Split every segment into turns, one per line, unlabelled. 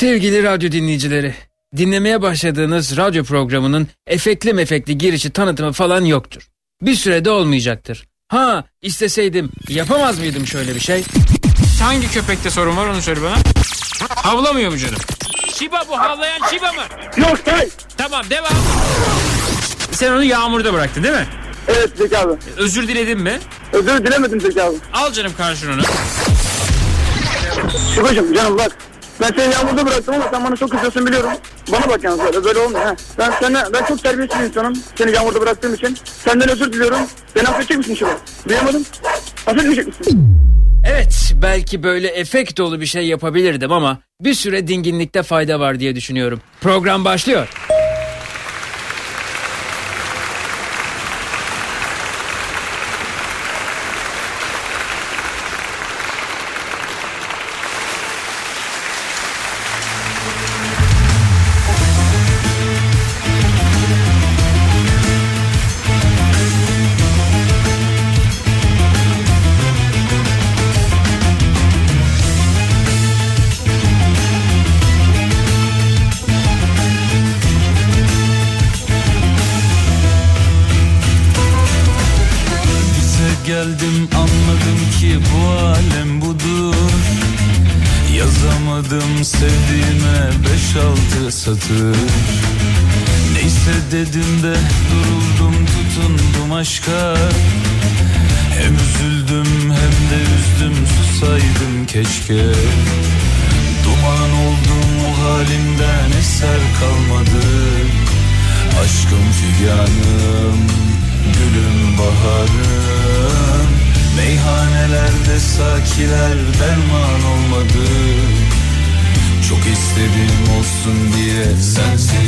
Sevgili radyo dinleyicileri, dinlemeye başladığınız radyo programının efekli mefekli girişi tanıtımı falan yoktur. Bir sürede olmayacaktır. Ha isteseydim yapamaz mıydım şöyle bir şey?
Hangi köpekte sorun var onu söyle bana. Havlamıyor mu canım? Şiba bu havlayan Şiba mı?
Yok hayır.
Tamam devam. Sen onu yağmurda bıraktın değil mi?
Evet Zeki abi.
Özür diledin mi?
Özür dilemedim Zeki abi.
Al canım karşına onu.
Şubacım canım bak. Ben seni yağmurda bıraktım ama sen bana çok kızıyorsun biliyorum. Bana bak yalnız böyle, böyle olmuyor. Ha. Ben, sana, ben çok terbiyesiz bir insanım. Seni yağmurda bıraktığım için. Senden özür diliyorum. Beni affedecek misin Şuba? Duyamadım. Affetmeyecek misin?
Evet belki böyle efekt dolu bir şey yapabilirdim ama bir süre dinginlikte fayda var diye düşünüyorum. Program başlıyor.
Satır. Neyse dedim de duruldum tutundum aşka. Hem üzüldüm hem de üzdüm susaydım keşke olsun diye. Sensiz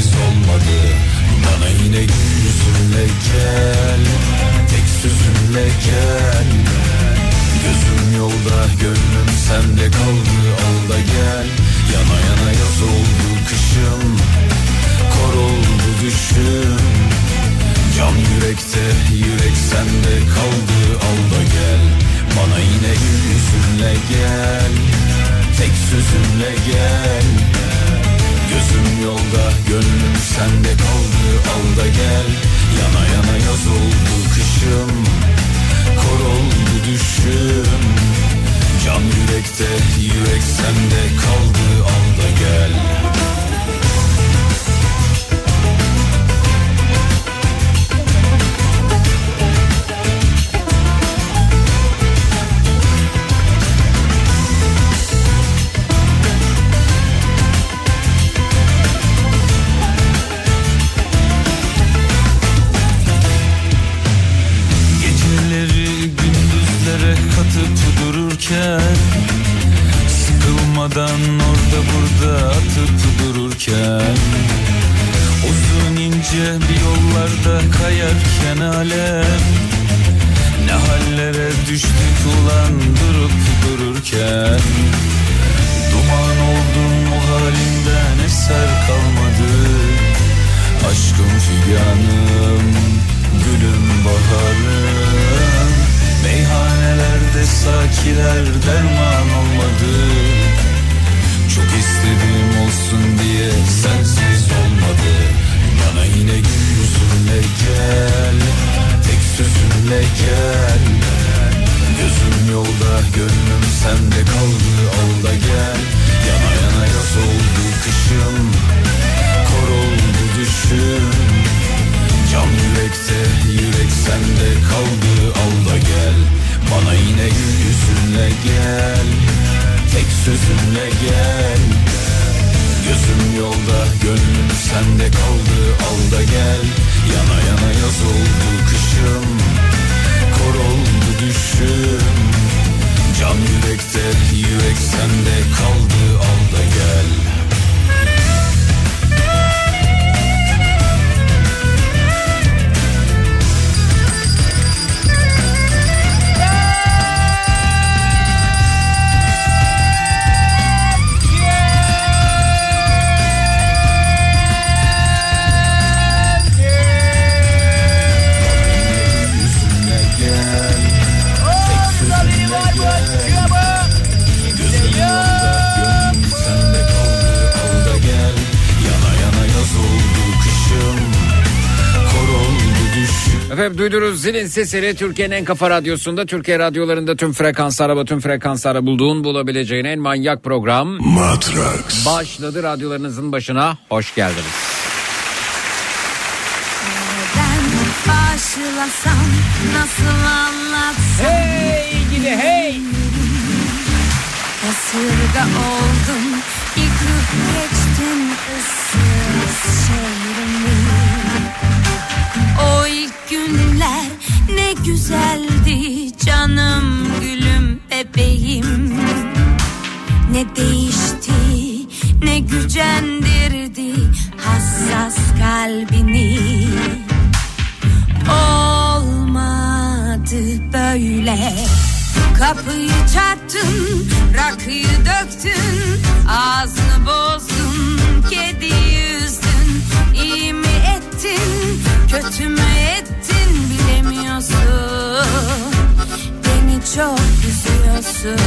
sesini Türkiye'nin en kafa radyosunda Türkiye radyolarında tüm frekanslara ve tüm frekanslara bulduğun bulabileceğin en manyak program
Matrax.
başladı radyolarınızın başına hoş geldiniz.
Başlasam nasıl anlatsam
Hey gidi hey.
Kasırga oldum yıkıp geçtim ıssız şehrimi O ilk günler güzeldi canım gülüm bebeğim. Ne değişti ne gücendirdi hassas kalbini. Olmadı böyle. Kapıyı çarptın, rakıyı döktün Ağzını bozdun, kedi yüzdün. İyi mi ettin, kötü mü ettin bilemiyorsun. Beni çok üzüyorsun.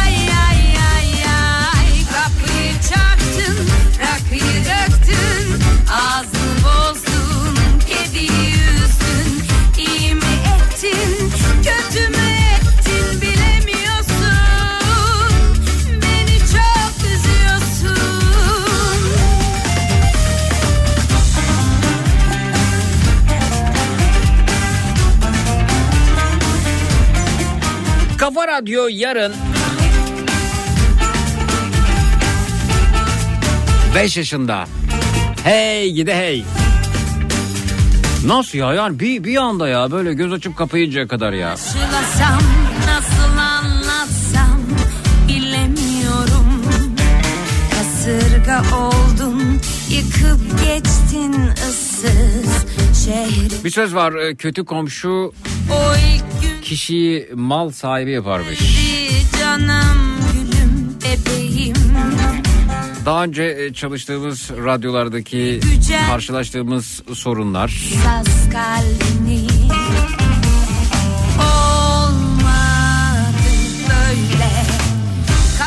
Ay
Kafa Radyo yarın 5 yaşında. Hey gidi hey. Nasıl ya yani bir, bir anda ya böyle göz açıp kapayıncaya kadar ya.
Karşılasam nasıl anlatsam bilemiyorum Kasırga oldun yıkıp geçtin ıssız şehri
Bir söz var e, kötü komşu kişiyi mal sahibi yaparmış.
canım gülüm bebeğim
Daha önce e, çalıştığımız radyolardaki
Güzel.
karşılaştığımız sorunlar.
Kalbini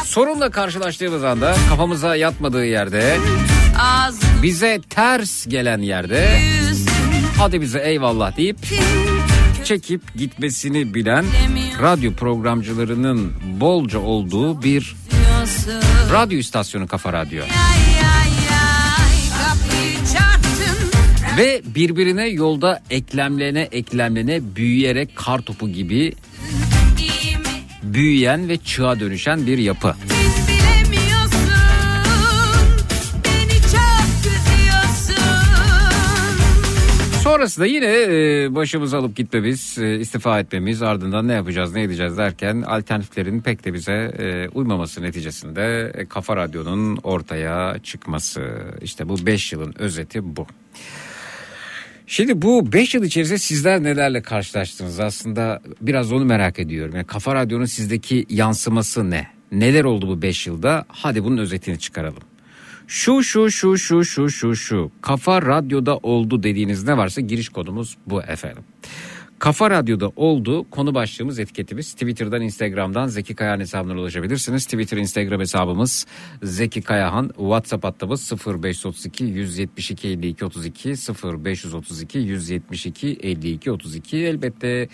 Sorunla karşılaştığımız anda kafamıza yatmadığı yerde bize ters gelen yerde hadi bize eyvallah deyip çekip gitmesini bilen radyo programcılarının bolca olduğu bir radyo istasyonu Kafa Radyo. Ve birbirine yolda eklemlene eklemlene büyüyerek kar topu gibi büyüyen ve çığa dönüşen bir yapı. Sonrasında yine e, başımızı alıp gitmemiz, e, istifa etmemiz, ardından ne yapacağız, ne edeceğiz derken alternatiflerin pek de bize e, uymaması neticesinde e, Kafa Radyo'nun ortaya çıkması. İşte bu 5 yılın özeti bu. Şimdi bu 5 yıl içerisinde sizler nelerle karşılaştınız? Aslında biraz onu merak ediyorum. Yani Kafa Radyo'nun sizdeki yansıması ne? Neler oldu bu 5 yılda? Hadi bunun özetini çıkaralım. Şu şu şu şu şu şu şu Kafa Radyo'da oldu dediğiniz ne varsa giriş kodumuz bu efendim. Kafa Radyo'da oldu. Konu başlığımız etiketimiz Twitter'dan Instagram'dan Zeki Kayahan hesabına ulaşabilirsiniz. Twitter Instagram hesabımız Zeki Kayahan. WhatsApp hattımız 0532 172 52 32 0532 172 52 32 elbette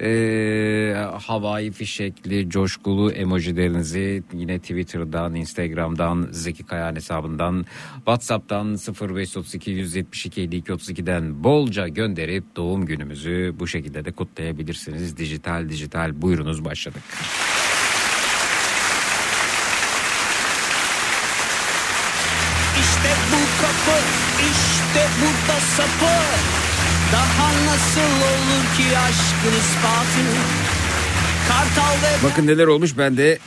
e, havai fişekli coşkulu emojilerinizi yine Twitter'dan Instagram'dan Zeki Kayahan hesabından WhatsApp'tan 0532 172 52 32'den bolca gönderip doğum günümüzü bu şekilde de kutlayabilirsiniz. Dijital dijital buyurunuz başladık.
İşte bu kapı, işte burada sapı. Daha nasıl olur ki aşkın ispatı?
Bakın neler olmuş ben de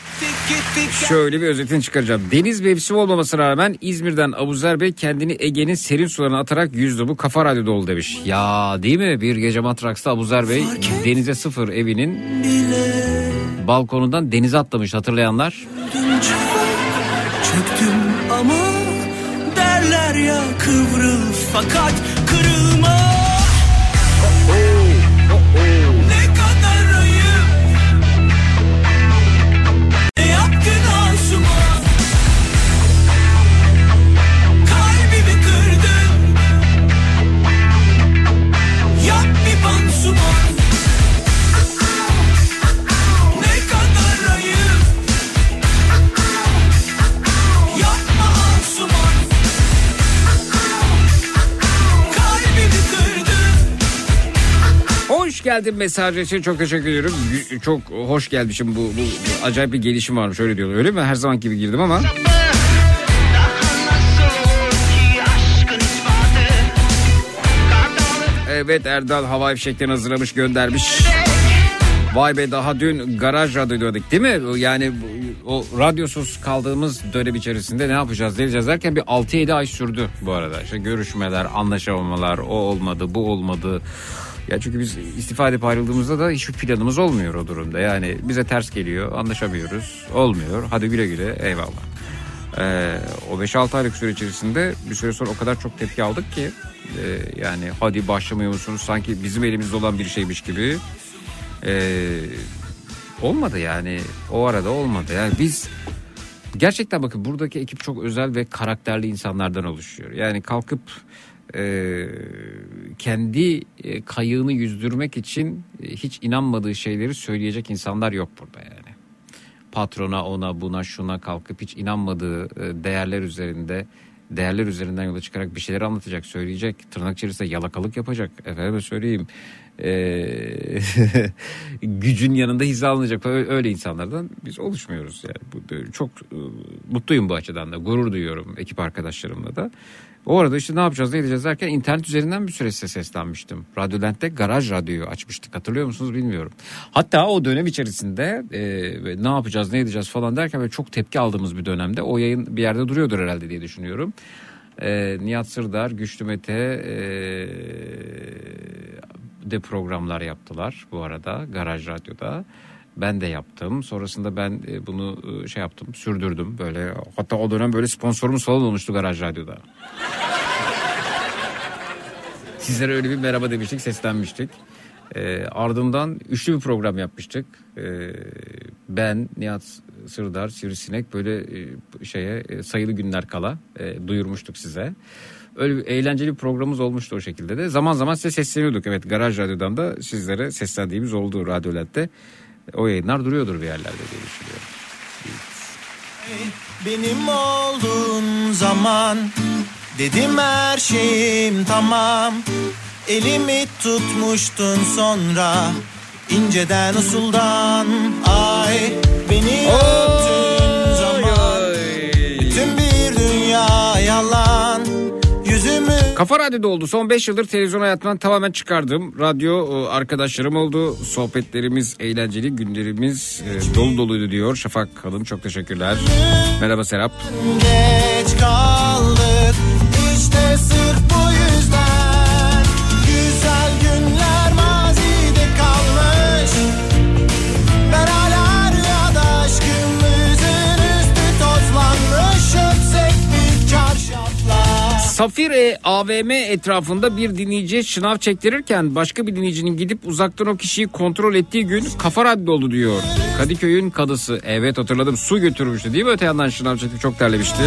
şöyle bir özetini çıkaracağım. Deniz mevsimi olmamasına rağmen İzmir'den Abuzer Bey kendini Ege'nin serin sularına atarak yüzdü. Bu kafa radyoda oldu demiş. Ya değil mi bir gece Matraks'ta Abuzer Bey denize sıfır evinin balkonundan denize atlamış hatırlayanlar.
Çöktüm ama derler ya kıvrıl fakat
geldim mesaj için çok teşekkür ediyorum. Çok hoş gelmişim bu, bu acayip bir gelişim varmış öyle diyorlar. Öyle mi? Her zaman gibi girdim ama. Evet Erdal havai fişeklerini hazırlamış göndermiş. Vay be daha dün garaj radyodaydık değil mi? Yani o radyosuz kaldığımız dönem içerisinde ne yapacağız diyeceğiz derken bir 6-7 ay sürdü bu arada. İşte görüşmeler, anlaşamamalar, o olmadı, bu olmadı. Ya çünkü biz istifa edip ayrıldığımızda da hiçbir planımız olmuyor o durumda. Yani bize ters geliyor, anlaşamıyoruz, olmuyor. Hadi güle güle eyvallah. Ee, o 5-6 aylık süre içerisinde bir süre sonra o kadar çok tepki aldık ki e, yani hadi başlamıyor musunuz sanki bizim elimizde olan bir şeymiş gibi Ee, olmadı yani o arada olmadı yani biz gerçekten bakın buradaki ekip çok özel ve karakterli insanlardan oluşuyor yani kalkıp e, kendi e, kayığını yüzdürmek için e, hiç inanmadığı şeyleri söyleyecek insanlar yok burada yani. Patrona ona buna şuna kalkıp hiç inanmadığı e, değerler üzerinde değerler üzerinden yola çıkarak bir şeyler anlatacak söyleyecek. Tırnak içerisinde yalakalık yapacak efendime söyleyeyim. Gücün yanında hizalanacak öyle insanlardan biz oluşmuyoruz yani. Çok mutluyum bu açıdan da gurur duyuyorum ekip arkadaşlarımla da o arada işte ne yapacağız ne edeceğiz derken internet üzerinden bir süre size seslenmiştim. Radyolent'te garaj radyoyu açmıştık hatırlıyor musunuz bilmiyorum. Hatta o dönem içerisinde e, ne yapacağız ne edeceğiz falan derken böyle çok tepki aldığımız bir dönemde o yayın bir yerde duruyordur herhalde diye düşünüyorum. E, Nihat Sırdar, Güçlü Mete e, de programlar yaptılar bu arada Garaj Radyo'da. Ben de yaptım. Sonrasında ben e, bunu e, şey yaptım, sürdürdüm böyle. Hatta o dönem böyle sponsorumuz falan olmuştu Garaj Radyo'da. Sizlere öyle bir merhaba demiştik, seslenmiştik. Ee, ardından üçlü bir program yapmıştık. Ee, ben, Nihat Sırdar, Sivrisinek böyle e, şeye e, sayılı günler kala e, duyurmuştuk size. Öyle bir eğlenceli bir programımız olmuştu o şekilde de. Zaman zaman size sesleniyorduk. Evet Garaj Radyo'dan da sizlere seslendiğimiz oldu Radyolent'te. O yayınlar duruyordur bir yerlerde diye düşünüyorum.
Benim olduğun zaman Dedim her şeyim tamam. Elimi tutmuştun sonra inceden usuldan. Ay beni öptüğün zaman Bütün bir dünya yalan
Kafa Radyo'da oldu. Son 5 yıldır televizyon hayatından tamamen çıkardım. Radyo e, arkadaşlarım oldu. Sohbetlerimiz, eğlenceli günlerimiz e, dolu doluydu diyor. Şafak Hanım çok teşekkürler. Merhaba Serap.
geç kaldık İşte sırf bu yüzden
Safire AVM etrafında bir dinleyici şınav çektirirken başka bir dinleyicinin gidip uzaktan o kişiyi kontrol ettiği gün kafa radyo oldu diyor. Kadıköy'ün kadısı. Evet hatırladım su götürmüştü değil mi öte yandan şınav çekti çok terlemişti.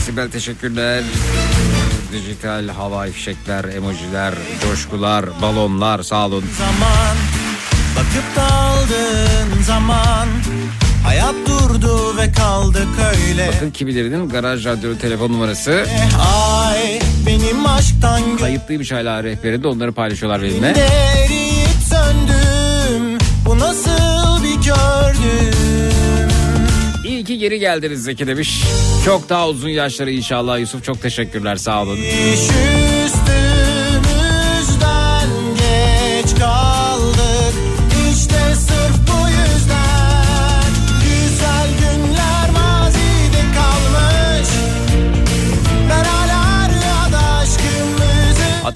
Sibel teşekkürler. Dijital havai fişekler, emojiler, coşkular, balonlar sağ olun.
zaman Bakıp daldığın zaman Hayat durdu ve kaldık öyle
Bakın kimilerinin garaj radyo telefon numarası
Ay benim aşktan
kayıtlıymış hala rehberinde onları paylaşıyorlar benimle.
eriyip söndüm Bu nasıl bir gördüm
İyi ki geri geldiniz Zeki demiş. Çok daha uzun yaşları inşallah Yusuf çok teşekkürler sağ olun.
İş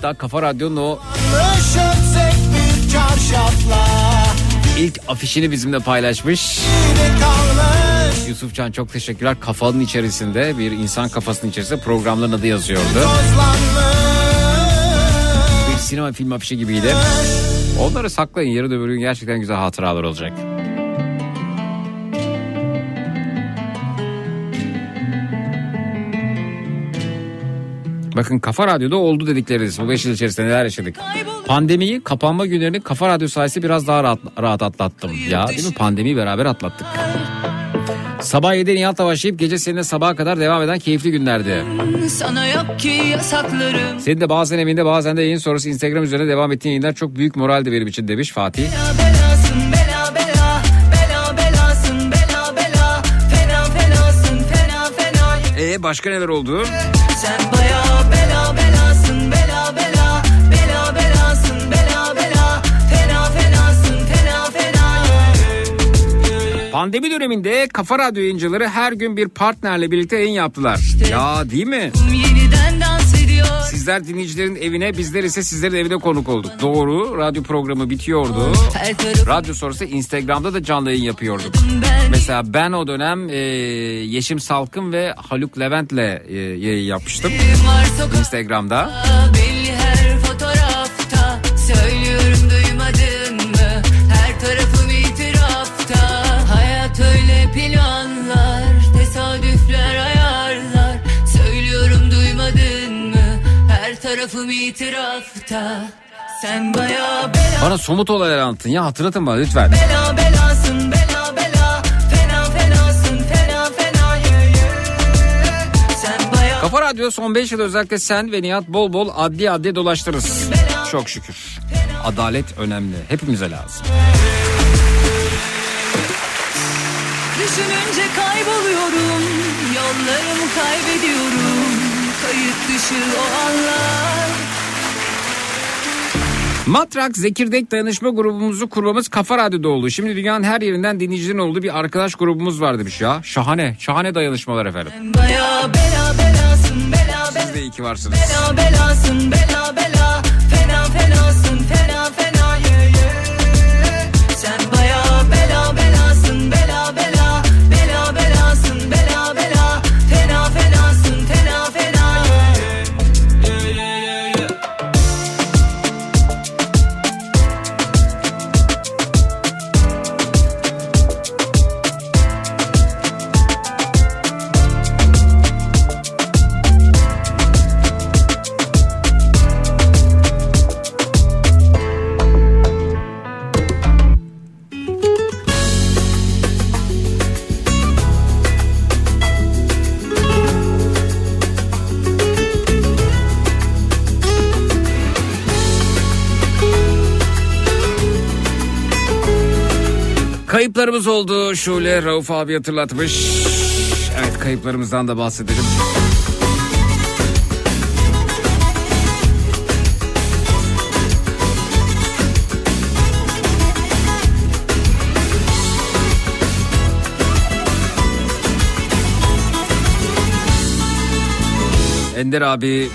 Hatta Kafa Radyo'nun o ilk afişini bizimle paylaşmış.
Kalmış
Yusufcan çok teşekkürler. Kafanın içerisinde bir insan kafasının içerisinde programların adı yazıyordu. Bir sinema film afişi gibiydi. Onları saklayın yarın öbür gün gerçekten güzel hatıralar olacak. Bakın Kafa Radyo'da oldu dedikleriniz. Bu 5 yıl içerisinde neler yaşadık. Pandemiyi, kapanma günlerini Kafa Radyo sayesinde biraz daha rahat, rahat atlattım. Ya değil mi? Pandemiyi beraber atlattık. Sabah 7'de Nihat'la başlayıp gece seninle sabaha kadar devam eden keyifli günlerdi.
Sana yok ki yasaklarım
Senin de bazen evinde bazen de yayın sonrası Instagram üzerine devam ettiğin yayınlar çok büyük moraldi benim için demiş Fatih.
Bela belasın bela bela Bela belasın bela bela Fena fenasın fena fena
E başka neler oldu?
Sen
Pandemi döneminde Kafa Radyo yayıncıları her gün bir partnerle birlikte yayın yaptılar. Ya değil mi? Sizler dinleyicilerin evine bizler ise sizlerin evine konuk olduk. Doğru radyo programı bitiyordu.
Tarafım
Radyo sonrası Instagram'da da canlı yayın yapıyorduk.
ben
Mesela ben o dönem e, Yeşim Salkın ve Haluk Levent'le e, yayın yapmıştım. Instagram'da.
Belli itirafta Sen baya bela
Bana somut olaylar anlatın ya hatırlatın bana lütfen.
Bela belasın bela bela Fena fenasın fena fena. Sen baya
Kafa Radyo son 5 yıl özellikle sen ve Nihat bol bol adli adli dolaştırırız. Çok şükür. Adalet önemli. Hepimize lazım.
Düşününce kayboluyorum Yollarımı kaybediyorum Kayıt dışı o anlar
Matrak Zekirdek Dayanışma grubumuzu kurmamız Kafa Radyo'da oldu. Şimdi dünyanın her yerinden dinleyicilerin olduğu bir arkadaş grubumuz var demiş ya. Şahane, şahane dayanışmalar efendim.
Baya bela belasın bela
Siz
bela
de iyi ki varsınız.
Bela belasın bela bela Fena fenasın fena fena
Kayıplarımız oldu. Şule Rauf abi hatırlatmış. Evet kayıplarımızdan da bahsedelim. Ender abi,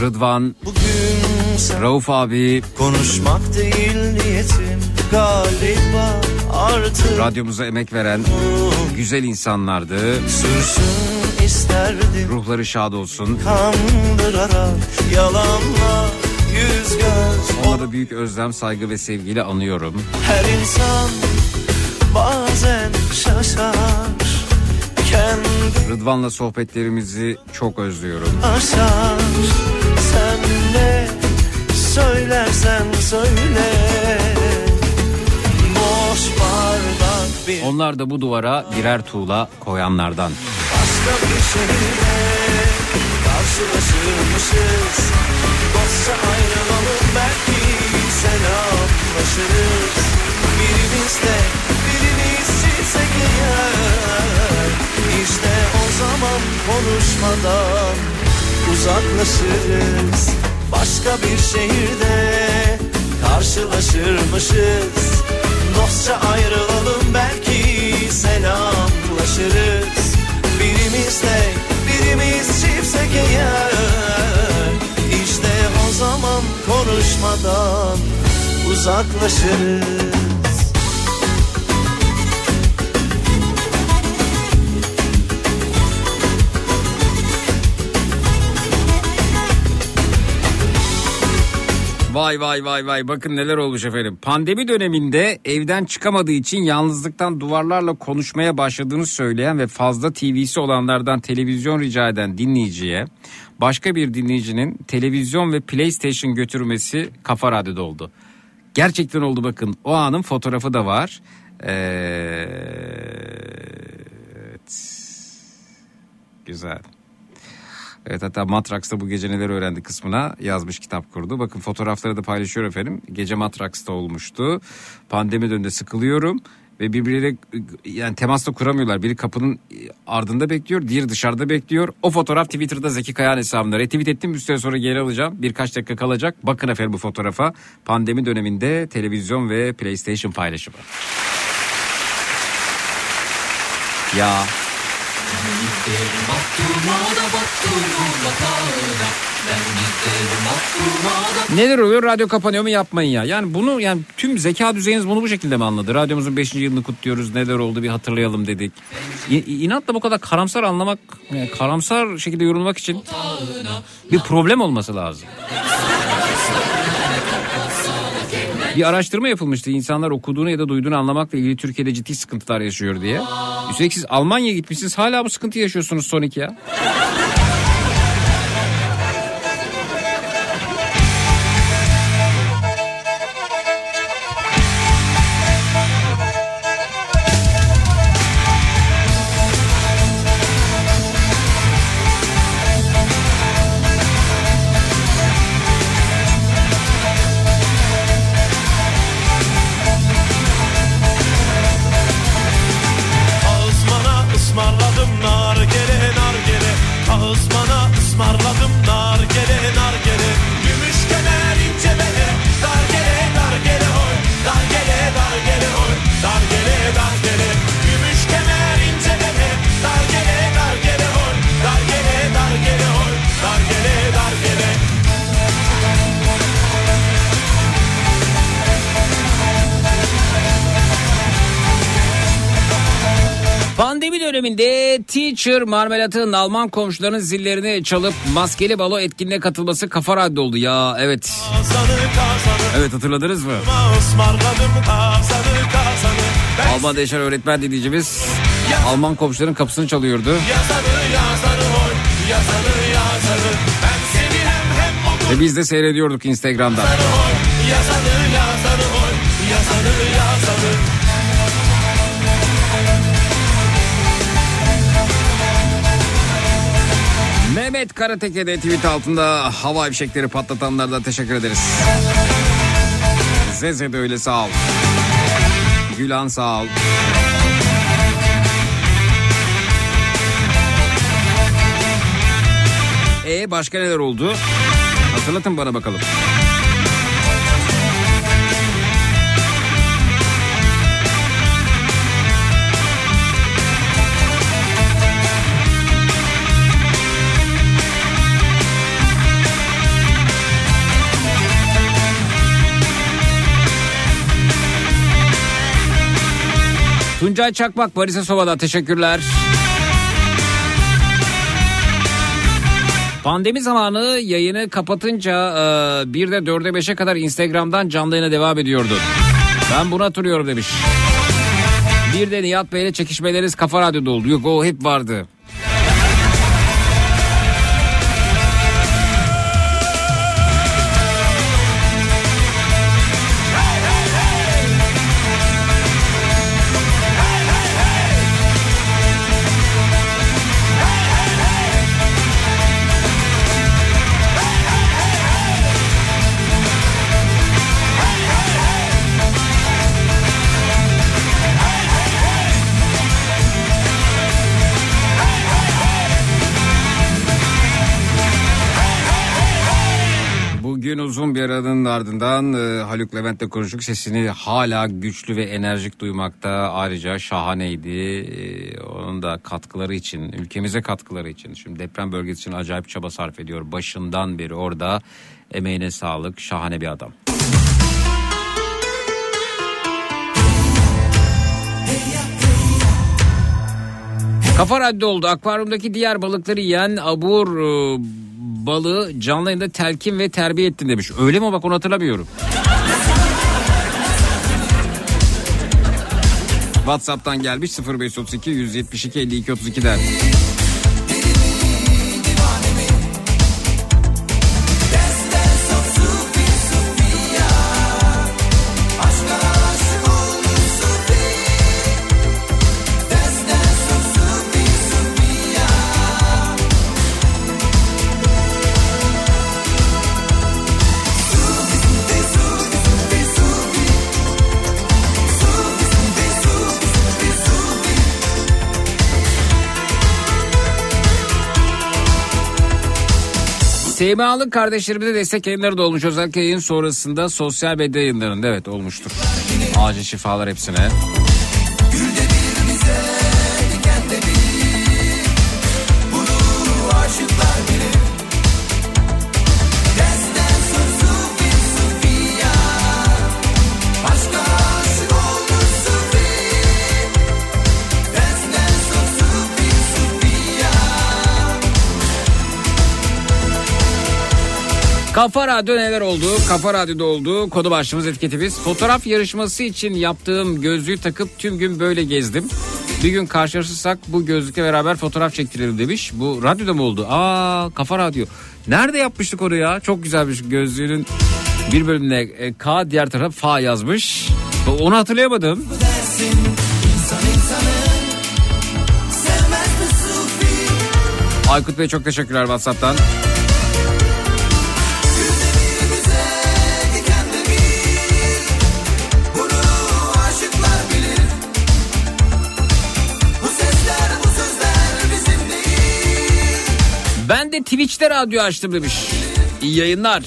Rıdvan,
Bugün
Rauf abi,
konuşmak değil niyetin galiba artık
radyomuza emek veren güzel insanlardı.
sürsün isterdim
Ruhları şad olsun.
kandırarak yalanla yüz göz
Onlara büyük özlem, saygı ve sevgiyle anıyorum.
Her insan bazen şaşar Kendi
Rıdvan'la sohbetlerimizi çok özlüyorum.
aşar Sen ne söylersen söyle
Onlar da bu duvara birer tuğla koyanlardan.
başka bir şehirde Karşılaşırmışız. Dostça ayrılalım belki selamlaşırız Birimiz de birimiz çizsek eğer İşte o zaman konuşmadan uzaklaşırız. Başka bir şehirde karşılaşırmışız Dostça ayrılalım belki selamlaşırız. Birimiz de birimiz çiftsek eğer. İşte o zaman konuşmadan uzaklaşırız
Vay vay vay vay bakın neler olmuş efendim. Pandemi döneminde evden çıkamadığı için yalnızlıktan duvarlarla konuşmaya başladığını söyleyen ve fazla TV'si olanlardan televizyon rica eden dinleyiciye başka bir dinleyicinin televizyon ve PlayStation götürmesi kafa radyoda oldu. Gerçekten oldu bakın o anın fotoğrafı da var. Ee, Güzel. Evet hatta Matrax'ta bu gece neler öğrendi kısmına yazmış kitap kurdu. Bakın fotoğrafları da paylaşıyor efendim. Gece Matrax'ta olmuştu. Pandemi döneminde sıkılıyorum ve birbirleriyle yani temasta kuramıyorlar. Biri kapının ardında bekliyor, diğeri dışarıda bekliyor. O fotoğraf Twitter'da Zeki Kayağan hesabında retweet ettim. Bir süre sonra geri alacağım. Birkaç dakika kalacak. Bakın efendim bu fotoğrafa. Pandemi döneminde televizyon ve PlayStation paylaşımı. Ya Neler oluyor? Radyo kapanıyor mu? Yapmayın ya. Yani bunu yani tüm zeka düzeyiniz bunu bu şekilde mi anladı? Radyomuzun 5. yılını kutluyoruz. Neler oldu bir hatırlayalım dedik. İ- inatla bu kadar karamsar anlamak, yani karamsar şekilde yorulmak için bir problem olması lazım. Bir araştırma yapılmıştı. İnsanlar okuduğunu ya da duyduğunu anlamakla ilgili Türkiye'de ciddi sıkıntılar yaşıyor diye. Üstelik siz Almanya'ya gitmişsiniz hala bu sıkıntı yaşıyorsunuz son iki ya. Teacher marmelatın Alman komşularının zillerini çalıp maskeli balo etkinliğe katılması kafa radyo oldu ya evet. Evet hatırladınız mı? Almanya'da yaşayan öğretmen dinleyicimiz Alman komşuların kapısını çalıyordu. Ve biz de seyrediyorduk Instagram'dan.
Yazanı yazanı
Mehmet Karatepe de tweet altında hava fişekleri patlatanlardan teşekkür ederiz. Zeze de öyle sağ ol. Gülan sağ ol. E başka neler oldu? Hatırlatın bana bakalım. Tuncay Çakmak, Paris'e Sova'da teşekkürler. Pandemi zamanı yayını kapatınca e, bir de dörde beşe kadar Instagram'dan canlı yayına devam ediyordu. Ben bunu hatırlıyorum demiş. Bir de Nihat Bey'le çekişmeleriniz Kafa Radyo'da oldu. Yok o hep vardı. Uzun bir aranın ardından e, Haluk Levent'le konuştuk. Sesini hala güçlü ve enerjik duymakta. Ayrıca şahaneydi. E, onun da katkıları için, ülkemize katkıları için. Şimdi deprem bölgesi için acayip çaba sarf ediyor. Başından beri orada emeğine sağlık. Şahane bir adam. Kafa Radyo oldu. Akvaryumdaki diğer balıkları yiyen abur e, balığı canlı yayında telkin ve terbiye ettin demiş. Öyle mi bak onu hatırlamıyorum. WhatsApp'tan gelmiş 0532 172 52 32'den. Seymalı kardeşlerimize destek yayınları da olmuş. Özellikle yayın sonrasında sosyal medya yayınlarında evet olmuştur. Acil şifalar hepsine. Kafa Radyo neler oldu? Kafa Radyo'da oldu. Konu başlığımız etiketimiz. Fotoğraf yarışması için yaptığım gözlüğü takıp tüm gün böyle gezdim. Bir gün karşılaşırsak bu gözlükle beraber fotoğraf çektirelim demiş. Bu radyoda mı oldu? Aa Kafa Radyo. Nerede yapmıştık onu ya? Çok güzelmiş gözlüğünün bir bölümüne e, K diğer tarafa Fa yazmış. Onu hatırlayamadım. Aykut Bey çok teşekkürler WhatsApp'tan. Ben de Twitch'te radyo açtım demiş. İyi yayınlar.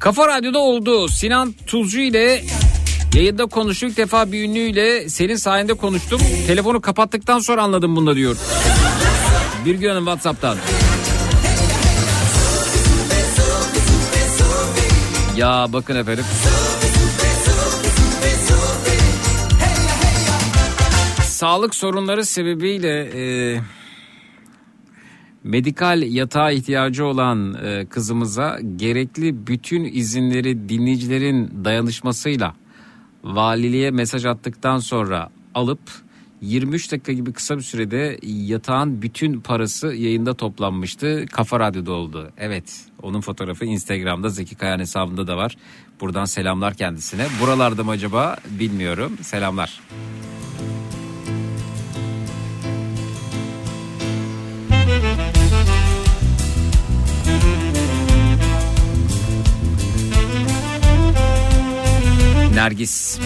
Kafa Radyo'da oldu. Sinan Tuzcu ile yayında konuştuk. İlk defa bir ünlüyle senin sayende konuştum. Telefonu kapattıktan sonra anladım bunu diyor. Bir Hanım Whatsapp'tan. Ya bakın efendim. Sağlık sorunları sebebiyle e, medikal yatağa ihtiyacı olan e, kızımıza gerekli bütün izinleri dinleyicilerin dayanışmasıyla valiliğe mesaj attıktan sonra alıp 23 dakika gibi kısa bir sürede yatağın bütün parası yayında toplanmıştı. Kafa Radyo'da oldu. Evet onun fotoğrafı Instagram'da Zeki Kayan hesabında da var. Buradan selamlar kendisine. Buralarda mı acaba bilmiyorum. Selamlar. Nergis.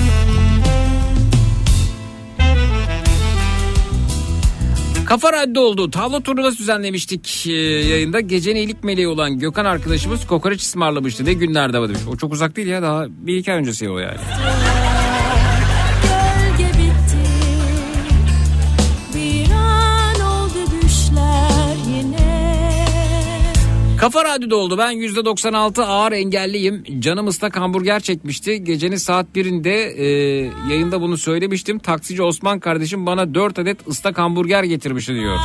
Kafa Radyo oldu. Tavla turnuvası düzenlemiştik e, yayında. Gecenin iyilik meleği olan Gökhan arkadaşımız kokoreç ısmarlamıştı. Ne günlerde var demiş. O çok uzak değil ya daha bir iki ay öncesi o yani. Kafa Radyo'da oldu. Ben %96 ağır engelliyim. Canım ıslak hamburger çekmişti. Gecenin saat birinde e, yayında bunu söylemiştim. Taksici Osman kardeşim bana 4 adet ıslak hamburger getirmişti diyor.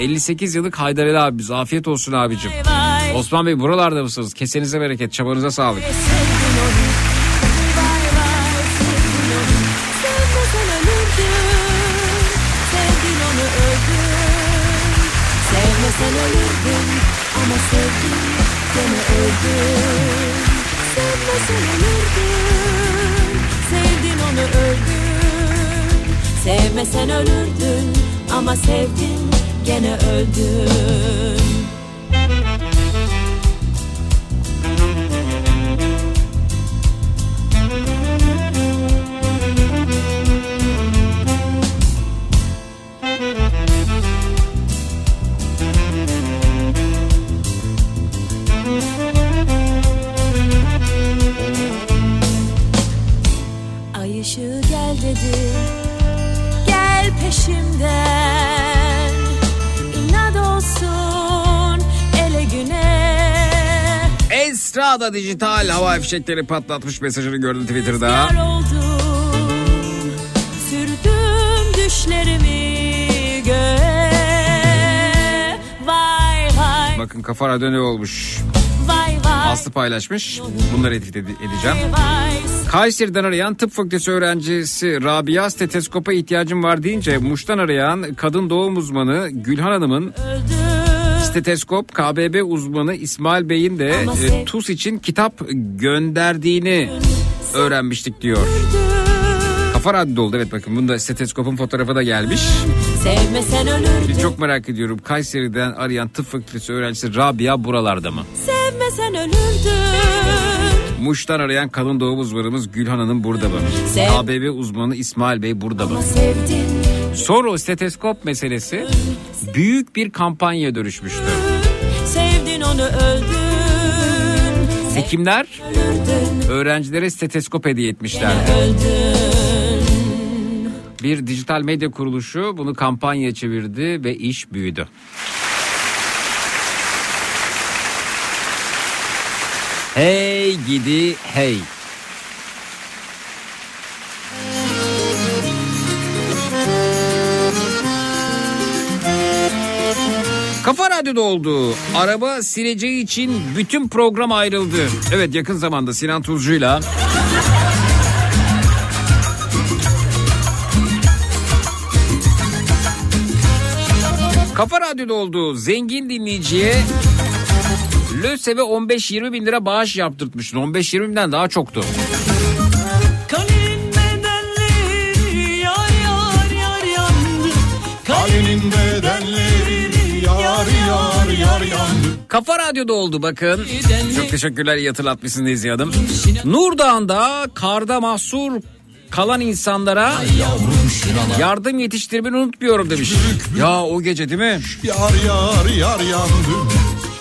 58 yıllık Haydar Ali abimiz. Afiyet olsun abicim. Osman Bey buralarda mısınız? Kesenize bereket, çabanıza sağlık.
Öldün Sevmesen ölürdün Sevdin onu öldün Sevmesen ölürdün Ama sevdin gene öldün
Esra da dijital hava fişekleri patlatmış mesajını gördüm Twitter'da.
Oldum Sürdüm düşlerimi göğe Vay vay
Bakın kafa radyo ne olmuş.
vay vay
Aslı paylaşmış. Bunları edit ede- edeceğim. Kayseri'den arayan tıp fakültesi öğrencisi Rabia stetoskopa ihtiyacım var deyince Muş'tan arayan kadın doğum uzmanı Gülhan Hanım'ın
öldüm
steteskop KBB uzmanı İsmail Bey'in de e, TUS için kitap gönderdiğini öğrenmiştik diyor. Kafa Radyo oldu evet bakın bunda steteskopun fotoğrafı da gelmiş.
Sevmesen ölürdün
Bir çok merak ediyorum. Kayseri'den arayan tıp fakültesi öğrencisi Rabia buralarda mı?
Sevmesen ölürdün
Muş'tan arayan kalın doğum uzmanımız Gülhan Hanım burada mı?
Sev-
ABB uzmanı İsmail Bey burada mı?
Ama sevdin
Sonra o steteskop meselesi büyük bir kampanya dönüşmüştü.
Sevdin onu öldün
Hekimler öğrencilere steteskop hediye etmişlerdi.
Öldün
Bir dijital medya kuruluşu bunu kampanya çevirdi ve iş büyüdü. Hey gidi hey. Kafa Radyo'da oldu. Araba sileceği için bütün program ayrıldı. Evet yakın zamanda Sinan Tuzcu'yla Kafa Radyo'da oldu. Zengin dinleyiciye LÖSEV'e 15-20 bin lira bağış yaptırtmıştın. 15-20 binden daha çoktu.
Kalenin bedenleri yar yar yar yandı. Kalenin bedenleri
Kafa Radyo'da oldu bakın. Çok teşekkürler iyi hatırlatmışsın Nezihe Hanım. Nur Dağı'nda karda mahsur kalan insanlara yardım yetiştirmeyi unutmuyorum demiş. Ya o gece değil mi?
Yar yar yar yandım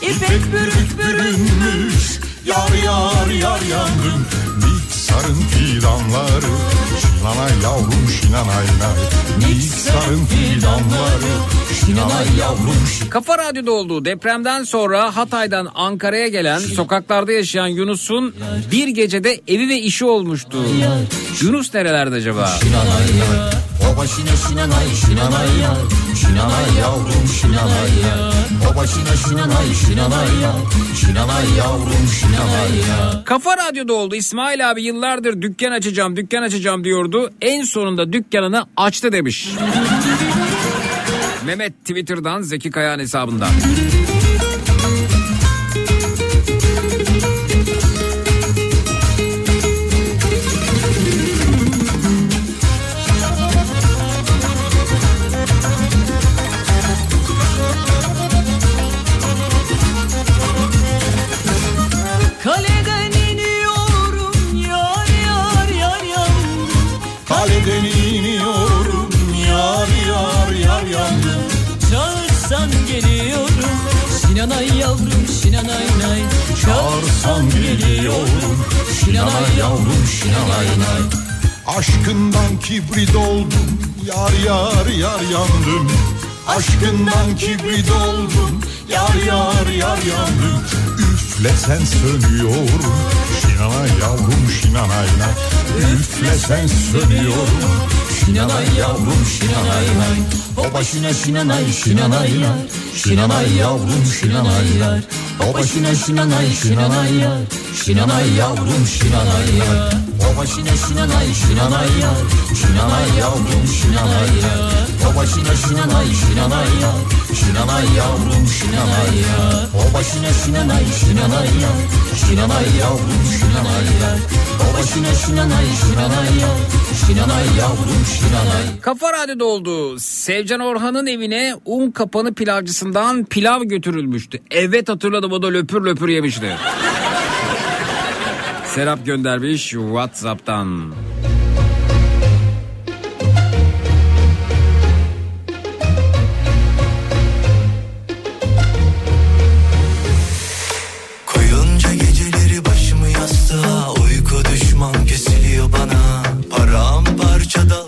İpek bürük bürünmüş.
Yar yar yar yandım Niksarın fidanları Şinanay yavrum şinanay nay Niksarın fidanları Şinanay yavrum şinanay
Kafa Radyo'da olduğu depremden sonra Hatay'dan Ankara'ya gelen sokaklarda yaşayan Yunus'un bir gecede evi ve işi olmuştu. Yunus nerelerde acaba?
Baba şine şinanay şinanay yar Şinanay yavrum şinanay yar Baba şine şinanay şinanay yar Şinanay yavrum şinanay yar
Kafa Radyo'da oldu. İsmail abi yıllardır dükkan açacağım, dükkan açacağım diyordu. En sonunda dükkanını açtı demiş. Mehmet Twitter'dan Zeki Kayağan hesabından.
Çağırsan geliyorum. Şinanay yavrum şinanay nay.
Aşkından kibrit oldum Yar yar yar yandım. Aşkından kibrit oldum Yar yar yar yandım Üflesen sönüyorum Şinanay yavrum şinanay nay Üflesen sönüyorum Şinanay yavrum şinanay nay Baba şine şinanay şinanay yar Şinanay yavrum şinanay yar Baba şine şinanay şinanay yar Şinanay yavrum şinanay yar Baba şine şinanay şinanay yar Şinanay yavrum şinanay yar Baba şine şinanay şinanay yar Şinanay yavrum şinanay yar Baba şine şinanay şinanay yar Şinanay yavrum şinanay yar Baba şine şinanay şinanay yar Şinanay yavrum şinanay
Kafa Radyo'da oldu. Sevcan Orhan'ın evine un kapanı pilavcısından pilav götürülmüştü. Evet hatırladım o da löpür löpür yemişti. Serap göndermiş Whatsapp'tan.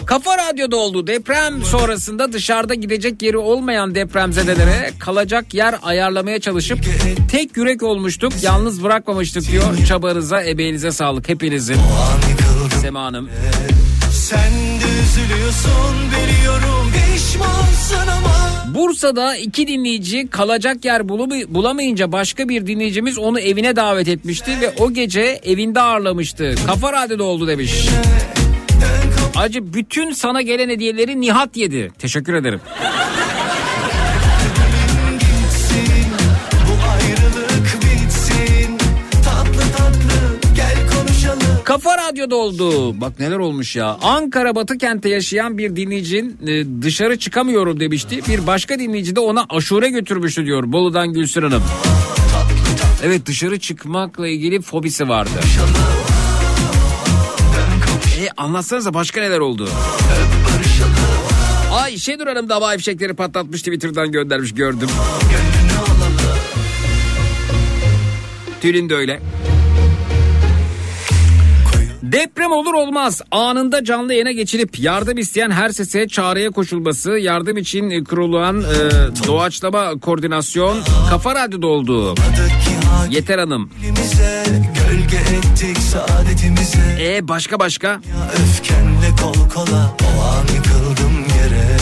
Kafa Radyo'da oldu. Deprem sonrasında dışarıda gidecek yeri olmayan depremzedelere kalacak yer ayarlamaya çalışıp tek yürek olmuştuk. Yalnız bırakmamıştık diyor. Çabanıza, emeğinize sağlık hepinizin. Sema Hanım.
Sen de üzülüyorsun biliyorum Pişmansın ama
Bursa'da iki dinleyici kalacak yer bulama- bulamayınca başka bir dinleyicimiz onu evine davet etmişti ve o gece evinde ağırlamıştı. Kafa Radyo'da oldu demiş. Acı bütün sana gelen hediyeleri Nihat yedi. Teşekkür ederim. Kafa Radyo Radyoda oldu. Bak neler olmuş ya. Ankara Batı kentte yaşayan bir dinleyicinin e, dışarı çıkamıyorum demişti. Bir başka dinleyici de ona aşure götürmüştü diyor Bolu'dan Gülsün Hanım. Evet dışarı çıkmakla ilgili fobisi vardı. E anlatsanıza başka neler oldu? Ay Şenur Hanım da havai fişekleri patlatmış Twitter'dan göndermiş gördüm. Tülin de öyle. Deprem olur olmaz anında canlı yayına geçilip yardım isteyen her sese çağrıya koşulması yardım için kurulan e, doğaçlama koordinasyon Kafa Radyo'da oldu. Yeter Hanım.
Gölge ettik saadetimize
E başka başka?
Ya öfkenle kol kola o an yıkıldım yere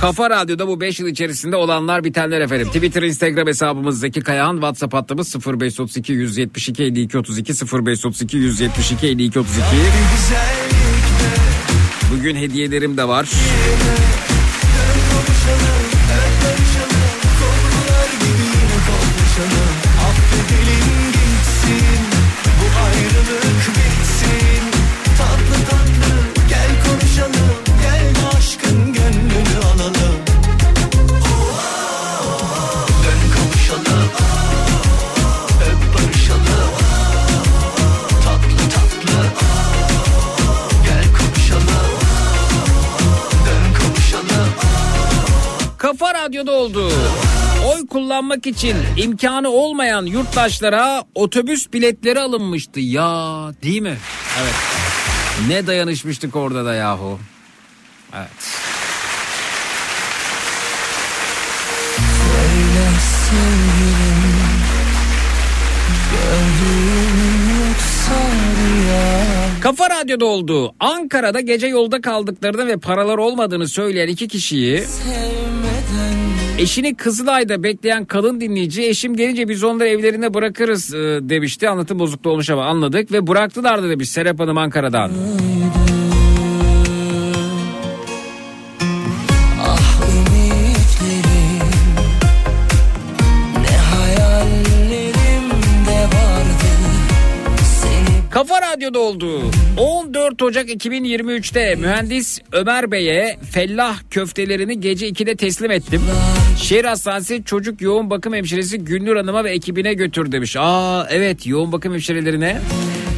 Kafa Radyo'da bu 5 yıl içerisinde olanlar bitenler efendim. Twitter, Instagram hesabımız Zeki Kayağan, WhatsApp hattımız 0532 172 52 32 0532 172 52 32. Bugün hediyelerim de var.
Affedelim
Radyo'da oldu. Oy kullanmak için imkanı olmayan yurttaşlara otobüs biletleri alınmıştı. Ya değil mi? Evet. Ne dayanışmıştık orada da yahu. Evet.
Söyle sevgilim Gördüğüm yoksa
Kafa Radyo'da oldu. Ankara'da gece yolda kaldıklarını ve paralar olmadığını söyleyen iki kişiyi eşini Kızılay'da bekleyen kadın dinleyici eşim gelince biz onları evlerine bırakırız e, demişti. Anlatım bozukluğu olmuş ama anladık ve bıraktılar da demiş Serap Hanım Ankara'dan.
Ah
Kafa Radyo'da oldu. 14 Ocak 2023'te mühendis Ömer Bey'e fellah köftelerini gece 2'de teslim ettim. Şehir Hastanesi Çocuk Yoğun Bakım Hemşiresi Günnur Hanım'a ve ekibine götür demiş. Aa evet yoğun bakım hemşirelerine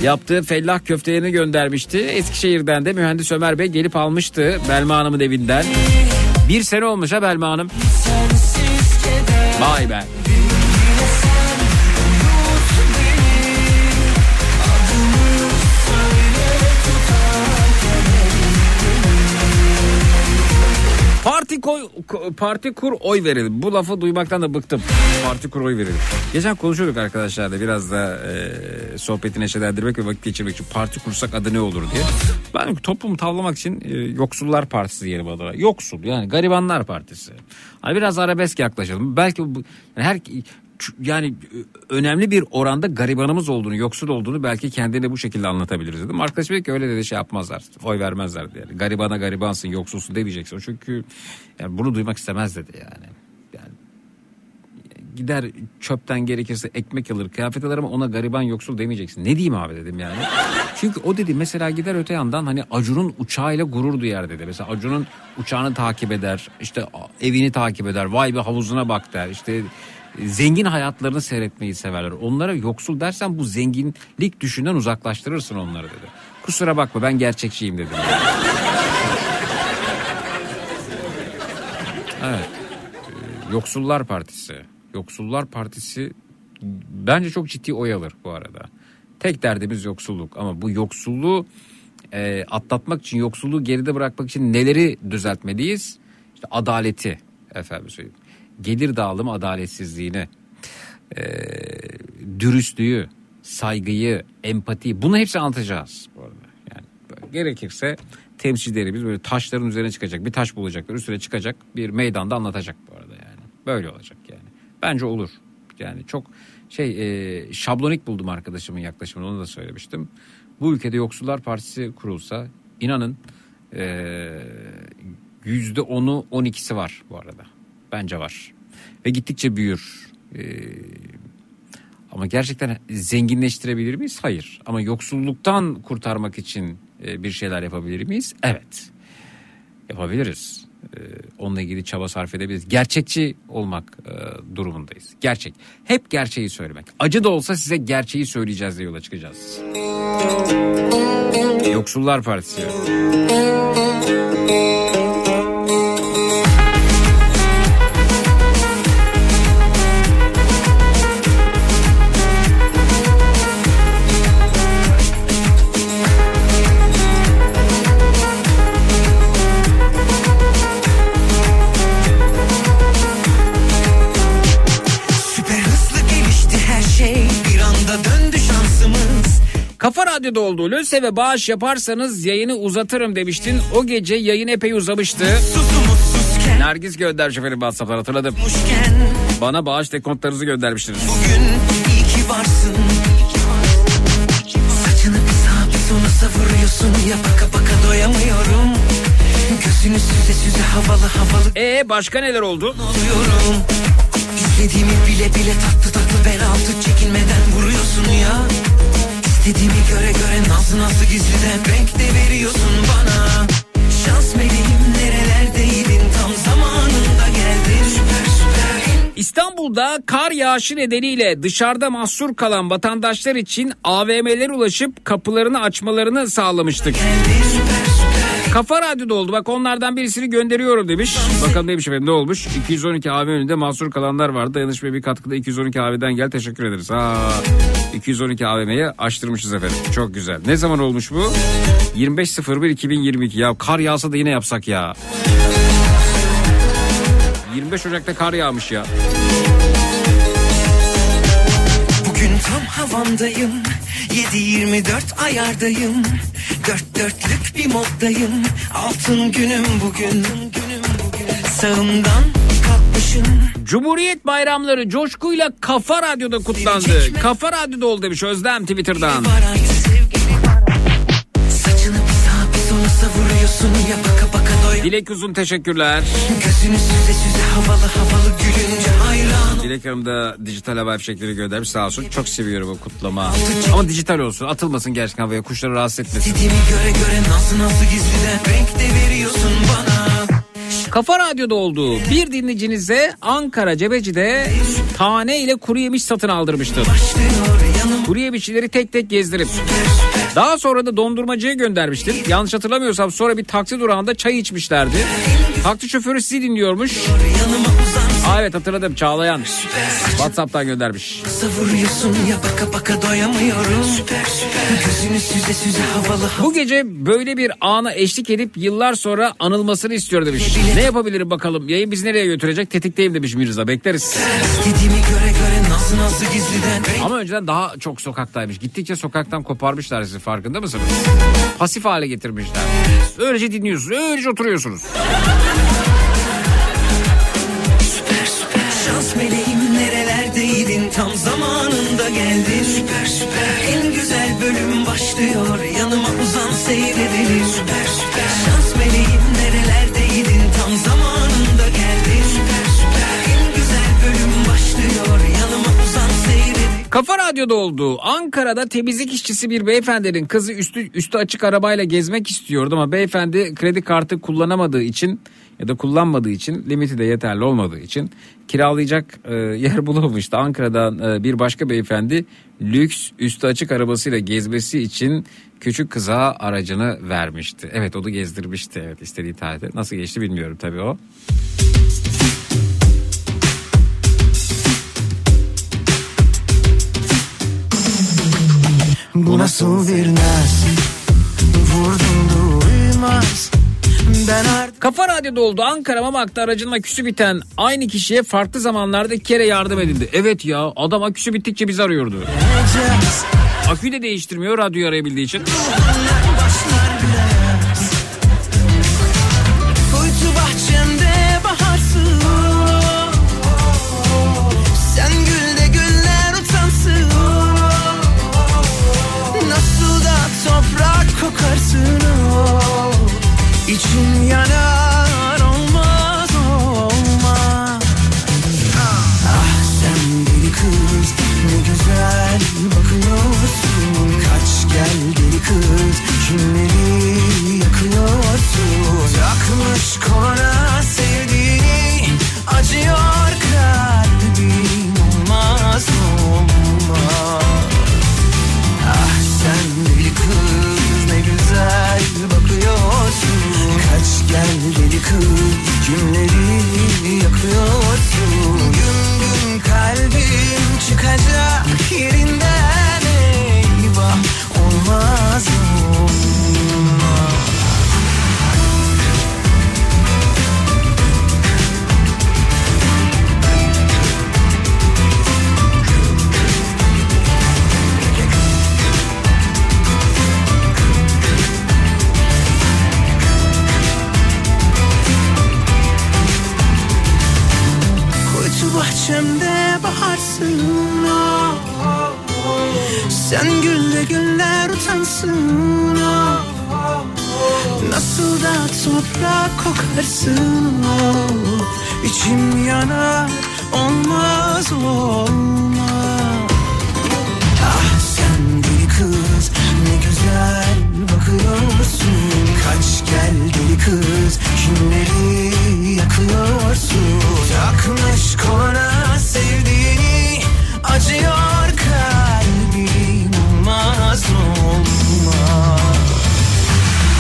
yaptığı fellah köftelerini göndermişti. Eskişehir'den de mühendis Ömer Bey gelip almıştı Belma Hanım'ın evinden. Bir sene olmuş ha Belma Hanım. Vay be. Parti koy ko- parti kur oy verelim. Bu lafı duymaktan da bıktım. Parti kur oy verelim. Geçen konuşuyorduk arkadaşlarla biraz da e, sohbeti neşelendirmek ve vakit geçirmek için parti kursak adı ne olur diye. Ben toplumu tavlamak için e, Yoksullar Partisi diyelim adına. Yoksul yani garibanlar partisi. Hani biraz arabesk yaklaşalım. Belki bu yani her yani önemli bir oranda garibanımız olduğunu, yoksul olduğunu belki kendine bu şekilde anlatabiliriz dedim. Arkadaş dedi ki öyle dedi şey yapmazlar. Oy vermezler dedi. Yani. Garibana garibansın, yoksulsun demeyeceksin. Çünkü yani bunu duymak istemez dedi yani. Yani gider çöpten gerekirse ekmek alır, kıyafet alır ama ona gariban yoksul demeyeceksin. Ne diyeyim abi dedim yani. Çünkü o dedi mesela gider öte yandan hani Acun'un uçağıyla gurur duyar dedi. Mesela Acun'un uçağını takip eder, işte evini takip eder, vay be havuzuna bak der, işte zengin hayatlarını seyretmeyi severler. Onlara yoksul dersen bu zenginlik düşünden uzaklaştırırsın onları dedi. Kusura bakma ben gerçekçiyim dedim. Evet. Ee, Yoksullar Partisi. Yoksullar Partisi bence çok ciddi oy alır bu arada. Tek derdimiz yoksulluk ama bu yoksulluğu e, atlatmak için yoksulluğu geride bırakmak için neleri düzeltmeliyiz? İşte adaleti efendim söyleyeyim. Gelir dağılımı adaletsizliğini, e, dürüstlüğü, saygıyı, empatiyi bunu hepsi anlatacağız bu arada. Yani gerekirse temsilcilerimiz böyle taşların üzerine çıkacak bir taş bulacaklar üstüne çıkacak bir meydanda anlatacak bu arada yani. Böyle olacak yani. Bence olur. Yani çok şey e, şablonik buldum arkadaşımın yaklaşımını onu da söylemiştim. Bu ülkede Yoksullar Partisi kurulsa inanın e, yüzde onu on ikisi var bu arada. Bence var. Ve gittikçe büyür. E, Ama gerçekten zenginleştirebilir miyiz? Hayır. Ama yoksulluktan kurtarmak için e, bir şeyler yapabilir miyiz? Evet. Yapabiliriz. E, Onunla ilgili çaba sarf edebiliriz. Gerçekçi olmak e, durumundayız. Gerçek. Hep gerçeği söylemek. Acı da olsa size gerçeği söyleyeceğiz diye yola çıkacağız. Yoksullar Partisi. Kafa Radyo'da olduğu Löse ve bağış yaparsanız yayını uzatırım demiştin. O gece yayın epey uzamıştı. Nergis göndermiş efendim WhatsApp'tan hatırladım.
Muşken
Bana bağış dekontlarınızı göndermiştiniz.
Bugün iyi ki varsın Saçını bir sağa bir sola savuruyorsun Ya baka baka doyamıyorum Gözünü süze süze havalı havalı
E başka neler oldu?
oluyorum İstediğimi bile bile tatlı tatlı bel altı çekinmeden vuruyorsun ya İstediğimi göre göre nazlı nazlı gizliden renk de veriyorsun bana. Şans meleğim nerelerdeydin? Tam zamanında geldin. Süper süper.
İstanbul'da kar yağışı nedeniyle dışarıda mahsur kalan vatandaşlar için AVM'lere ulaşıp kapılarını açmalarını sağlamıştık.
geldin
Kafa Radyo'da oldu bak onlardan birisini gönderiyorum demiş. Bakalım neymiş efendim ne olmuş? 212 AV önünde mahsur kalanlar vardı. Dayanışmaya bir katkıda 212 AV'den gel teşekkür ederiz. Ha, 212 AVM'yi açtırmışız efendim. Çok güzel. Ne zaman olmuş bu? 25.01.2022 ya kar yağsa da yine yapsak ya. 25 Ocak'ta kar yağmış ya.
Bugün tam havamdayım 7-24 ayardayım Dört dörtlük bir moddayım. Altın günüm bugün. Sağımdan kalkmışım.
Cumhuriyet bayramları coşkuyla Kafa Radyo'da kutlandı. Kafa Radyo'da oldu demiş Özlem Twitter'dan. Dilek Uzun teşekkürler.
Gözünü süze süze havalı havalı gülünce
Dilek Hanım da dijital havai fişekleri göndermiş sağ olsun. Çok seviyorum o kutlama. Ama dijital olsun atılmasın gerçekten havaya kuşları rahatsız etmesin.
Göre göre nazlı nazlı gizliden renk de veriyorsun bana
Kafa Radyo'da olduğu bir dinleyicinize Ankara Cebeci'de tane ile kuru yemiş satın
yanım
Kuru yemişçileri tek tek gezdirip daha sonra da dondurmacıya göndermiştim. Yanlış hatırlamıyorsam sonra bir taksi durağında çay içmişlerdi. Taksi şoförü sizi dinliyormuş. Aa, evet hatırladım Çağlayan. Whatsapp'tan göndermiş.
Savuruyorsun ya baka baka doyamıyorum Süper süper Gözünü süze süze havalı
Bu gece böyle bir ana eşlik edip yıllar sonra anılmasını istiyor demiş. Ne yapabilirim bakalım? Yayın bizi nereye götürecek? Tetikteyim demiş Mirza. Bekleriz.
İstediğimi göre göre nazlı nazlı gizliden
Ama önceden daha çok sokaktaymış. Gittikçe sokaktan koparmışlar sizi farkında mısınız? Pasif hale getirmişler. Öylece dinliyorsunuz. Öylece oturuyorsunuz.
Meleğim nerelerdeydin? Tam zamanında geldin. Süper süper. En güzel bölüm başlıyor. Yanıma uzan seyredelim. Süper süper. Şans meleğim nerelerdeydin? Tam zamanında geldin. Süper süper. En güzel bölüm başlıyor. Yanıma uzan seyredelim.
Kafa Radyo'da olduğu Ankara'da temizlik işçisi bir beyefendinin kızı üstü, üstü açık arabayla gezmek istiyordu ama beyefendi kredi kartı kullanamadığı için ya da kullanmadığı için limiti de yeterli olmadığı için kiralayacak e, yer bulamamıştı. Ankara'dan e, bir başka beyefendi lüks üstü açık arabasıyla gezmesi için küçük kıza aracını vermişti. Evet onu gezdirmişti evet istediği tarihte. Nasıl geçti bilmiyorum tabii o.
Bu nasıl bir naz Vurdum duymaz
Kafa Radyo'da oldu Ankara Mamak'ta aracının aküsü biten aynı kişiye farklı zamanlarda iki kere yardım edildi. Evet ya adam aküsü bittikçe bizi arıyordu. Aküyü de değiştirmiyor radyoyu arayabildiği için.
you. need bahçemde baharsın oh. Sen gülle güller utansın oh. Nasıl da toprak kokarsın oh. İçim yanar olmaz olmaz Ah sen deli kız ne güzel bakıyorsun Kaç geldi kız kimleri yakıyorsun? Takmış koluna sevdiğini acıyor kalbim olmaz olmaz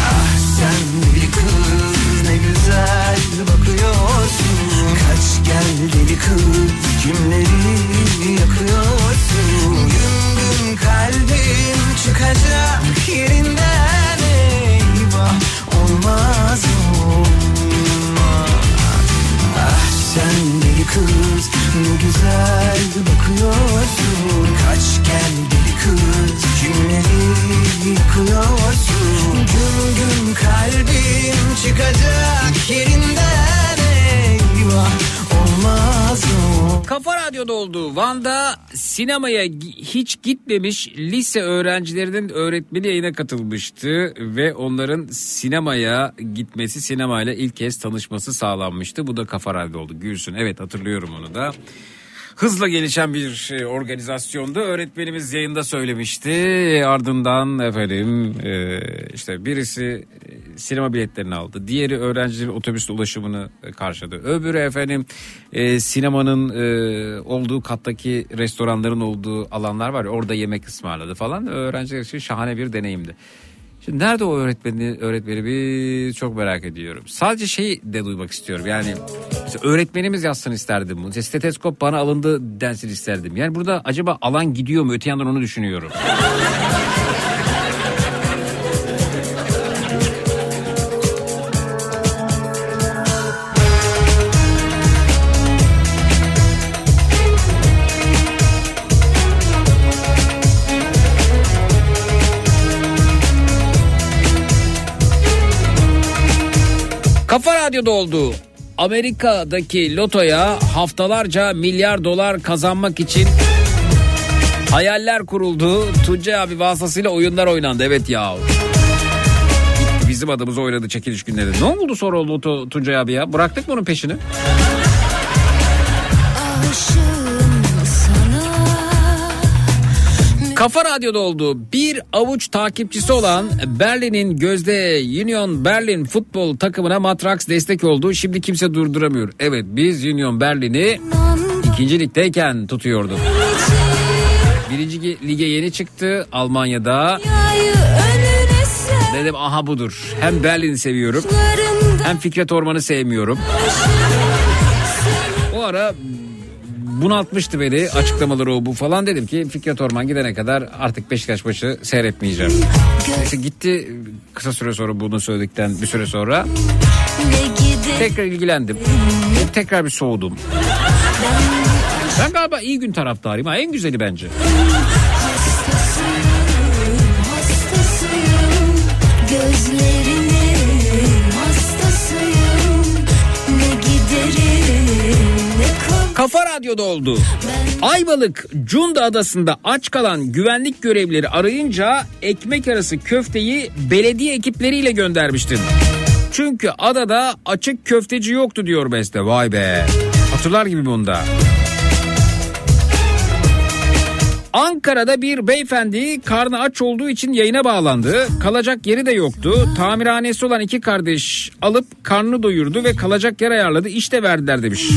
Ah sen deli kız ne güzel bakıyorsun. Kaç gel deli kız kimleri yakıyorsun kız ne güzel bakıyorsun. Kaç gel deli kız kimleri yıkıyorsun? Güm güm kalbim çıkacak yerinden eyvah Olmaz o
Kafa Radyo'da olduğu Van'da sinemaya hiç gitmemiş lise öğrencilerinin öğretmeni yayına katılmıştı ve onların sinemaya gitmesi, sinemayla ilk kez tanışması sağlanmıştı. Bu da Kafa oldu. Gülsün. Evet hatırlıyorum onu da. Hızla gelişen bir e, organizasyonda öğretmenimiz yayında söylemişti. Ardından efendim e, işte birisi e, sinema biletlerini aldı. Diğeri öğrencilerin otobüs ulaşımını karşıladı. Öbürü efendim sinemanın olduğu kattaki restoranların olduğu alanlar var ya orada yemek ısmarladı falan. Öğrenciler için şahane bir deneyimdi. Şimdi nerede o öğretmeni, öğretmeni bir çok merak ediyorum. Sadece şeyi de duymak istiyorum. Yani öğretmenimiz yazsın isterdim. bunu. Steteskop bana alındı densin isterdim. Yani burada acaba alan gidiyor mu? Öte yandan onu düşünüyorum. Kafa Radyo'da oldu. Amerika'daki lotoya haftalarca milyar dolar kazanmak için hayaller kuruldu. Tuncay abi vasıtasıyla oyunlar oynandı. Evet ya. Bizim adımıza oynadı çekiliş günleri. Ne oldu sonra Tu- Tuncay abi ya? Bıraktık mı onun peşini? Kafa Radyo'da oldu. Bir avuç takipçisi olan Berlin'in gözde Union Berlin futbol takımına Matrax destek oldu. Şimdi kimse durduramıyor. Evet biz Union Berlin'i ikinci ligdeyken tutuyorduk. Birinci ge- lige yeni çıktı Almanya'da. Dedim aha budur. Hem Berlin'i seviyorum hem Fikret Orman'ı sevmiyorum. O ara bunaltmıştı beni açıklamaları o bu falan dedim ki Fikret Orman gidene kadar artık Beşiktaş maçı seyretmeyeceğim. Neyse gitti kısa süre sonra bunu söyledikten bir süre sonra tekrar ilgilendim. Tekrar bir soğudum. Ben galiba iyi gün taraftarıyım ha en güzeli bence. Kafa Radyo'da oldu. Ayvalık Cunda Adası'nda aç kalan güvenlik görevlileri arayınca ekmek arası köfteyi belediye ekipleriyle göndermiştim. Çünkü adada açık köfteci yoktu diyor Beste. Vay be. Hatırlar gibi bunda. Ankara'da bir beyefendi karnı aç olduğu için yayına bağlandı. Kalacak yeri de yoktu. Tamirhanesi olan iki kardeş alıp karnını doyurdu ve kalacak yer ayarladı. İşte verdiler demiş.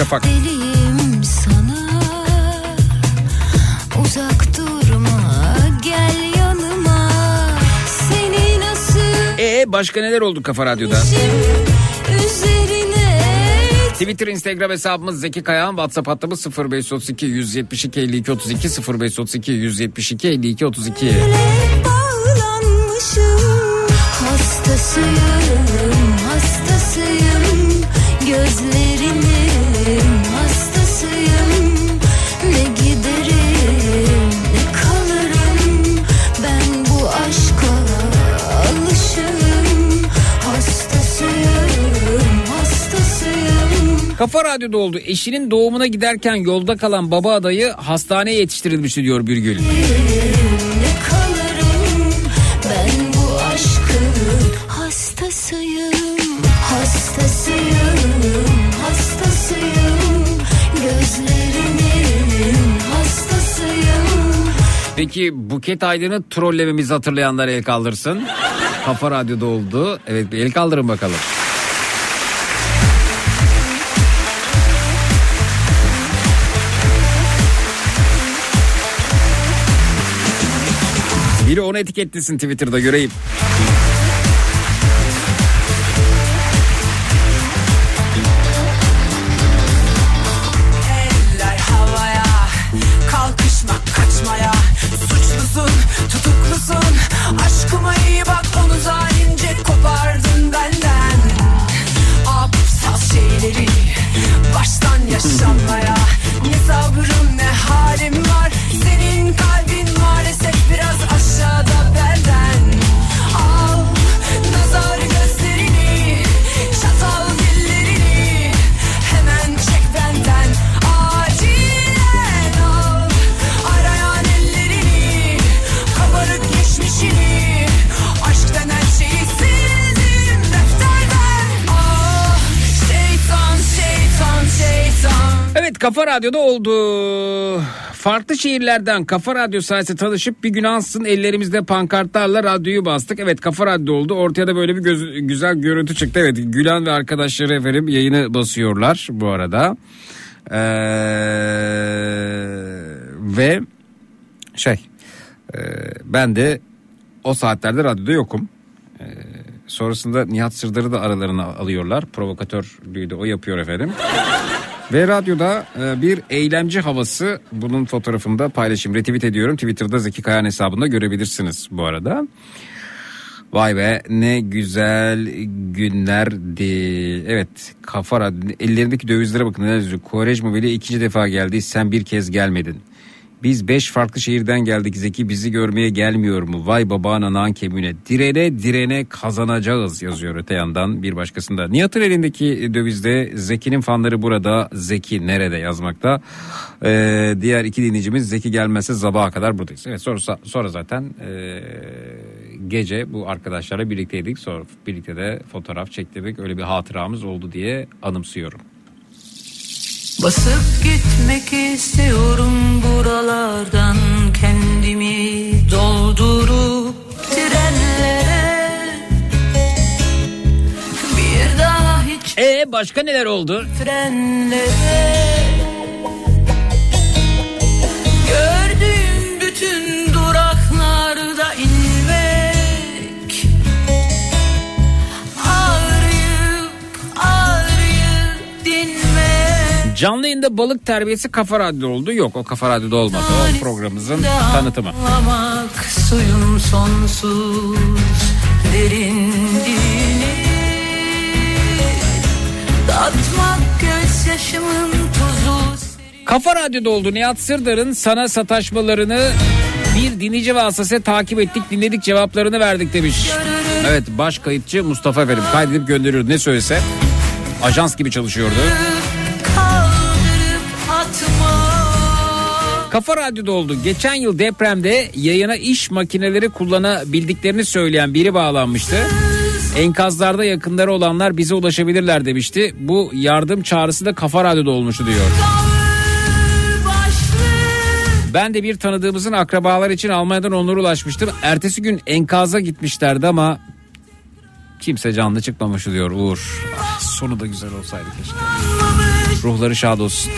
Şafak.
Deliyim sana Uzak durma Gel yanıma Seni nasıl
E başka neler oldu Kafa Radyo'da?
Üzerine
Twitter, Instagram hesabımız Zeki Kayağan. WhatsApp hattımız 0532 172 52 32 0532 172 52 32.
bağlanmışım Hastasıyım Hastasıyım
Kafa Radyo'da oldu. Eşinin doğumuna giderken yolda kalan baba adayı hastaneye yetiştirilmişti diyor Birgül.
Kalırım hastasıyım hastasıyım hastasıyım
Peki Buket Aydın'ı trollememizi hatırlayanlar el kaldırsın. Kafa Radyo'da oldu. Evet bir el kaldırın bakalım. Biri onu etiketlesin Twitter'da göreyim. Kafa Radyo'da oldu. Farklı şehirlerden Kafa Radyo sayesinde tanışıp bir gün ansın ellerimizde pankartlarla radyoyu bastık. Evet Kafa Radyo oldu. Ortaya da böyle bir göz- güzel görüntü çıktı. Evet Gülen ve arkadaşları efendim yayını basıyorlar bu arada. Ee, ve şey e, ben de o saatlerde radyoda yokum. Ee, sonrasında Nihat Sırdar'ı da aralarına alıyorlar. Provokatörlüğü de o yapıyor efendim. Ve radyoda e, bir eylemci havası bunun fotoğrafını da paylaşayım. Retweet ediyorum. Twitter'da Zeki Kayan hesabında görebilirsiniz bu arada. Vay be ne güzel günlerdi. Evet kafa radyo. Ellerindeki dövizlere bakın neler yazıyor. Kovarejma bile ikinci defa geldi. Sen bir kez gelmedin. Biz beş farklı şehirden geldik Zeki bizi görmeye gelmiyor mu? Vay babana nan kemüne. Direne direne kazanacağız yazıyor öte yandan bir başkasında. Nihat'ın elindeki dövizde Zeki'nin fanları burada Zeki nerede yazmakta. Ee, diğer iki dinleyicimiz Zeki gelmezse sabaha kadar buradayız. Evet sonra, sonra zaten ee, gece bu arkadaşlarla birlikteydik. Sonra birlikte de fotoğraf çektirdik. Öyle bir hatıramız oldu diye anımsıyorum.
Basıp gitmek istiyorum buralardan kendimi doldurup trenlere Bir daha hiç
E başka neler oldu?
trenlere Gördüğüm
Canlı yayında balık terbiyesi kafa radyo oldu. Yok o kafa radyoda olmadı. O programımızın tanıtımı.
Anlamak suyun sonsuz derinliğini Tatmak gözyaşımın tuzu
Kafa Radyo'da oldu. Nihat Sırdar'ın sana sataşmalarını bir dinleyici vasıtasıyla takip ettik dinledik cevaplarını verdik demiş. Evet baş kayıtçı Mustafa efendim kaydedip gönderiyordu ne söylese. Ajans gibi çalışıyordu.
kaldırıp
Kafa Radyo'da oldu. Geçen yıl depremde yayına iş makineleri kullanabildiklerini söyleyen biri bağlanmıştı. Enkazlarda yakınları olanlar bize ulaşabilirler demişti. Bu yardım çağrısı da Kafa Radyo'da olmuştu diyor. Ben de bir tanıdığımızın akrabalar için Almanya'dan onlara ulaşmıştım. Ertesi gün enkaza gitmişlerdi ama kimse canlı çıkmamıştı diyor Uğur. Ah, sonu da güzel olsaydı keşke. Ruhları şad olsun.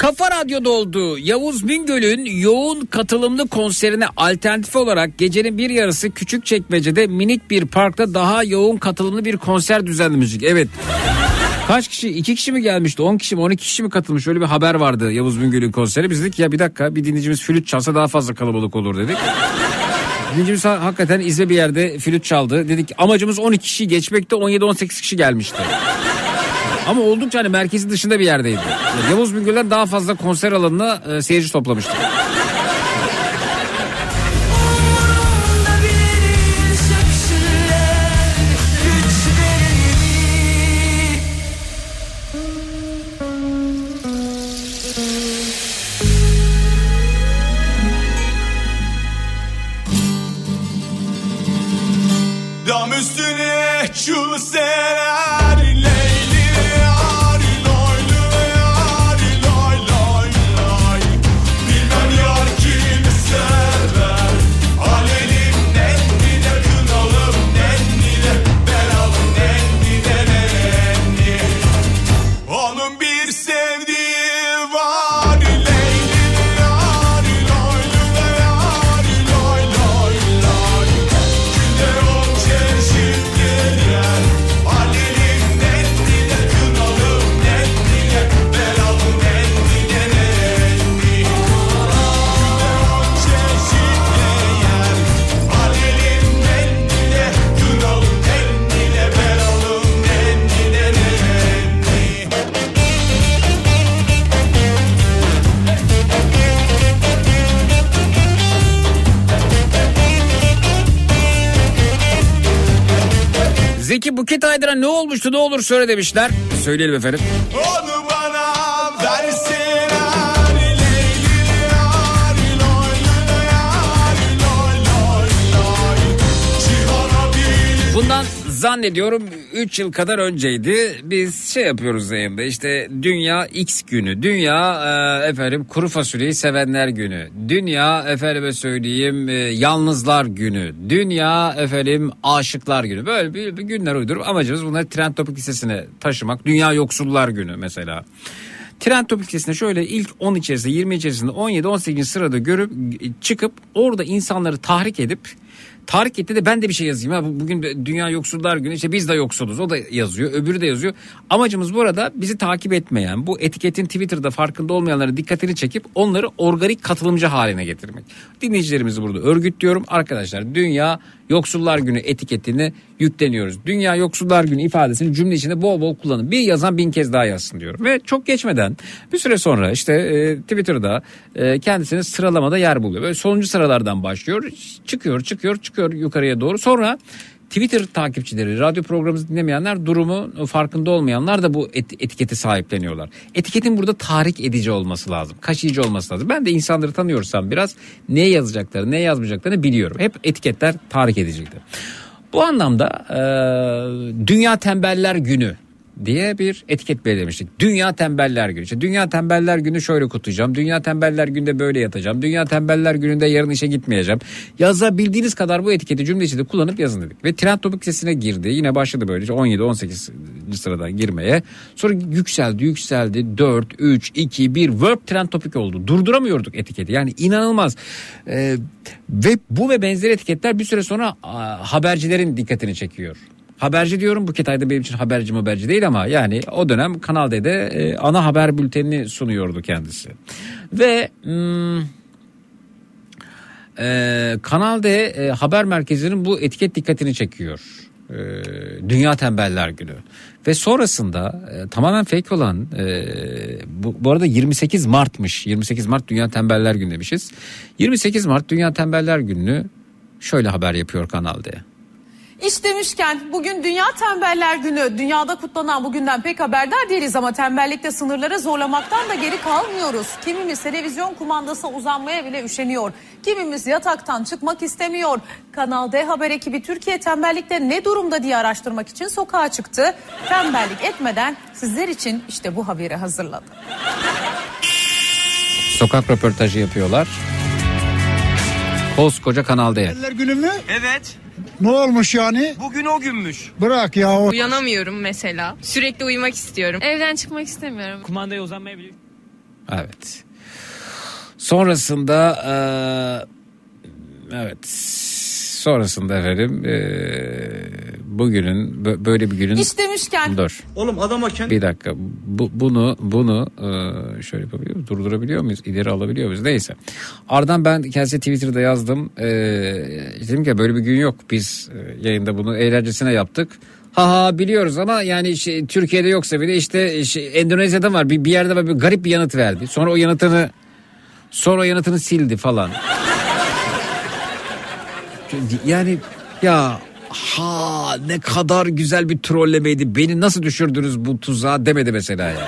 Kafa Radyo'da oldu. Yavuz Bingöl'ün yoğun katılımlı konserine alternatif olarak gecenin bir yarısı Küçükçekmece'de minik bir parkta daha yoğun katılımlı bir konser düzenlemiştik. Evet. Kaç kişi? iki kişi mi gelmişti? 10 kişi mi? 12 kişi mi katılmış? Öyle bir haber vardı Yavuz Bingöl'ün konseri. Biz dedik ya bir dakika bir dinleyicimiz flüt çalsa daha fazla kalabalık olur dedik. Ha- hakikaten izle bir yerde flüt çaldı. Dedik amacımız 12 kişi geçmekte 17-18 kişi gelmişti. Ama oldukça hani merkezi dışında bir yerdeydi. Yani Yavuz Bingöl'den daha fazla konser alanına e, seyirci toplamıştı.
Dam üstüne
Zeki Buket Aydın'a ne olmuştu ne olur söyle demişler. Söyleyelim efendim.
Onu
zannediyorum 3 yıl kadar önceydi. Biz şey yapıyoruz yayında işte Dünya X günü. Dünya e, efendim kuru fasulyeyi sevenler günü. Dünya efendime söyleyeyim e, yalnızlar günü. Dünya efendim aşıklar günü. Böyle bir, bir günler uydurup amacımız bunları trend topik listesine taşımak. Dünya yoksullar günü mesela. Trend topik listesinde şöyle ilk 10 içerisinde 20 içerisinde 17-18 sırada görüp çıkıp orada insanları tahrik edip Tahrik etti de ben de bir şey yazayım. Ha, bu- bugün Dünya Yoksullar Günü işte biz de yoksuluz. O da yazıyor. Öbürü de yazıyor. Amacımız burada bizi takip etmeyen bu etiketin Twitter'da farkında olmayanların dikkatini çekip onları organik katılımcı haline getirmek. Dinleyicilerimizi burada örgütlüyorum. Arkadaşlar Dünya Yoksullar Günü etiketini yükleniyoruz. Dünya Yoksullar Günü ifadesini cümle içinde bol bol kullanın. Bir yazan bin kez daha yazsın diyorum. Ve çok geçmeden bir süre sonra işte e, Twitter'da e, kendisini sıralamada yer buluyor. Böyle sonuncu sıralardan başlıyor. Çıkıyor, çıkıyor, çıkıyor yukarıya doğru. Sonra Twitter takipçileri, radyo programımızı dinlemeyenler, durumu farkında olmayanlar da bu et- etiketi sahipleniyorlar. Etiketin burada tahrik edici olması lazım. Kaşıyıcı olması lazım. Ben de insanları tanıyorsam biraz ne yazacaklarını, ne yazmayacaklarını biliyorum. Hep etiketler tahrik edicidir. Bu anlamda e, Dünya Tembeller Günü diye bir etiket belirlemiştik. Dünya Tembeller Günü. İşte Dünya Tembeller Günü şöyle kutlayacağım. Dünya Tembeller Günü'nde böyle yatacağım. Dünya Tembeller Günü'nde yarın işe gitmeyeceğim. Yazabildiğiniz kadar bu etiketi cümle içinde kullanıp yazın dedik. Ve Trend Topik sesine girdi. Yine başladı böylece 17-18 sıradan girmeye. Sonra yükseldi yükseldi. 4, 3, 2, 1 Verb Trend Topik oldu. Durduramıyorduk etiketi. Yani inanılmaz. Ee, ve bu ve benzeri etiketler bir süre sonra aa, habercilerin dikkatini çekiyor. Haberci diyorum Buket Ayda benim için haberci haberci değil ama yani o dönem Kanal D'de e, ana haber bültenini sunuyordu kendisi. Ve hmm, e, Kanal D e, haber merkezinin bu etiket dikkatini çekiyor. E, Dünya Tembeller Günü. Ve sonrasında e, tamamen fake olan e, bu, bu arada 28 Mart'mış. 28 Mart Dünya Tembeller Günü demişiz. 28 Mart Dünya Tembeller Günü'nü şöyle haber yapıyor Kanal D.
İş demişken bugün Dünya Tembeller Günü. Dünyada kutlanan bugünden pek haberdar değiliz ama tembellikte sınırları zorlamaktan da geri kalmıyoruz. Kimimiz televizyon kumandasına uzanmaya bile üşeniyor. Kimimiz yataktan çıkmak istemiyor. Kanal D Haber ekibi Türkiye tembellikte ne durumda diye araştırmak için sokağa çıktı. Tembellik etmeden sizler için işte bu haberi hazırladı.
Sokak röportajı yapıyorlar. Koskoca Kanal D'ye.
günü mü?
Evet.
Ne olmuş yani?
Bugün o günmüş.
Bırak ya o.
Uyanamıyorum mesela. Sürekli uyumak istiyorum. Evden çıkmak istemiyorum.
Kumandaya uzanmayabilir.
Evet. Sonrasında e, evet sonrasında efendim e, bugünün bö- böyle bir günün
İş demişken
dur.
Oğlum adama kendi
Bir dakika. Bu, bunu bunu e, şöyle yapabiliyor muyuz? Durdurabiliyor muyuz? İleri alabiliyor muyuz? Neyse. Ardından ben kendisi Twitter'da yazdım. E, dedim ki böyle bir gün yok. Biz e, yayında bunu eğlencesine yaptık. Ha ha biliyoruz ama yani şey, Türkiye'de yoksa bile işte şey, Endonezya'da var. Bir, bir yerde var, bir garip bir yanıt verdi. Sonra o yanıtını sonra o yanıtını sildi falan. Yani ya ha ne kadar güzel bir trollemeydi. Beni nasıl düşürdünüz bu tuzağa demedi mesela yani.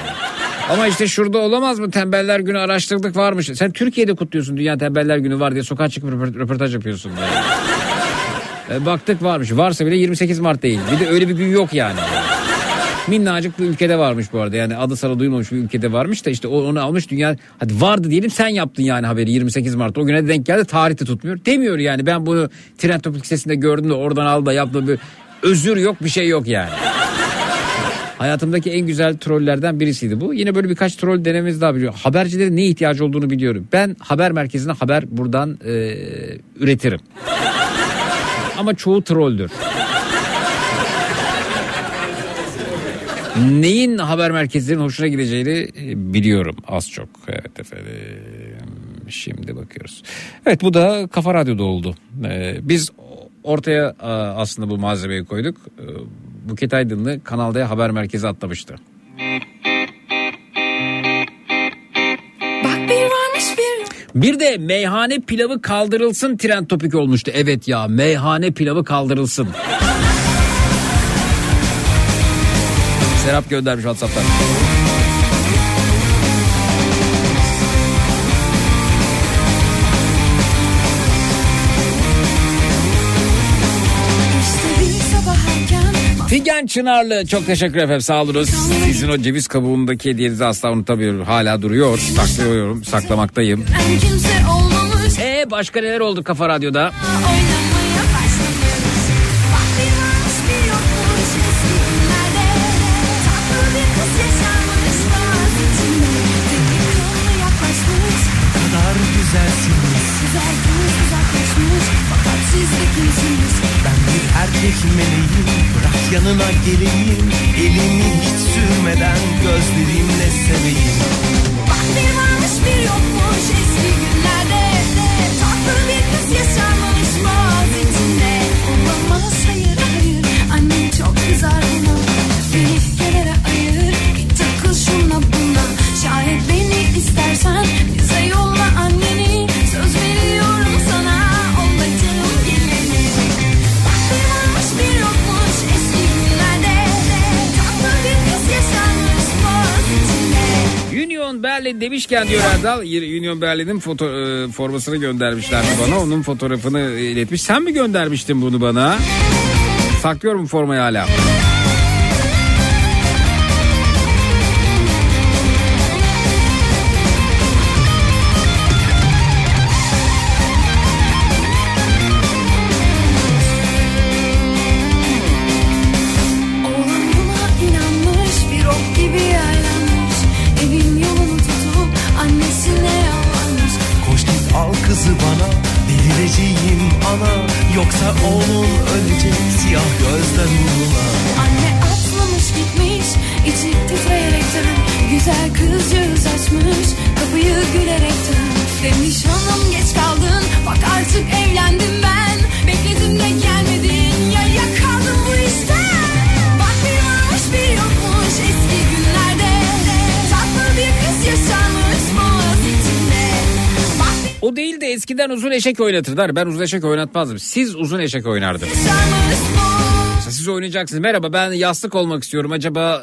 Ama işte şurada olamaz mı tembeller günü araştırdık varmış. Sen Türkiye'de kutluyorsun dünya tembeller günü var diye sokağa çıkıp röport- röportaj yapıyorsun. Yani. E, baktık varmış. Varsa bile 28 Mart değil. Bir de öyle bir gün yok yani. Minnacık bir ülkede varmış bu arada. Yani adı sana duyulmamış bir ülkede varmış da işte onu almış dünya. Hadi vardı diyelim sen yaptın yani haberi 28 Mart. O güne denk geldi tarihte tutmuyor. Demiyor yani ben bunu Trend Topik sitesinde gördüm de oradan al da yaptım. Bir özür yok bir şey yok yani. Hayatımdaki en güzel trollerden birisiydi bu. Yine böyle birkaç troll denememiz daha biliyor. Habercilerin ne ihtiyacı olduğunu biliyorum. Ben haber merkezine haber buradan e, üretirim. Ama çoğu trolldür. Neyin haber merkezlerinin hoşuna gideceğini e, biliyorum az çok. Evet efendim. Şimdi bakıyoruz. Evet bu da Kafa Radyo'da oldu. Ee, biz ortaya e, aslında bu malzemeyi koyduk. Buket Aydınlı Kanal D haber merkezi atlamıştı.
Bir
de meyhane pilavı kaldırılsın trend topik olmuştu. Evet ya meyhane pilavı kaldırılsın. Serap göndermiş WhatsApp'tan. Figen Çınarlı çok teşekkür efendim sağ olunuz. Sizin o ceviz kabuğundaki hediyenizi asla unutamıyorum. Hala duruyor. Saklıyorum, saklamaktayım.
en kimse olmamış
E başka neler oldu Kafa Radyo'da?
oynamaya
geleyim.
Berlin demişken diyor Erdal. Union Berlin'in foto, e, formasını göndermişlerdi bana. Onun fotoğrafını iletmiş. Sen mi göndermiştin bunu bana? Saklıyorum formayı hala. Eskiden uzun eşek oynatırlar. Ben uzun eşek oynatmazdım. Siz uzun eşek oynardınız. Siz oynayacaksınız. Merhaba ben yastık olmak istiyorum. Acaba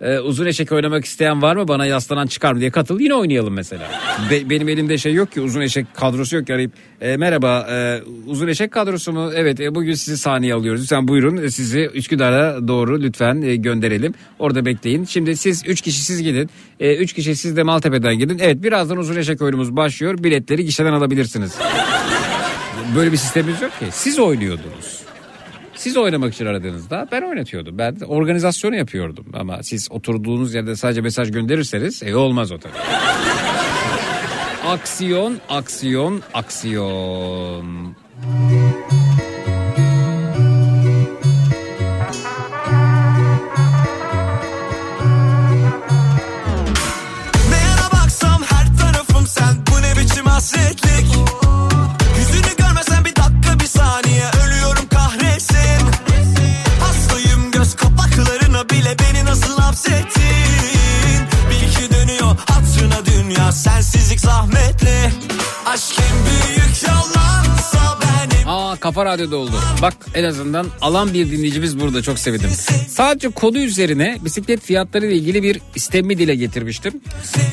e, e, uzun eşek oynamak isteyen var mı? Bana yaslanan çıkar mı diye katıl. Yine oynayalım mesela. Be- benim elimde şey yok ki uzun eşek kadrosu yok ki arayıp. e, merhaba e, uzun eşek kadrosu mu? Evet e, bugün sizi sahneye alıyoruz. Lütfen buyurun e, sizi Üsküdar'a doğru lütfen e, gönderelim. Orada bekleyin. Şimdi siz 3 kişi siz gidin. 3 kişi siz de Maltepe'den gidin. Evet birazdan uzun eşek oyunumuz başlıyor. Biletleri gişeden alabilirsiniz. Böyle bir sistemimiz yok ki. Siz oynuyordunuz. Siz oynamak için aradığınızda ben oynatıyordum. Ben organizasyonu yapıyordum. Ama siz oturduğunuz yerde sadece mesaj gönderirseniz e olmaz o tabii. aksiyon, aksiyon, aksiyon. Hasretli nasıl hapsettin? Bil ki dönüyor hatırına dünya Sensizlik zahmetli. Aşk en büyük Kafa Radyo'da oldu. Bak en azından alan bir dinleyicimiz burada çok sevindim. Sadece konu üzerine bisiklet fiyatları ile ilgili bir istemi dile getirmiştim.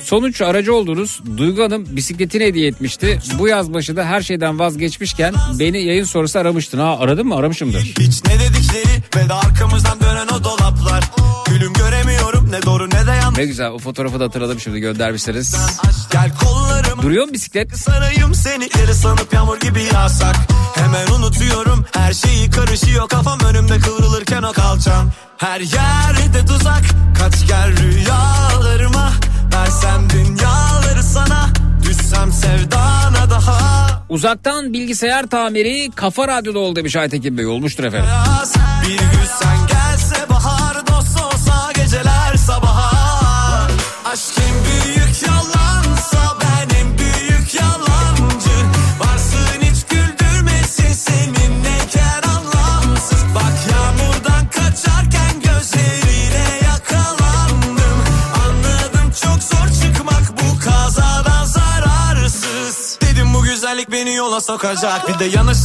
Sonuç aracı olduğunuz Duygu Hanım bisikletini hediye etmişti. Bu yaz başı da her şeyden vazgeçmişken beni yayın sonrası aramıştın. Ha aradın mı? Aramışımdır.
Hiç ne dedikleri ve de arkamızdan dönen o dolaplar Gülüm göremiyorum ne doğru ne de yanlış
Ne güzel o fotoğrafı da hatırladım şimdi göndermişsiniz.
Gel kollarım
Duruyor mu bisiklet?
sarayım seni Geri sanıp yağmur gibi yağsak Hemen unutuyorum her şeyi karışıyor Kafam önümde kıvrılırken o kalçam Her yerde tuzak Kaç gel rüyalarıma Versem dünyaları sana Düşsem sevdana daha
Uzaktan bilgisayar tamiri Kafa Radyo'da oldu demiş Aytekin Bey. Olmuştur efendim.
Bir gün sen gelse bahar beni yola sokacak Bir de yanlış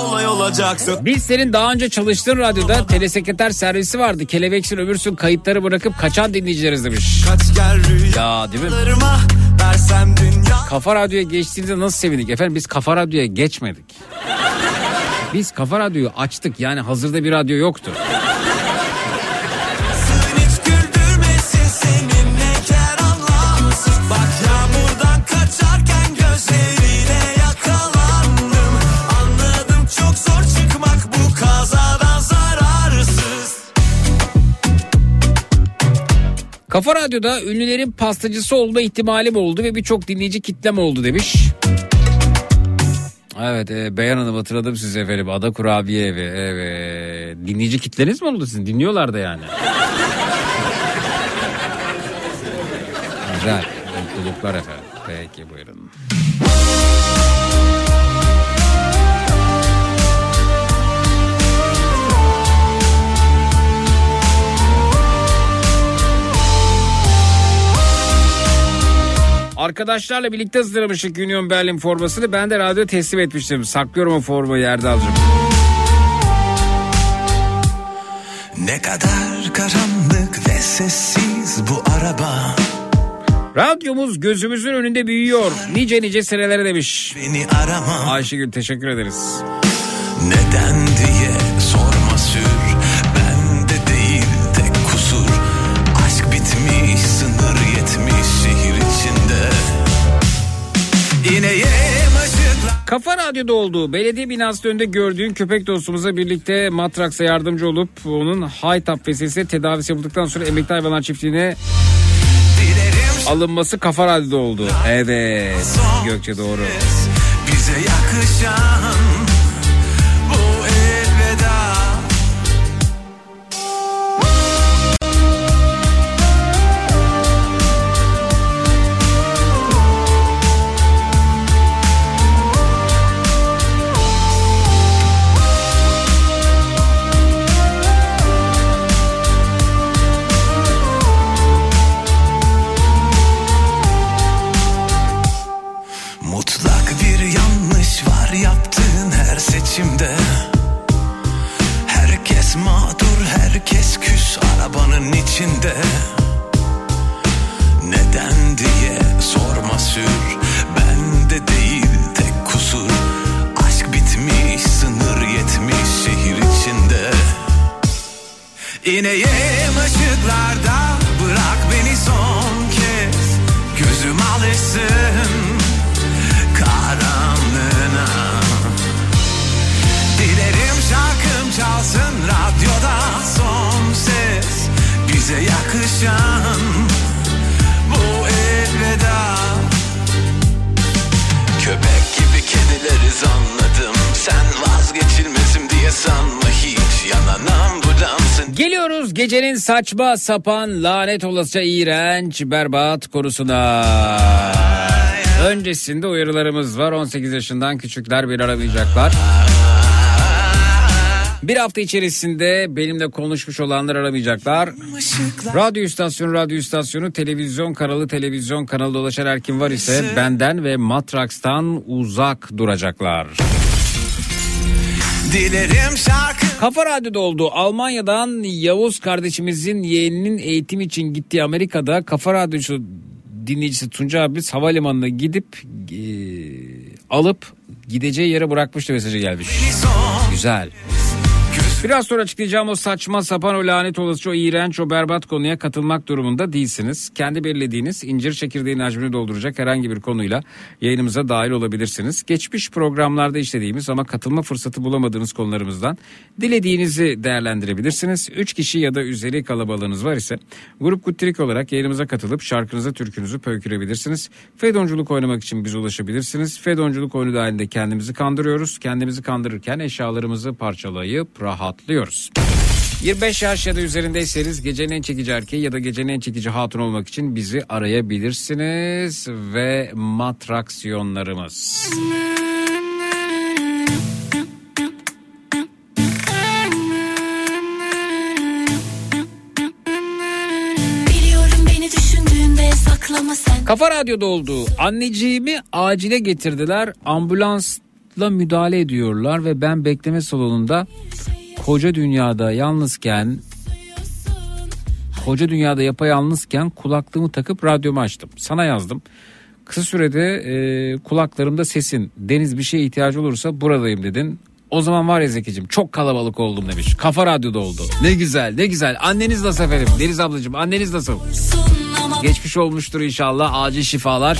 olay olacaksın
Biz senin daha önce çalıştığın radyoda telesekreter servisi vardı. Kelebeksin öbürsün kayıtları bırakıp kaçan dinleyicileriz demiş.
Kaç gel
Ya değil mi? Kafa Radyo'ya geçtiğinizde nasıl sevindik? Efendim biz Kafa Radyo'ya geçmedik. Biz Kafa Radyo'yu açtık yani hazırda bir radyo yoktu. Kafa Radyo'da ünlülerin pastacısı olma ihtimalim oldu ve birçok dinleyici kitlem oldu demiş. Evet e, Beyan Hanım hatırladım sizi efendim. Ada Kurabiye evi. Evet. Dinleyici kitleniz mi oldu sizin? Dinliyorlar da yani. Güzel. Mutluluklar efendim. Peki buyurun. Arkadaşlarla birlikte hazırlamıştık Union Berlin formasını. Ben de radyo teslim etmiştim. Saklıyorum o formayı Erdal'cığım.
Ne kadar karanlık ve sessiz bu araba
Radyomuz gözümüzün önünde büyüyor. Nice nice senelere demiş.
Beni arama
Ayşegül teşekkür ederiz.
Neden diye
Kafa Radyo'da olduğu belediye binası önünde gördüğün köpek dostumuza birlikte Matraks'a yardımcı olup onun Haytap vesilesiyle tedavisi yapıldıktan sonra emekli hayvanlar çiftliğine alınması Kafa Radyo'da oldu. Evet Gökçe doğru.
bize yakışan İneyim ışıklarda bırak beni son kez. Gözüm alışsın karanlığına. Dilerim şarkım çalsın radyoda son ses. Bize yakışan bu elveda. Köpek gibi kedileriz anladım Sen vazgeçilmezim diye sanma hiç. Yanan
Geliyoruz gecenin saçma sapan lanet olasıca iğrenç berbat konusuna. Öncesinde uyarılarımız var. 18 yaşından küçükler bir aramayacaklar. Bir hafta içerisinde benimle konuşmuş olanlar aramayacaklar. Radyo istasyonu, radyo istasyonu, televizyon kanalı, televizyon kanalı dolaşan her kim var ise benden ve Matraks'tan uzak duracaklar.
Dilerim şarkı
Kafa Radyo'da olduğu Almanya'dan Yavuz kardeşimizin yeğeninin eğitim için gittiği Amerika'da Kafa Radyosu dinleyicisi Tunca abi havalimanına gidip e, alıp gideceği yere bırakmıştı mesajı gelmiş. Güzel. Biraz sonra açıklayacağım o saçma sapan o lanet olası o iğrenç o berbat konuya katılmak durumunda değilsiniz. Kendi belirlediğiniz incir çekirdeğin hacmini dolduracak herhangi bir konuyla yayınımıza dahil olabilirsiniz. Geçmiş programlarda işlediğimiz ama katılma fırsatı bulamadığınız konularımızdan dilediğinizi değerlendirebilirsiniz. 3 kişi ya da üzeri kalabalığınız var ise grup kuttirik olarak yayınımıza katılıp şarkınızı türkünüzü pöykürebilirsiniz. Fedonculuk oynamak için bize ulaşabilirsiniz. Fedonculuk oyunu dahilinde kendimizi kandırıyoruz. Kendimizi kandırırken eşyalarımızı parçalayıp rahatlıyoruz. 25 yaş ya da üzerindeyseniz gecenin en çekici erkeği ya da gecenin en çekici hatun olmak için bizi arayabilirsiniz ve matraksiyonlarımız. Kafa Radyo'da olduğu anneciğimi acile getirdiler. Ambulansla müdahale ediyorlar ve ben bekleme salonunda koca dünyada yalnızken koca dünyada yapayalnızken kulaklığımı takıp radyomu açtım. Sana yazdım. Kısa sürede e, kulaklarımda sesin Deniz bir şeye ihtiyacı olursa buradayım dedin. O zaman var ya Zeki'cim çok kalabalık oldum demiş. Kafa Radyo'da oldu. Ne güzel ne güzel. Anneniz nasıl efendim? Deniz ablacığım anneniz nasıl? Geçmiş olmuştur inşallah. Acil şifalar.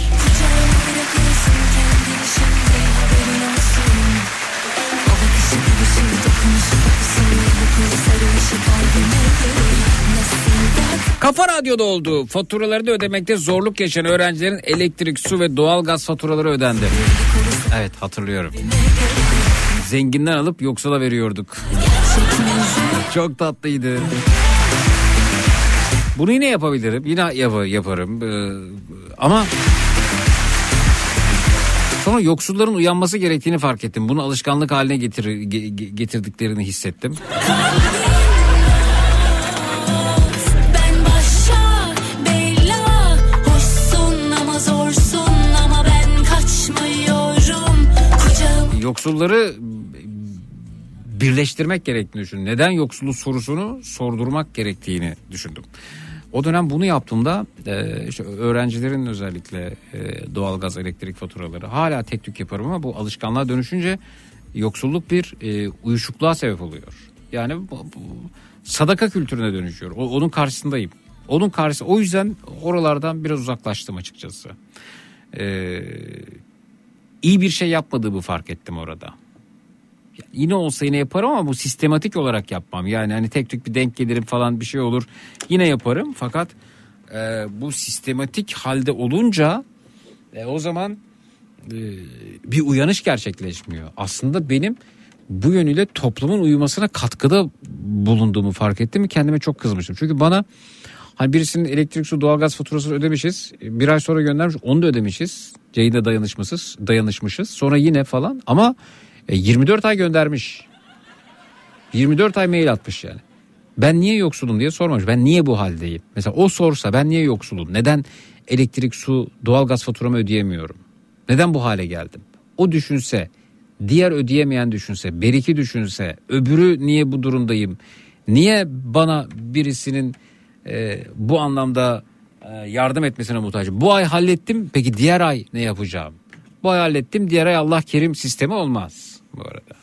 Kafa Radyo'da oldu. Faturalarını ödemekte zorluk yaşayan öğrencilerin elektrik, su ve doğalgaz faturaları ödendi. Evet hatırlıyorum. Zenginden alıp yoksula veriyorduk. Çok tatlıydı. Bunu yine yapabilirim. Yine yap- yaparım. Ee, ama sonra yoksulların uyanması gerektiğini fark ettim. Bunu alışkanlık haline getir, ge- ge- getirdiklerini hissettim. Yoksulları birleştirmek gerektiğini düşündüm. Neden yoksulluk sorusunu sordurmak gerektiğini düşündüm. O dönem bunu yaptığımda e, işte öğrencilerin özellikle e, doğalgaz, elektrik faturaları hala tek tük yaparım ama bu alışkanlığa dönüşünce yoksulluk bir e, uyuşukluğa sebep oluyor. Yani bu, bu sadaka kültürüne dönüşüyor. O- onun karşısındayım. Onun karşısı o yüzden oralardan biraz uzaklaştım açıkçası. E, iyi bir şey yapmadığımı fark ettim orada. Yine olsa yine yaparım ama bu sistematik olarak yapmam. Yani hani tek tük bir denk gelirim falan bir şey olur. Yine yaparım fakat e, bu sistematik halde olunca e, o zaman e, bir uyanış gerçekleşmiyor. Aslında benim bu yönüyle toplumun uyumasına katkıda bulunduğumu fark ettim. Kendime çok kızmıştım. Çünkü bana hani birisinin elektrik su doğalgaz faturasını ödemişiz. Bir ay sonra göndermiş onu da ödemişiz. Ceyda dayanışmışız, dayanışmışız. Sonra yine falan ama e, 24 ay göndermiş. 24 ay mail atmış yani. Ben niye yoksulum diye sormamış. Ben niye bu haldeyim? Mesela o sorsa ben niye yoksulum? Neden elektrik, su, doğalgaz faturamı ödeyemiyorum? Neden bu hale geldim? O düşünse, diğer ödeyemeyen düşünse, beriki düşünse, öbürü niye bu durumdayım? Niye bana birisinin e, bu anlamda e, yardım etmesine muhtacım? Bu ay hallettim, peki diğer ay ne yapacağım? Bu ay hallettim, diğer ay Allah kerim sistemi olmaz bu arada.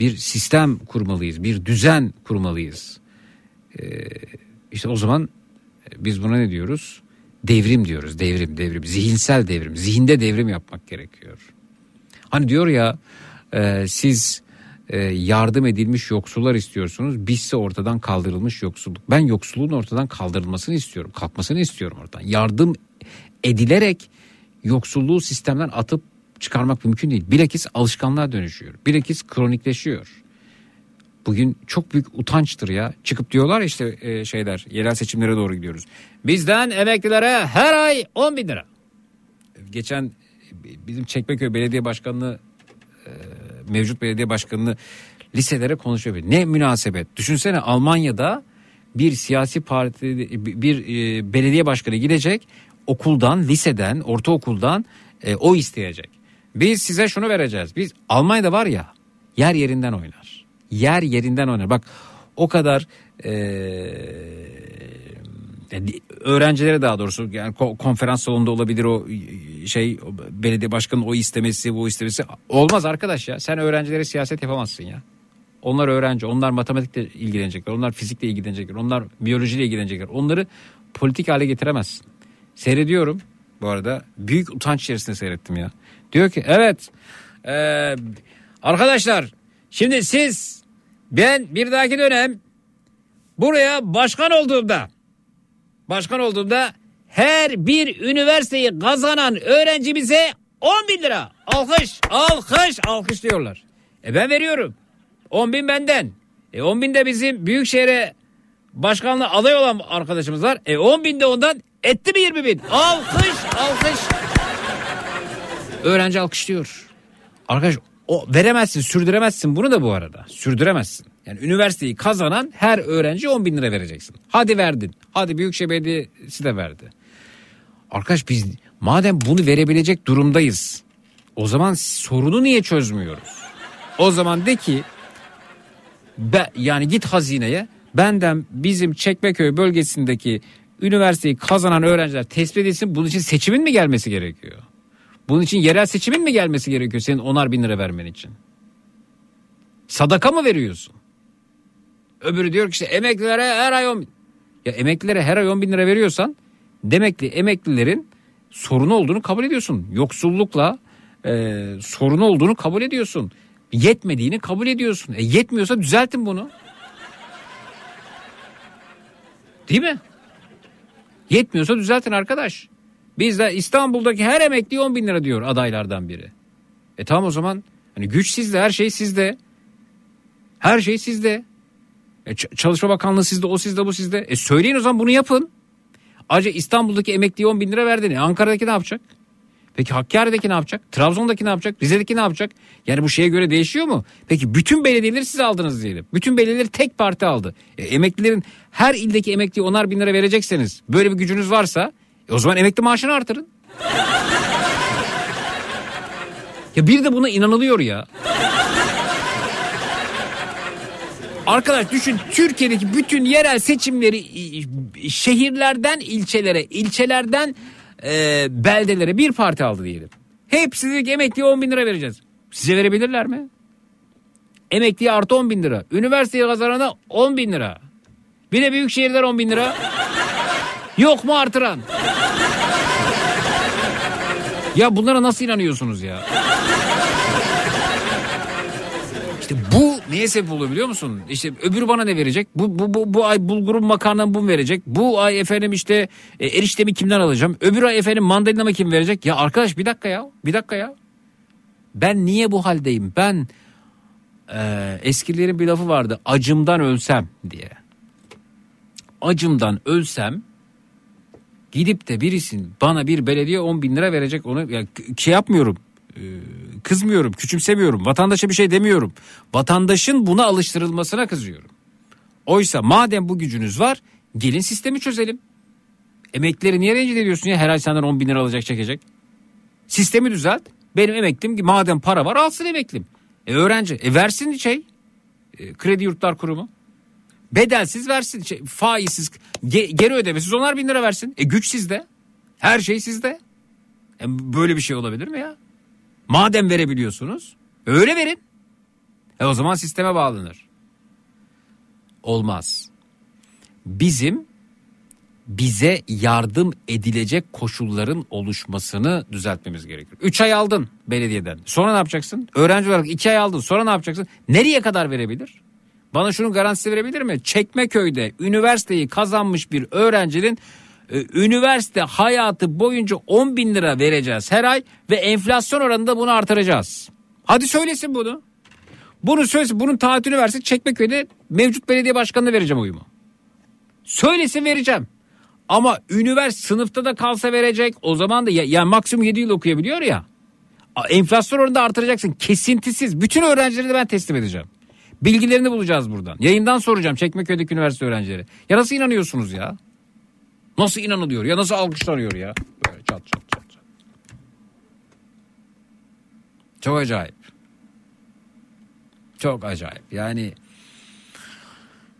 Bir sistem kurmalıyız, bir düzen kurmalıyız. Ee, işte o zaman biz buna ne diyoruz? Devrim diyoruz. Devrim, devrim. Zihinsel devrim. Zihinde devrim yapmak gerekiyor. Hani diyor ya e, siz e, yardım edilmiş yoksullar istiyorsunuz. Bizse ortadan kaldırılmış yoksulluk. Ben yoksulluğun ortadan kaldırılmasını istiyorum. Kalkmasını istiyorum oradan. Yardım edilerek yoksulluğu sistemden atıp çıkarmak mümkün değil. Bilakis alışkanlığa dönüşüyor. Bilakis kronikleşiyor. Bugün çok büyük utançtır ya. Çıkıp diyorlar işte e, şeyler yerel seçimlere doğru gidiyoruz. Bizden emeklilere her ay 10 bin lira. Geçen e, bizim Çekmeköy Belediye Başkanlığı e, mevcut belediye başkanını liselere konuşuyor. Ne münasebet. Düşünsene Almanya'da bir siyasi parti bir e, belediye başkanı gidecek okuldan, liseden, ortaokuldan e, o isteyecek. Biz size şunu vereceğiz. Biz Almanya'da var ya yer yerinden oynar. yer yerinden oynar. Bak o kadar eee, öğrencilere daha doğrusu yani ko- konferans salonunda olabilir o şey belediye başkanının o istemesi bu istemesi olmaz arkadaş ya sen öğrencilere siyaset yapamazsın ya. Onlar öğrenci, onlar matematikle ilgilenecekler, onlar fizikle ilgilenecekler, onlar biyolojiyle ilgilenecekler. Onları politik hale getiremezsin. Seyrediyorum bu arada büyük utanç içerisinde seyrettim ya. Diyor ki evet eee, arkadaşlar şimdi siz ben bir dahaki dönem buraya başkan olduğumda başkan olduğumda her bir üniversiteyi kazanan öğrencimize 10 bin lira alkış alkış alkış diyorlar. E ben veriyorum 10 bin benden e 10 bin de bizim büyükşehir'e başkanlığa aday olan arkadaşımız var. E 10 bin de ondan etti mi 20 bin alkış alkış. Öğrenci alkışlıyor. Arkadaş o veremezsin sürdüremezsin bunu da bu arada sürdüremezsin. Yani üniversiteyi kazanan her öğrenci 10 bin lira vereceksin. Hadi verdin. Hadi Büyükşehir Belediyesi de verdi. Arkadaş biz madem bunu verebilecek durumdayız. O zaman sorunu niye çözmüyoruz? O zaman de ki be, yani git hazineye benden bizim Çekmeköy bölgesindeki üniversiteyi kazanan öğrenciler tespit edilsin. Bunun için seçimin mi gelmesi gerekiyor? Bunun için yerel seçimin mi gelmesi gerekiyor senin onar bin lira vermen için? Sadaka mı veriyorsun? Öbürü diyor ki işte emeklilere her ay 10 bin. Ya emeklilere her ay 10 bin lira veriyorsan demek ki emeklilerin sorunu olduğunu kabul ediyorsun. Yoksullukla e, sorunu olduğunu kabul ediyorsun. Yetmediğini kabul ediyorsun. E yetmiyorsa düzeltin bunu. Değil mi? Yetmiyorsa düzeltin arkadaş. Biz de İstanbul'daki her emekli 10 bin lira diyor adaylardan biri. E tamam o zaman hani güç sizde her şey sizde. Her şey sizde. E, Çalışma Bakanlığı sizde o sizde bu sizde. E söyleyin o zaman bunu yapın. Ayrıca İstanbul'daki emekliye 10 bin lira verdin. E Ankara'daki ne yapacak? Peki Hakkari'deki ne yapacak? Trabzon'daki ne yapacak? Rize'deki ne yapacak? Yani bu şeye göre değişiyor mu? Peki bütün belediyeleri siz aldınız diyelim. Bütün belediyeleri tek parti aldı. E, emeklilerin her ildeki emekliye onar bin lira verecekseniz böyle bir gücünüz varsa e, o zaman emekli maaşını artırın. ya bir de buna inanılıyor ya. Arkadaş düşün Türkiye'deki bütün yerel seçimleri şehirlerden ilçelere, ilçelerden e, beldelere bir parti aldı diyelim. Hepsi dedi ki emekliye 10 bin lira vereceğiz. Size verebilirler mi? Emekliye artı 10 bin lira. Üniversiteye kazanana 10 bin lira. Bir de büyük şehirler 10 bin lira. Yok mu artıran? Ya bunlara nasıl inanıyorsunuz ya? İşte bu neye sebep oluyor biliyor musun? İşte öbürü bana ne verecek? Bu bu bu, bu ay bulgurum makarnamı bu verecek? Bu ay efendim işte e, eriştemi kimden alacağım? Öbür ay efendim mandalinamı kim verecek? Ya arkadaş bir dakika ya. Bir dakika ya. Ben niye bu haldeyim? Ben e, eskilerin bir lafı vardı. Acımdan ölsem diye. Acımdan ölsem gidip de birisin bana bir belediye 10 bin lira verecek onu ya, şey yapmıyorum kızmıyorum küçümsemiyorum vatandaşa bir şey demiyorum vatandaşın buna alıştırılmasına kızıyorum oysa madem bu gücünüz var gelin sistemi çözelim emeklileri niye rencide ediyorsun ya her ay senden 10 bin lira alacak çekecek sistemi düzelt benim emeklim ki madem para var alsın emeklim e, öğrenci e, versin şey e, kredi yurtlar kurumu bedelsiz versin şey, faizsiz ge- geri ödemesiz onar bin lira versin. E güç sizde. Her şey sizde. E, böyle bir şey olabilir mi ya? Madem verebiliyorsunuz öyle verin. E o zaman sisteme bağlanır. Olmaz. Bizim bize yardım edilecek koşulların oluşmasını düzeltmemiz gerekir. 3 ay aldın belediyeden. Sonra ne yapacaksın? Öğrenci olarak 2 ay aldın. Sonra ne yapacaksın? Nereye kadar verebilir? Bana şunun garantisi verebilir mi? Çekmeköy'de üniversiteyi kazanmış bir öğrencinin üniversite hayatı boyunca 10 bin lira vereceğiz her ay ve enflasyon oranında bunu artıracağız. Hadi söylesin bunu. Bunu söylesin. Bunun taahhütünü versin. Çekmeköy'de mevcut belediye başkanına vereceğim oyumu. Söylesin vereceğim. Ama üniversite sınıfta da kalsa verecek. O zaman da ya, yani maksimum 7 yıl okuyabiliyor ya. Enflasyon oranında artıracaksın. Kesintisiz. Bütün öğrencileri de ben teslim edeceğim. Bilgilerini bulacağız buradan. Yayından soracağım Çekmeköy'deki üniversite öğrencileri. Ya nasıl inanıyorsunuz ya? Nasıl inanılıyor ya? Nasıl alkışlanıyor ya? Böyle çat çat çat. çat. Çok acayip. Çok acayip. Yani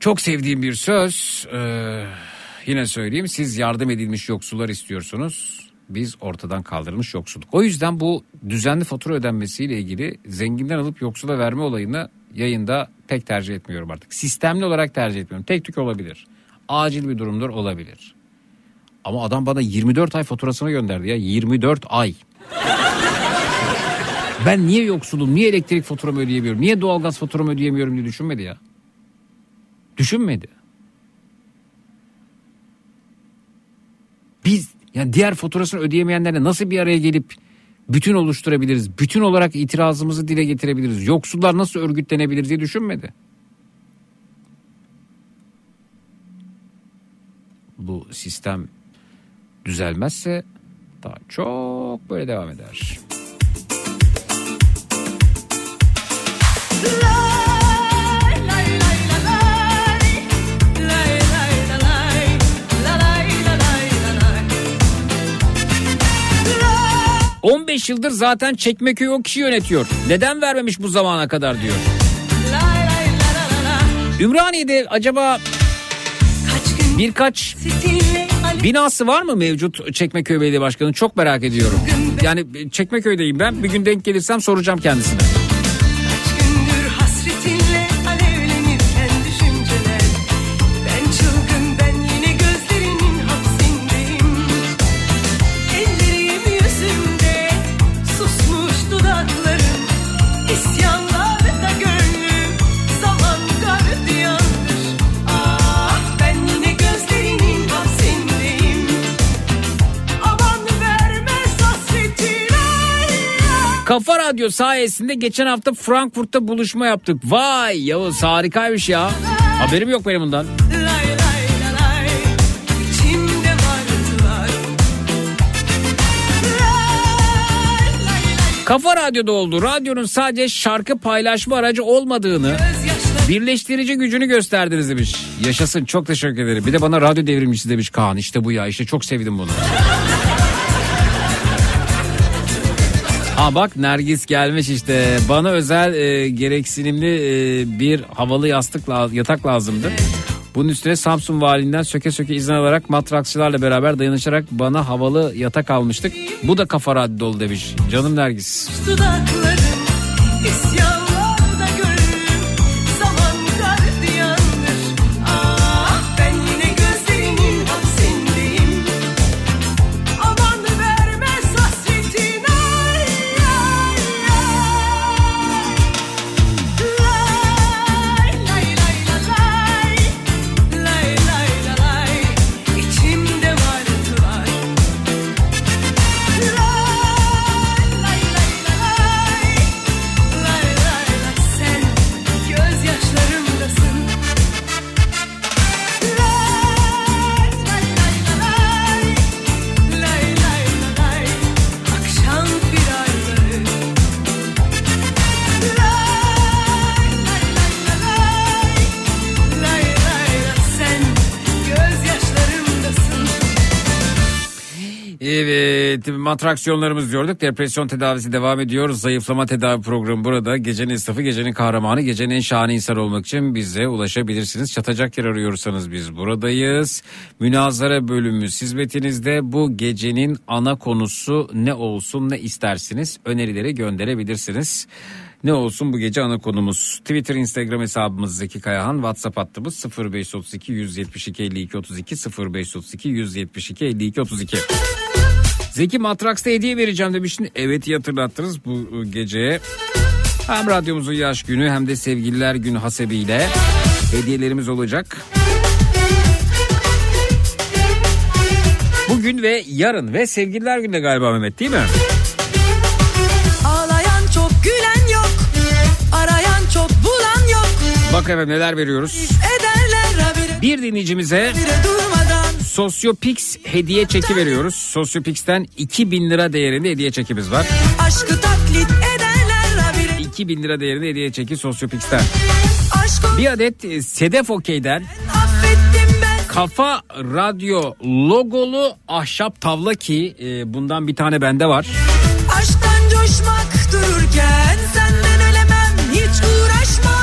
çok sevdiğim bir söz. Ee, yine söyleyeyim siz yardım edilmiş yoksullar istiyorsunuz. Biz ortadan kaldırılmış yoksulluk. O yüzden bu düzenli fatura ödenmesiyle ilgili zenginden alıp yoksula verme olayını yayında pek tercih etmiyorum artık. Sistemli olarak tercih etmiyorum. Tek tük olabilir. Acil bir durumdur olabilir. Ama adam bana 24 ay faturasını gönderdi ya. 24 ay. Ben niye yoksulum, niye elektrik faturamı ödeyemiyorum, niye doğalgaz faturamı ödeyemiyorum diye düşünmedi ya. Düşünmedi. Biz yani diğer faturasını ödeyemeyenlerle nasıl bir araya gelip bütün oluşturabiliriz? Bütün olarak itirazımızı dile getirebiliriz. Yoksullar nasıl örgütlenebilir diye düşünmedi. Bu sistem düzelmezse daha çok böyle devam eder.
Lay lay lay la lay. Lay lay la lay. La lay la lay la lay.
15 yıldır zaten Çekmeköy'ü o kişi yönetiyor. Neden vermemiş bu zamana kadar diyor. Ümraniye'de acaba birkaç binası var mı mevcut Çekmeköy Belediye Başkanı? Çok merak ediyorum. Yani Çekmeköy'deyim ben. Bir gün denk gelirsem soracağım kendisine. Kafa Radyo sayesinde geçen hafta Frankfurt'ta buluşma yaptık. Vay Yavuz harikaymış ya. Haberim yok benim bundan. Kafa Radyo'da oldu. Radyonun sadece şarkı paylaşma aracı olmadığını, birleştirici gücünü gösterdiniz demiş. Yaşasın çok teşekkür ederim. Bir de bana radyo devrimcisi demiş Kaan. İşte bu ya işte çok sevdim bunu. Ha bak Nergis gelmiş işte. Bana özel e, gereksinimli e, bir havalı yastık yatak lazımdı. Bunun üstüne Samsun valinden söke söke izin alarak matraksçılarla beraber dayanışarak bana havalı yatak almıştık. Bu da kafa radyo dolu demiş. Canım Nergis.
Dudaklarım isyanlarda
Evet matraksiyonlarımız diyorduk. Depresyon tedavisi devam ediyor. Zayıflama tedavi programı burada. Gecenin esnafı, gecenin kahramanı, gecenin en şahane insan olmak için bize ulaşabilirsiniz. Çatacak yer arıyorsanız biz buradayız. Münazara bölümü hizmetinizde bu gecenin ana konusu ne olsun ne istersiniz? Önerileri gönderebilirsiniz. Ne olsun bu gece ana konumuz. Twitter, Instagram hesabımız Zeki Kayahan. WhatsApp hattımız 0532 172 52 32 0532 172 52 32. Zeki Matraks'ta hediye vereceğim demiştin. Evet iyi hatırlattınız bu geceye. Hem radyomuzun yaş günü hem de sevgililer günü hasebiyle hediyelerimiz olacak. Bugün ve yarın ve sevgililer günü galiba Mehmet değil mi?
Ağlayan çok gülen yok Arayan çok bulan yok
Bak efendim neler veriyoruz. Bir dinleyicimize Sosyopix hediye çeki veriyoruz. Sosyopix'ten 2000 lira değerinde hediye çekimiz var.
Aşkı taklit ederler habire
2000 lira değerinde hediye çeki Sosyopix'ten. Bir adet e, Sedef Okey'den Kafa Radyo logolu ahşap tavla ki e, bundan bir tane bende var.
Aşktan coşmak dururken Senden ölemem hiç uğraşma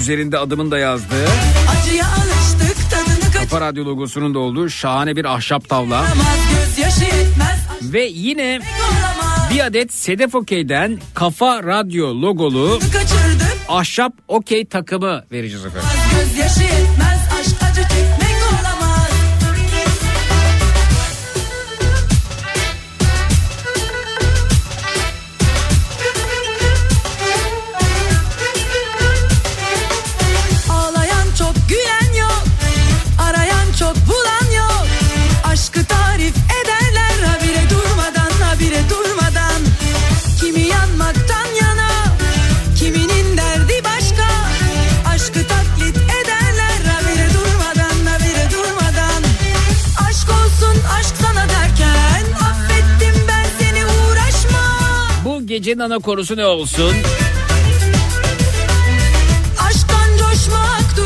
Üzerinde adımın da yazdığı
Acıya
Kafa Radyo logosunun da olduğu şahane bir ahşap tavla. Ve yine bir adet Sedef Okey'den Kafa Radyo logolu ahşap okey takımı vereceğiz efendim. Gecenin ana konusu ne olsun?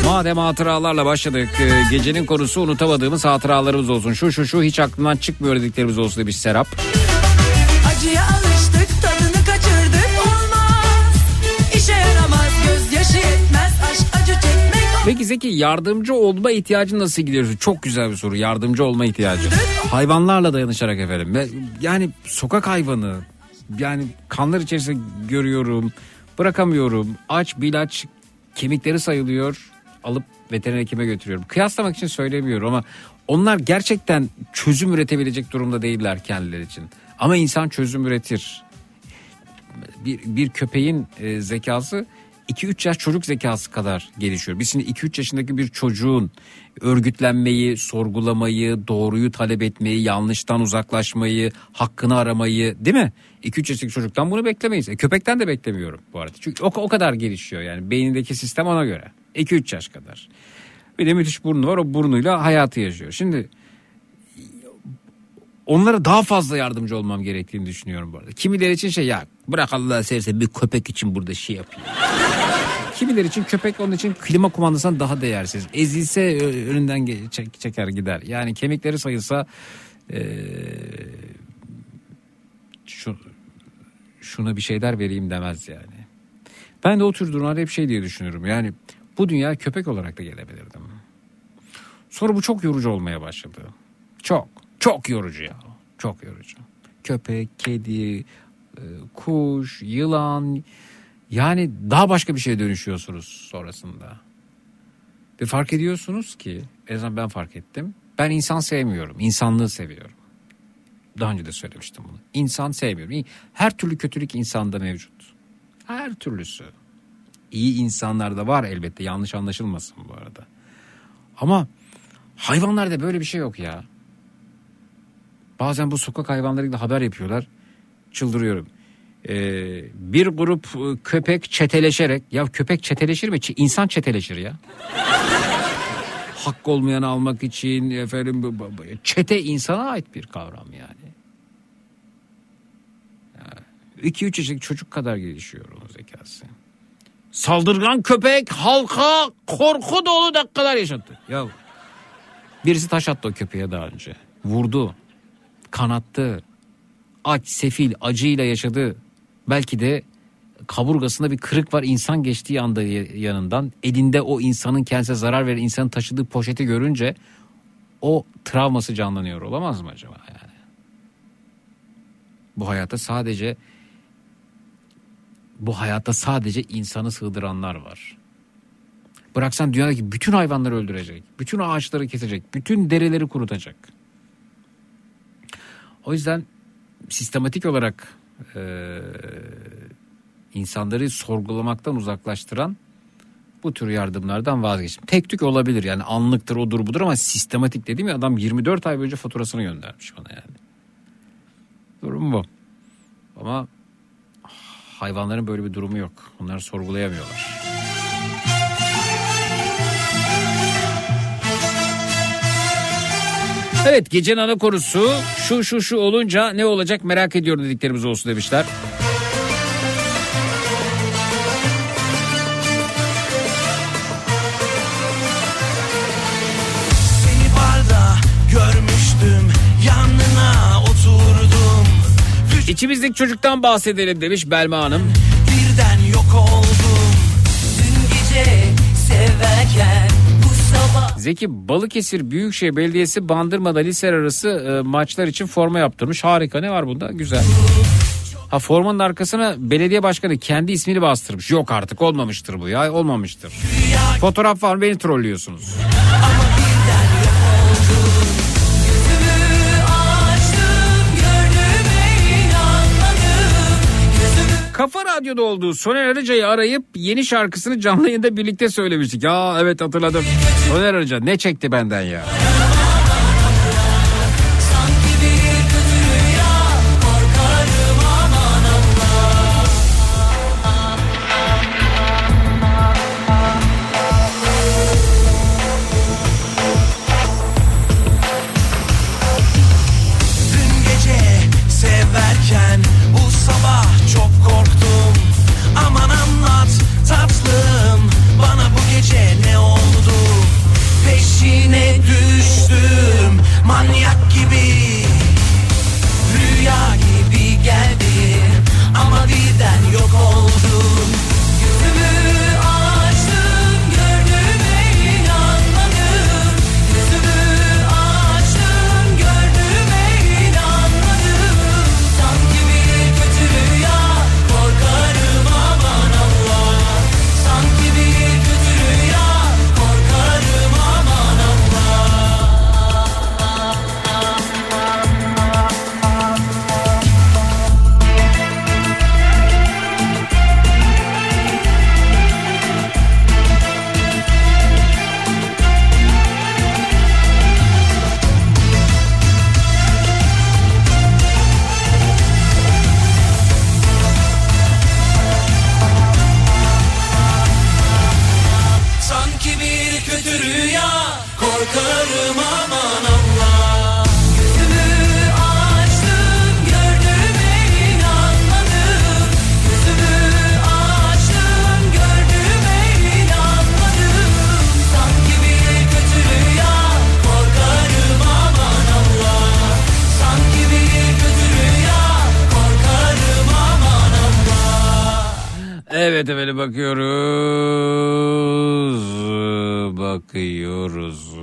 Madem hatıralarla başladık e, gecenin konusu unutamadığımız hatıralarımız olsun. Şu şu şu hiç aklından çıkmıyor dediklerimiz olsun demiş Serap.
Acıya alıştık tadını kaçırdık olmaz İşe yaramaz gözyaşı yetmez aşk acı çekmek
Peki Zeki yardımcı olma ihtiyacı nasıl gidiyorsun? Çok güzel bir soru yardımcı olma ihtiyacı. Hayvanlarla dayanışarak efendim. Yani sokak hayvanı yani kanlar içerisinde görüyorum bırakamıyorum aç bilaç kemikleri sayılıyor alıp veteriner hekime götürüyorum. Kıyaslamak için söylemiyorum ama onlar gerçekten çözüm üretebilecek durumda değiller kendileri için. Ama insan çözüm üretir. Bir, bir köpeğin e, zekası 2-3 yaş çocuk zekası kadar gelişiyor. Biz şimdi 2-3 yaşındaki bir çocuğun örgütlenmeyi, sorgulamayı, doğruyu talep etmeyi, yanlıştan uzaklaşmayı, hakkını aramayı değil mi? 2-3 yaşındaki çocuktan bunu beklemeyiz. E, köpekten de beklemiyorum bu arada. Çünkü o, o kadar gelişiyor yani beynindeki sistem ona göre. 2-3 yaş kadar. Bir de müthiş burnu var o burnuyla hayatı yaşıyor. Şimdi onlara daha fazla yardımcı olmam gerektiğini düşünüyorum bu arada. Kimileri için şey ya bırak Allah'ı seversen bir köpek için burada şey yapayım. Kimileri için köpek onun için klima kumandasından daha değersiz. Ezilse ö- önünden çek- çeker gider. Yani kemikleri sayılsa eee, şu, şuna bir şeyler vereyim demez yani. Ben de o tür durumlarda hep şey diye düşünüyorum. Yani bu dünya köpek olarak da gelebilirdim. Sonra bu çok yorucu olmaya başladı. Çok, çok yorucu ya. Çok yorucu. Köpek, kedi, e, kuş, yılan. Yani daha başka bir şeye dönüşüyorsunuz sonrasında. Ve fark ediyorsunuz ki, en azından ben fark ettim. Ben insan sevmiyorum, insanlığı seviyorum. Daha önce de söylemiştim bunu. İnsan sevmiyorum. Her türlü kötülük insanda mevcut. Her türlüsü. İyi insanlar da var elbette yanlış anlaşılmasın bu arada. Ama hayvanlarda böyle bir şey yok ya. Bazen bu sokak hayvanlarıyla haber yapıyorlar. Çıldırıyorum. Ee, bir grup e, köpek çeteleşerek ya köpek çeteleşir mi? İnsan çeteleşir ya. Hakkı olmayanı almak için efendim çete insana ait bir kavram yani. 2-3 yaşındaki çocuk kadar gelişiyor onun zekası. Saldırgan köpek halka korku dolu dakikalar yaşattı. Ya birisi taş attı o köpeğe daha önce. Vurdu. Kanattı. Aç, sefil, acıyla yaşadı. Belki de kaburgasında bir kırık var insan geçtiği anda yanından. Elinde o insanın kendisine zarar veren insanın taşıdığı poşeti görünce o travması canlanıyor olamaz mı acaba yani? Bu hayata sadece bu hayatta sadece insanı sığdıranlar var. Bıraksan dünyadaki bütün hayvanları öldürecek. Bütün ağaçları kesecek. Bütün dereleri kurutacak. O yüzden sistematik olarak e, insanları sorgulamaktan uzaklaştıran bu tür yardımlardan vazgeçtim. Tek tük olabilir yani anlıktır odur budur ama sistematik dediğim ya adam 24 ay boyunca faturasını göndermiş bana yani. Durum bu. Ama hayvanların böyle bir durumu yok. Onları sorgulayamıyorlar. Evet gecenin ana konusu şu şu şu olunca ne olacak merak ediyorum dediklerimiz olsun demişler. İçimizdeki çocuktan bahsedelim demiş Belma Hanım. Zeki Balıkesir Büyükşehir Belediyesi Bandırma'da liseler arası e, maçlar için forma yaptırmış. Harika ne var bunda? Güzel. Ha formanın arkasına belediye başkanı kendi ismini bastırmış. Yok artık olmamıştır bu ya olmamıştır. Fotoğraf var beni trollüyorsunuz. Kafa Radyo'da olduğu Soner Arıca'yı arayıp yeni şarkısını canlı yayında birlikte söylemiştik. Ya evet hatırladım. Soner Arıca ne çekti benden ya. Evet efendim bakıyoruz. Bakıyoruz.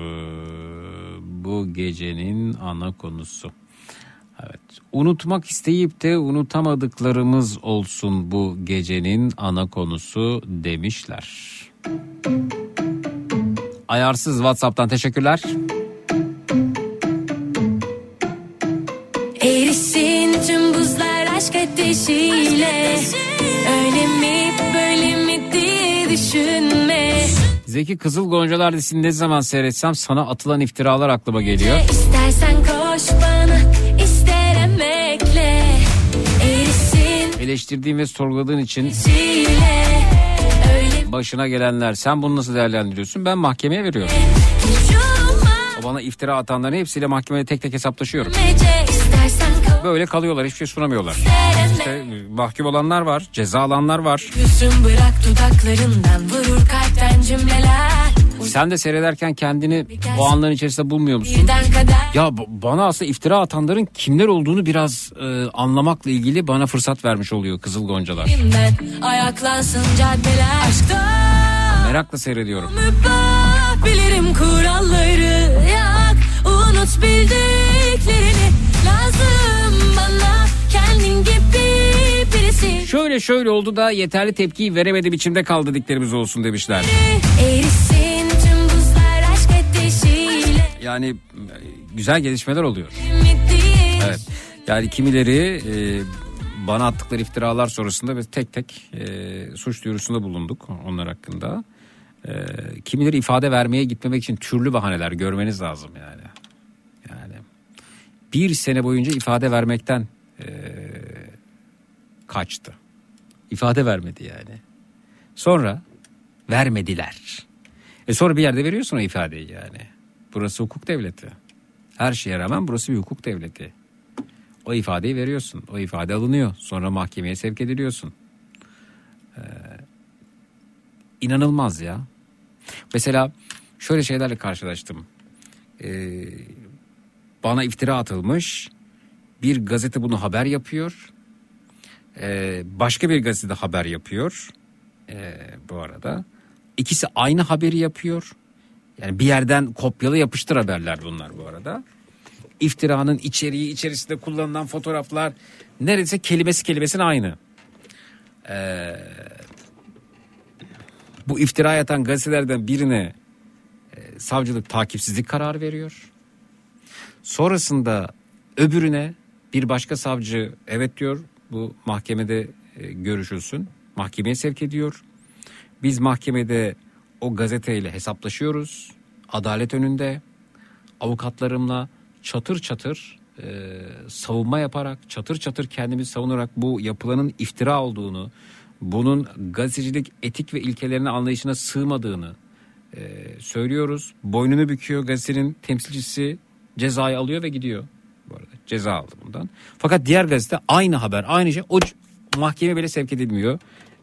Bu gecenin ana konusu. Evet. Unutmak isteyip de unutamadıklarımız olsun bu gecenin ana konusu demişler. Ayarsız WhatsApp'tan teşekkürler.
Erisin tüm buzlar aşk ateşiyle Öyle mi böyle mi diye düşünme
Zeki Kızıl Goncalar dizisini ne zaman seyretsem sana atılan iftiralar aklıma geliyor.
İstersen koş bana ister emekle Erisin
Eleştirdiğin ve sorguladığın için başına gelenler. Sen bunu nasıl değerlendiriyorsun? Ben mahkemeye veriyorum. O bana iftira atanların hepsiyle mahkemede tek tek hesaplaşıyorum.
Mece istersen
Böyle kalıyorlar hiçbir şey sunamıyorlar. İşte e, mahkum olanlar var, ceza alanlar var. Sen de seyrederken kendini o anların içerisinde bulmuyor musun? Ya bana aslında iftira atanların kimler olduğunu biraz e, anlamakla ilgili bana fırsat vermiş oluyor Kızıl Goncalar.
ben ayaklansın caddeler Aşkta
Merakla seyrediyorum.
bilirim kuralları Yak unut bildiklerini birisi
Şöyle şöyle oldu da yeterli tepkiyi veremedi biçimde kaldı dediklerimiz olsun demişler.
Erisin tüm buzlar aşk ateşiyle
Yani e, güzel gelişmeler oluyor. Evet. Yani kimileri e, bana attıkları iftiralar sonrasında biz tek tek e, suç duyurusunda bulunduk onlar hakkında. E, kimileri ifade vermeye gitmemek için türlü bahaneler görmeniz lazım yani. Yani bir sene boyunca ifade vermekten e, kaçtı. İfade vermedi yani. Sonra vermediler. E sonra bir yerde veriyorsun o ifadeyi yani. Burası hukuk devleti. Her şeye rağmen burası bir hukuk devleti. O ifadeyi veriyorsun. O ifade alınıyor. Sonra mahkemeye sevk ediliyorsun. Ee, inanılmaz ya. Mesela şöyle şeylerle karşılaştım. Ee, bana iftira atılmış. Bir gazete bunu haber yapıyor. Ee, başka bir gazete haber yapıyor. Ee, bu arada. İkisi aynı haberi yapıyor. Yani bir yerden kopyalı yapıştır haberler bunlar bu arada. İftiranın içeriği içerisinde kullanılan fotoğraflar neredeyse kelimesi kelimesine aynı. Ee, bu iftira yatan gazetelerden birine e, savcılık takipsizlik kararı veriyor. Sonrasında öbürüne bir başka savcı evet diyor bu mahkemede e, görüşülsün. Mahkemeye sevk ediyor. Biz mahkemede o gazeteyle hesaplaşıyoruz. Adalet önünde avukatlarımla çatır çatır e, savunma yaparak çatır çatır kendimizi savunarak bu yapılanın iftira olduğunu bunun gazetecilik etik ve ilkelerine anlayışına sığmadığını e, söylüyoruz. Boynunu büküyor gazetenin temsilcisi cezayı alıyor ve gidiyor. Ceza aldı bundan. Fakat diğer gazete aynı haber aynı şey o mahkeme bile sevk edilmiyor.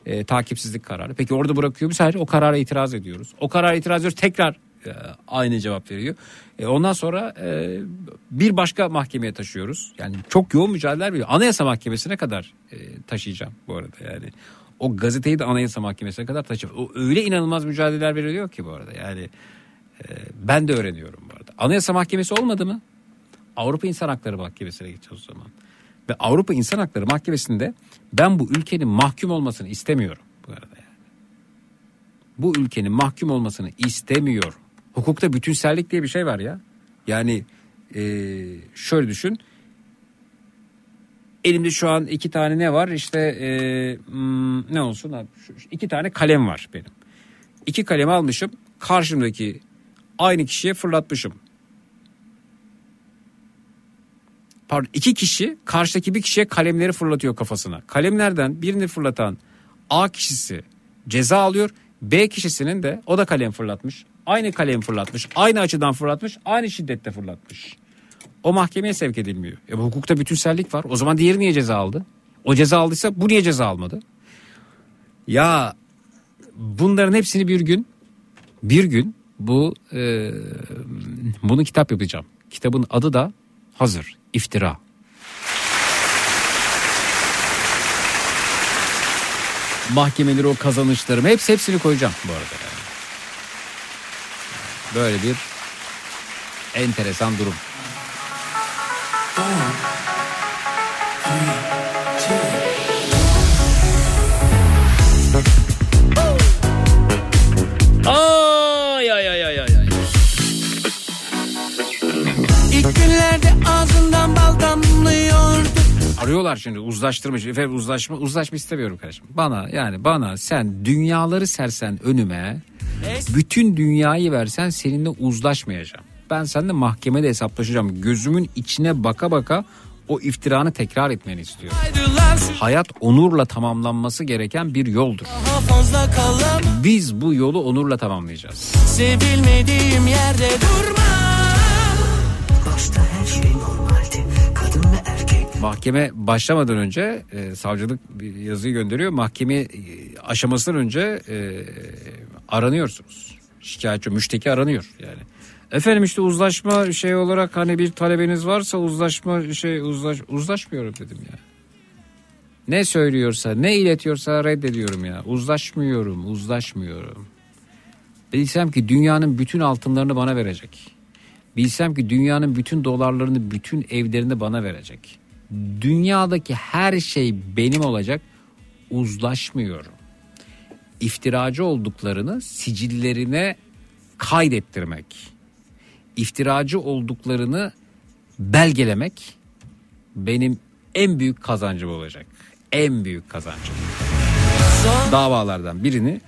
E, takipsizlik kararı. Peki orada bırakıyor. Biz sadece o karara itiraz ediyoruz. O karara itiraz ediyoruz tekrar e, aynı cevap veriyor. E, ondan sonra e, bir başka mahkemeye taşıyoruz. Yani çok yoğun mücadeleler veriyor. Anayasa Mahkemesi'ne kadar e, taşıyacağım bu arada yani. O gazeteyi de Anayasa Mahkemesi'ne kadar taşıyacağım. O öyle inanılmaz mücadeleler veriliyor ki bu arada. Yani e, ben de öğreniyorum bu arada. Anayasa Mahkemesi olmadı mı? Avrupa İnsan Hakları Mahkemesi'ne gideceğiz o zaman. Ve Avrupa İnsan Hakları Mahkemesi'nde ben bu ülkenin mahkum olmasını istemiyorum bu arada. Yani. Bu ülkenin mahkum olmasını istemiyor. Hukukta bütünsellik diye bir şey var ya. Yani e, şöyle düşün. Elimde şu an iki tane ne var? İşte e, hmm, ne olsun? abi? İki tane kalem var benim. İki kalem almışım. Karşımdaki aynı kişiye fırlatmışım. Pardon iki kişi karşıdaki bir kişiye kalemleri fırlatıyor kafasına. Kalemlerden birini fırlatan A kişisi ceza alıyor. B kişisinin de o da kalem fırlatmış. Aynı kalem fırlatmış. Aynı açıdan fırlatmış. Aynı şiddette fırlatmış. O mahkemeye sevk edilmiyor. E bu hukukta bütünsellik var. O zaman diğeri niye ceza aldı? O ceza aldıysa bu niye ceza almadı? Ya bunların hepsini bir gün bir gün bu e, bunu kitap yapacağım. Kitabın adı da hazır. İftira. Mahkemeleri o kazanışlarımı hepsi hepsini koyacağım bu arada. yani. Böyle bir enteresan durum.
Ay
Arıyorlar şimdi uzlaştırmış. Efendim uzlaşma uzlaşma istemiyorum kardeşim. Bana yani bana sen dünyaları sersen önüme bütün dünyayı versen seninle uzlaşmayacağım. Ben seninle mahkemede hesaplaşacağım. Gözümün içine baka baka o iftiranı tekrar etmeni istiyorum. Hayat onurla tamamlanması gereken bir yoldur. Biz bu yolu onurla tamamlayacağız.
Sevilmediğim yerde durma
Başta
Mahkeme başlamadan önce e, savcılık bir yazıyı gönderiyor. Mahkeme e, aşamasından önce e, aranıyorsunuz. Şikayetçi, müşteki aranıyor yani. Efendim işte uzlaşma şey olarak hani bir talebeniz varsa uzlaşma şey uzlaş, uzlaşmıyorum dedim ya. Ne söylüyorsa ne iletiyorsa reddediyorum ya. Uzlaşmıyorum uzlaşmıyorum. Bilsem ki dünyanın bütün altınlarını bana verecek. Bilsem ki dünyanın bütün dolarlarını, bütün evlerini bana verecek. Dünyadaki her şey benim olacak. Uzlaşmıyorum. İftiracı olduklarını sicillerine kaydettirmek. İftiracı olduklarını belgelemek benim en büyük kazancım olacak. En büyük kazancım. Davalardan birini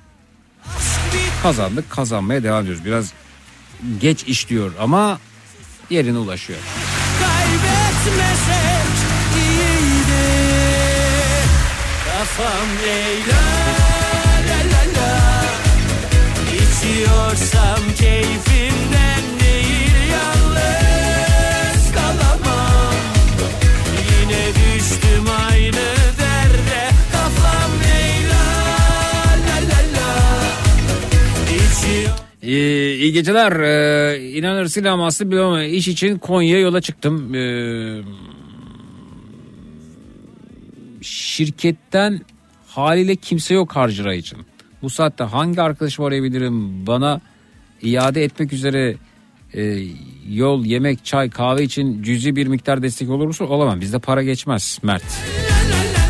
kazandık, kazanmaya devam ediyoruz. Biraz geç işliyor ama yerine ulaşıyor.
Kafam Leyla la la la İçiyorsam keyfimden değil yalnız kalamam Yine düştüm aynı derde Kafam Leyla la la la İçiyor
Ee, iyi geceler. Ee, inanırsın ama aslında bilmem ama iş için Konya'ya yola çıktım. Ee, şirketten haliyle kimse yok harcıra için. Bu saatte hangi arkadaşımı arayabilirim? Bana iade etmek üzere e, yol, yemek, çay, kahve için cüzi bir miktar destek olur musun? Olamam. Bizde para geçmez Mert.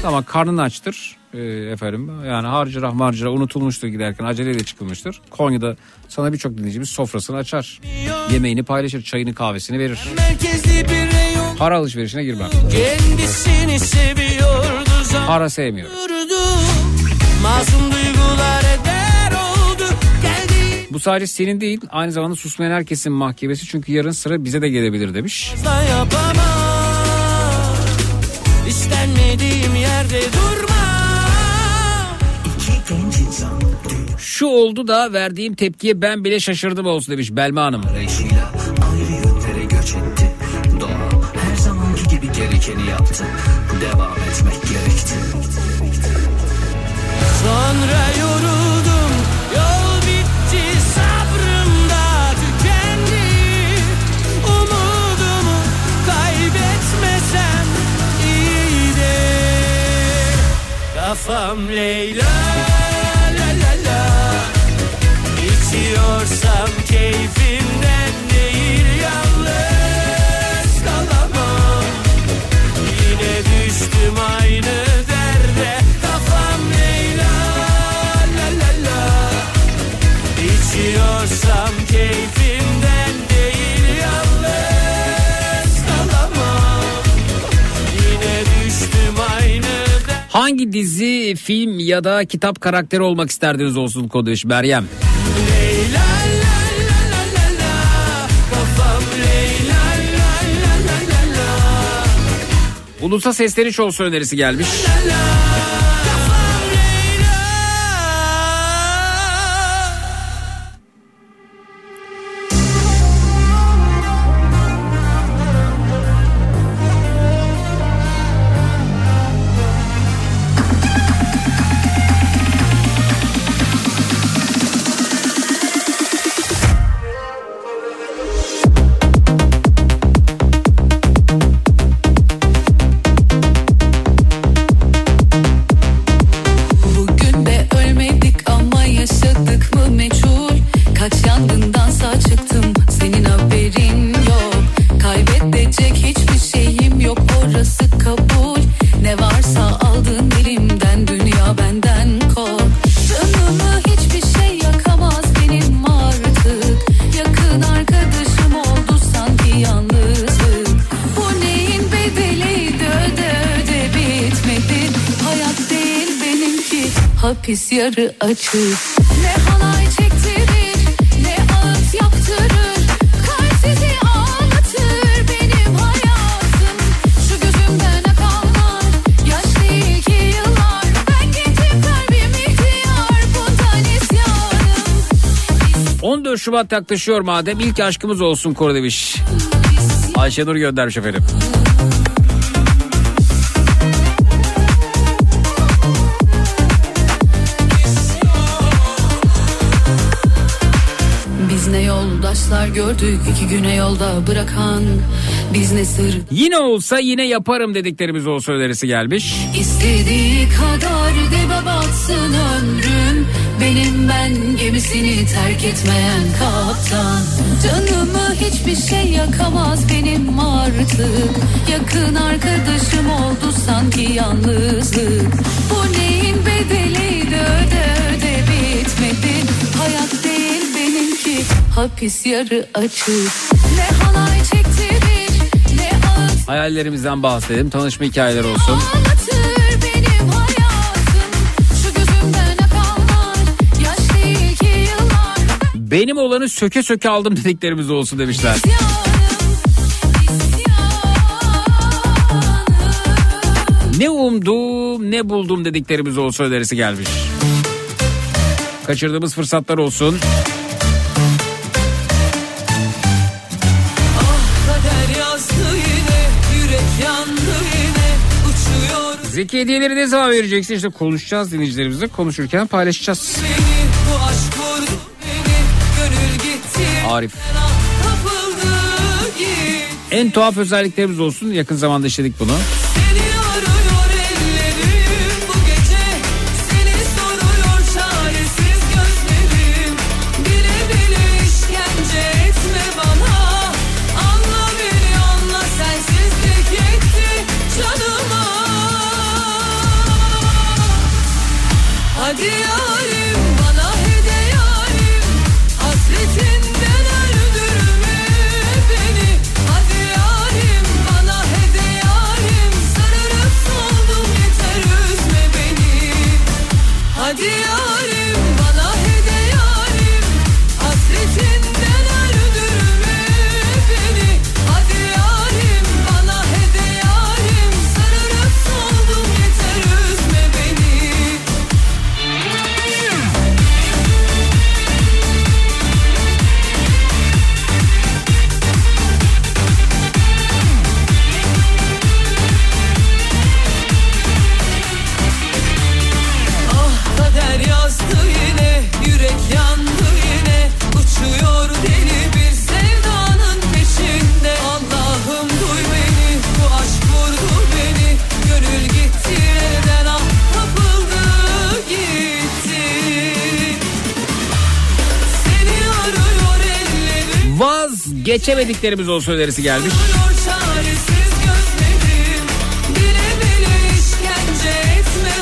Ama karnını açtır e, efendim. Yani harcırah marcırah unutulmuştur giderken aceleyle çıkılmıştır. Konya'da sana birçok dinleyicimiz sofrasını açar. Yemeğini paylaşır, çayını kahvesini verir.
Merkezli bir
Para alışverişine girmem.
kendisini seviyordu
Para sevmiyorum.
Masum duygular eder oldu Geldi
Bu sadece senin değil aynı zamanda susmayan herkesin mahkemesi çünkü yarın sıra bize de gelebilir demiş.
yapamam İstenmediğim yerde durma
Şu oldu da verdiğim tepkiye ben bile şaşırdım olsun demiş Belma Hanım.
Arayışıyla
Kafam Leyla la la la. İçiyorsam keyfimden
Hangi dizi, film ya da kitap karakteri olmak isterdiniz olsun kod demiş Meryem.
Leyla la la la la la la la la la la
Ulusa sesleniş olsun önerisi gelmiş.
Bugün açık. Ne halay çektirir ne ağıt yaptırır. Kalp sizi ağlatır benim hayatım. Şu gözümden akanlar yaş değil ki yıllar. Ben gencim kalbim ihtiyar bundan isyanım.
14 Şubat yaklaşıyor madem ilk aşkımız olsun koru demiş. Ayşenur göndermiş efendim.
Yoldaşlar gördük iki güne yolda bırakan Biz ne sır?
Yine olsa yine yaparım dediklerimiz olsun önerisi gelmiş.
istediği kadar dibe batsın ömrüm. Benim ben gemisini terk etmeyen kaptan. Canımı hiçbir şey yakamaz benim artık. Yakın arkadaşım oldu sanki yalnızlık. Bu neyin bedeliydi öde öde bitmedi. Hayat hapis yarı açık Ne halay çektirir ne ağıt
Hayallerimizden bahsedelim. Tanışma hikayeleri olsun.
Benim
olanı söke söke aldım dediklerimiz olsun demişler. Ne umdum ne buldum dediklerimiz olsun önerisi gelmiş. Kaçırdığımız fırsatlar olsun. Zeki hediyeleri ne zaman vereceksin? İşte konuşacağız dinleyicilerimizle. Konuşurken paylaşacağız. Arif. En tuhaf özelliklerimiz olsun. Yakın zamanda işledik bunu.
Seni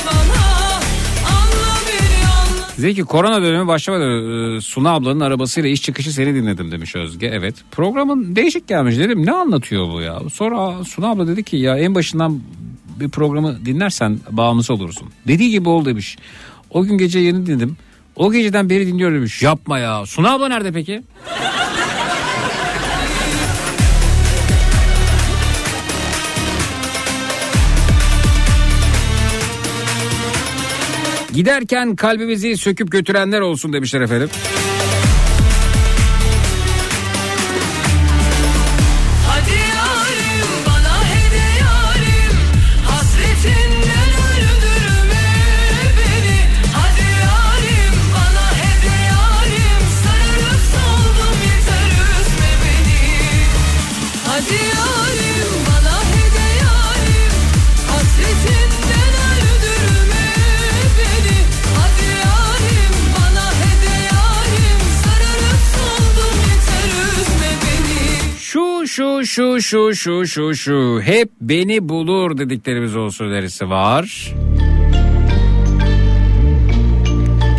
bana Anla beni anla
Zeki korona dönemi başlamadı. Ee, Suna ablanın arabasıyla iş çıkışı seni dinledim demiş Özge. Evet. Programın değişik gelmiş dedim. Ne anlatıyor bu ya? Sonra Suna abla dedi ki ya en başından bir programı dinlersen bağımlısı olursun. Dediği gibi ol demiş. O gün gece yeni dinledim. O geceden beri dinliyorum demiş. Yapma ya. Suna abla nerede peki? Giderken kalbimizi söküp götürenler olsun demişler efendim. Şu şu şu şu şu şu hep beni bulur dediklerimiz olsun önerisi var.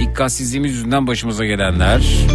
Dikkatsizliğimiz yüzünden başımıza gelenler.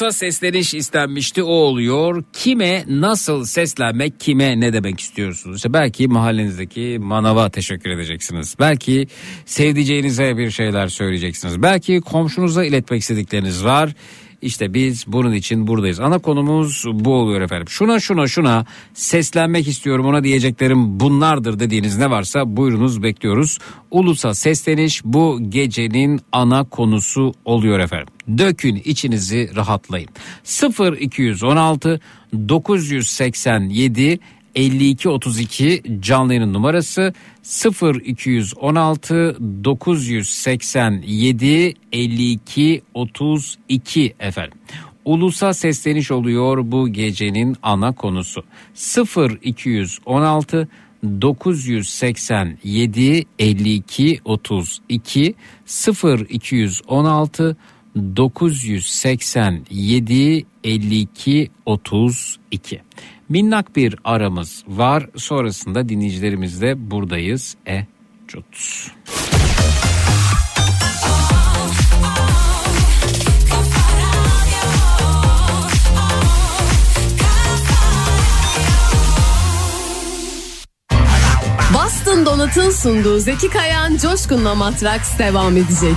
Ulusa sesleniş istenmişti o oluyor. Kime nasıl seslenmek kime ne demek istiyorsunuz? İşte belki mahallenizdeki manava teşekkür edeceksiniz. Belki sevdiceğinize bir şeyler söyleyeceksiniz. Belki komşunuza iletmek istedikleriniz var. İşte biz bunun için buradayız. Ana konumuz bu oluyor efendim. Şuna şuna şuna seslenmek istiyorum ona diyeceklerim bunlardır dediğiniz ne varsa buyurunuz bekliyoruz. Ulusa sesleniş bu gecenin ana konusu oluyor efendim. Dökün içinizi rahatlayın. 0 216 987 5232 canlı yayın numarası 0216 987 52 efendim.
Ulusa sesleniş oluyor bu gecenin ana konusu. 0216 987 52 0216 987 52 Minnak bir aramız var. Sonrasında dinleyicilerimizle buradayız. E Cut.
Boston Donat'ın sunduğu Zeki Kayan Coşkun'la Matraks devam edecek.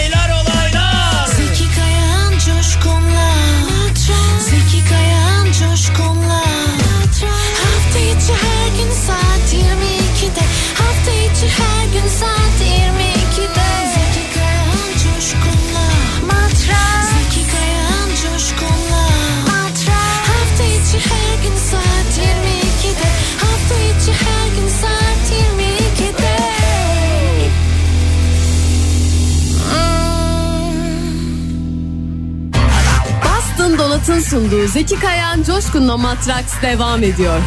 sunduğu Zeki Kayan Coşkun'la Matraks devam ediyor.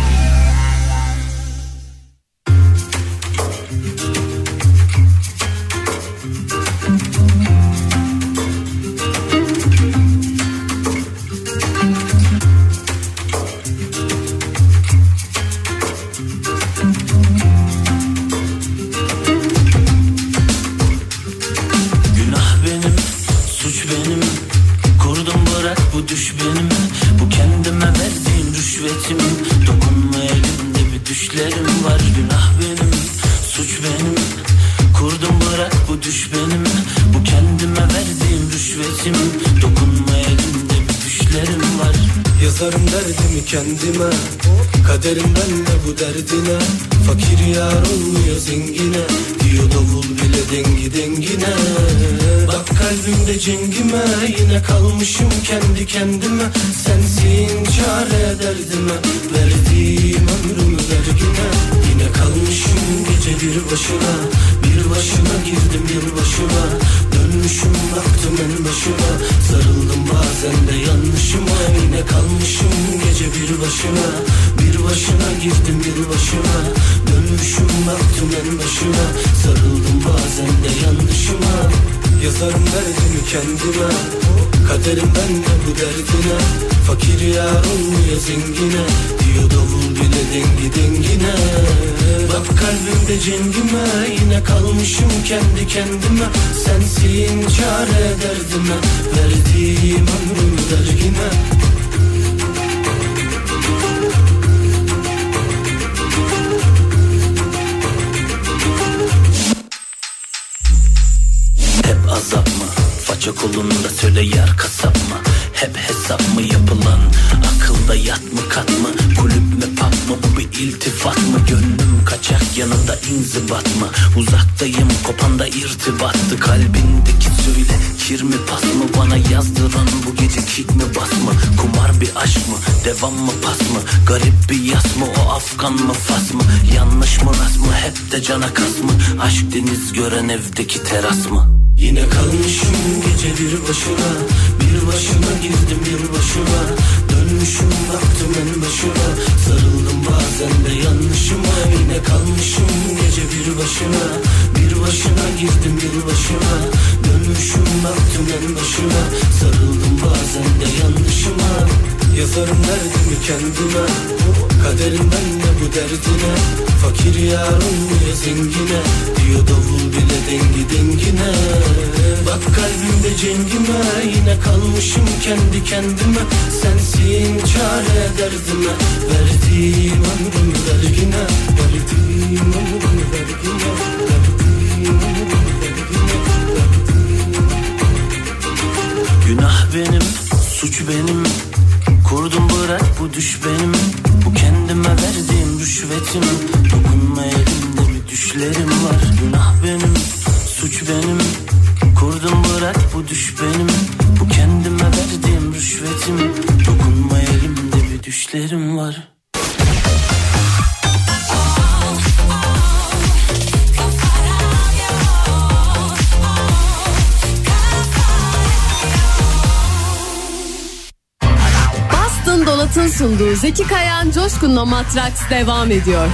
devam
ediyor.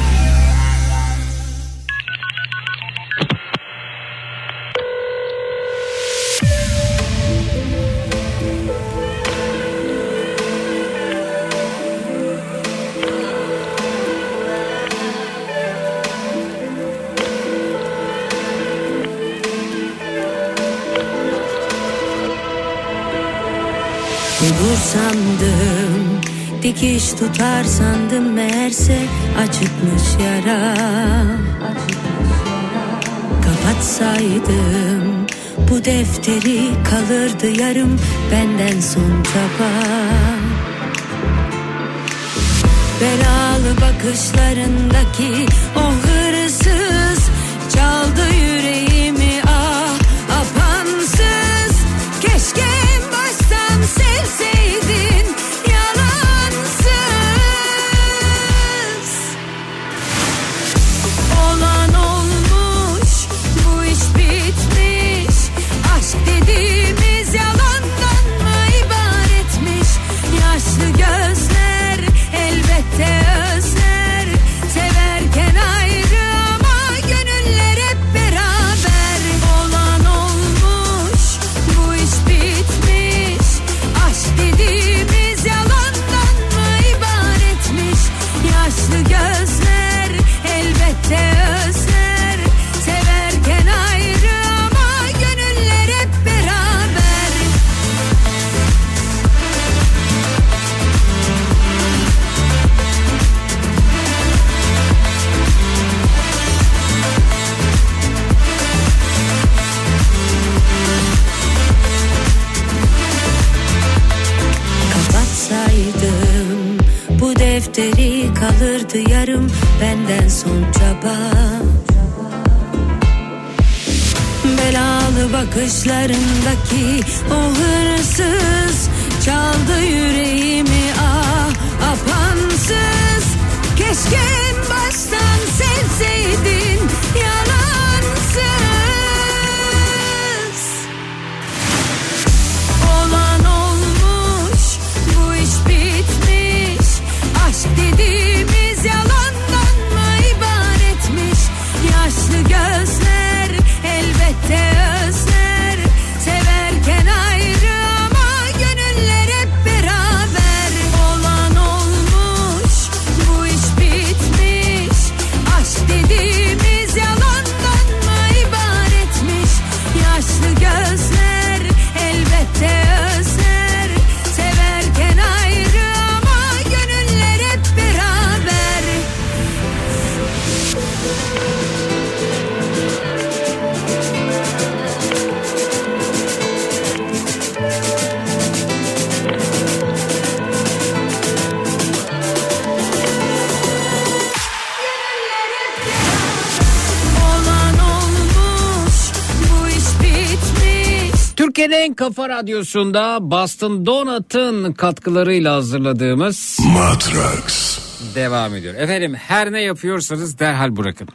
Kafa radyosunda Boston Donut'ın katkılarıyla hazırladığımız
Matrax.
devam ediyor. Efendim her ne yapıyorsanız derhal bırakın.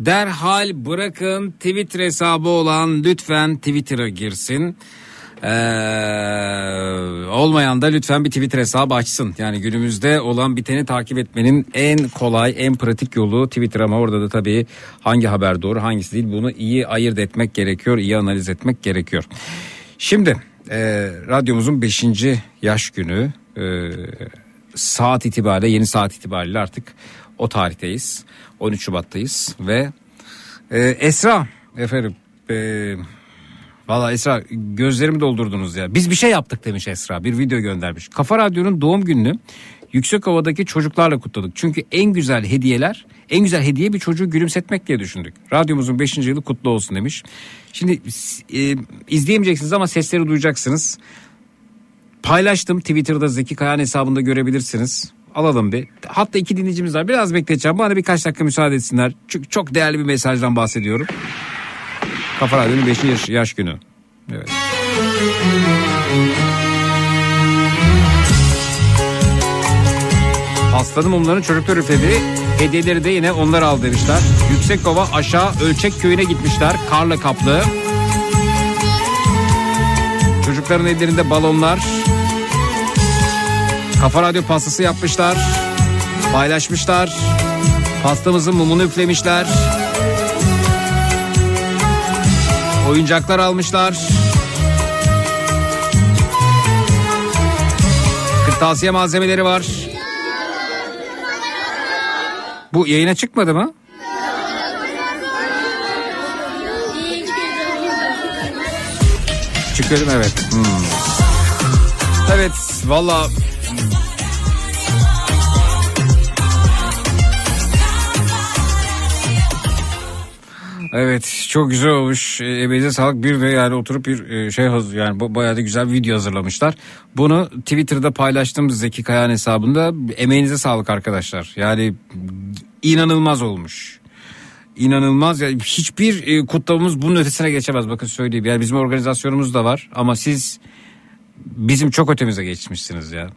Derhal bırakın Twitter hesabı olan lütfen Twitter'a girsin. Ee, olmayan da lütfen bir Twitter hesabı açsın. Yani günümüzde olan biteni takip etmenin en kolay, en pratik yolu Twitter ama orada da tabii hangi haber doğru, hangisi değil bunu iyi ayırt etmek gerekiyor, iyi analiz etmek gerekiyor. Şimdi e, radyomuzun 5. yaş günü e, saat itibariyle yeni saat itibariyle artık o tarihteyiz. 13 Şubat'tayız ve e, Esra efendim e, Valla Esra gözlerimi doldurdunuz ya. Biz bir şey yaptık demiş Esra. Bir video göndermiş. Kafa Radyo'nun doğum gününü Yüksekova'daki çocuklarla kutladık. Çünkü en güzel hediyeler, en güzel hediye bir çocuğu gülümsetmek diye düşündük. Radyomuzun 5. yılı kutlu olsun demiş. Şimdi e, izleyemeyeceksiniz ama sesleri duyacaksınız. Paylaştım Twitter'da Zeki Kayan hesabında görebilirsiniz. Alalım bir. Hatta iki dinleyicimiz var. Biraz bekleteceğim. Bana birkaç dakika müsaade etsinler. Çünkü çok değerli bir mesajdan bahsediyorum. Kafa Radyo'nun 5. Yaş, yaş günü. Evet. Hastanın mumlarını çocuklar üfledi. Hediyeleri de yine onlar aldı demişler. Yüksekova aşağı Ölçek köyüne gitmişler. Karla kaplı. Çocukların ellerinde balonlar. Kafa Radyo pastası yapmışlar. Paylaşmışlar. Pastamızın mumunu üflemişler. Oyuncaklar almışlar. Kırtasiye malzemeleri var. Bu yayına çıkmadı mı? Çıkıyorum evet. Hmm. Evet valla Evet çok güzel olmuş. E, Emeğinize sağlık. Bir de yani oturup bir e, şey yani bayağı da güzel video hazırlamışlar. Bunu Twitter'da paylaştığımız Zeki Kayan hesabında emeğinize sağlık arkadaşlar. Yani inanılmaz olmuş. İnanılmaz yani hiçbir e, kutlamamız bunun ötesine geçemez bakın söyleyeyim. Yani bizim organizasyonumuz da var ama siz bizim çok ötemize geçmişsiniz ya.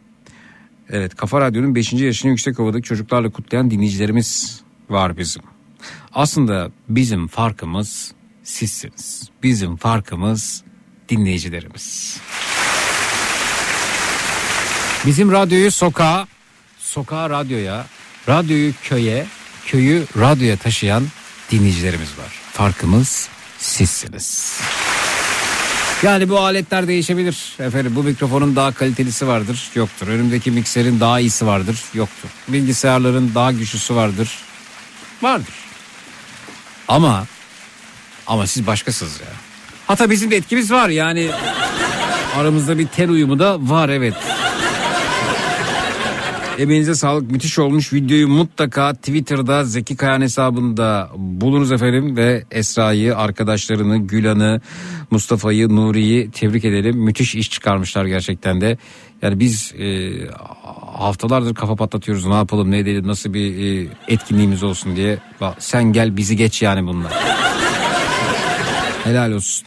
Evet Kafa Radyo'nun 5. yaşını Yüksekova'daki çocuklarla kutlayan dinleyicilerimiz var bizim. Aslında bizim farkımız sizsiniz. Bizim farkımız dinleyicilerimiz. Bizim radyoyu sokağa, sokağa radyoya, radyoyu köye, köyü radyoya taşıyan dinleyicilerimiz var. Farkımız sizsiniz. Yani bu aletler değişebilir. Efendim bu mikrofonun daha kalitelisi vardır. Yoktur. Önümdeki mikserin daha iyisi vardır. Yoktur. Bilgisayarların daha güçlüsü vardır. Vardır. Ama ama siz başkasınız ya. Hatta bizim de etkimiz var yani aramızda bir ten uyumu da var evet. Emeğinize sağlık. Müthiş olmuş videoyu mutlaka Twitter'da Zeki Kayan hesabında bulunuz efendim ve Esra'yı arkadaşlarını Gülan'ı Mustafa'yı Nuri'yi tebrik edelim. Müthiş iş çıkarmışlar gerçekten de. Yani biz e, haftalardır kafa patlatıyoruz. Ne yapalım ne edelim nasıl bir e, etkinliğimiz olsun diye. Sen gel bizi geç yani bunlar. Helal olsun.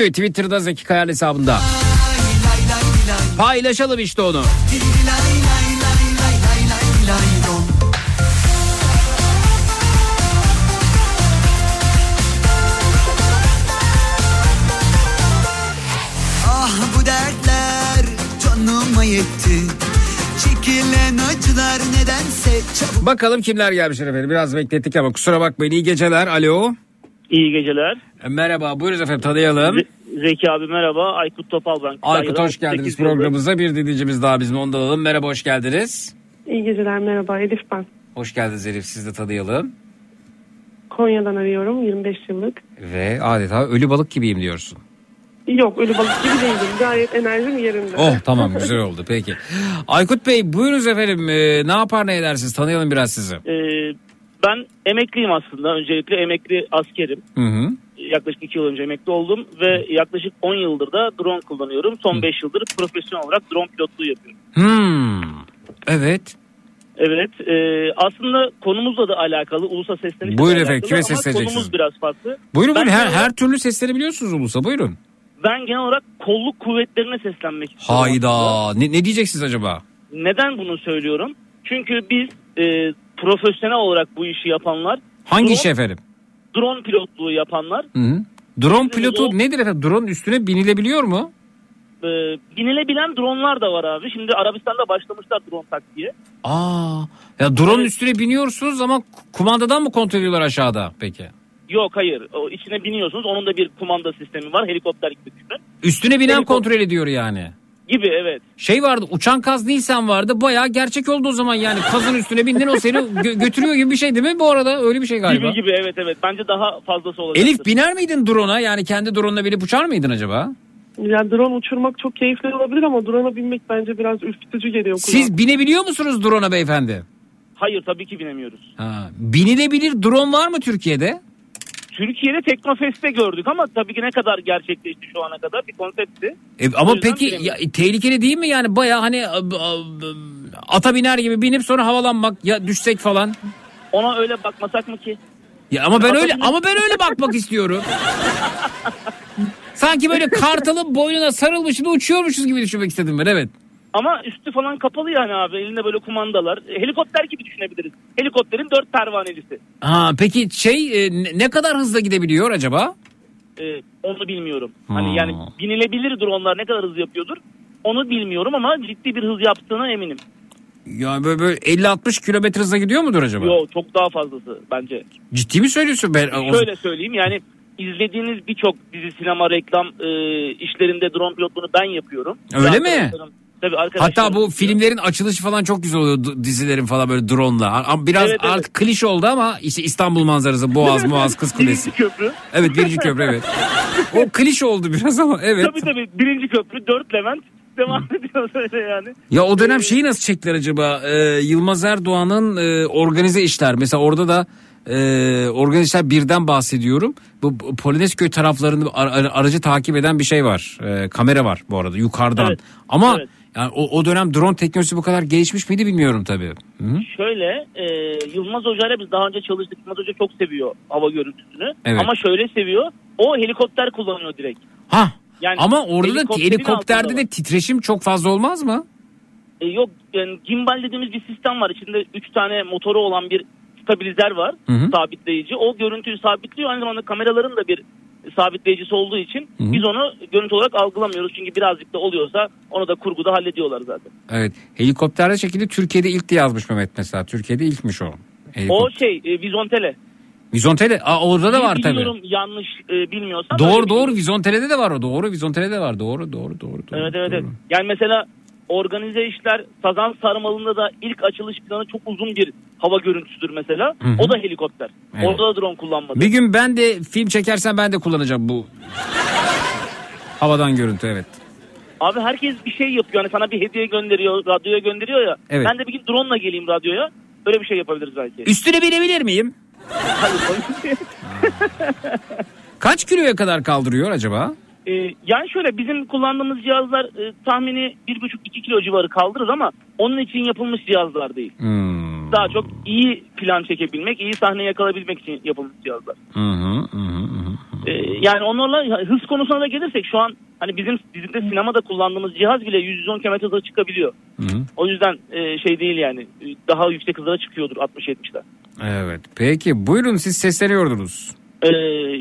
Videoyu Twitter'da Zeki Kayan hesabında. Paylaşalım işte onu.
Ah bu dertler canıma yetti Çekilen acılar nedense çabuk
Bakalım kimler gelmiş efendim. Biraz beklettik ama kusura bakmayın. İyi geceler. Alo.
İyi geceler.
E, Merhaba. Buyurun efendim tanıyalım.
Ze- Zeki abi merhaba. Aykut Topal ben.
Aykut hoş geldiniz
38 yıldır.
programımıza. Bir dinleyicimiz daha bizim ondan alalım. Merhaba hoş geldiniz.
İyi geceler merhaba Elif ben.
Hoş geldiniz Elif siz de tanıyalım.
Konya'dan arıyorum 25 yıllık.
Ve adeta ölü balık gibiyim diyorsun.
Yok ölü balık gibi değilim gayet enerjim yerinde.
Oh tamam güzel oldu peki. Aykut Bey buyurunuz efendim Ee, ne yapar ne edersiniz tanıyalım biraz sizi.
Ee, ben emekliyim aslında. Öncelikle emekli askerim.
Hı hı.
Yaklaşık 2 yıl önce emekli oldum ve yaklaşık 10 yıldır da drone kullanıyorum. Son 5 yıldır profesyonel olarak drone pilotluğu yapıyorum.
Hmm. Evet.
Evet e, aslında konumuzla da alakalı ulusa seslenişle
Buyurun
de
efendim,
alakalı
kime sesleneceksiniz?
konumuz biraz farklı.
Buyurun buyurun her, her türlü sesleri biliyorsunuz Ulus'a buyurun.
Ben genel olarak kolluk kuvvetlerine seslenmek istiyorum.
Hayda ne, ne diyeceksiniz acaba?
Neden bunu söylüyorum? Çünkü biz e, profesyonel olarak bu işi yapanlar,
Hangi
drone,
iş efendim?
drone pilotluğu yapanlar,
Hı hı. Drone pilotu
o-
nedir efendim? Drone üstüne binilebiliyor mu?
e, binilebilen dronlar da var abi. Şimdi Arabistan'da başlamışlar drone taktiği.
Aa. Ya drone'un üstüne biniyorsunuz ama kumandadan mı kontrol ediyorlar aşağıda peki?
Yok hayır. O içine biniyorsunuz. Onun da bir kumanda sistemi var. Helikopter gibi düşünün.
Üstüne binen
Helikop-
kontrol ediyor yani.
Gibi evet.
Şey vardı uçan kaz Nisan vardı bayağı gerçek oldu o zaman yani kazın üstüne bindin o seni gö- götürüyor gibi bir şey değil mi bu arada öyle bir şey galiba.
Gibi gibi evet evet. Bence daha fazlası olacak.
Elif biner miydin drone'a yani kendi drone'la binip uçar mıydın acaba?
Ya drone uçurmak çok keyifli olabilir ama drone'a binmek bence biraz ürkütücü geliyor kulağa.
Siz binebiliyor musunuz drone'a beyefendi?
Hayır tabii ki binemiyoruz.
Ha. Binilebilir drone var mı Türkiye'de?
Türkiye'de Teknofest'te gördük ama tabii ki ne kadar gerçekleşti şu ana kadar bir konseptti.
E, ama peki ya, tehlikeli değil mi yani baya hani a- a- ata biner gibi binip sonra havalanmak ya düşsek falan.
Ona öyle bakmasak mı ki?
Ya ama ben
Ata
öyle ama ben öyle bakmak istiyorum. Sanki böyle kartalın boynuna sarılmış uçuyormuşuz gibi düşünmek istedim ben evet.
Ama üstü falan kapalı yani abi. Elinde böyle kumandalar. E, Helikopter gibi düşünebiliriz. Helikopterin dört pervanelisi.
Ha peki şey e, ne- kadar hızla gidebiliyor acaba?
E, onu bilmiyorum.
Hmm.
Hani yani binilebilir dronlar ne kadar hız yapıyordur? Onu bilmiyorum ama ciddi bir hız yaptığına eminim.
Ya böyle, böyle 50-60 kilometre hızla gidiyor mudur acaba?
Yo çok daha fazlası bence.
Ciddi mi söylüyorsun? Ben,
Şöyle söyleyeyim yani izlediğiniz birçok dizi, sinema, reklam e, işlerinde drone pilotluğunu ben yapıyorum.
Öyle
Ve
mi?
Tabii arkadaşlarım.
Hatta bu filmlerin açılışı falan çok güzel oluyor dizilerin falan böyle drone'la. Ama biraz
Evet, evet.
artık klişe oldu ama işte İstanbul manzarası, Boğaz, Boğaz, Kız Kulesi.
Birinci köprü.
Evet birinci köprü evet. O klişe oldu biraz ama evet.
Tabii tabii birinci köprü dört Levent devam ediyor öyle yani.
Ya o dönem şeyi nasıl çektiler acaba? Ee, Yılmaz Erdoğan'ın e, organize işler. Mesela orada da e, organize işler birden bahsediyorum. Bu bu Polonezköy taraflarını ar- ar- aracı takip eden bir şey var. E, kamera var bu arada yukarıdan.
Evet,
Ama
evet.
Yani o, o dönem drone teknolojisi bu kadar gelişmiş miydi bilmiyorum tabii. Hı-hı.
Şöyle e, Yılmaz Hoca ile biz daha önce çalıştık. Yılmaz Hoca çok seviyor hava görüntüsünü.
Evet.
Ama şöyle seviyor. O helikopter kullanıyor direkt.
Ha.
Yani
Ama orada da helikopterde de titreşim çok fazla olmaz mı?
E, yok yani gimbal dediğimiz bir sistem var. İçinde 3 tane motoru olan bir stabilizer var.
Hı hı.
Sabitleyici. O görüntüyü sabitliyor. Aynı zamanda kameraların da bir sabitleyicisi olduğu için
Hı hı.
biz onu görüntü olarak algılamıyoruz. Çünkü birazcık da oluyorsa onu da kurguda hallediyorlar zaten.
Evet. Helikopterde şekilde Türkiye'de ilk diye yazmış Mehmet mesela. Türkiye'de ilkmiş o. Helikopter.
O şey e, Vizontele.
Vizontele. Aa, orada da var tabii.
Bilmiyorum yanlış e, bilmiyorsam.
Doğru doğru Vizontele'de de var o. Doğru Vizontele'de de var. Doğru doğru doğru. doğru.
Evet evet evet. Yani mesela organize işler Sazan Sarmalı'nda da ilk açılış planı çok uzun bir hava görüntüsüdür mesela.
Hı hı.
O da helikopter.
Evet.
Orada da drone kullanmadı.
Bir gün ben de film çekersen ben de kullanacağım bu. Havadan görüntü evet.
Abi herkes bir şey yapıyor. Hani sana bir hediye gönderiyor, radyoya gönderiyor ya.
Evet.
Ben de bir gün drone'la geleyim radyoya. Böyle bir şey yapabiliriz belki.
Üstüne binebilir miyim? Kaç kiloya kadar kaldırıyor acaba?
Ee, yani şöyle bizim kullandığımız cihazlar e, tahmini 1,5-2 kilo civarı kaldırır ama onun için yapılmış cihazlar değil.
Hmm.
Daha çok iyi plan çekebilmek, iyi sahne yakalayabilmek için yapılmış cihazlar.
Hı hı hı.
Ee, yani onlarla hız konusuna da gelirsek şu an hani bizim bizim de sinemada kullandığımız cihaz bile 110 km hıza çıkabiliyor.
Hı hı.
O yüzden e, şey değil yani e, daha yüksek hızlara çıkıyordur 60-70'ler.
Evet. Peki buyurun siz sesleniyordunuz.
Ee,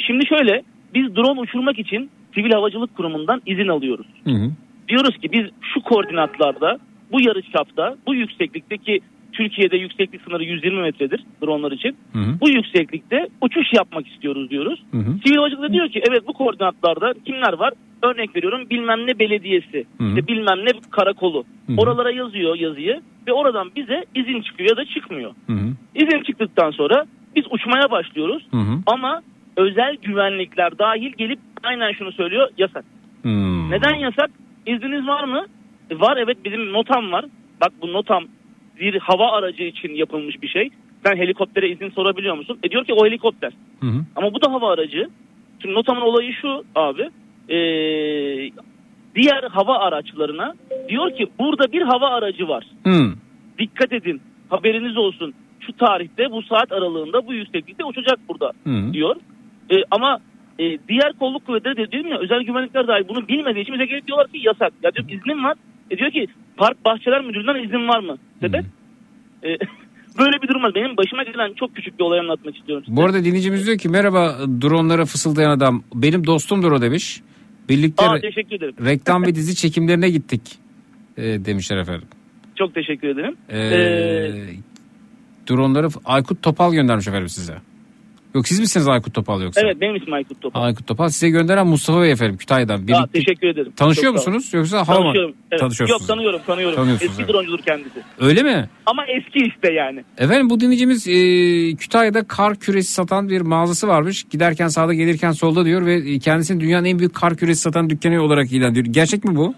şimdi şöyle biz drone uçurmak için Sivil Havacılık Kurumu'ndan izin alıyoruz.
Hı hı.
Diyoruz ki biz şu koordinatlarda, bu yarıçapta, bu yükseklikteki Türkiye'de yükseklik sınırı 120 metredir dronlar için.
Hı hı.
Bu yükseklikte uçuş yapmak istiyoruz diyoruz.
Hı hı.
Sivil Havacılık da diyor ki evet bu koordinatlarda kimler var? Örnek veriyorum bilmem ne belediyesi,
Hı hı.
işte bilmem ne karakolu.
Hı hı.
Oralara yazıyor yazıyı ve oradan bize izin çıkıyor ya da çıkmıyor.
Hı hı.
İzin çıktıktan sonra biz uçmaya başlıyoruz.
Hı hı.
Ama özel güvenlikler dahil gelip aynen şunu söylüyor yasak.
Hmm.
Neden yasak? İzniniz var mı? E, var evet bizim notam var. Bak bu notam bir hava aracı için yapılmış bir şey. Sen helikoptere izin sorabiliyor musun? E diyor ki o helikopter.
Hı hı.
Ama bu da hava aracı. Şimdi notamın olayı şu abi. Ee, diğer hava araçlarına diyor ki burada bir hava aracı var.
Hı.
Dikkat edin. Haberiniz olsun. Şu tarihte bu saat aralığında bu yükseklikte uçacak burada
Hı.
diyor. E, ama e, diğer kolluk kuvvetleri de dedim ya özel güvenlikler dahi bunu bilmediği için bize gelip diyorlar ki yasak. Ya diyor iznin var. E diyor ki Park Bahçeler Müdürlüğü'nden izin var mı? Sebep? E, böyle bir durum var. Benim başıma gelen çok küçük bir olay anlatmak istiyorum. size.
Bu arada dinleyicimiz diyor ki merhaba dronlara fısıldayan adam. Benim dostumdur o demiş. Birlikte
Aa, teşekkür ederim.
reklam ve dizi çekimlerine gittik e, demişler efendim.
Çok teşekkür ederim.
Ee,
Ee,
dronları Aykut Topal göndermiş efendim size. Yok siz misiniz Aykut Topal yoksa?
evet benim ismim Aykut Topal.
Aykut Topal size gönderen Mustafa Bey efendim Kütahya'dan. Birlikte...
teşekkür ederim.
Tanışıyor
Çok
musunuz yoksa hava mı?
Tanışıyorum. Evet.
Tanışıyorsunuz.
Yok tanıyorum tanıyorum.
Tanıyorsunuz,
Eski
evet.
droncudur kendisi.
Öyle mi?
Ama eski işte yani.
Efendim bu dinleyicimiz e, Kütahya'da kar küresi satan bir mağazası varmış. Giderken sağda gelirken solda diyor ve kendisini dünyanın en büyük kar küresi satan dükkanı olarak ilan ediyor. Gerçek mi bu?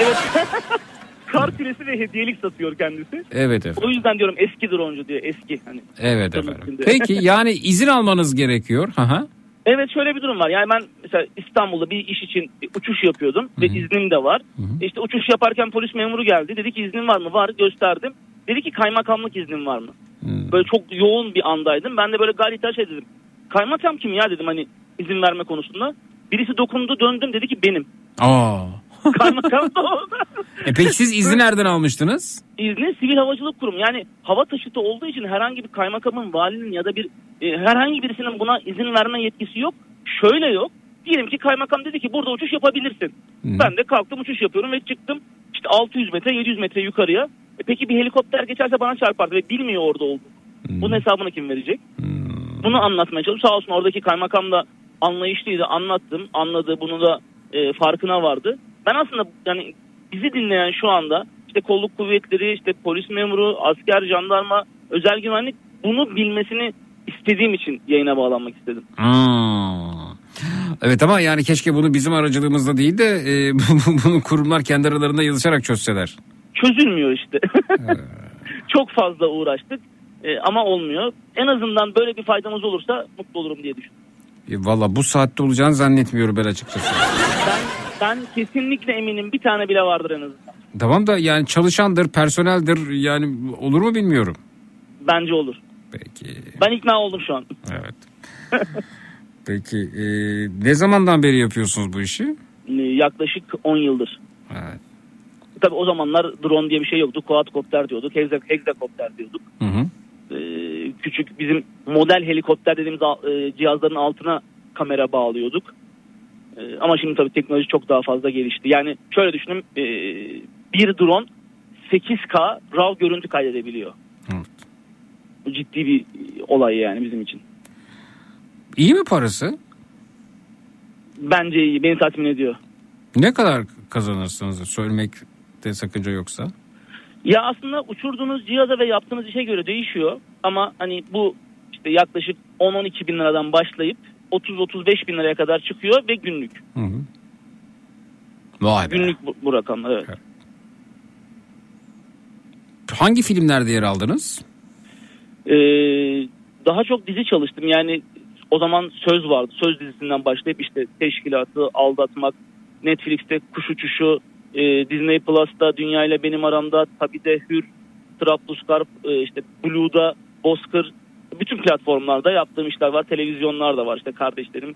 Evet. kar küresi ve hediyelik satıyor kendisi.
Evet efendim.
O yüzden diyorum eski droncu diye eski hani.
Evet efendim.
içinde.
Peki yani izin almanız gerekiyor. Hı.
Evet şöyle bir durum var. Yani ben mesela İstanbul'da bir iş için uçuş yapıyordum ve iznim de var. İşte uçuş yaparken polis memuru geldi. Dedi ki iznin var mı? Var gösterdim. Dedi ki kaymakamlık iznin var mı? Böyle çok yoğun bir andaydım. Ben de böyle gayet şey dedim. Kaymakam kim ya dedim hani izin verme konusunda. Birisi dokundu döndüm dedi ki benim.
Aa.
Kaymakam da.
E peki siz izni nereden almıştınız?
İzni Sivil Havacılık Kurumu. Yani hava taşıtı olduğu için herhangi bir kaymakamın, valinin ya da bir e, herhangi birisinin buna izin verme yetkisi yok. Şöyle yok. Diyelim ki kaymakam dedi ki burada uçuş yapabilirsin. Ben de kalktım uçuş yapıyorum ve çıktım işte 600 metre 700 metre yukarıya. E peki bir helikopter geçerse bana çarpardı ve bilmiyor orada olduğunu. Bunun hesabını kim verecek? Bunu anlatmaya çalıştım. Sağ olsun oradaki kaymakam da anlayışlıydı. Anlattım. Anladı. Bunu da e, farkına vardı. Ben aslında yani bizi dinleyen şu anda işte kolluk kuvvetleri, işte polis memuru, asker, jandarma, özel güvenlik bunu bilmesini istediğim için yayına bağlanmak istedim.
Aa. Evet ama yani keşke bunu bizim aracılığımızda değil de e, bunu kurumlar kendi aralarında yazışarak çözseler.
Çözülmüyor işte. Çok fazla uğraştık e, ama olmuyor. En azından böyle bir faydamız olursa mutlu olurum diye düşünüyorum.
E, Valla bu saatte olacağını zannetmiyorum ben açıkçası.
Ben, ben kesinlikle eminim bir tane bile vardır en azından.
Tamam da yani çalışandır, personeldir yani olur mu bilmiyorum.
Bence olur.
Peki.
Ben ikna oldum şu an.
Evet. Peki e, ne zamandan beri yapıyorsunuz bu işi?
E, Yaklaşık 10 yıldır.
Evet.
Tabii o zamanlar drone diye bir şey yoktu. Quadcopter diyorduk, hexakopter diyorduk.
Hı hı.
Ee, küçük bizim model helikopter dediğimiz e, cihazların altına kamera bağlıyorduk. Ee, ama şimdi tabii teknoloji çok daha fazla gelişti. Yani şöyle düşünün e, bir drone 8K RAW görüntü kaydedebiliyor. Bu ciddi bir olay yani bizim için.
İyi mi parası?
Bence iyi, beni tatmin ediyor.
Ne kadar kazanırsınız söylemekte sakınca yoksa?
Ya aslında uçurduğunuz cihaza ve yaptığınız işe göre değişiyor. Ama hani bu işte yaklaşık 10-12 bin liradan başlayıp 30-35 bin liraya kadar çıkıyor ve günlük.
Hı hı. Vay be.
Günlük bu, bu rakam evet.
Hangi filmlerde yer aldınız?
Ee, daha çok dizi çalıştım. Yani o zaman Söz vardı. Söz dizisinden başlayıp işte Teşkilatı, Aldatmak, Netflix'te Kuş Uçuşu, e, Disney Plus'ta Dünya ile Benim Aramda, tabii de Hür, Trablusgarp, e, işte Blue'da, Bozkır. Bütün platformlarda yaptığım işler var. Televizyonlar da var. İşte kardeşlerim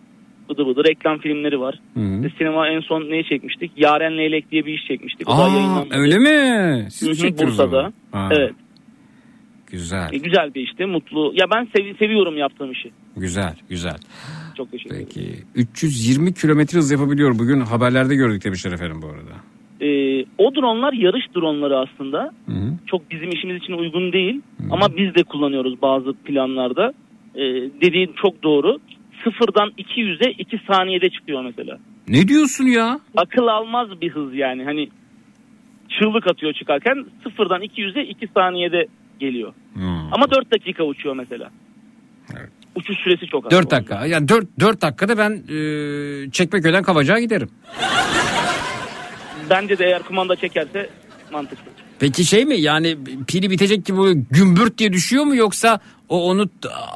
bıdı bıdı reklam filmleri var. İşte sinema en son neyi çekmiştik? Yaren Leylek diye bir iş çekmiştik. O
Aa,
yayınlanmadı.
öyle mi? Siz
Hı hı,
çektiniz
Bursa'da. Evet.
Güzel,
E, güzel bir işti. Mutlu. Ya ben sevi- seviyorum yaptığım işi.
güzel, güzel.
Çok teşekkür ederim.
Peki 320 kilometre hız yapabiliyor. Bugün haberlerde gördük demişler efendim bu arada.
Ee, o dronlar yarış dronları aslında. Çok bizim işimiz için uygun değil. Ama biz de kullanıyoruz bazı planlarda. Ee, dediğin çok doğru. Sıfırdan 200'e 2 saniyede çıkıyor mesela.
Ne diyorsun ya?
Akıl almaz bir hız yani. Hani çığlık atıyor çıkarken sıfırdan 200'e 2 saniyede geliyor. Ama 4 dakika uçuyor mesela. Uçuş süresi çok az.
4 dakika. Yani 4, 4 dakikada ben e, Çekmeköy'den Kavacık'a giderim.
Bence de eğer kumanda çekerse mantıklı.
Peki şey mi yani pili bitecek gibi böyle gümbürt diye düşüyor mu yoksa o onu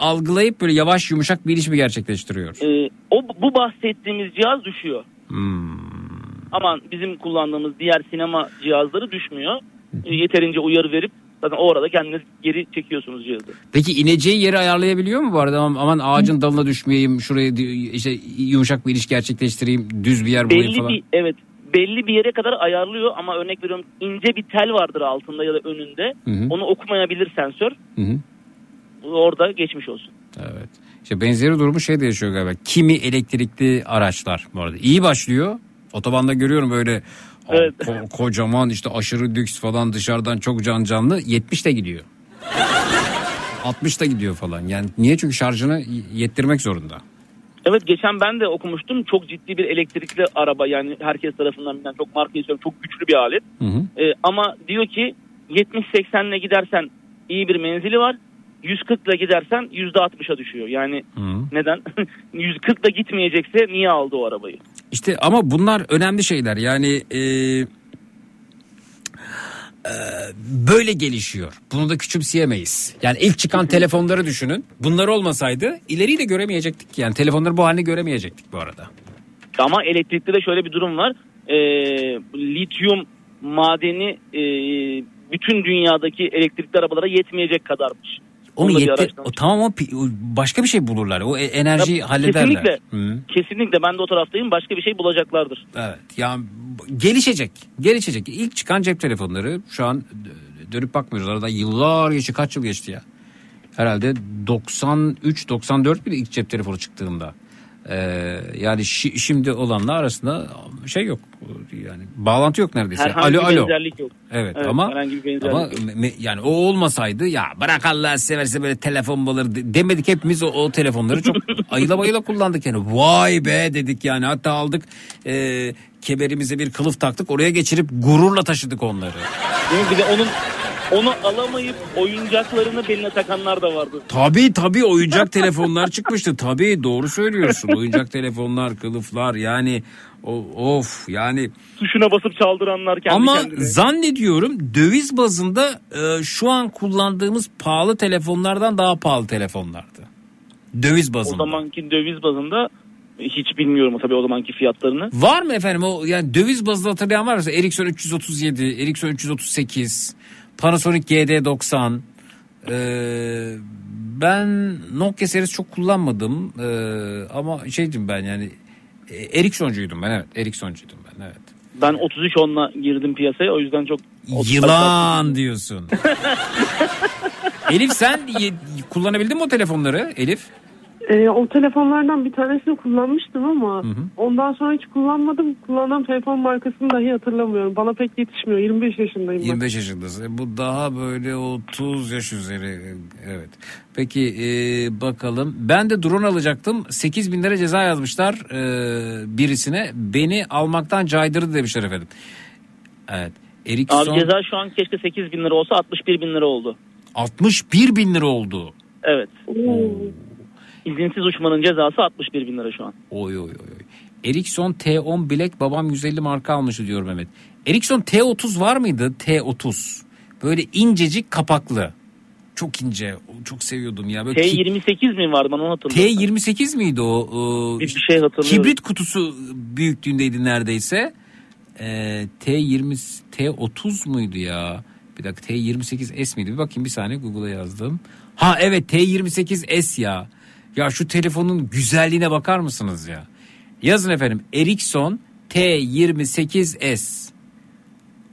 algılayıp böyle yavaş yumuşak bir iniş mi gerçekleştiriyor?
Ee, o bu bahsettiğimiz cihaz düşüyor.
Hmm.
Ama bizim kullandığımız diğer sinema cihazları düşmüyor. Ee, yeterince uyarı verip zaten o arada kendiniz geri çekiyorsunuz cihazı.
Peki ineceği yeri ayarlayabiliyor mu bu arada? Aman, aman ağacın dalına düşmeyeyim, şuraya işte yumuşak bir iniş gerçekleştireyim, düz bir yer bulayım
Belli
falan.
bir evet belli bir yere kadar ayarlıyor ama örnek veriyorum ince bir tel vardır altında ya da önünde.
Hı hı.
Onu okumayabilir sensör.
Hı hı.
Orada geçmiş olsun.
Evet. İşte benzeri durumu şey de yaşıyor galiba. Kimi elektrikli araçlar bu arada. İyi başlıyor. Otobanda görüyorum böyle
Evet.
ko- kocaman işte aşırı lüks falan dışarıdan çok can canlı 70 de gidiyor. 60 da gidiyor falan. Yani niye? Çünkü şarjını yettirmek zorunda.
Evet geçen ben de okumuştum. Çok ciddi bir elektrikli araba yani herkes tarafından bilinen çok marka istiyorum. Çok güçlü bir alet.
Hı hı.
Ee, ama diyor ki 70-80 ile gidersen iyi bir menzili var. 140 ile gidersen %60'a düşüyor. Yani neden? 140 ile gitmeyecekse niye aldı o arabayı?
İşte ama bunlar önemli şeyler. Yani e, e, böyle gelişiyor. Bunu da küçümseyemeyiz. Yani ilk çıkan telefonları düşünün. Bunlar olmasaydı ileriyi de göremeyecektik. Yani telefonları bu halini göremeyecektik bu arada.
Ama elektrikte de şöyle bir durum var. Ee, lityum madeni e, bütün dünyadaki elektrikli arabalara yetmeyecek kadarmış.
Onu yetti. O, tamam o başka bir şey bulurlar. O e- enerjiyi
Ya,
hallederler.
Kesinlikle.
Hı.
Kesinlikle ben de o taraftayım. Başka bir şey bulacaklardır.
Evet. Yani b- gelişecek. Gelişecek. İlk çıkan cep telefonları şu an dö- dönüp bakmıyoruz. Arada yıllar geçti. Kaç yıl geçti ya? Herhalde 93 94 bir ilk cep telefonu çıktığında. Ee, yani şi- şimdi olanla arasında şey yok. Yani bağlantı yok neredeyse.
Herhangi
alo
bir
alo.
benzerlik yok.
Evet,
Evet,
ama
herhangi bir benzerlik
ama
yok.
me- yani o olmasaydı ya bırak Allah severse böyle telefon de- demedik hepimiz o, o telefonları çok ayıla bayıla kullandık yani vay be dedik yani hatta aldık e, kemerimize bir kılıf taktık oraya geçirip gururla taşıdık onları.
Bir de onun onu alamayıp oyuncaklarını beline takanlar da vardı.
Tabii tabii oyuncak telefonlar çıkmıştı tabii doğru söylüyorsun oyuncak telefonlar kılıflar yani o, of yani
Tuşuna basıp çaldıranlar kendi
Ama
kendine.
zannediyorum döviz bazında e, şu an kullandığımız pahalı telefonlardan daha pahalı telefonlardı. Döviz
O
bazında.
zamanki döviz bazında hiç bilmiyorum tabii o zamanki fiyatlarını.
Var mı efendim o yani döviz bazında hatırlayan var mı? Ericsson 337, Ericsson 338, Panasonic GD90. Ee, ben Nokia serisi çok kullanmadım Ee, ama şeydim ben yani e, Ericssoncuydum ben evet Ericssoncuydum ben evet.
Ben 33 onla girdim piyasaya o yüzden çok...
Yılan diyorsun. Elif sen kullanabildin mi o telefonları Elif?
Ee, o telefonlardan bir tanesini kullanmıştım ama ondan sonra hiç kullanmadım. Kullandığım telefon markasını dahi hatırlamıyorum. Bana pek yetişmiyor. 25 yaşındayım ben.
25 yaşındasın. E, Bu daha böyle 30 yaş üzeri. Evet. Peki e, bakalım. Ben de drone alacaktım. 8 bin lira ceza yazmışlar e, birisine. Beni almaktan caydırdı demişler efendim. Evet. Ericsson
Abi ceza şu an keşke 8 bin lira olsa 61 bin lira oldu.
61 bin lira oldu.
Evet. İzinsiz uçmanın cezası 61 bin lira şu an.
Oy oy oy. oy. Ericsson T10 Black babam 150 marka almıştı diyor Mehmet. Ericsson T30 var mıydı? T30. Böyle incecik kapaklı. Çok ince. Çok seviyordum ya. Böyle ki-
T28 mi vardı ben onu hatırlıyorum.
T28 miydi o? Ee,
Bir şey hatırlıyorum.
Kibrit kutusu büyüklüğündeydi neredeyse. Ee, T20 T30 muydu ya? Bir dakika T28S miydi? Bir bakayım bir saniye Google'a yazdım. Ha evet T28S ya. Ya şu telefonun güzelliğine bakar mısınız ya? Yazın efendim Ericsson T28S.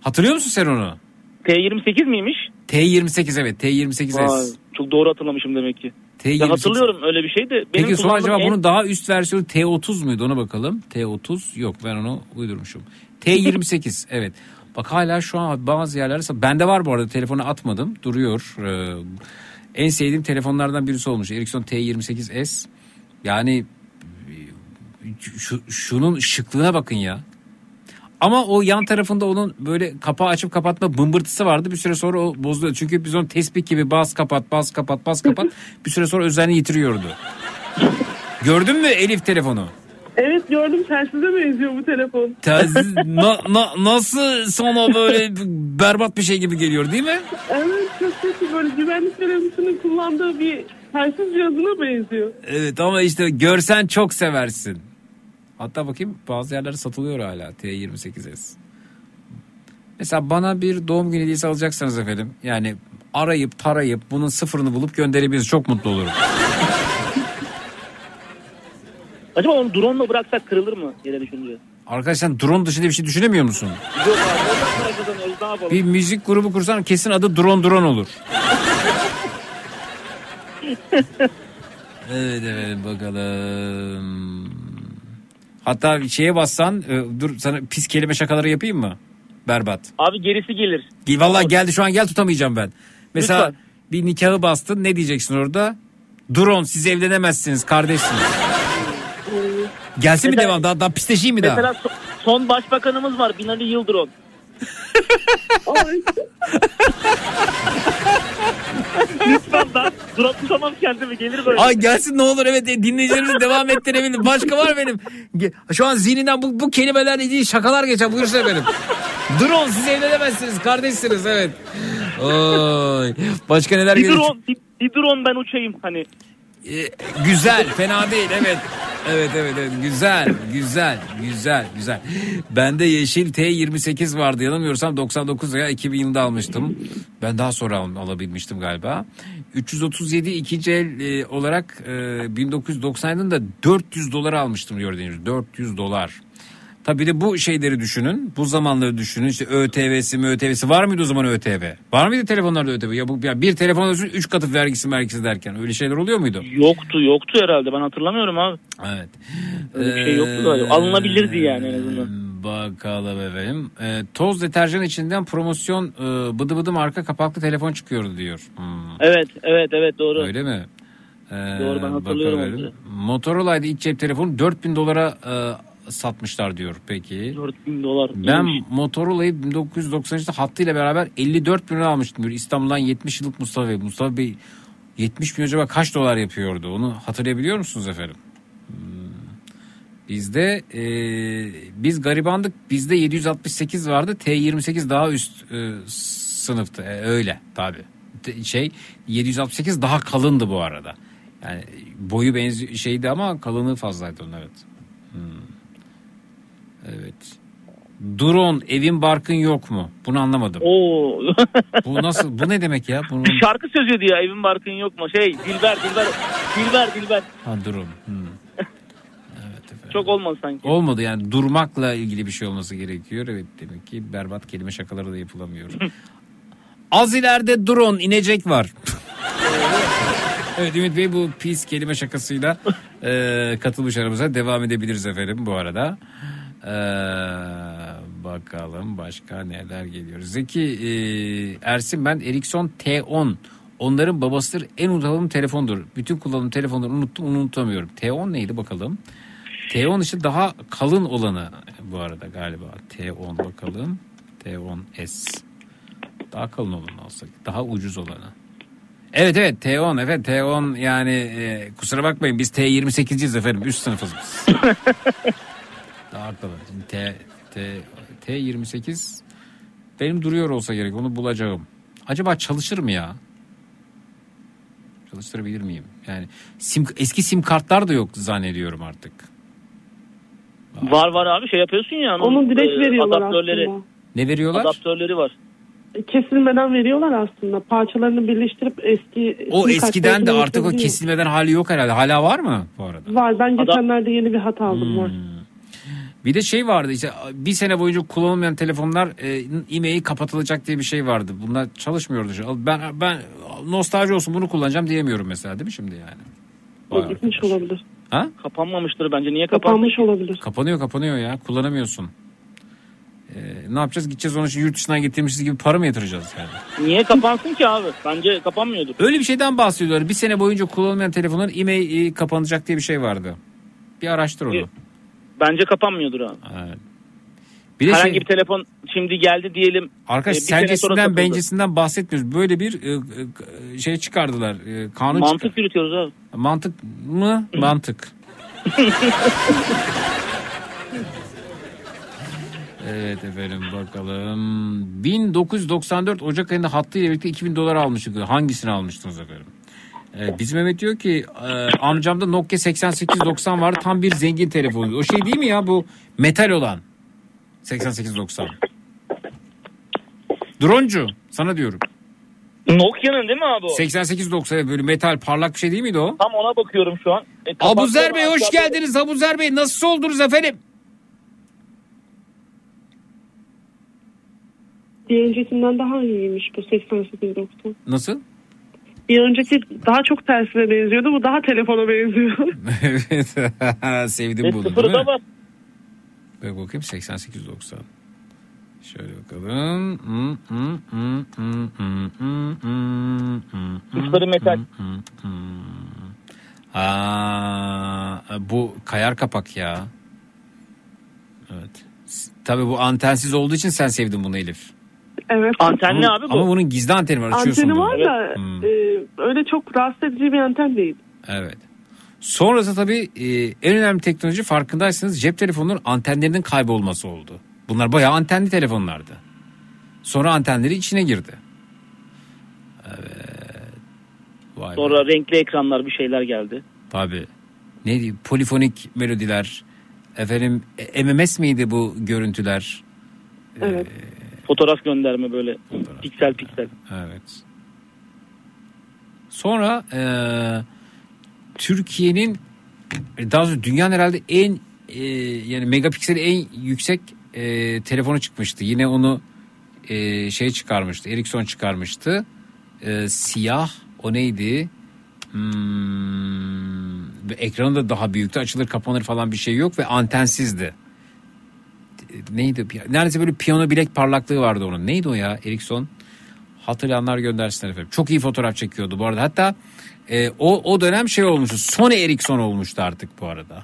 Hatırlıyor musun sen onu?
T28 miymiş?
T28 evet T28S.
Vay, çok doğru hatırlamışım demek ki.
T28.
Ya hatırlıyorum öyle bir şey de. Benim
Peki sonra acaba
en-
bunun daha üst versiyonu T30 muydu ona bakalım. T30 yok ben onu uydurmuşum. T28 evet. Bak hala şu an bazı yerlerde bende var bu arada telefonu atmadım duruyor. Ee, en sevdiğim telefonlardan birisi olmuş Ericsson T28s. Yani şu, şunun şıklığına bakın ya. Ama o yan tarafında onun böyle kapağı açıp kapatma bımbırtısı vardı. Bir süre sonra o bozuluyor. Çünkü biz onu tespih gibi bas kapat bas kapat bas kapat bir süre sonra özelliğini yitiriyordu. Gördün mü Elif telefonu?
Evet gördüm tersize benziyor bu telefon.
Telsiz na- na- nasıl sana böyle berbat bir şey gibi geliyor değil mi?
Evet çok kötü böyle güvenlik görevlisinin kullandığı bir telsiz cihazına benziyor.
Evet ama işte görsen çok seversin. Hatta bakayım bazı yerlerde satılıyor hala T28S. Mesela bana bir doğum günü hediyesi alacaksanız efendim yani arayıp tarayıp bunun sıfırını bulup gönderebiliriz çok mutlu olurum.
Acaba onu drone'la bıraksak kırılır mı yere düşünce?
Arkadaşlar drone dışında bir şey düşünemiyor musun?
Yok abi ne yapalım?
Bir müzik grubu kursan kesin adı drone drone olur. evet evet bakalım. Hatta bir şeye bassan e, dur sana pis kelime şakaları yapayım mı? Berbat.
Abi gerisi gelir.
Vallahi geldi şu an gel tutamayacağım ben. Mesela
Lütfen.
bir nikahı bastın ne diyeceksin orada? Drone siz evlenemezsiniz kardeşsiniz. Gelsin mi
Mesela-
devam daha, daha pisleşeyim mi daha?
Mesela so- son başbakanımız var Binali Yıldırım. Lütfen ben durak tutamam kendimi gelir böyle.
Ay gelsin ne olur evet e, dinleyicilerimiz devam ettirebilir. Başka var benim. Şu an zihninden bu, bu kelimelerle ilgili şakalar geçer. Buyursun efendim. Drone siz evlenemezsiniz kardeşsiniz evet. Oy. Başka neler
Bir
geliyor?
drone, bir, bir drone ben uçayım hani.
Güzel fena değil evet. Evet evet evet güzel güzel güzel güzel. Bende yeşil T28 vardı yanılmıyorsam 99 veya 2000 yılında almıştım. Ben daha sonra al- alabilmiştim galiba. 337 ikinci el e, olarak e, 1997'de da 400 dolara almıştım gördüğünüz 400 dolar. Tabii bir de bu şeyleri düşünün. Bu zamanları düşünün. İşte ÖTV'si mi ÖTV'si var mıydı o zaman ÖTV? Var mıydı telefonlarda ÖTV? Ya bu ya bir telefon alıyorsun 3 katı vergisi vergisi derken öyle şeyler oluyor muydu?
Yoktu yoktu herhalde ben hatırlamıyorum abi.
Evet.
Öyle bir şey yoktu galiba. Alınabilirdi yani en azından.
Bakalım efendim. Ee, toz deterjan içinden promosyon e, bıdı bıdı marka kapaklı telefon çıkıyordu diyor. Hmm,
Evet evet evet doğru.
Öyle mi? Ee,
Doğru, ben hatırlıyorum.
Motorola'ydı ilk cep telefonu 4000 dolara e, satmışlar diyor peki.
4000 dolar.
Ben
iyiymiş.
Motorola'yı 1993'te hattıyla beraber 54 bin lira almıştım diyor. İstanbul'dan 70 yıllık Mustafa Bey. Mustafa Bey 70 bin acaba kaç dolar yapıyordu? Onu hatırlayabiliyor musunuz efendim? Hmm. Bizde e, biz garibandık. Bizde 768 vardı. T28 daha üst e, sınıftı. E, öyle tabi. Şey 768 daha kalındı bu arada. Yani boyu benzi şeydi ama kalınlığı fazlaydı onun evet. Hmm. Evet. Drone evin barkın yok mu? Bunu anlamadım.
Oo.
Bu nasıl bu ne demek ya? Bunun...
Şarkı sözüydü ya evin barkın yok mu? Şey Dilber Dilber Dilber Dilber.
Ha drone. Hmm.
Çok olmadı sanki.
Olmadı yani durmakla ilgili bir şey olması gerekiyor. Evet demek ki berbat kelime şakaları da yapılamıyor. Az ileride drone inecek var. evet Ümit Bey bu pis kelime şakasıyla e, katılmış aramıza devam edebiliriz efendim bu arada. E, bakalım başka neler geliyor. Zeki e, Ersin ben Ericsson T10 onların babasıdır en unutalım telefondur. Bütün kullanım telefonları unuttum unutamıyorum. T10 neydi bakalım. T10 işte daha kalın olanı bu arada galiba. T10 bakalım. T10S. Daha kalın olanı alsak. Daha ucuz olanı. Evet evet T10 evet T10 yani e, kusura bakmayın biz T28'ciyiz efendim üst sınıfız biz. Kalın. Şimdi T, T, T28 benim duruyor olsa gerek onu bulacağım. Acaba çalışır mı ya? Çalıştırabilir miyim? Yani sim, eski sim kartlar da yok zannediyorum artık.
Var var abi şey yapıyorsun ya.
Onu direkt
e,
veriyorlar
adaptörleri,
aslında.
Ne veriyorlar?
Adaptörleri var.
Kesilmeden veriyorlar aslında. Parçalarını birleştirip eski...
O
sim
eskiden de artık o kesilmeden hali yok herhalde. Hala var mı bu arada?
Var. Ben geçenlerde yeni bir hat aldım.
Hmm.
Var.
Bir de şey vardı işte bir sene boyunca kullanılmayan telefonlar e, e-mail kapatılacak diye bir şey vardı. Bunlar çalışmıyordu. Ben ben nostalji olsun bunu kullanacağım diyemiyorum mesela değil mi şimdi yani?
O gitmiş olabilir.
Ha?
Kapanmamıştır bence. Niye?
Kapanmış olabilir.
Kapanıyor kapanıyor ya kullanamıyorsun. E, ne yapacağız? Gideceğiz onu yurt dışından getirmişiz gibi para mı yatıracağız yani?
Niye kapansın ki abi? Bence kapanmıyordur.
Öyle bir şeyden bahsediyorlar. Bir sene boyunca kullanılmayan telefonların e-mail e, kapanacak diye bir şey vardı. Bir araştır onu.
Bence kapanmıyordur abi.
Evet. Bir de
Herhangi
şey-
bir telefon şimdi geldi diyelim.
Arkadaş
e,
sencesinden bencesinden bahsetmiyoruz. Böyle bir e, e, şey çıkardılar. E, kanun
Mantık
çıkar-
yürütüyoruz abi.
Mantık mı? Mantık. Evet efendim bakalım. 1994 Ocak ayında hattıyla birlikte 2000 dolar almıştık. Hangisini almıştınız efendim? Ee, bizim Mehmet diyor ki e, amcamda Nokia 8890 var tam bir zengin telefonu. O şey değil mi ya bu metal olan 8890. Droncu sana diyorum.
Nokia'nın değil mi abi o?
8890 böyle metal parlak bir şey değil miydi o?
Tam ona bakıyorum şu an. E,
Abuzer Bey hoş geldiniz Abuzer Bey nasıl oldunuz efendim?
Öncesinden daha iyiymiş bu 8890.
Nasıl?
bir önceki daha çok tersine benziyordu. Bu daha telefona benziyor.
evet. Sevdim bunu.
Sıfırı da var.
Bak bakayım 88 90. Şöyle bakalım.
Üstleri metal.
Aa, bu kayar kapak ya. Evet. Tabii bu antensiz olduğu için sen sevdin bunu Elif
evet.
Antenli
ama,
abi bu.
Ama bunun gizli anteni var. Açıyorsun
Anteni
bunu.
var da
Hmm.
e, öyle çok rahatsız edici bir anten değil.
Evet. Sonrası tabii e, en önemli teknoloji farkındaysanız cep telefonunun antenlerinin kaybolması oldu. Bunlar bayağı antenli telefonlardı. Sonra antenleri içine girdi. Evet. Vay be.
Sonra renkli ekranlar bir şeyler geldi.
Tabii. Ne diyeyim, polifonik melodiler. Efendim e, MMS miydi bu görüntüler?
Evet. Fotoğraf gönderme böyle piksel piksel.
Evet. Sonra e, Türkiye'nin e, daha doğrusu dünyanın herhalde en e, yani megapikseli en yüksek e, telefonu çıkmıştı. Yine onu e, şey çıkarmıştı. Ericsson çıkarmıştı. E, siyah o neydi? Hmm, ekranı da daha büyüktü. Açılır kapanır falan bir şey yok ve antensizdi. Neydi? Neredeyse böyle piyano bilek parlaklığı vardı onun. Neydi o ya Ericsson? Hatırlayanlar göndersinler efendim. Çok iyi fotoğraf çekiyordu bu arada. Hatta e, o o dönem şey olmuştu. Sony Ericsson olmuştu artık bu arada.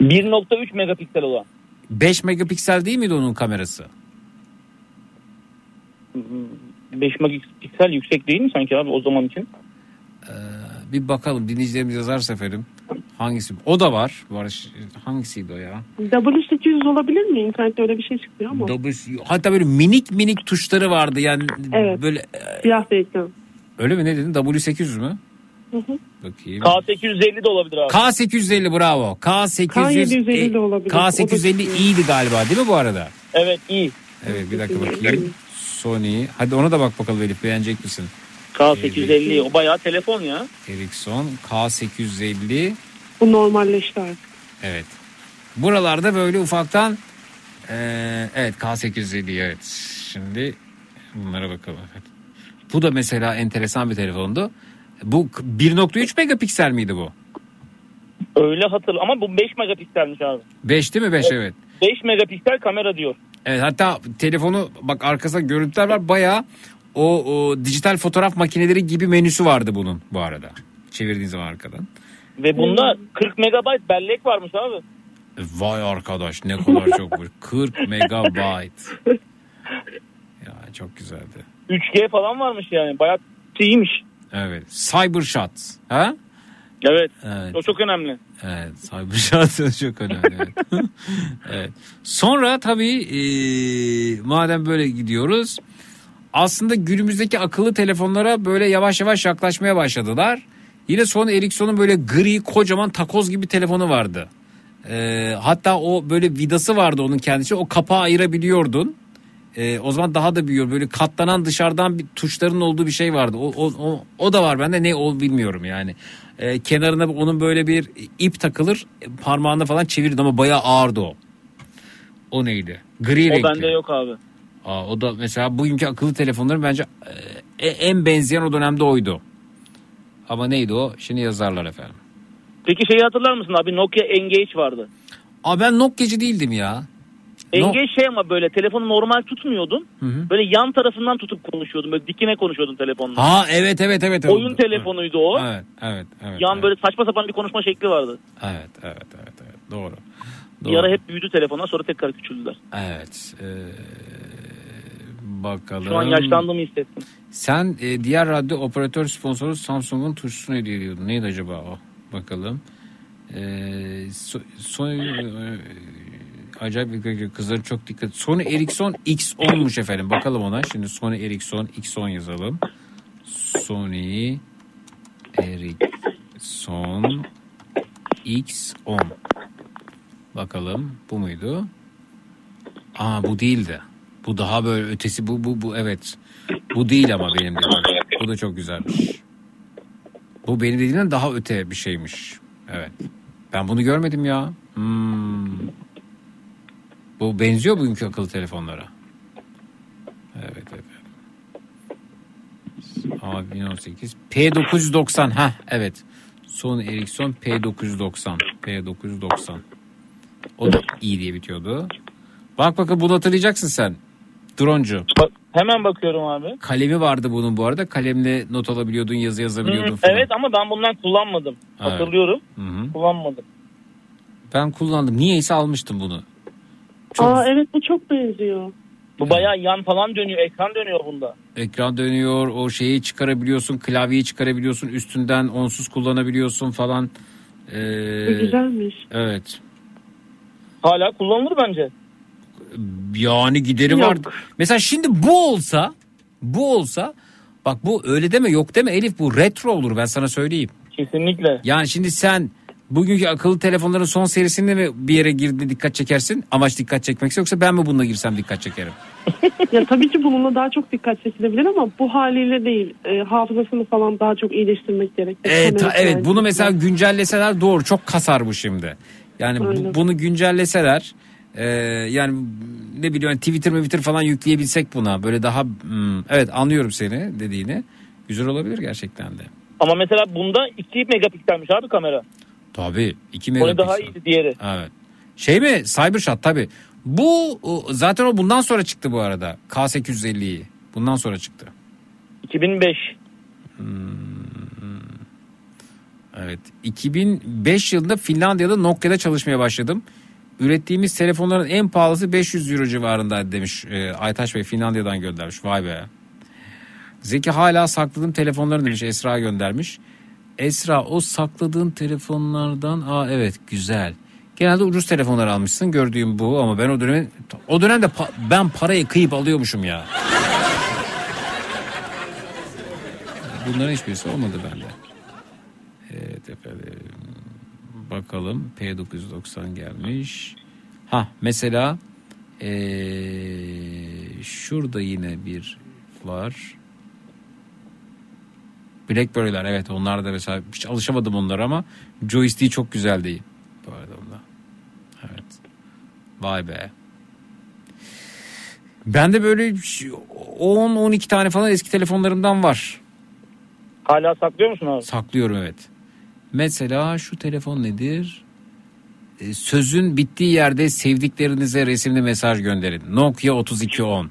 1.3 megapiksel olan.
5 megapiksel değil miydi onun kamerası?
5 megapiksel yüksek değil mi sanki abi o zaman için?
Bir bakalım dinleyicilerimiz yazarsa efendim. Hangisi? O da var. Barış hangisiydi o ya?
W800 olabilir mi? İnternette öyle bir şey çıkıyor ama.
W- Hatta böyle minik minik tuşları vardı yani
Evet.
böyle
Siyah bir ekran.
öyle mi ne dedin W800 mü?
Hı hı.
Bakayım.
K850 de olabilir abi.
K850 bravo. K800
K750 de olabilir.
K850 iyiydi galiba değil mi bu arada?
Evet iyi.
Evet bir dakika bakayım. Sony. Hadi ona da bak bakalım Elif beğenecek misin?
K850 o bayağı telefon ya.
Ericsson K850
Bu normalleşti artık.
evet. Buralarda böyle ufaktan eee, evet K850 evet. Şimdi bunlara bakalım. Evet. Bu da mesela enteresan bir telefondu. Bu 1.3 megapiksel miydi bu?
Öyle hatırl ama bu 5 megapikselmiş abi.
5 değil mi 5 evet.
5 megapiksel kamera diyor.
Evet hatta telefonu bak arkasında görüntüler var bayağı o, o dijital fotoğraf makineleri gibi menüsü vardı bunun bu arada. Çevirdiğin zaman arkadan.
Ve bunda 40 megabayt bellek varmış abi.
E, Vay arkadaş ne kadar çokmuş. 40 megabayt. Ya çok güzeldi.
3G falan varmış yani. Bayağı iyiymiş.
Evet. Cybershot. Ha?
Evet.
Evet.
O çok önemli.
Evet. Cybershot çok önemli. Evet. evet. Sonra tabii e, madem böyle gidiyoruz aslında günümüzdeki akıllı telefonlara böyle yavaş yavaş yaklaşmaya başladılar. Yine sonra Ericsson'un böyle gri kocaman takoz gibi telefonu vardı. Ee, hatta o böyle vidası vardı onun kendisi. O kapağı ayırabiliyordun. Ee, o zaman daha da büyüyor. Böyle katlanan dışarıdan bir tuşların olduğu bir şey vardı. O, o, o, o da var bende ne o bilmiyorum yani. Ee, kenarına onun böyle bir ip takılır. Parmağında falan çevirirdi ama bayağı ağırdı o. O neydi? Gri
O
renkli.
bende yok abi.
Aa, o da mesela bugünkü akıllı telefonların bence e, en benzeyen o dönemde oydu. Ama neydi o? Şimdi yazarlar efendim.
Peki şeyi hatırlar mısın abi? Nokia Engage vardı.
Aa ben Nokia'cı değildim ya.
Engage şey ama böyle telefonu normal tutmuyordun.
Hı hı.
Böyle yan tarafından tutup konuşuyordun. Böyle dikine konuşuyordun telefonla.
Ha evet evet evet. evet.
Oyun telefonuydu o.
Evet evet evet.
yan
evet.
böyle saçma sapan bir konuşma şekli vardı.
Evet evet evet evet doğru.
Bir
Doğru.
ara hep büyüdü telefonlar sonra tekrar küçüldüler.
Evet. ee, bakalım.
Şu an yaşlandığımı hissettim.
Sen e, diğer radyo operatör sponsoru Samsung'un tuşusunu hediye ediyordun. Neydi acaba o? Bakalım. E, so, son, e, acayip bir kızların çok dikkat. Sony Ericsson X10'muş efendim. Bakalım ona. Şimdi Sony Ericsson X10 yazalım. Sony Ericsson X10. Bakalım bu muydu? Aa bu değildi. Bu daha böyle ötesi bu bu bu evet. Bu değil ama benim dediğim. Bu da çok güzelmiş. Bu benim dediğimden daha öte bir şeymiş. Evet. Ben bunu görmedim ya. Hmm. Bu benziyor bugünkü akıllı telefonlara. Evet evet. Abi 1018 P990 ha evet. Sony Ericsson P990 P990 o da iyi diye bitiyordu. Bak bakın bunu hatırlayacaksın sen. Droncu.
Bak, hemen bakıyorum abi.
Kalemi vardı bunun bu arada. Kalemle not alabiliyordun, yazı yazabiliyordun
Hı,
falan.
evet ama ben bundan kullanmadım.
Evet.
Hatırlıyorum.
Hı hı.
Kullanmadım.
Ben kullandım. Niyeyse almıştım bunu.
Aa evet bu çok benziyor.
Bu bayağı yan falan dönüyor. Ekran dönüyor bunda.
Ekran dönüyor, o şeyi çıkarabiliyorsun, klavyeyi çıkarabiliyorsun, üstünden onsuz kullanabiliyorsun falan. Ee,
Bu güzelmiş.
Evet.
Hala kullanılır bence.
Yani gideri
Yok.
var. Mesela şimdi bu olsa bu olsa bak bu öyle deme yok deme Elif bu retro olur ben sana söyleyeyim.
Kesinlikle.
Yani şimdi sen bugünkü akıllı telefonların son serisinde mi bir yere girdiğinde dikkat çekersin? Amaç dikkat çekmekse yoksa ben mi bununla girsem dikkat çekerim?
ya tabii ki bununla daha çok dikkat çekilebilir ama bu haliyle değil. E, hafızasını falan daha çok iyileştirmek gerek.
Evet, ta-
Kamerası
evet
var.
bunu mesela güncelleseler doğru çok kasar bu şimdi. Yani bu- bunu güncelleseler e, yani ne biliyorum Twitter Twitter falan yükleyebilsek buna böyle daha hmm, evet anlıyorum seni dediğini. Güzel olabilir gerçekten de.
Ama mesela bunda 2 megapikselmiş abi kamera.
Tabii 2
O
megapiksel.
daha iyiydi diğeri.
Evet. Şey mi Cybershot tabii. Bu o, zaten o bundan sonra çıktı bu arada. K850'yi. Bundan sonra çıktı.
2005.
Evet. 2005 yılında Finlandiya'da Nokia'da çalışmaya başladım. Ürettiğimiz telefonların en pahalısı 500 euro civarında demiş e, Aytaş Bey Finlandiya'dan göndermiş. Vay be. Zeki hala sakladığım telefonlarını demiş Esra göndermiş. Esra o sakladığın telefonlardan aa evet güzel. Genelde ucuz telefonlar almışsın gördüğüm bu ama ben o dönem o dönemde pa- ben parayı kıyıp alıyormuşum ya. Bunların hiçbirisi olmadı bende. Evet efendim. Bakalım P990 gelmiş. Ha mesela ee, şurada yine bir var. Blackberry'ler evet onlar da mesela hiç alışamadım onlara ama joystick'i çok güzeldi bu arada onda. Evet. Vay be. Bende böyle 10-12 tane falan eski telefonlarımdan var.
Hala saklıyor musun abi?
Saklıyorum evet. Mesela şu telefon nedir? Ee, Sözün bittiği yerde sevdiklerinize resimli mesaj gönderin. Nokia 3210.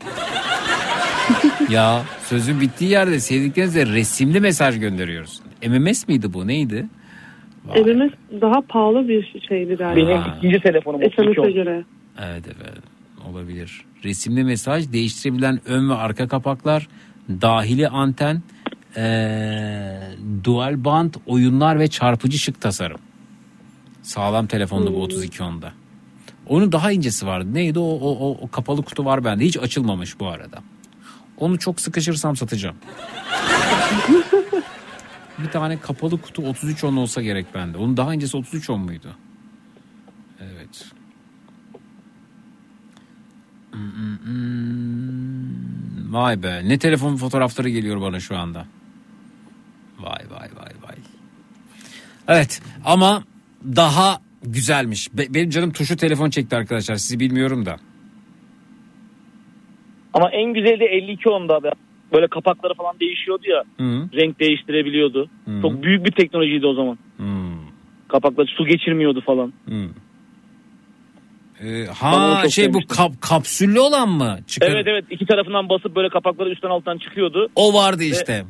ya sözün bittiği yerde sevdiklerinize resimli mesaj gönderiyoruz. MMS miydi bu neydi?
Elimiz daha pahalı bir şeydi galiba.
Benim ikinci telefonum
SMS'e
3210.
göre.
Evet evet olabilir. Resimli mesaj değiştirebilen ön ve arka kapaklar, dahili anten, ee, dual band, oyunlar ve çarpıcı şık tasarım. Sağlam telefondu bu 3210'da. Onun daha incesi vardı. Neydi o, o, o, kapalı kutu var bende. Hiç açılmamış bu arada. Onu çok sıkışırsam satacağım. bir tane kapalı kutu 3310 olsa gerek bende. Onun daha incesi 3310 muydu? Evet. Hmm, Vay be ne telefon fotoğrafları geliyor bana şu anda. Vay vay vay vay. Evet ama daha güzelmiş. Be- benim canım tuşu telefon çekti arkadaşlar sizi bilmiyorum da.
Ama en güzeli de 5210'da abi. Böyle kapakları falan değişiyordu ya.
Hı.
Renk değiştirebiliyordu.
Hı.
Çok büyük bir teknolojiydi o zaman.
Hmm.
Kapakları su geçirmiyordu falan.
Hmm. Ee, ha şey bu kap, kapsüllü olan mı? Çıkar-
Evet evet iki tarafından basıp böyle kapakları üstten alttan çıkıyordu.
O vardı
Ve-
işte.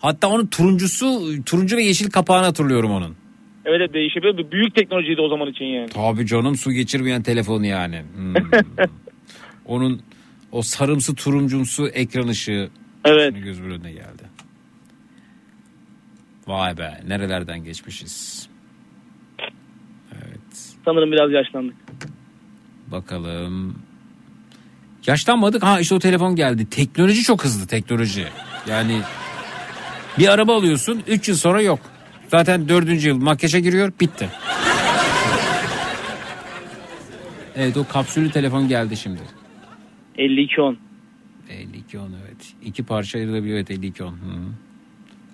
Hatta onun turuncusu turuncu ve yeşil kapağını hatırlıyorum onun.
Evet evet değişebiliyor. Bir Büyük teknolojiydi o zaman için yani.
Tabii canım su geçirmeyen telefon yani. Hmm. Onun o sarımsı turuncumsu ekran ışığı
Evet.
gözümün önüne geldi. Vay be nerelerden geçmişiz.
Sanırım biraz yaşlandık.
Bakalım. Yaşlanmadık. Ha işte o telefon geldi. Teknoloji çok hızlı teknoloji. Yani bir araba alıyorsun 3 yıl sonra yok. Zaten 4. yıl makyaja giriyor bitti. Evet o kapsüllü telefon geldi şimdi.
5210.
5210 evet. İki parça ayrılabiliyor evet 5210. Hı hı.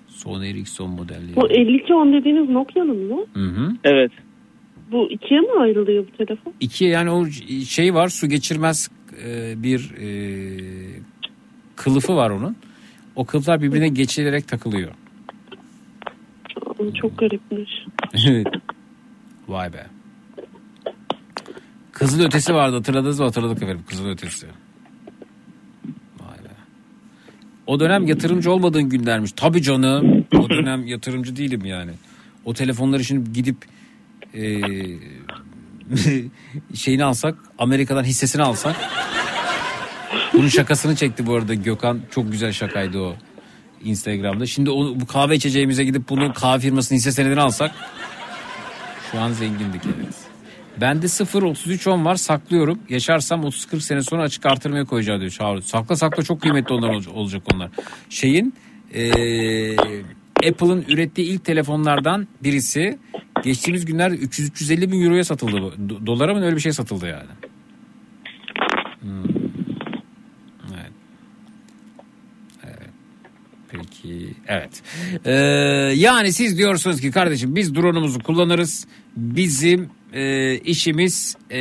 Sony Ericsson modelleri.
Bu 5210 dediğiniz Nokia'nın mı?
Hı hı.
Evet.
Bu ikiye mi ayrılıyor bu telefon?
İki yani o şey var su geçirmez e, bir e, kılıfı var onun. O kılıflar birbirine geçirilerek takılıyor.
Çok garipmiş.
Evet. Vay be. Kızıl ötesi vardı hatırladınız mı? Hatırladık efendim kızıl ötesi. Vay be. O dönem yatırımcı olmadığın günlermiş. Tabii canım. O dönem yatırımcı değilim yani. O telefonları şimdi gidip e, şeyini alsak Amerika'dan hissesini alsak bunun şakasını çekti bu arada Gökhan. Çok güzel şakaydı o. Instagram'da. Şimdi o, bu kahve içeceğimize gidip bunu kahve firmasının hisse senedini alsak şu an zengindik evet. Bende 0 33 10 var saklıyorum. Yaşarsam 30 40 sene sonra açık artırmaya koyacağım diyor Çağrı. Sakla sakla çok kıymetli onlar olacak, onlar. Şeyin eee, Apple'ın ürettiği ilk telefonlardan birisi geçtiğimiz günlerde 300-350 bin euroya satıldı. Do- dolara mı öyle bir şey satıldı yani. Hmm. Evet. Evet. Peki evet. Ee, yani siz diyorsunuz ki kardeşim biz drone'umuzu kullanırız. Bizim e, işimiz e,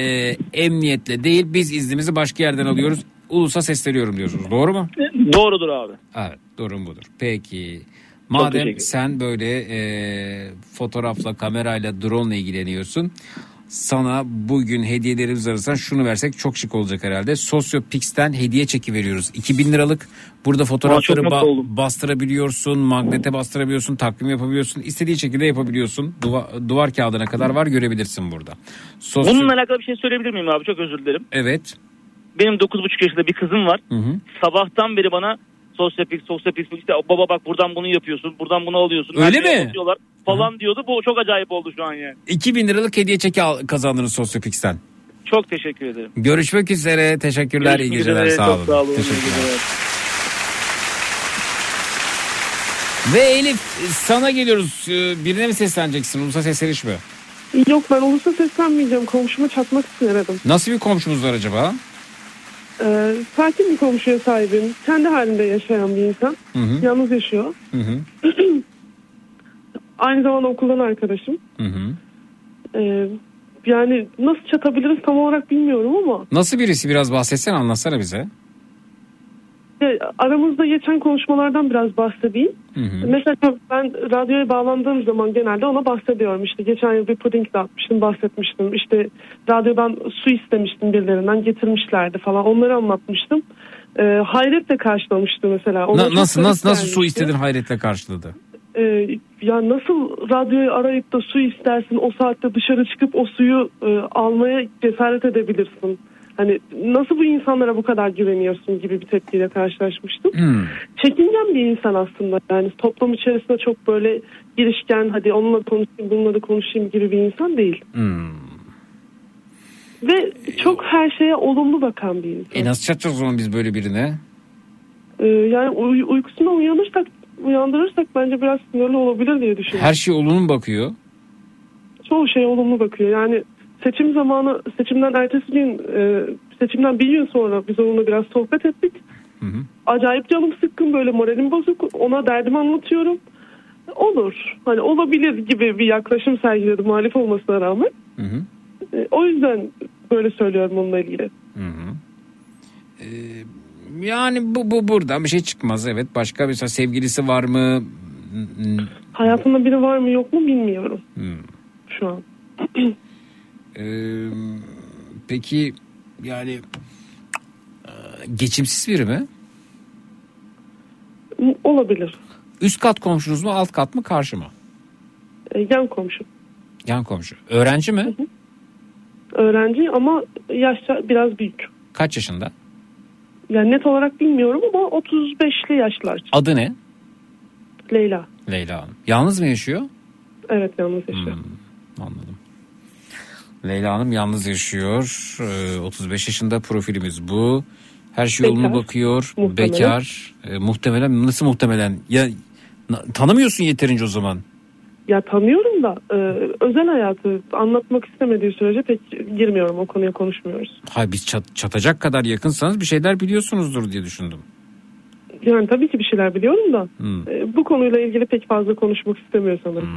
emniyetle değil biz iznimizi başka yerden alıyoruz. Ulusa sesleniyorum diyorsunuz. Doğru mu?
Doğrudur abi.
Evet durum budur. Peki. Madem sen böyle e, fotoğrafla kamerayla drone ile ilgileniyorsun. Sana bugün hediyelerimiz arasından şunu versek çok şık olacak herhalde. Sosyopix'ten hediye çeki veriyoruz. 2000 liralık. Burada fotoğrafları ba- bastırabiliyorsun, magnete bastırabiliyorsun, takvim yapabiliyorsun. istediği şekilde yapabiliyorsun. Duva- duvar kağıdına kadar var görebilirsin burada. Sosyo-
Bununla alakalı bir şey söyleyebilir miyim abi? Çok özür dilerim.
Evet.
Benim 9,5 yaşında bir kızım var.
Hı hı.
Sabahtan beri bana sosyapik, sosyapik işte baba bak buradan bunu yapıyorsun, buradan bunu alıyorsun.
Öyle mi?
basıyorlar Falan diyordu. Bu çok acayip oldu şu an yani.
2000 liralık hediye çeki al- kazandınız Sosyopix'ten.
Çok teşekkür ederim.
Görüşmek üzere. Teşekkürler. iyi
Görüşmek
geceler.
üzere,
Sağ
çok
olun.
sağ olun, iyi
Teşekkürler.
geceler.
Ve Elif sana geliyoruz. Ee, Birine mi sesleneceksin? Ulusa sesleniş mi?
Yok ben ulusa seslenmeyeceğim. Komşuma çatmak istemedim.
Nasıl bir komşumuz var acaba?
Ee, sakin bir komşuya sahibim. Kendi halinde yaşayan bir insan.
Hı hı.
Yalnız yaşıyor.
Hı hı.
Aynı zamanda okuldan arkadaşım.
Hı hı.
Ee, yani nasıl çatabiliriz tam olarak bilmiyorum ama
Nasıl birisi biraz bahsetsen anlatsana bize.
E, aramızda geçen konuşmalardan biraz bahsedeyim.
Hı hı.
Mesela ben radyoya bağlandığım zaman genelde ona bahsediyorum. İşte geçen yıl bir puding dağıtmıştım, bahsetmiştim. İşte radyodan su istemiştim birilerinden, getirmişlerdi falan. Onları anlatmıştım. Ee, hayretle karşılamıştı mesela. Ona
Na- nasıl nasıl nasıl su istedin hayretle karşıladı?
Ee, ya nasıl radyoyu arayıp da su istersin o saatte dışarı çıkıp o suyu e, almaya cesaret edebilirsin. Hani nasıl bu insanlara bu kadar güveniyorsun gibi bir tepkiyle karşılaşmıştım.
Hmm.
Çekingen bir insan aslında yani toplum içerisinde çok böyle girişken hadi onunla konuşayım bununla da konuşayım gibi bir insan değil.
Hmm.
Ve çok her şeye olumlu bakan bir insan.
E nasıl çatacağız o zaman biz böyle birine?
Ee, yani uy- uykusundan uyanırsak uyandırırsak bence biraz sinirli olabilir diye düşünüyorum.
Her şey olumlu bakıyor.
çoğu şeye olumlu bakıyor. Yani seçim zamanı seçimden ertesi gün e, seçimden bir gün sonra biz onunla biraz sohbet ettik. Acayip canım sıkkın böyle moralim bozuk. Ona derdimi anlatıyorum. Olur. Hani olabilir gibi bir yaklaşım sergiledi muhalif olmasına rağmen.
Hı hı.
E, o yüzden böyle söylüyorum onunla ilgili.
Hı hı. Ee, yani bu, bu buradan bir şey çıkmaz evet. Başka mesela sevgilisi var mı?
Hayatında biri var mı yok mu bilmiyorum
hmm.
şu an.
Ee, peki yani geçimsiz biri mi?
Olabilir.
Üst kat komşunuz mu alt kat mı karşı mı?
Yan komşu.
Yan komşu. Öğrenci mi?
Öğrenci ama yaşça biraz büyük.
Kaç yaşında?
Yani net olarak bilmiyorum ama 35'li yaşlar.
Adı ne?
Leyla.
Leyla Hanım. Yalnız mı yaşıyor?
Evet yalnız yaşıyor.
Anladım. Leyla Hanım yalnız yaşıyor. Ee, 35 yaşında profilimiz bu. Her şey yoluna
Bekar.
bakıyor.
Muhtemelen.
Bekar. Ee, muhtemelen nasıl muhtemelen? Ya na- tanımıyorsun yeterince o zaman.
Ya tanıyorum da e, özel hayatı anlatmak istemediği sürece pek girmiyorum o konuya konuşmuyoruz.
Hayır biz çat- çatacak kadar yakınsanız bir şeyler biliyorsunuzdur diye düşündüm.
Yani tabii ki bir şeyler biliyorum da
Hmm,
e, bu konuyla ilgili pek fazla konuşmak istemiyor sanırım.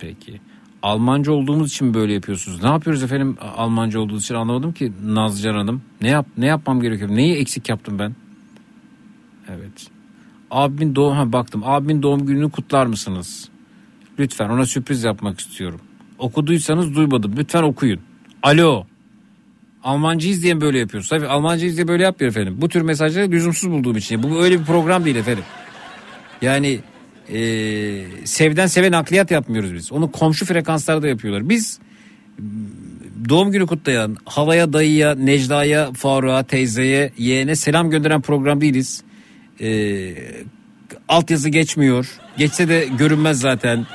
peki. Almanca olduğumuz için böyle yapıyorsunuz? Ne yapıyoruz efendim Almanca olduğu için anlamadım ki Nazlıcan Hanım. Ne yap ne yapmam gerekiyor? Neyi eksik yaptım ben? Evet. Abimin doğum ha baktım. Abimin doğum gününü kutlar mısınız? Lütfen ona sürpriz yapmak istiyorum. Okuduysanız duymadım. Lütfen okuyun. Alo. Almanca izleyen böyle yapıyoruz. Tabii Almanca izleyen böyle yapmıyor efendim. Bu tür mesajları lüzumsuz bulduğum için. Bu öyle bir program değil efendim. Yani eee, sevden seve nakliyat yapmıyoruz biz. Onu komşu frekanslarda yapıyorlar. Biz doğum günü kutlayan, halaya, dayıya, Necda'ya, Faruk'a, teyzeye, yeğene selam gönderen program değiliz. Eee altyazı geçmiyor. Geçse de görünmez zaten.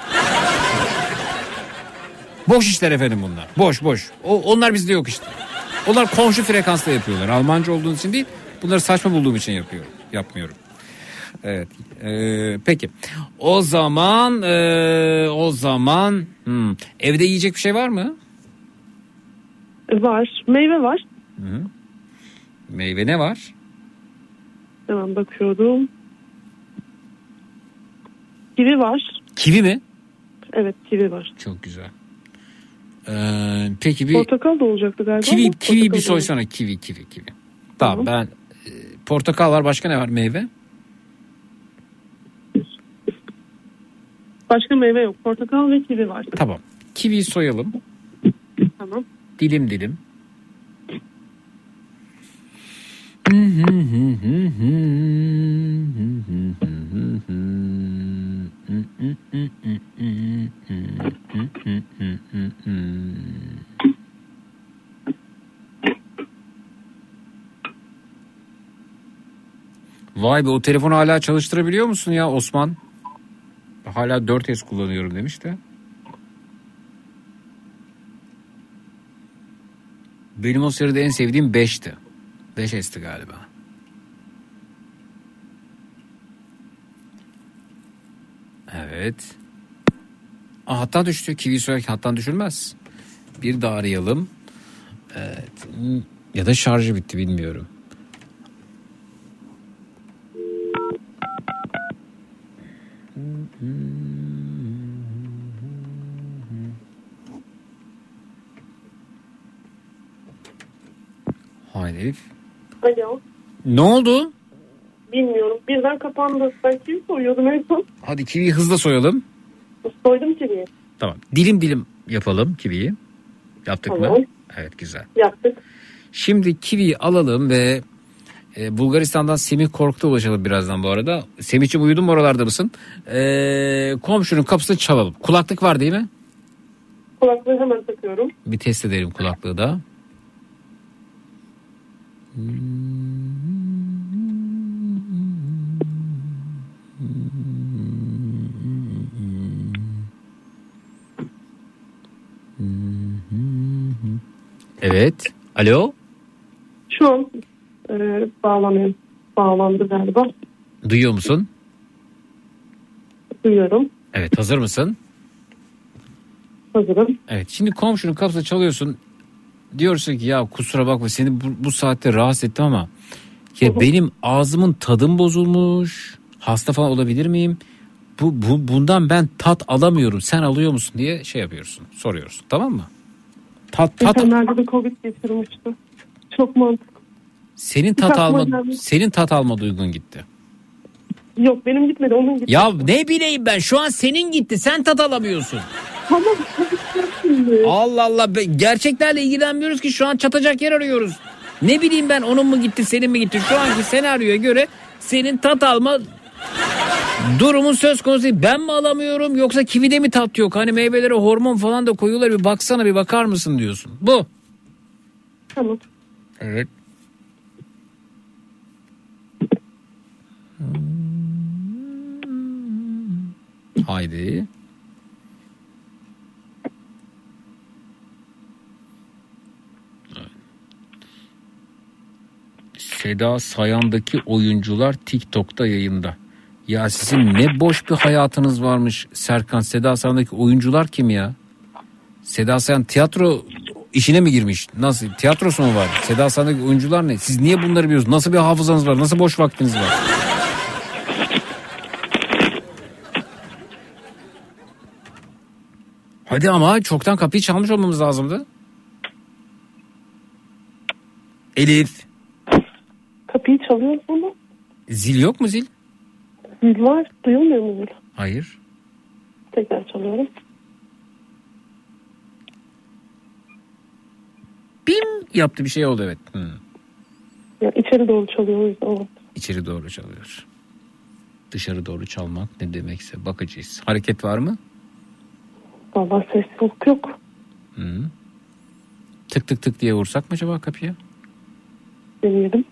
Boş işler efendim bunlar. Boş boş. O, onlar bizde yok işte. Onlar komşu frekansta yapıyorlar. Almanca olduğu için değil. Bunları saçma bulduğum için yapıyorum. Yapmıyorum. Evet. Ee, peki. O zaman ee, o zaman hmm, evde yiyecek bir şey var mı?
Var. Meyve var.
Hı. Meyve ne var?
Hemen bakıyorum. Kivi var.
Kivi mi?
Evet kivi var.
Çok güzel. Ee, peki bir
Portakal da olacaktı galiba.
kivi
ama
kivi bir soysana kivi kivi kivi. Tamam ben e, portakal var başka ne var meyve?
Başka meyve yok. Portakal ve kivi var.
Tamam. Kiviyi soyalım.
Tamam.
Dilim dilim. Vay be o telefonu hala çalıştırabiliyor musun ya Osman? Hala 4S kullanıyorum demiş de. Benim o sırada en sevdiğim 5'ti. 5S'ti galiba. Evet. Aa, hattan düştü. Kivi soyarken hattan düşülmez. Bir daha arayalım. Evet. Hmm, Ya da şarjı bitti bilmiyorum. Haydi Elif.
Alo.
Ne oldu?
Bilmiyorum. Birden kapandı. Ben kivi soyuyordum en son.
Hadi kiviyi hızla soyalım.
Soydum kiviyi.
Tamam. Dilim dilim yapalım kiviyi. Yaptık mı?
Tamam.
Evet güzel.
Yaptık.
Şimdi kiviyi alalım ve e, Bulgaristan'dan Semih Korkut'a ulaşalım birazdan bu arada. Semih'ciğim uyudun mu oralarda mısın? E, komşunun kapısını çalalım. Kulaklık var değil mi?
Kulaklığı hemen takıyorum.
Bir test edelim kulaklığı da. Evet. Alo.
Şu an e, bağlanıyorum. Bağlandı galiba.
Duyuyor musun?
Duyuyorum.
Evet hazır mısın?
Hazırım.
Evet şimdi komşunun kapısını çalıyorsun. Diyorsun ki ya kusura bakma seni bu, bu saatte rahatsız ettim ama ya benim ağzımın tadım bozulmuş. Hasta falan olabilir miyim? Bu, bu bundan ben tat alamıyorum. Sen alıyor musun diye şey yapıyorsun. Soruyorsun. Tamam mı? Tat tat
Geçenlerde de Covid geçirmişti. Çok mantıklı.
Senin tat
Hiç
alma
gelmedi.
senin tat alma duygun gitti.
Yok benim gitmedi onun gitti.
Ya ne bileyim ben şu an senin gitti. Sen tat alamıyorsun.
Tamam. Şimdi.
Allah Allah be- gerçeklerle ilgilenmiyoruz ki şu an çatacak yer arıyoruz. Ne bileyim ben onun mu gitti senin mi gitti şu anki senaryoya göre senin tat alma durumun söz konusu değil. Ben mi alamıyorum yoksa kivide mi tat yok? Hani meyvelere hormon falan da koyuyorlar bir baksana bir bakar mısın diyorsun. Bu.
Tamam.
Evet. Haydi. Seda Sayan'daki oyuncular TikTok'ta yayında. Ya sizin ne boş bir hayatınız varmış Serkan. Seda Sayan'daki oyuncular kim ya? Seda Sayan tiyatro işine mi girmiş? Nasıl? Tiyatrosu mu var? Seda Sayan'daki oyuncular ne? Siz niye bunları biliyorsunuz? Nasıl bir hafızanız var? Nasıl boş vaktiniz var? Hadi ama çoktan kapıyı çalmış olmamız lazımdı. Elif.
Kapıyı çalıyoruz ama
Zil yok mu zil?
zil var. Duyulmuyor mu zil?
Hayır.
Tekrar çalıyorum.
Bim yaptı bir şey oldu evet. Hı.
Ya içeri doğru çalıyor o yüzden. Evet.
İçeri doğru çalıyor. Dışarı doğru çalmak ne demekse bakacağız. Hareket var mı?
Vallahi ses yok yok.
Hı. Tık tık tık diye vursak mı acaba kapıya?
Deneyelim.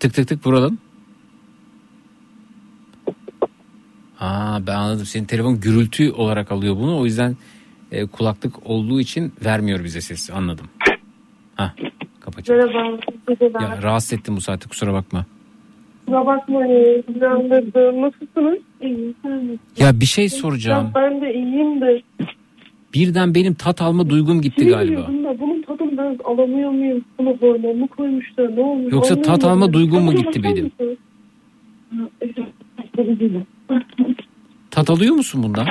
Tık tık tık vuralım. Aa, ben anladım. Senin telefon gürültü olarak alıyor bunu. O yüzden e, kulaklık olduğu için vermiyor bize sesi. Anladım. Ha kapatacağım.
Merhaba.
Ya rahatsız ettim bu saatte kusura bakma.
Kusura bakmayın. Uyandırdım. Nasılsınız? İyiyim. Sen
Ya bir şey soracağım.
Ben de iyiyim de.
Birden benim tat alma duygum gitti
Kim
galiba.
bilir bunda, bunun tadını ben alamıyor muyum? Bunu hormon mu koymuşlar? Ne olmuş?
Yoksa tat alma duygum mu
Tadına
gitti
bakar
benim?
Ha, evet.
Tat alıyor musun bundan?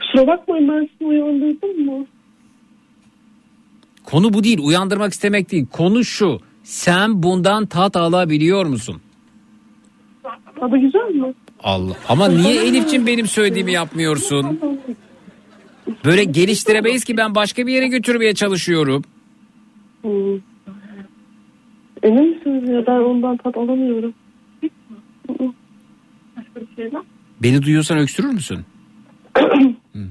Kusura bakmayın ben sizi uyandırdım mı?
Konu bu değil. Uyandırmak istemek değil. Konu şu. Sen bundan tat alabiliyor musun?
Tadı güzel mi?
Allah. Ama niye Elif'cim benim söylediğimi yapmıyorsun? Böyle geliştiremeyiz ki ben başka bir yere götürmeye çalışıyorum.
Hmm. Emin misiniz ya ben ondan tat alamıyorum. Şey.
Beni duyuyorsan öksürür müsün? Hı.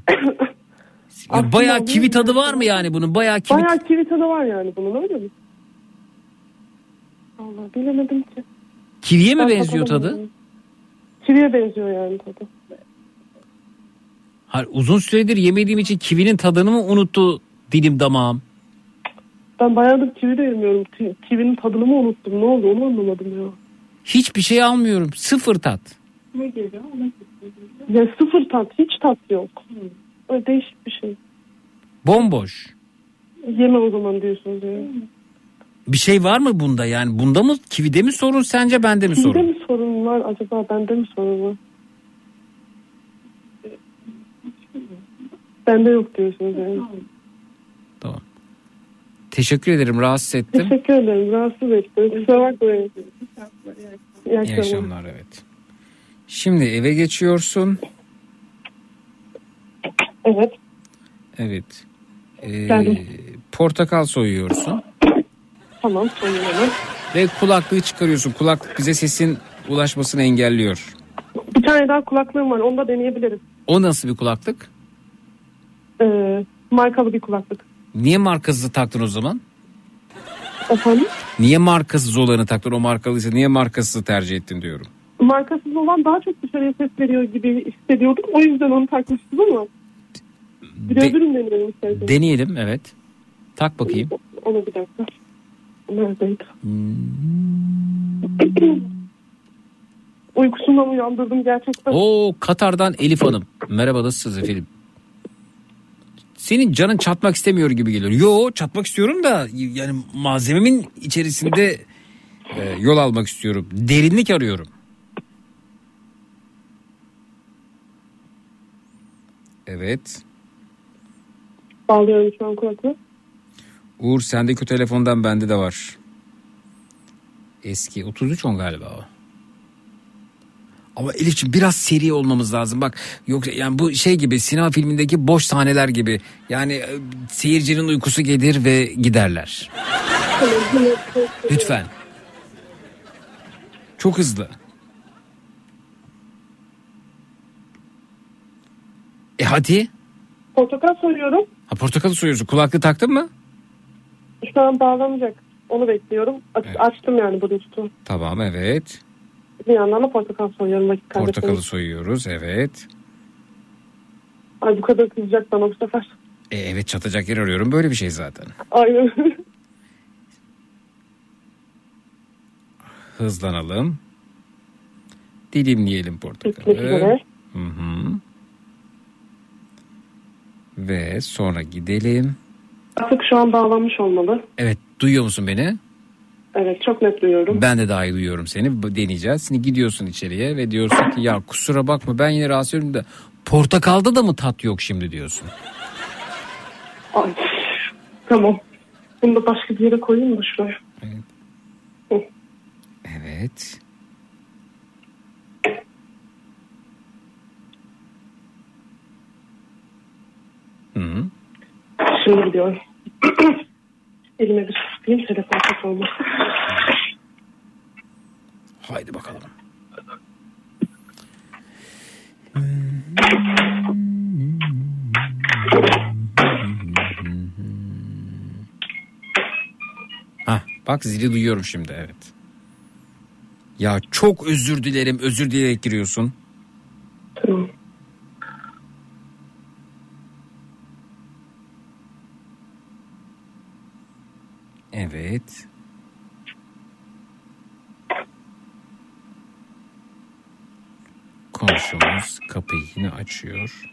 Ya bayağı kivi tadı var mı yani bunun? Bayağı kivi
Bayağı kivi tadı var yani bunun öyle mi? Allah bilemedim ki.
Kiviye mi
Ben
benziyor tadı?
Kiviye benziyor yani tadı.
Hayır, uzun süredir yemediğim için kivinin tadını mı unuttu dilim damağım?
Ben bayağıdır kivi de yemiyorum. Ki- Kivinin tadını mı unuttum? Ne oldu onu anlamadım ya.
Hiçbir şey almıyorum. Sıfır tat.
Ne geliyor? Ya sıfır tat, hiç tat yok. Öyle değişik bir şey.
Bomboş.
Yeme o zaman diyorsunuz ya.
Bir şey var mı bunda yani? Bunda mı kivide mi sorun sence bende mi
Kimde
sorun?
mi sorun var acaba? Bende mi sorun var? Bende yok diyorsunuz yani.
Tamam. Teşekkür ederim rahatsız ettim.
Teşekkür ederim. Rahatsız ettim. Kusura bakmayın. İyi
İyi
akşamlar.
akşamlar evet. Şimdi eve geçiyorsun.
Evet.
Evet. Ee,
Geldim.
portakal soyuyorsun.
Tamam. Soruyorum.
Ve kulaklığı çıkarıyorsun. Kulaklık bize sesin ulaşmasını engelliyor.
Bir tane daha kulaklığım var. Onu da deneyebilirim.
O nasıl bir kulaklık?
Ee, markalı bir kulaklık.
Niye markasız taktın o zaman?
Efendim?
Niye markasız olanı taktın? O markalıysa niye markasızı tercih ettin diyorum.
Markasız olan daha çok dışarıya ses veriyor gibi hissediyordum. O yüzden onu takmıştım ama. Bir
De-.
Deneyelim
evet. Tak bakayım.
Onu bir dakika. Neredeydi? Uykusundan uyandırdım gerçekten.
Oo Katar'dan Elif Hanım. Merhaba nasılsınız efendim? Senin canın çatmak istemiyor gibi geliyor. Yo çatmak istiyorum da yani malzememin içerisinde e, yol almak istiyorum. Derinlik arıyorum. Evet.
Bağlıyorum şu an kulaklığı.
Uğur sendeki telefondan bende de var. Eski 33 on galiba o. Ama Elif'ciğim biraz seri olmamız lazım. Bak yoksa yani bu şey gibi sinema filmindeki boş sahneler gibi. Yani e, seyircinin uykusu gelir ve giderler. Lütfen. Çok hızlı. E hadi.
Portakal soruyorum.
Ha portakalı soruyorsun. Kulaklığı taktın mı?
Şu an bağlanacak. Onu bekliyorum. Aç- Açtım yani Bluetooth'u.
Tamam evet.
Bir yandan da portakal soruyorum. Vakit
Portakalı soyuyoruz evet.
Ay bu kadar kızacak bana bu sefer.
E, evet çatacak yer arıyorum. Böyle bir şey zaten.
Aynen.
Hızlanalım. Dilimleyelim portakalı. Hı hı. Ve sonra gidelim.
Artık şu an bağlanmış olmalı.
Evet duyuyor musun beni?
Evet çok net duyuyorum.
Ben de dahi duyuyorum seni. Deneyeceğiz. Şimdi gidiyorsun içeriye ve diyorsun ki ya kusura bakma ben yine rahatsız ediyorum da portakalda da mı tat yok şimdi diyorsun.
Ay. Tamam. Bunu da başka bir yere koyayım da şuraya.
Evet. Hı hı.
Şimdi gidiyorum. Elime bir tutayım telefon ses olmasın.
Haydi bakalım. Ha, bak zili duyuyorum şimdi evet. Ya çok özür dilerim özür dileyerek giriyorsun.
Tamam.
Evet. Komşumuz kapıyı yine açıyor.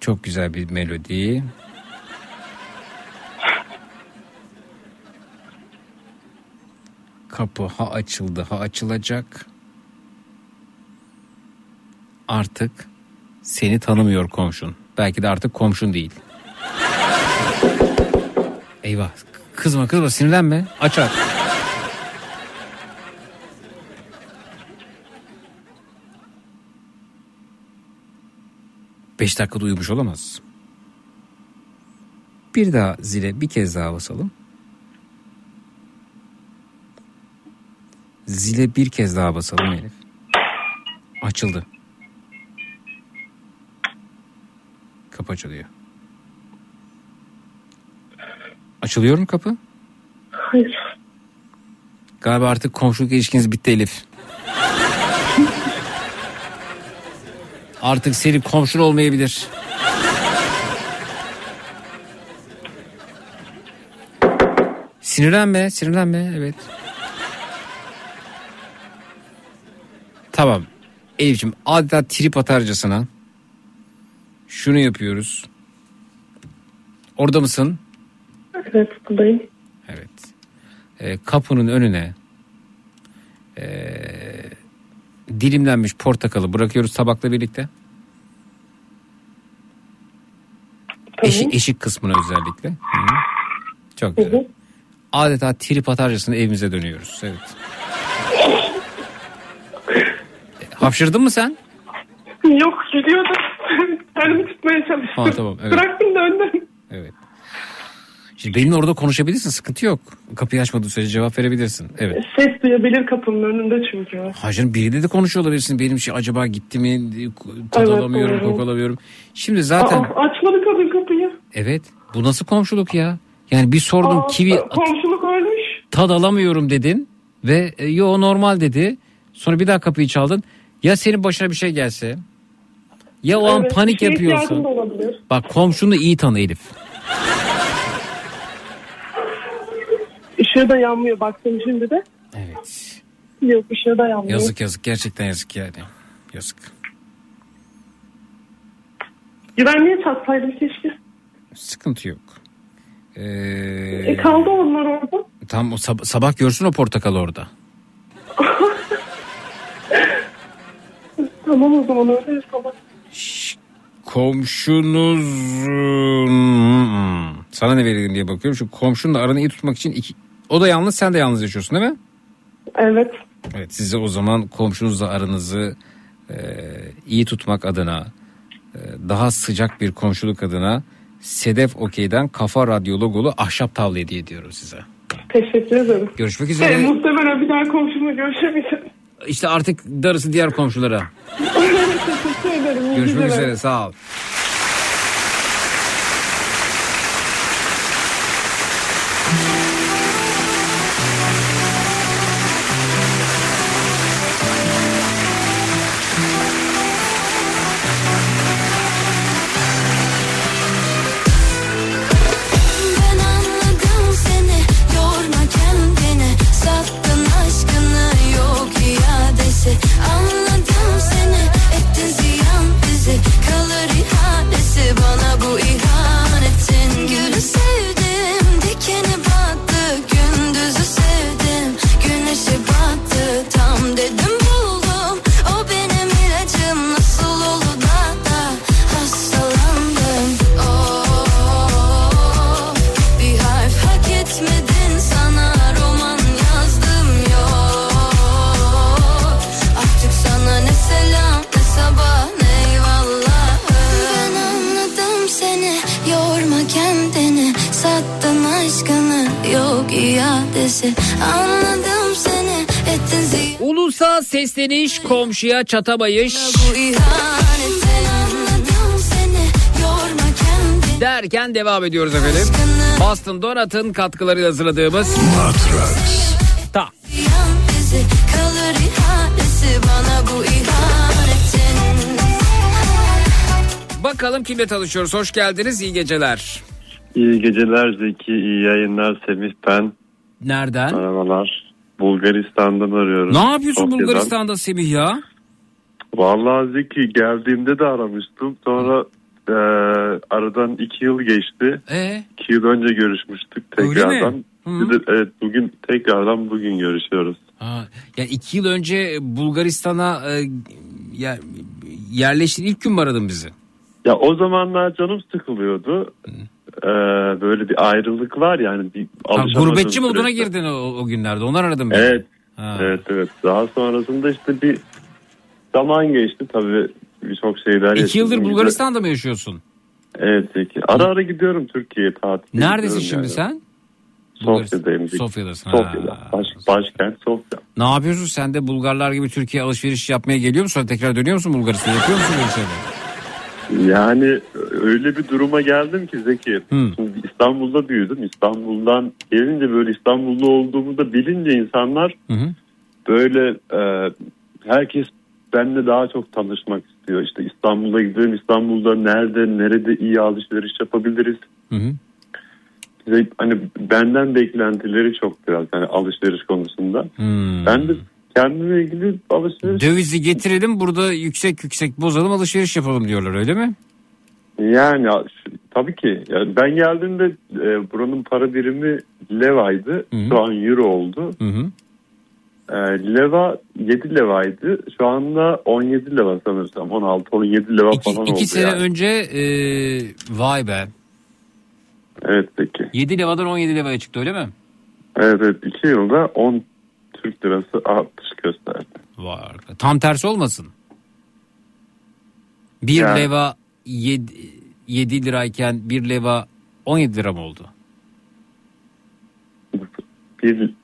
Çok güzel bir melodi. Kapı ha açıldı ha açılacak. Artık seni tanımıyor komşun. Belki de artık komşun değil. Eyvah. Kızma kızma sinirlenme. Aç aç. Beş dakikada uyumuş olamaz. Bir daha zile bir kez daha basalım. Zile bir kez daha basalım Elif. Açıldı. Kapı açılıyor. Açılıyor mu kapı?
Hayır.
Galiba artık komşuluk ilişkiniz bitti Elif. Artık senin komşun olmayabilir. Sinirlenme, sinirlenme. Evet. Tamam. Elif'ciğim adeta trip atarcasına şunu yapıyoruz. Orada mısın?
Evet buradayım.
Evet. Ee, kapının önüne ee, dilimlenmiş portakalı bırakıyoruz tabakla birlikte. Eşik, eşik kısmına özellikle. Hı. Çok güzel. Adeta trip atarcasına evimize dönüyoruz. Evet. E, Hapşırdın mı sen?
Yok gülüyordum. Kendimi tutmaya çalıştım.
Ha, tamam, evet.
Bıraktım döndüm.
Evet. Şimdi benimle orada konuşabilirsin sıkıntı yok. Kapıyı açmadığı sürece cevap verebilirsin. Evet.
Ses duyabilir kapının önünde çünkü.
Hacım biriyle de konuşuyor olabilirsin. Benim şey acaba gitti mi tad
Evet,
alamıyorum
doğru.
koku alamıyorum. Şimdi zaten
Aa, açmadı kadın kapıyı.
evet bu nasıl komşuluk ya? Yani bir sordum
Aa,
kivi
Komşuluk ölmüş.
tad alamıyorum dedin ve e, yo normal dedi. Sonra bir daha kapıyı çaldın. Ya senin başına bir şey gelse ya o an
Evet,
panik
şey
yapıyorsun. Bak komşunu iyi tanı Elif.
Işığı da yanmıyor baktım şimdi de.
Evet.
Yok ışığı da yanmıyor.
Yazık yazık gerçekten yazık yani. Yazık.
Güvenliğe çatsaydım keşke.
Sıkıntı yok. Ee,
E kaldı onlar orada.
tam o sab- sabah görsün o portakal orada.
Tamam o zaman öyle yapalım.
Komşunuz sana ne verelim diye bakıyorum. Şu komşunla aranı iyi tutmak için iki... o da yalnız sen de yalnız yaşıyorsun değil mi?
Evet.
Evet size o zaman komşunuzla aranızı e, iyi tutmak adına e, daha sıcak bir komşuluk adına Sedef Okey'den kafa radyo logolu ahşap tavla hediye ediyorum size.
Teşekkür ederim.
Görüşmek üzere.
muhtemelen bir daha komşumla görüşemeyeceğim.
İşte artık darısı diğer komşulara.
Teşekkür ederim.
Görüşmek üzere sağ ol. Sesleniş komşuya
yorma kendini
Derken devam ediyoruz efendim. Boston Donat'ın katkılarıyla hazırladığımız
bu ihanetin
Bakalım kimle tanışıyoruz. Hoş geldiniz. iyi geceler.
İyi geceler Zeki, iyi yayınlar Semih ben.
Nereden?
Merhabalar. Bulgaristan'dan arıyorum.
Ne yapıyorsun
Sofya'dan.
Bulgaristan'da Semih ya?
Vallahi Zeki geldiğimde de aramıştım. Sonra e, aradan iki yıl geçti.
Ee?
İki yıl önce görüşmüştük tekrardan.
Hı.
Bir de, evet bugün tekrardan bugün görüşüyoruz.
Ha, yani iki yıl önce Bulgaristan'a e, yer, yerleştiğin ilk gün mü aradın bizi?
Ya o zamanlar canım sıkılıyordu. Ee, böyle bir ayrılık var yani. Bir
Ha, gurbetçi moduna
süreçte.
girdin o, o günlerde. Ondan aradım bizi.
Evet.
Ha.
Evet evet. Daha sonrasında işte bir zaman geçti tabii birçok şeyler.
İki yıldır
yaşadım.
Bulgaristan'da mı yaşıyorsun?
Evet peki. Ara ara gidiyorum Türkiye'ye tatil.
Neredesin şimdi
gidiyorum
sen?
Sofya'dayım.
Sofya'dasın.
Sofya'da. Baş, başkent Sofya.
Ne yapıyorsun sen de Bulgarlar gibi Türkiye alışveriş yapmaya geliyor musun? Sonra tekrar dönüyor musun Bulgaristan'a? Yapıyor musun böyle şeyler?
Yani öyle bir duruma geldim ki Zeki. Şimdi İstanbul'da büyüdüm. İstanbul'dan gelince böyle İstanbullu olduğumu da bilince insanlar böyle e, herkes benimle daha çok tanışmak istiyor. İşte İstanbul'a gidelim. İstanbul'da nerede, nerede iyi alışveriş yapabiliriz. Ve hani benden beklentileri çok biraz yani alışveriş konusunda. Ben de kendime ilgili alışveriş
Dövizi getirelim burada yüksek yüksek bozalım alışveriş yapalım diyorlar öyle mi?
Yani tabii ki. Yani ben geldiğimde e, buranın para birimi levaydı. Şu an euro oldu. E, leva 7 levaydı. Şu anda 17 leva sanırsam. 16-17 leva falan oldu.
İki sene
yani.
önce e, vay be.
Evet peki.
7 levadan 17 levaya çıktı öyle mi?
Evet evet 2 yılda 10 Türk lirası artış gösterdi.
Var. Tam tersi olmasın. 1
Yani-
leva 7, 7 lirayken 1 leva 17 lira mı oldu?
Bir,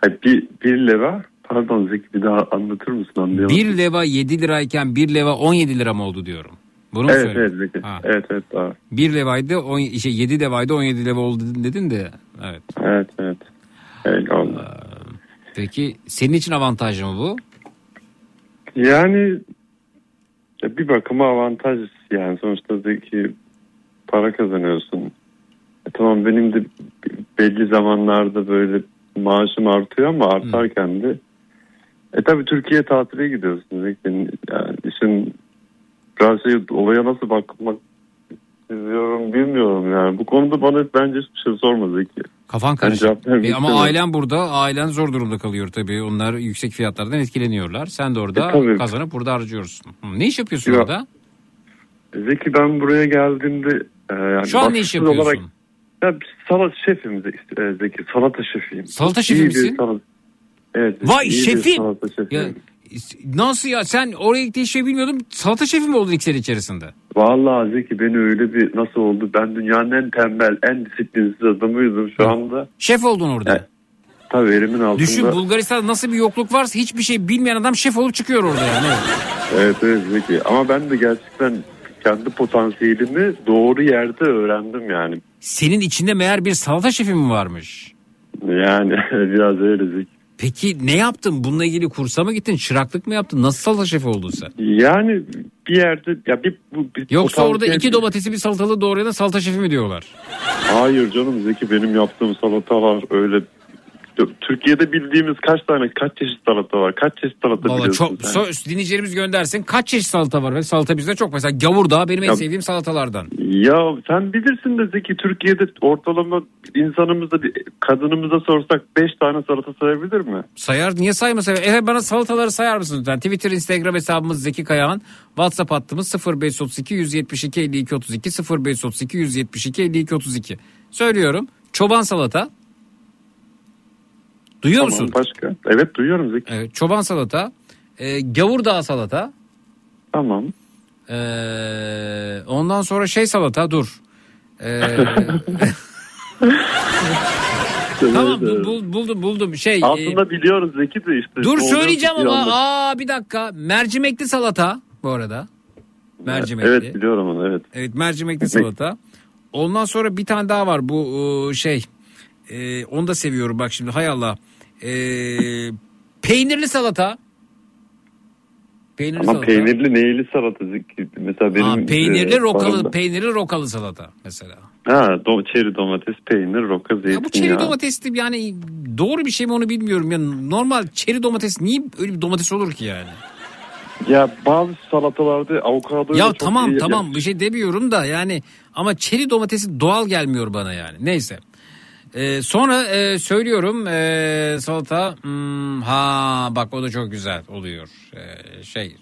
Hayır, bir, bir leva pardon Zeki bir daha anlatır mısın anlayamadım.
1 leva 7 lirayken 1 leva 17 lira mı oldu diyorum. Bunu mu
evet
söyledin?
evet Zeki.
Ha.
Evet evet daha.
1 levaydı on, şey 7 levaydı 17 leva oldu dedin de. Evet.
Evet evet. Oldu.
Peki senin için avantajlı mı bu?
Yani ya bir bakıma avantaj yani sonuçta Zeki para kazanıyorsun. E tamam benim de belli zamanlarda böyle maaşım artıyor ama artarken de e tabi Türkiye tatile gidiyorsun. Yani işin biraz şey olaya nasıl bakmak istiyorum bilmiyorum yani. Bu konuda bana bence hiçbir şey sorma Zeki.
Kafan karışık. E, ama
istemiyorum.
ailen burada. Ailen zor durumda kalıyor tabii. Onlar yüksek fiyatlardan etkileniyorlar. Sen de orada
E, tabii.
kazanıp burada harcıyorsun. Hı, Ne iş yapıyorsun
Ya,
orada?
Zeki ben buraya geldiğimde e, yani
Şu an ne iş yapıyorsun?
Olarak, ya bir salata şefim e, Zeki. Salata şefiyim.
Salata şefi misin?
salata- Evet.
Vay şefim.
salata şefiyim.
Ya, nasıl ya sen oraya gittiğin şey bilmiyordum. Salata şefi mi oldun ilk sene içerisinde?
Vallahi Zeki beni öyle bir nasıl oldu? Ben dünyanın en tembel, en disiplinsiz adamıydım şu anda.
Şef oldun orada.
Tabii elimin altında.
Düşün Bulgaristan'da nasıl bir yokluk varsa hiçbir şey bilmeyen adam şef olup çıkıyor orada yani.
Evet evet Zeki. Ama ben de gerçekten kendi potansiyelimi doğru yerde öğrendim yani.
Senin içinde meğer bir salata şefi mi varmış?
Yani biraz öyle Zeki.
Peki ne yaptın? Bununla ilgili kursa mı gittin? Çıraklık mı yaptın? Nasıl salata şefi oldun sen?
Yani bir yerde ya bir, bu, bir
Yoksa orada iki domatesi bir salatalı doğrayana salata şefi mi diyorlar?
Hayır canım Zeki benim yaptığım salatalar öyle Türkiye'de bildiğimiz kaç tane kaç çeşit salata var? Kaç çeşit salata
Valla
biliyorsun
çok
sen?
so- dinleyicilerimiz göndersin. Kaç çeşit salata var? Ve salata bizde çok. Mesela gavurdağ benim en
Ya-
sevdiğim salatalardan.
Ya sen bilirsin de Zeki Türkiye'de ortalama insanımıza bir kadınımıza sorsak 5 tane salata sayabilir mi?
Sayar niye saymasın? Efe bana salataları sayar mısın lütfen? Twitter, Instagram hesabımız Zeki Kayağan. WhatsApp hattımız 0532 172 52 32 0532 172 52 32. Söylüyorum. Çoban salata. Duyuyor
Tamam,
musun?
Başka? Evet duyuyorum Zeki.
Evet, çoban salata. E, gavurdağ salata.
Tamam.
E, ondan sonra şey salata dur. E, tamam bu- bul- buldum buldum şey. e,
Aslında biliyoruz Zeki de işte.
Dur söyleyeceğim ama aa bir dakika mercimekli salata bu arada. Mercimekli.
Evet biliyorum onu evet.
Evet mercimekli salata. Ondan sonra bir tane daha var bu e, şey. E, onu da seviyorum bak şimdi hay Allah. E, Peynirli salata. Peynirli
Ama
salata.
peynirli neyli salata? Mesela benim...
Ha, peynirli
e,
rokalı
paramda-
peynirli rokalı salata mesela.
Ha, do, çeri domates, peynir, roka, zeytin
Ya bu çeri domates yani doğru bir şey mi onu bilmiyorum. Ya normal çeri domates niye öyle bir domates olur ki yani?
Ya bazı salatalarda avokado
Ya tamam tamam bir şey demiyorum da yani ama çeri domatesi doğal gelmiyor bana yani. Neyse. Ee, sonra e, söylüyorum e, salata hmm, ha bak o da çok güzel oluyor. Ee, şey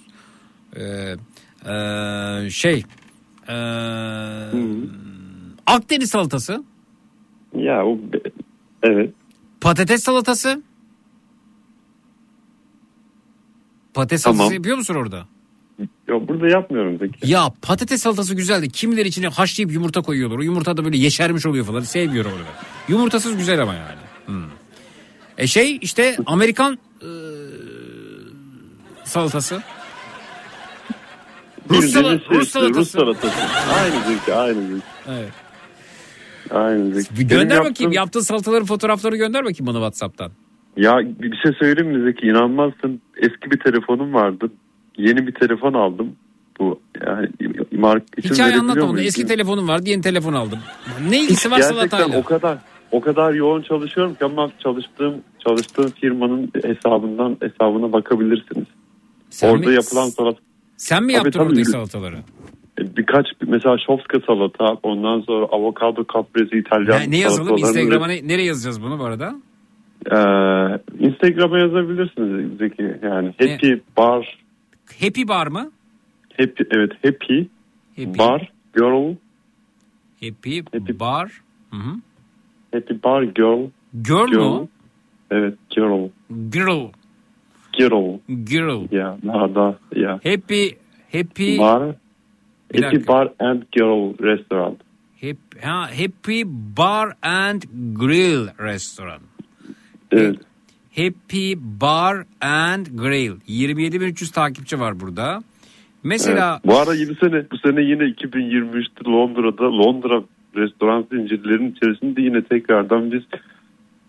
e, e, şey e, Akdeniz salatası,
Ya o evet.
patates salatası. Patates
Tamam.
salatası yapıyor musun orada?
Ya burada yapmıyorum Zeki.
Ya patates salatası güzeldi. Kimileri içine haşlayıp yumurta koyuyorlar. O yumurta da böyle yeşermiş oluyor falan. Sevmiyorum onu ben. Yumurtasız güzel ama yani. Hmm. E şey işte Amerikan e, salatası. Rus, sala- Rus salatası.
Rus salatası. Aynı Zeki, aynı Zeki.
Evet.
Aynı Zeki.
Bir
Benim
gönder
yaptığım-
bakayım. Yaptığın salataların fotoğrafları gönder bakayım bana WhatsApp'tan.
Ya bir şey söyleyeyim mi Zeki? İnanmazsın. Eski bir telefonum vardı. Yeni bir telefon aldım. Bu yani mark isim
Hikaye anlatma
muyum?
Eski telefonum vardı yeni telefon aldım. Ne ilgisi var
Gerçekten
salatayla?
o kadar o kadar yoğun çalışıyorum ki ama çalıştığım çalıştığım firmanın hesabından hesabına bakabilirsiniz.
Sen
Orada
mi-
yapılan salata
Sen mi yaptın oradaki salataları?
birkaç mesela şofska salata ondan sonra avokado caprese İtalyan
Ne, ne yazalım? Instagram'a ne- nereye yazacağız bunu bu arada?
Ee, Instagram'a yazabilirsiniz Zeki yani happy bar
Happy Bar mı?
happy evet happy,
Happy.
bar girl
Happy, Bar. Hı hı.
happy bar girl
Girl mu o?
evet girl
Girl.
girl
Girl.
ya daha da ya
Happy Happy
bar
Bir
happy
dakika.
bar and girl restaurant
Happy, ha, Happy Bar and Grill Restoran.
evet
Happy Bar and Grill. 27.300 takipçi var burada. Mesela
Evet. Bu ara yeni sene bu sene yine 2023'te Londra'da Londra restoran zincirlerinin içerisinde yine tekrardan biz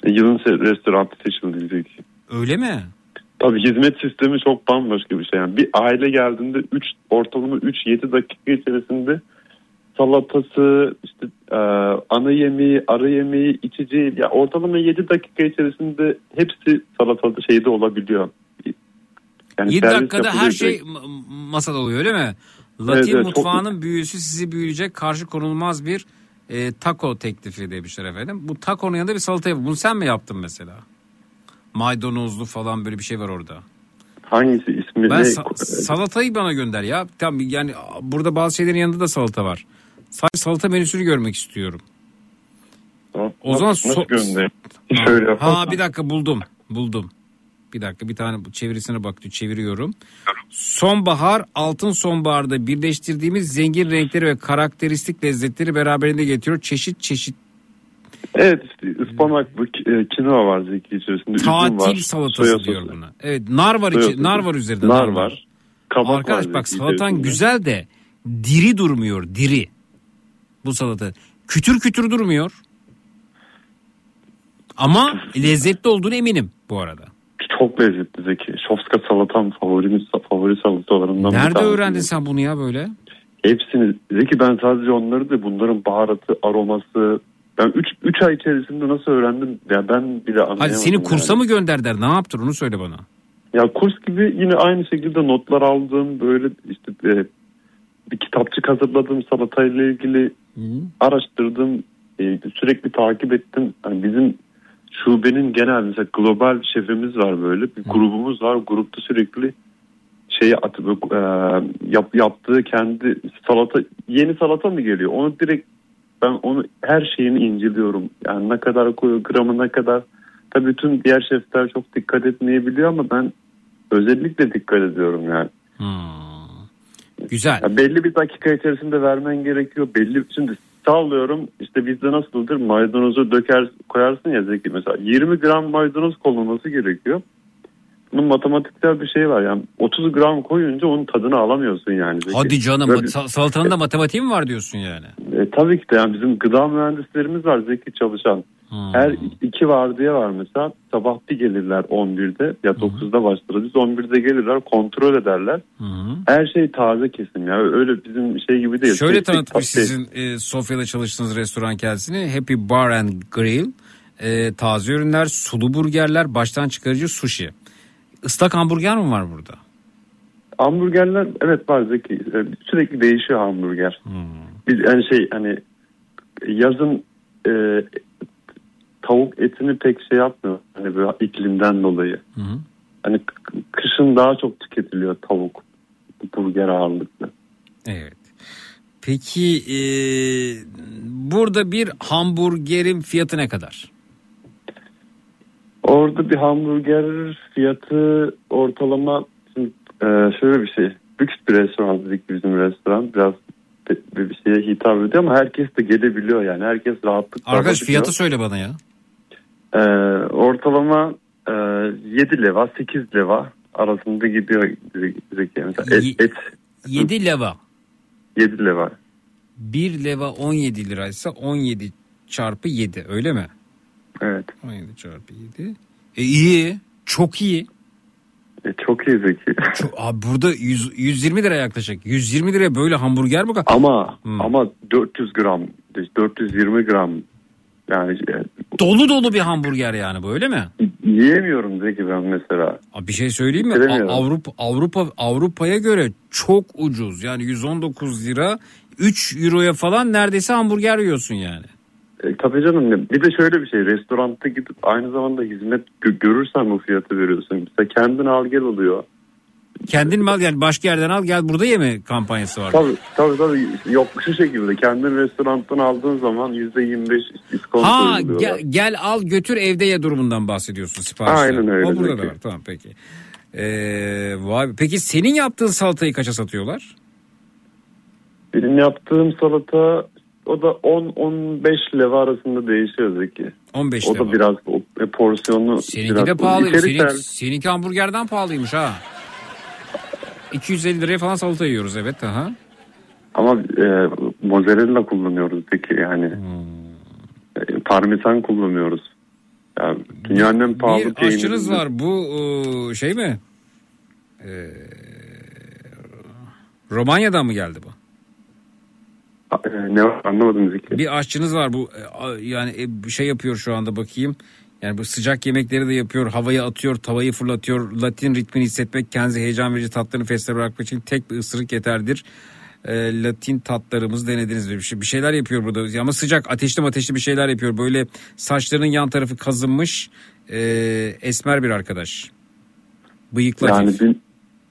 yılın se- restoranı seçildik.
öyle mi?
Tabii hizmet sistemi çok bambaşka bir şey. Yani bir aile geldiğinde 3 ortalama 3-7 dakika içerisinde salatası, işte e, ana yemeği, ara yemeği, içeceği ya ortalama 7 dakika içerisinde hepsi salatada şeyde olabiliyor. Yani
7
servis
dakikada her şey masada oluyor öyle mi? Latin
Evet, evet, çok-
mutfağının büyüsü sizi büyüyecek karşı konulmaz bir e, taco teklifi demişler efendim. Bu taconun yanında bir salata yapın. Bunu sen mi yaptın mesela? Maydanozlu falan böyle bir şey var orada.
Hangisi ismi
Ben
ne?
sa- salatayı bana gönder ya. Tamam yani burada bazı şeylerin yanında da salata var. Sadece salata menüsünü görmek istiyorum. O zaman
nasıl
so-
göndereyim? Şöyle yapalım.
Ha bir dakika buldum. Buldum. Bir dakika bir tane çevirisine bak çeviriyorum. Sonbahar altın sonbaharda birleştirdiğimiz zengin renkleri ve karakteristik lezzetleri beraberinde getiriyor. Çeşit çeşit
Evet işte ıspanaklı e, kinoa var zeki içerisinde. üzüm var,
tatil salatası
soya
diyor
sosu.
buna. Evet nar var içi, nar var üzerinde.
Nar var. Kabak
Arkadaş
var
bak salatan
içerisinde.
güzel de diri durmuyor diri. Bu salata. Kütür kütür durmuyor. Ama lezzetli olduğunu eminim bu arada.
Çok lezzetli Zeki. Şofska salatam favorim, favori salatalarından bir
Nerede
tanesi.
öğrendin sen bunu ya böyle?
Hepsini. Zeki ben sadece onları da bunların baharatı, aroması. Ben 3 3 ay içerisinde nasıl öğrendim? Ya ben bile anlayamadım.
Hadi seni kursa
yani.
mı gönderdiler? Ne yaptın onu söyle bana.
Ya kurs gibi yine aynı şekilde notlar aldım. Böyle işte e, bir kitapçık hazırladım salatayla ilgili. Araştırdım. e, sürekli takip ettim. Hani bizim şubenin genel mesela global şefimiz var böyle. Bir grubumuz var. Grupta sürekli şeyi atıp e, yap, yaptığı kendi salata yeni salata mı geliyor? Onu direkt ben onu her şeyini inceliyorum. Yani ne kadar koyuyor, gramı ne kadar. Tabii tüm diğer şefler çok dikkat etmeyebiliyor ama ben özellikle dikkat ediyorum yani.
Güzel.
Ya belli bir dakika içerisinde vermen gerekiyor. Belli şimdi sallıyorum işte bizde nasıldır maydanozu döker koyarsın ya Zeki mesela 20 gram maydanoz konulması gerekiyor. bunun matematiksel bir şey var. Yani 30 gram koyunca onun tadını alamıyorsun yani. Zeki.
Hadi canım
Böyle-
sa- salatanın da matematiği mi var diyorsun yani?
E, tabii ki de yani bizim gıda mühendislerimiz var Zeki çalışan.
Hmm.
Her iki vardiya var mesela. Sabah bir gelirler 11'de ya 9'da başlarız. Biz 11'de gelirler kontrol ederler. Her şey taze kesim ya. Öyle bizim şey gibi değil.
Şöyle
tek
tanıtmış
tat-
sizin e, Sofya'da çalıştığınız restoran kendisini. Happy Bar and Grill. E, taze ürünler, sulu burgerler, baştan çıkarıcı sushi. Islak hamburger mi var burada?
Hamburgerler evet var Zeki. E, Sürekli değişiyor hamburger.
Hmm.
Biz yani şey hani yazın e, tavuk etini pek şey yapmıyor. Hani böyle iklimden dolayı. Hani k- kışın daha çok tüketiliyor tavuk. Burger ağırlıklı.
Evet. Peki e, burada bir hamburgerin fiyatı ne kadar?
Orada bir hamburger fiyatı ortalama şimdi, e, şöyle bir şey. Lüks bir restoran dedik bizim restoran. Biraz bir, şeye hitap ediyor ama herkes de gelebiliyor yani. Herkes rahatlıkla
Arkadaş fiyatı söyle bana ya.
Ee, ortalama e, 7 leva 8 leva arasında gidiyor Zeki. Mesela et, et
7 leva.
7 leva.
1 leva 17 liraysa 17 çarpı 7 öyle mi?
Evet.
17 çarpı 7. E iyi. Çok iyi.
E, çok iyi Zeki.
Çok, abi burada 100, 120 lira yaklaşık. 120 liraya böyle hamburger mi?
Ama
Hmm.
ama 400 gram 420 gram yani e,
Dolu dolu bir hamburger yani bu öyle mi?
yiyemiyorum Zeki ben mesela.
Abi bir şey söyleyeyim mi? Avrupa Avrupa Avrupa'ya göre çok ucuz. Yani 119 lira 3 euroya falan neredeyse hamburger yiyorsun yani.
E, tabii canım bir de şöyle bir şey restoranda gidip aynı zamanda hizmet gö- görürsen bu fiyatı veriyorsun. Mesela kendin al gel oluyor.
Kendin mi al yani başka yerden al gel burada yeme kampanyası var.
Tabii tabii tabii yok şu şekilde kendin restorandan aldığın zaman %25 iskonto
Ha gel, gel al götür evde ye durumundan bahsediyorsun siparişte.
Aynen öyle,
O burada da var tamam peki. Ee, vay, peki senin yaptığın salatayı kaça satıyorlar?
Benim yaptığım salata o da 10-15 leva arasında değişiyor Zeki.
15
O da
leva.
biraz o, e, porsiyonu
Seninki
biraz
de pahalı. Senin, seninki hamburgerden pahalıymış ha. 250 liraya falan salata yiyoruz evet. Aha.
Ama e, mozzarella kullanıyoruz peki yani.
Hmm.
E, parmesan kullanıyoruz. Yani dünyanın en pahalı
Bir aşçınız
peyniri.
var bu e, şey mi? Ee, Romanya'dan mı geldi bu?
E, ne var anlamadım Zeki.
Bir aşçınız var bu e, yani e, şey yapıyor şu anda bakayım. Yani bu sıcak yemekleri de yapıyor, havaya atıyor, tavayı fırlatıyor. Latin ritmini hissetmek, kendinizi heyecan verici tatlarını fesle bırakmak için tek bir ısırık yeterdir. E, Latin tatlarımızı denediniz mi? Bir, şey, bir şeyler yapıyor burada ama sıcak ateşli ateşli bir şeyler yapıyor. Böyle saçlarının yan tarafı kazınmış e, esmer bir arkadaş. Bıyıklı
Yani
hafif.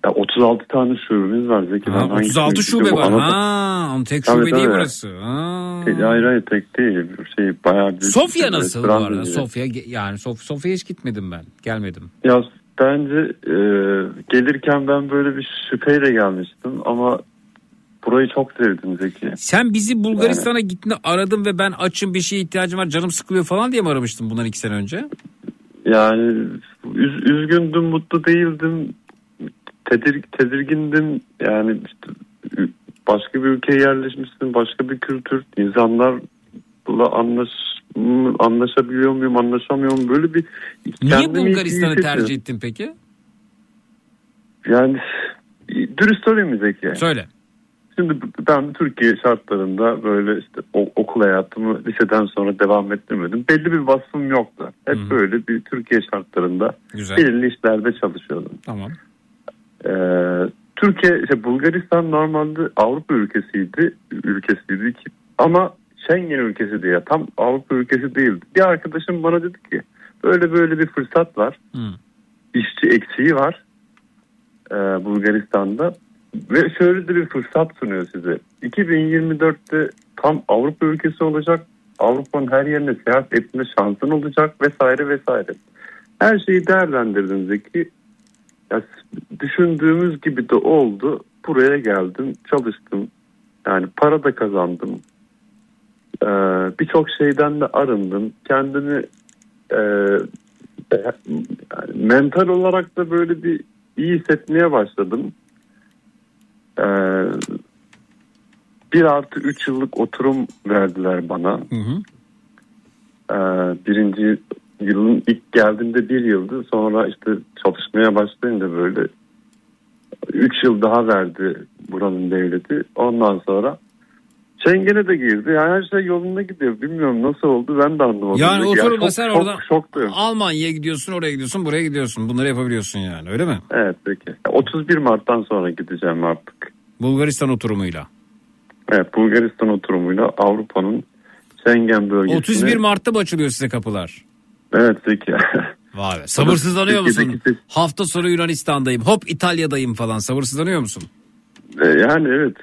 Ya 36 tane şubemiz var Zeki.
Ha,
Ben hangisini
36 şube var.
Anladın-
Ha, tek
Tabii,
şube değil
tabii.
burası. Ha.
Hayır hayır tek değil. Şey, bayağı büyük
Sofya
bir
nasıl bu arada?
zinciri.
Sofya yani Sof Sofya'ya hiç gitmedim ben. Gelmedim.
Ya bence e, gelirken ben böyle bir şüpheyle gelmiştim ama burayı çok sevdim Zeki.
Sen bizi Bulgaristan'a gittiğinde aradın ve ben açım bir şeye ihtiyacım var canım sıkılıyor falan diye mi aramıştın bundan iki sene önce?
Yani üz, üzgündüm, mutlu değildim. Tedir, tedirgindim. Yani işte başka bir ülkeye yerleşmişsin, başka bir kültür, insanlarla anlaş anlaşabiliyor muyum, anlaşamıyor muyum? Böyle bir
Niye Bulgaristan'ı tercih ettin peki?
Yani dürüst olayım Zeki?
Söyle.
Şimdi ben Türkiye şartlarında böyle işte okul hayatımı liseden sonra devam ettirmedim. Belli bir vasfım yoktu. Hep böyle bir Türkiye şartlarında
Güzel.
belirli işlerde çalışıyordum.
Tamam.
Ee, Türkiye, işte Bulgaristan normalde Avrupa ülkesiydi, ülkesiydi ki ama Schengen ülkesi diye tam Avrupa ülkesi değildi. Bir arkadaşım bana dedi ki böyle böyle bir fırsat var. İşçi eksiği var e, Bulgaristan'da ve şöyle de bir fırsat sunuyor size. 2024'te tam Avrupa ülkesi olacak. Avrupa'nın her yerine seyahat etme şansın olacak vesaire vesaire. Her şeyi değerlendirdim Zeki. Ya, düşündüğümüz gibi de oldu. Buraya geldim, çalıştım. Yani para da kazandım. Ee, Birçok şeyden de arındım. Kendimi e, Yani mental olarak da böyle bir iyi hissetmeye başladım. Ee, bir artı üç yıllık oturum verdiler bana. Ee, birinci yılın ilk geldiğimde bir yıldı. Sonra işte çalışmaya başlayınca böyle üç yıl daha verdi buranın devleti. Ondan sonra Schengen'e de girdi. Yani her şey yolunda gidiyor. Bilmiyorum nasıl oldu ben de anlamadım.
Yani
Ya
oturumda
çok-
sen
çok
oradan
şoktayım.
Almanya'ya gidiyorsun, oraya gidiyorsun, buraya gidiyorsun. Bunları yapabiliyorsun yani öyle mi?
Evet peki. 31 Mart'tan sonra gideceğim artık.
Bulgaristan oturumuyla.
Evet Bulgaristan oturumuyla Avrupa'nın Schengen bölgesine.
31 Mart'ta mı açılıyor size kapılar?
Evet peki.
Vay be. Sabırsızlanıyor musun? Hafta sonu Yunanistan'dayım. Hop İtalya'dayım falan. Sabırsızlanıyor musun?
E, yani evet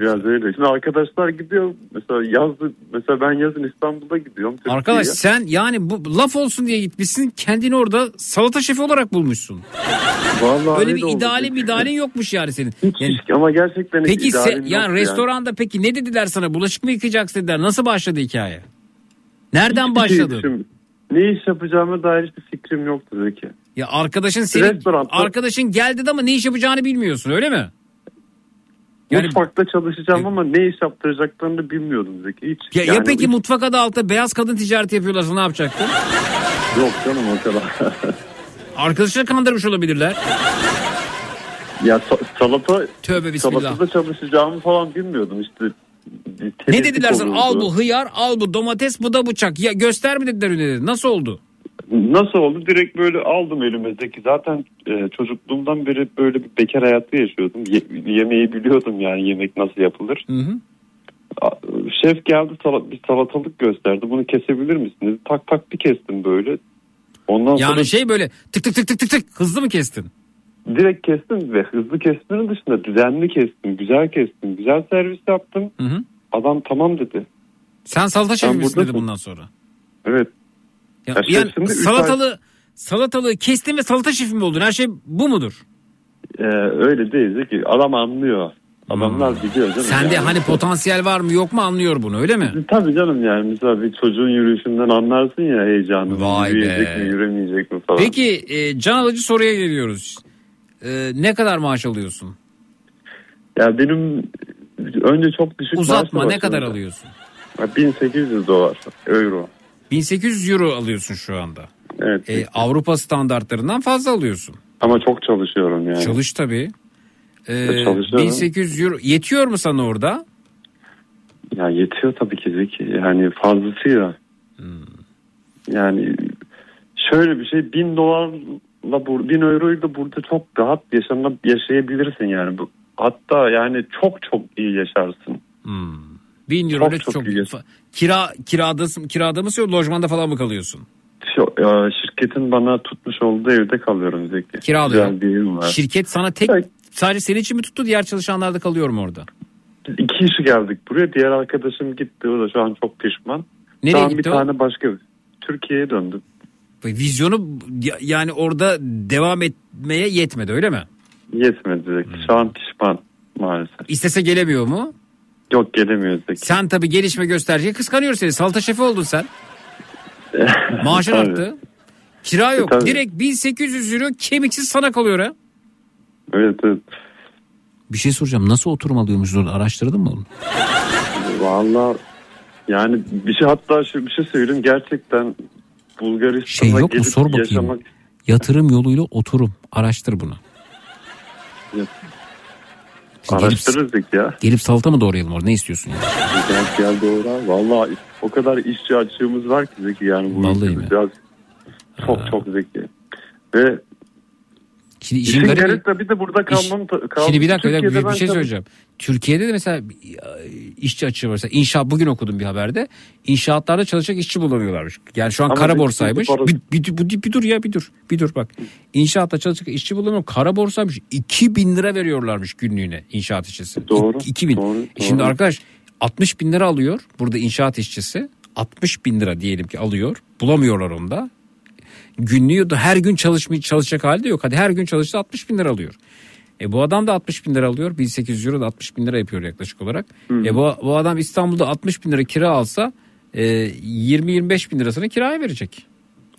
biraz öyle. Şimdi arkadaşlar gidiyor mesela yazdı mesela ben yazın İstanbul'da gidiyorum. Türkiye'ye.
Arkadaş sen yani bu laf olsun diye gitmişsin. Kendini orada salata şefi olarak bulmuşsun.
Vallahi
Öyle
öyle
bir idealin idealin yokmuş yani senin. Yani-
ama gerçekten hiç
Peki se, yani
yani.
restoranda peki ne dediler sana? Bulaşık mı yıkayacaksın dediler. Nasıl başladı hikaye? Nereden
Hiçbir şey
başladın?
düşün- Ne iş yapacağıma dair hiçbir fikrim yoktu Zeki.
Ya arkadaşın senin
Restoranda-
arkadaşın geldi dedi ama ne iş yapacağını bilmiyorsun öyle mi? Yani-
Mutfakta çalışacağım ama ne iş yaptıracaklarını bilmiyordum Zeki. Hiç.
Ya, ya
Yani
peki
hiç-
mutfak adı altında beyaz kadın ticareti yapıyorlarsa ne yapacaktın?
Yok canım o kadar.
Arkadaşını kandırmış olabilirler.
ya sa- salata
Tövbe bismillah.
salatada çalışacağımı falan bilmiyordum işte.
Ne dediler sana? Al bu hıyar, al bu domates, bu da bıçak. Ya göster mi dediler önüne? Nasıl oldu?
Nasıl oldu? Direkt böyle aldım elime Zeki. Zaten e, çocukluğumdan beri böyle bir bekar hayatı yaşıyordum. Ye- yemeği biliyordum yani yemek nasıl yapılır.
Hı hı.
Şef geldi sala- bir salatalık gösterdi. Bunu kesebilir misin dedi. Tak tak bir kestim böyle. Ondan sonra
Yani şey böyle tık tık tık tık tık tık hızlı mı kestin?
Direkt kestim ve hızlı kesmenin dışında düzenli kestim. Güzel kestim. Güzel servis yaptım.
Hı hı.
Adam tamam dedi.
Sen salata şefi
Sen
misin dedi bundan sonra.
Evet.
Ya,
Ya
yani
de üç
salatalı kestin ve salata şefi mi oldun? Her şey bu mudur?
Ee, öyle değil Zeki. Adam anlıyor. Adamlar biliyor canım.
Sende
yani.
hani potansiyel var mı yok mu anlıyor bunu öyle mi?
Tabii canım yani mesela bir çocuğun yürüyüşünden anlarsın ya heyecanını.
Vay
Yürüyecek
be.
mi yürümeyecek mi falan.
Peki e, can alıcı soruya geliyoruz. E, ne kadar maaş alıyorsun?
Ya benim önce çok düşük
Uzatma ne kadar alıyorsun?
Ya 1800 dolar euro.
1800 euro alıyorsun şu anda.
Evet.
E, Avrupa standartlarından fazla alıyorsun.
Ama çok çalışıyorum yani.
Çalış tabii. E,
E, çalışıyorum.
1800 euro yetiyor mu sana orada?
Ya yetiyor tabii ki Zeki. Yani fazlası ya.
Hmm.
Yani şöyle bir şey bin dolarla bur, bin euroyu da burada çok rahat yaşanıp yaşayabilirsin yani. Bu, hatta yani çok çok iyi yaşarsın.
1000 euro ile
Çok
çok,
çok iyi.
kira kirada kirada mısın lojmanda falan mı kalıyorsun?
Şu, ya, şirketin bana tutmuş olduğu evde kalıyorum Zeki.
Kiralıyorum.
Güzel.
Şirket sana tek sadece senin için mi tuttu diğer çalışanlar da kalıyor mu orada?
İki kişi geldik buraya. Diğer arkadaşım gitti. O da şu an çok pişman.
Nereye
şu an bir
gitti o?
tane başka Türkiye'ye döndü.
Vizyonu ya- yani orada devam etmeye yetmedi öyle mi?
Yetmedi Zeki.
Hmm.
Şu an pişman maalesef.
İstese gelemiyor mu?
Yok gelemiyor Zeki.
Sen tabii gelişme göstereceği kıskanıyor seni. Salata şefi oldun sen. Maaşın
Tabii.
arttı. Kira yok.
Tabii.
Direkt 1800 euro kemiksiz sana kalıyor ha.
Evet evet.
Bir şey soracağım. Nasıl oturum alıyormuş orada? Araştırdın mı onu?
Valla yani bir şey hatta şu bir şey söyleyeyim gerçekten Bulgaristan'a
Şey yok mu?
gelip
Sor bakayım.
yaşamak
Yatırım yoluyla oturum. Araştır bunu.
araştırırız Zeki ya.
Gelip salata mı doğrayalım orada? Ne istiyorsun ya?
Gel gel doğru. Valla o kadar işçi açığımız var ki Zeki yani bu
Vallahi mi?
biraz çok çok zeki. Ve
Şimdi
işin garip de bir de burada kalmam kalmam.
Şimdi bir dakika, bir, dakika,
Türkiye'de
bir, bir şey söyleyeceğim. Türkiye'de de mesela işçi açığı var. Mesela İnşaat bugün okudum bir haberde. İnşaatlarda çalışacak işçi bulamıyorlarmış. Yani şu an
Ama
kara borsaymış.
bir-
Bir, bir, bir, dur ya bir dur. Bir dur bak. İnşaatta çalışacak işçi bulamıyor. Kara borsaymış. 2000 lira veriyorlarmış günlüğüne inşaat işçisi.
Doğru,
2000.
doğru,
E Şimdi
doğru.
arkadaş 60 bin lira alıyor burada inşaat işçisi. 60 bin lira diyelim ki alıyor. Bulamıyorlar onu da. Günlüğü de her gün çalışmay çalışacak halde yok. Hadi her gün çalışsa 60 bin lira alıyor. E bu adam da 60 bin lira alıyor. 1800 euro da 60 bin lira yapıyor yaklaşık olarak. E bu, bu adam İstanbul'da 60 bin lira kira alsa e, 20-25 bin lirasını kiraya verecek.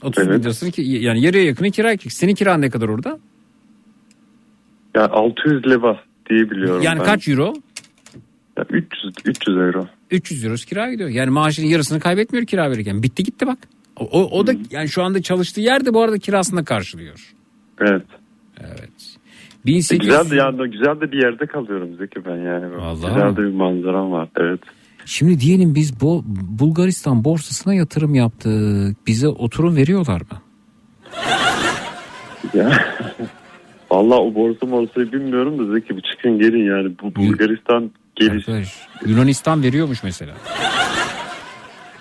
30 bin
Evet.
lirasını ki yani yarıya yakını kira. Senin kiran ne kadar orada?
Ya 600 leva diye biliyorum
Yani
ben.
kaç euro?
Ya 300 300 euro.
300 euro kira gidiyor. Yani maaşının yarısını kaybetmiyor kira verirken. Bitti gitti bak. O, o, da yani şu anda çalıştığı yerde bu arada kirasını da karşılıyor.
Evet.
Evet.
E,
1800
Güzel de yani güzel de bir yerde kalıyorum Zeki ben yani.
Vallahi
güzel de bir manzaram var. Evet.
Şimdi diyelim biz bu Bulgaristan borsasına yatırım yaptık. Bize oturum veriyorlar mı?
Ya. Vallahi o borsa morsayı bilmiyorum da Zeki bir çıkın gelin yani. Bu Bulgaristan geliş.
Arkadaş, Yunanistan veriyormuş mesela.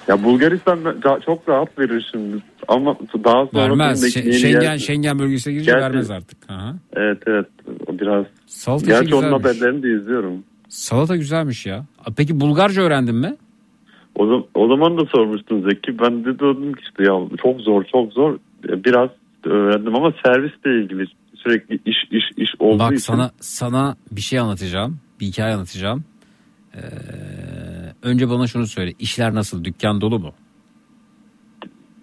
Ya Bulgaristan çok rahat verir şimdi. Ama daha sonra
Vermez. Schengen,
yer-
Schengen bölgesine girince
Gerçi-
vermez artık. Aha.
Evet evet. O biraz.
Salata
Gerçi
işi
onun
güzelmiş.
haberlerini de izliyorum.
Salata güzelmiş ya. Peki Bulgarca öğrendin mi?
O, zam- o zaman da sormuştun Zeki. Ben de dedim ki işte ya çok zor çok zor. Biraz öğrendim ama servisle ilgili sürekli iş iş iş olduğu
Bak
için.
sana sana bir şey anlatacağım. Bir hikaye anlatacağım. Ee, önce bana şunu söyle. İşler nasıl? Dükkan dolu mu?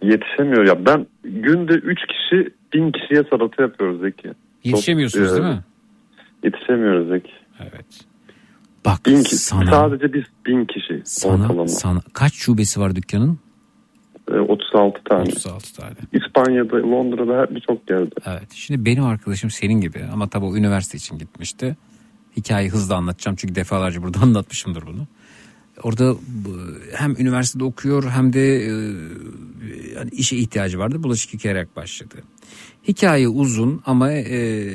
Yetişemiyor ya. Ben günde 3 kişi 1000 kişiye salata yapıyoruz Zeki.
Yetişemiyorsunuz
Çok, e,
değil mi?
Yetişemiyoruz Zeki.
Evet. Bak
Bin ki-
sana
Sadece biz 1000 kişi
sana
ortalama.
sana kaç şubesi var dükkanın?
E, 36 tane.
36 tane.
İspanya'da, Londra'da birçok yerde.
Evet. Şimdi benim arkadaşım senin gibi ama tabii o üniversite için gitmişti. Hikayeyi hızlı anlatacağım çünkü defalarca burada anlatmışımdır bunu. Orada hem üniversitede okuyor hem de e, yani işe ihtiyacı vardı. Bulaşık yıkayarak başladı. Hikaye uzun ama e,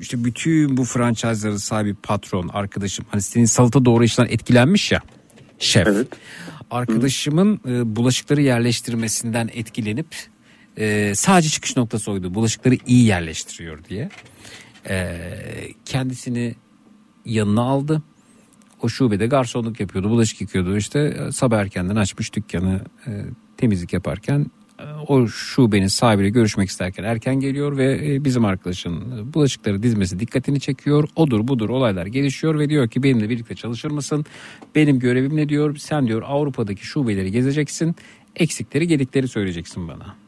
işte bütün bu franchise'ların sahibi patron, arkadaşım hani senin salata doğru işten etkilenmiş ya şef. Arkadaşımın e, bulaşıkları yerleştirmesinden etkilenip e, sadece çıkış noktası oydu. Bulaşıkları iyi yerleştiriyor diye. E, kendisini yanına aldı. O şubede garsonluk yapıyordu, bulaşık yıkıyordu. İşte e, sabah erkenden açmış dükkanı e, temizlik yaparken e, o şubenin sahibiyle görüşmek isterken erken geliyor ve e, bizim arkadaşın bulaşıkları dizmesi dikkatini çekiyor. Odur budur olaylar gelişiyor ve diyor ki benimle birlikte çalışır mısın? Benim görevim ne diyor? Sen diyor Avrupa'daki şubeleri gezeceksin. Eksikleri gedikleri söyleyeceksin bana.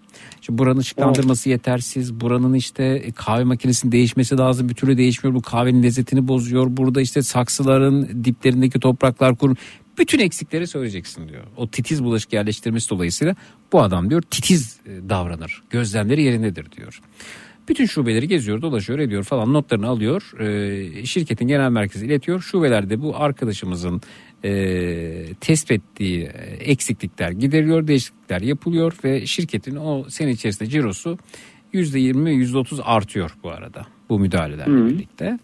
Şimdi buranın ışıklandırması yetersiz. Buranın işte e, kahve makinesinin değişmesi lazım. Bir türlü değişmiyor. Bu kahvenin lezzetini bozuyor. Burada işte saksıların diplerindeki topraklar kurun. Bütün eksikleri söyleyeceksin diyor. O titiz bulaşık yerleştirmesi dolayısıyla bu adam diyor titiz e, davranır. Gözlemleri yerindedir diyor. Bütün şubeleri geziyor, dolaşıyor, ediyor falan notlarını alıyor. Ee, şirketin genel merkezi iletiyor. Şubelerde bu arkadaşımızın e, tespit ettiği e, eksiklikler gideriliyor, değişiklikler yapılıyor ve şirketin o sene içerisinde cirosu %20, %30 artıyor bu arada bu müdahalelerle birlikte.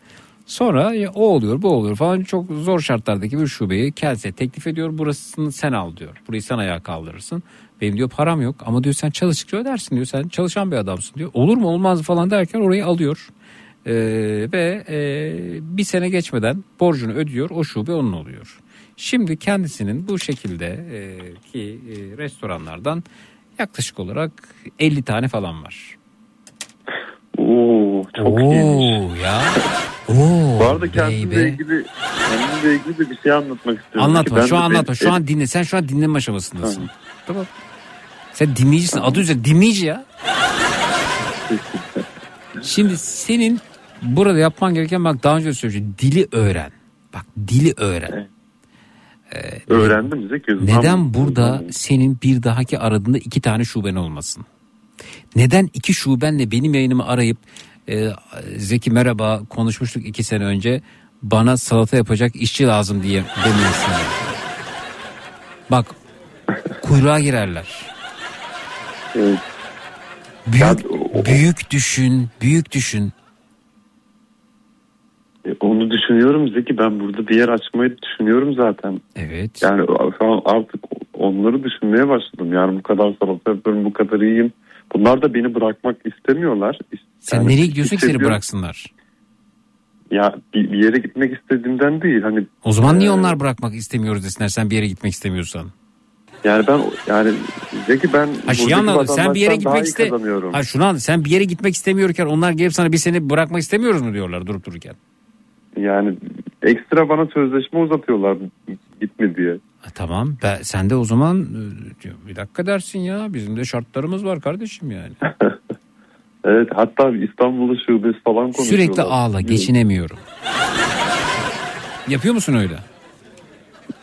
Sonra ya o oluyor bu oluyor falan çok zor şartlardaki bir şubeyi kendisine teklif ediyor. Burasını sen al diyor. Burayı sen ayağa kaldırırsın. Benim diyor param yok ama diyor sen çalıştıkça ödersin diyor. Sen çalışan bir adamsın diyor. Olur mu olmaz mı falan derken orayı alıyor. Ee, ve e, bir sene geçmeden borcunu ödüyor. O şube onun oluyor. Şimdi kendisinin bu şekilde e, ki e, restoranlardan yaklaşık olarak 50 tane falan var.
Oo, çok
Oo,
iyiymiş.
ya. Oo,
Bu arada kendimle
baby.
ilgili, kendimle ilgili de bir şey anlatmak istiyorum.
Anlatma
Ki ben
şu
de
an
bir-
anlatma. Şu an dinle. Sen şu an dinleme aşamasındasın. Tamam. Sen dinleyicisin. Adı üzerinde dinleyici ya. Şimdi senin burada yapman gereken bak daha önce de söylemiştim. Dili öğren. Bak dili öğren.
Öğrendim Zeki.
Neden burada senin bir dahaki aradığında iki tane şuben olmasın? Neden iki şubenle benim yayınımı arayıp e, Zeki merhaba konuşmuştuk iki sene önce bana salata yapacak işçi lazım diye demeyesin. Bak kuyruğa girerler. Büyük, büyük düşün, büyük düşün.
E, Onu düşünüyorum Zeki. Ben burada bir yer açmayı düşünüyorum zaten.
Evet.
Yani şu an artık onları düşünmeye başladım. Yani bu kadar salata yapıyorum, bu kadar iyiyim. Bunlar da beni bırakmak istemiyorlar.
Sen
Yani
nereye gidiyorsun ki seni
hissediyorum.
bıraksınlar?
Ya bir, bir yere gitmek istediğimden değil. Hani
O zaman niye
e,
onlar bırakmak istemiyoruz desinler sen bir yere gitmek istemiyorsan?
Yani ben yani Zeki ben
Ha
buradaki
anladım sen bir yere gitmek iste. Ha şunu anladım sen bir yere gitmek istemiyorken onlar gelip sana bir seni bırakmak istemiyoruz mu diyorlar durup dururken.
Yani ekstra bana sözleşme uzatıyorlar gitme diye.
Ha, tamam ben, sen de o zaman e, bir dakika dersin ya bizim de şartlarımız var kardeşim yani.
Evet hatta İstanbul'da şubesi falan konuşuyorlar.
Sürekli ağla geçinemiyorum. Yapıyor musun öyle?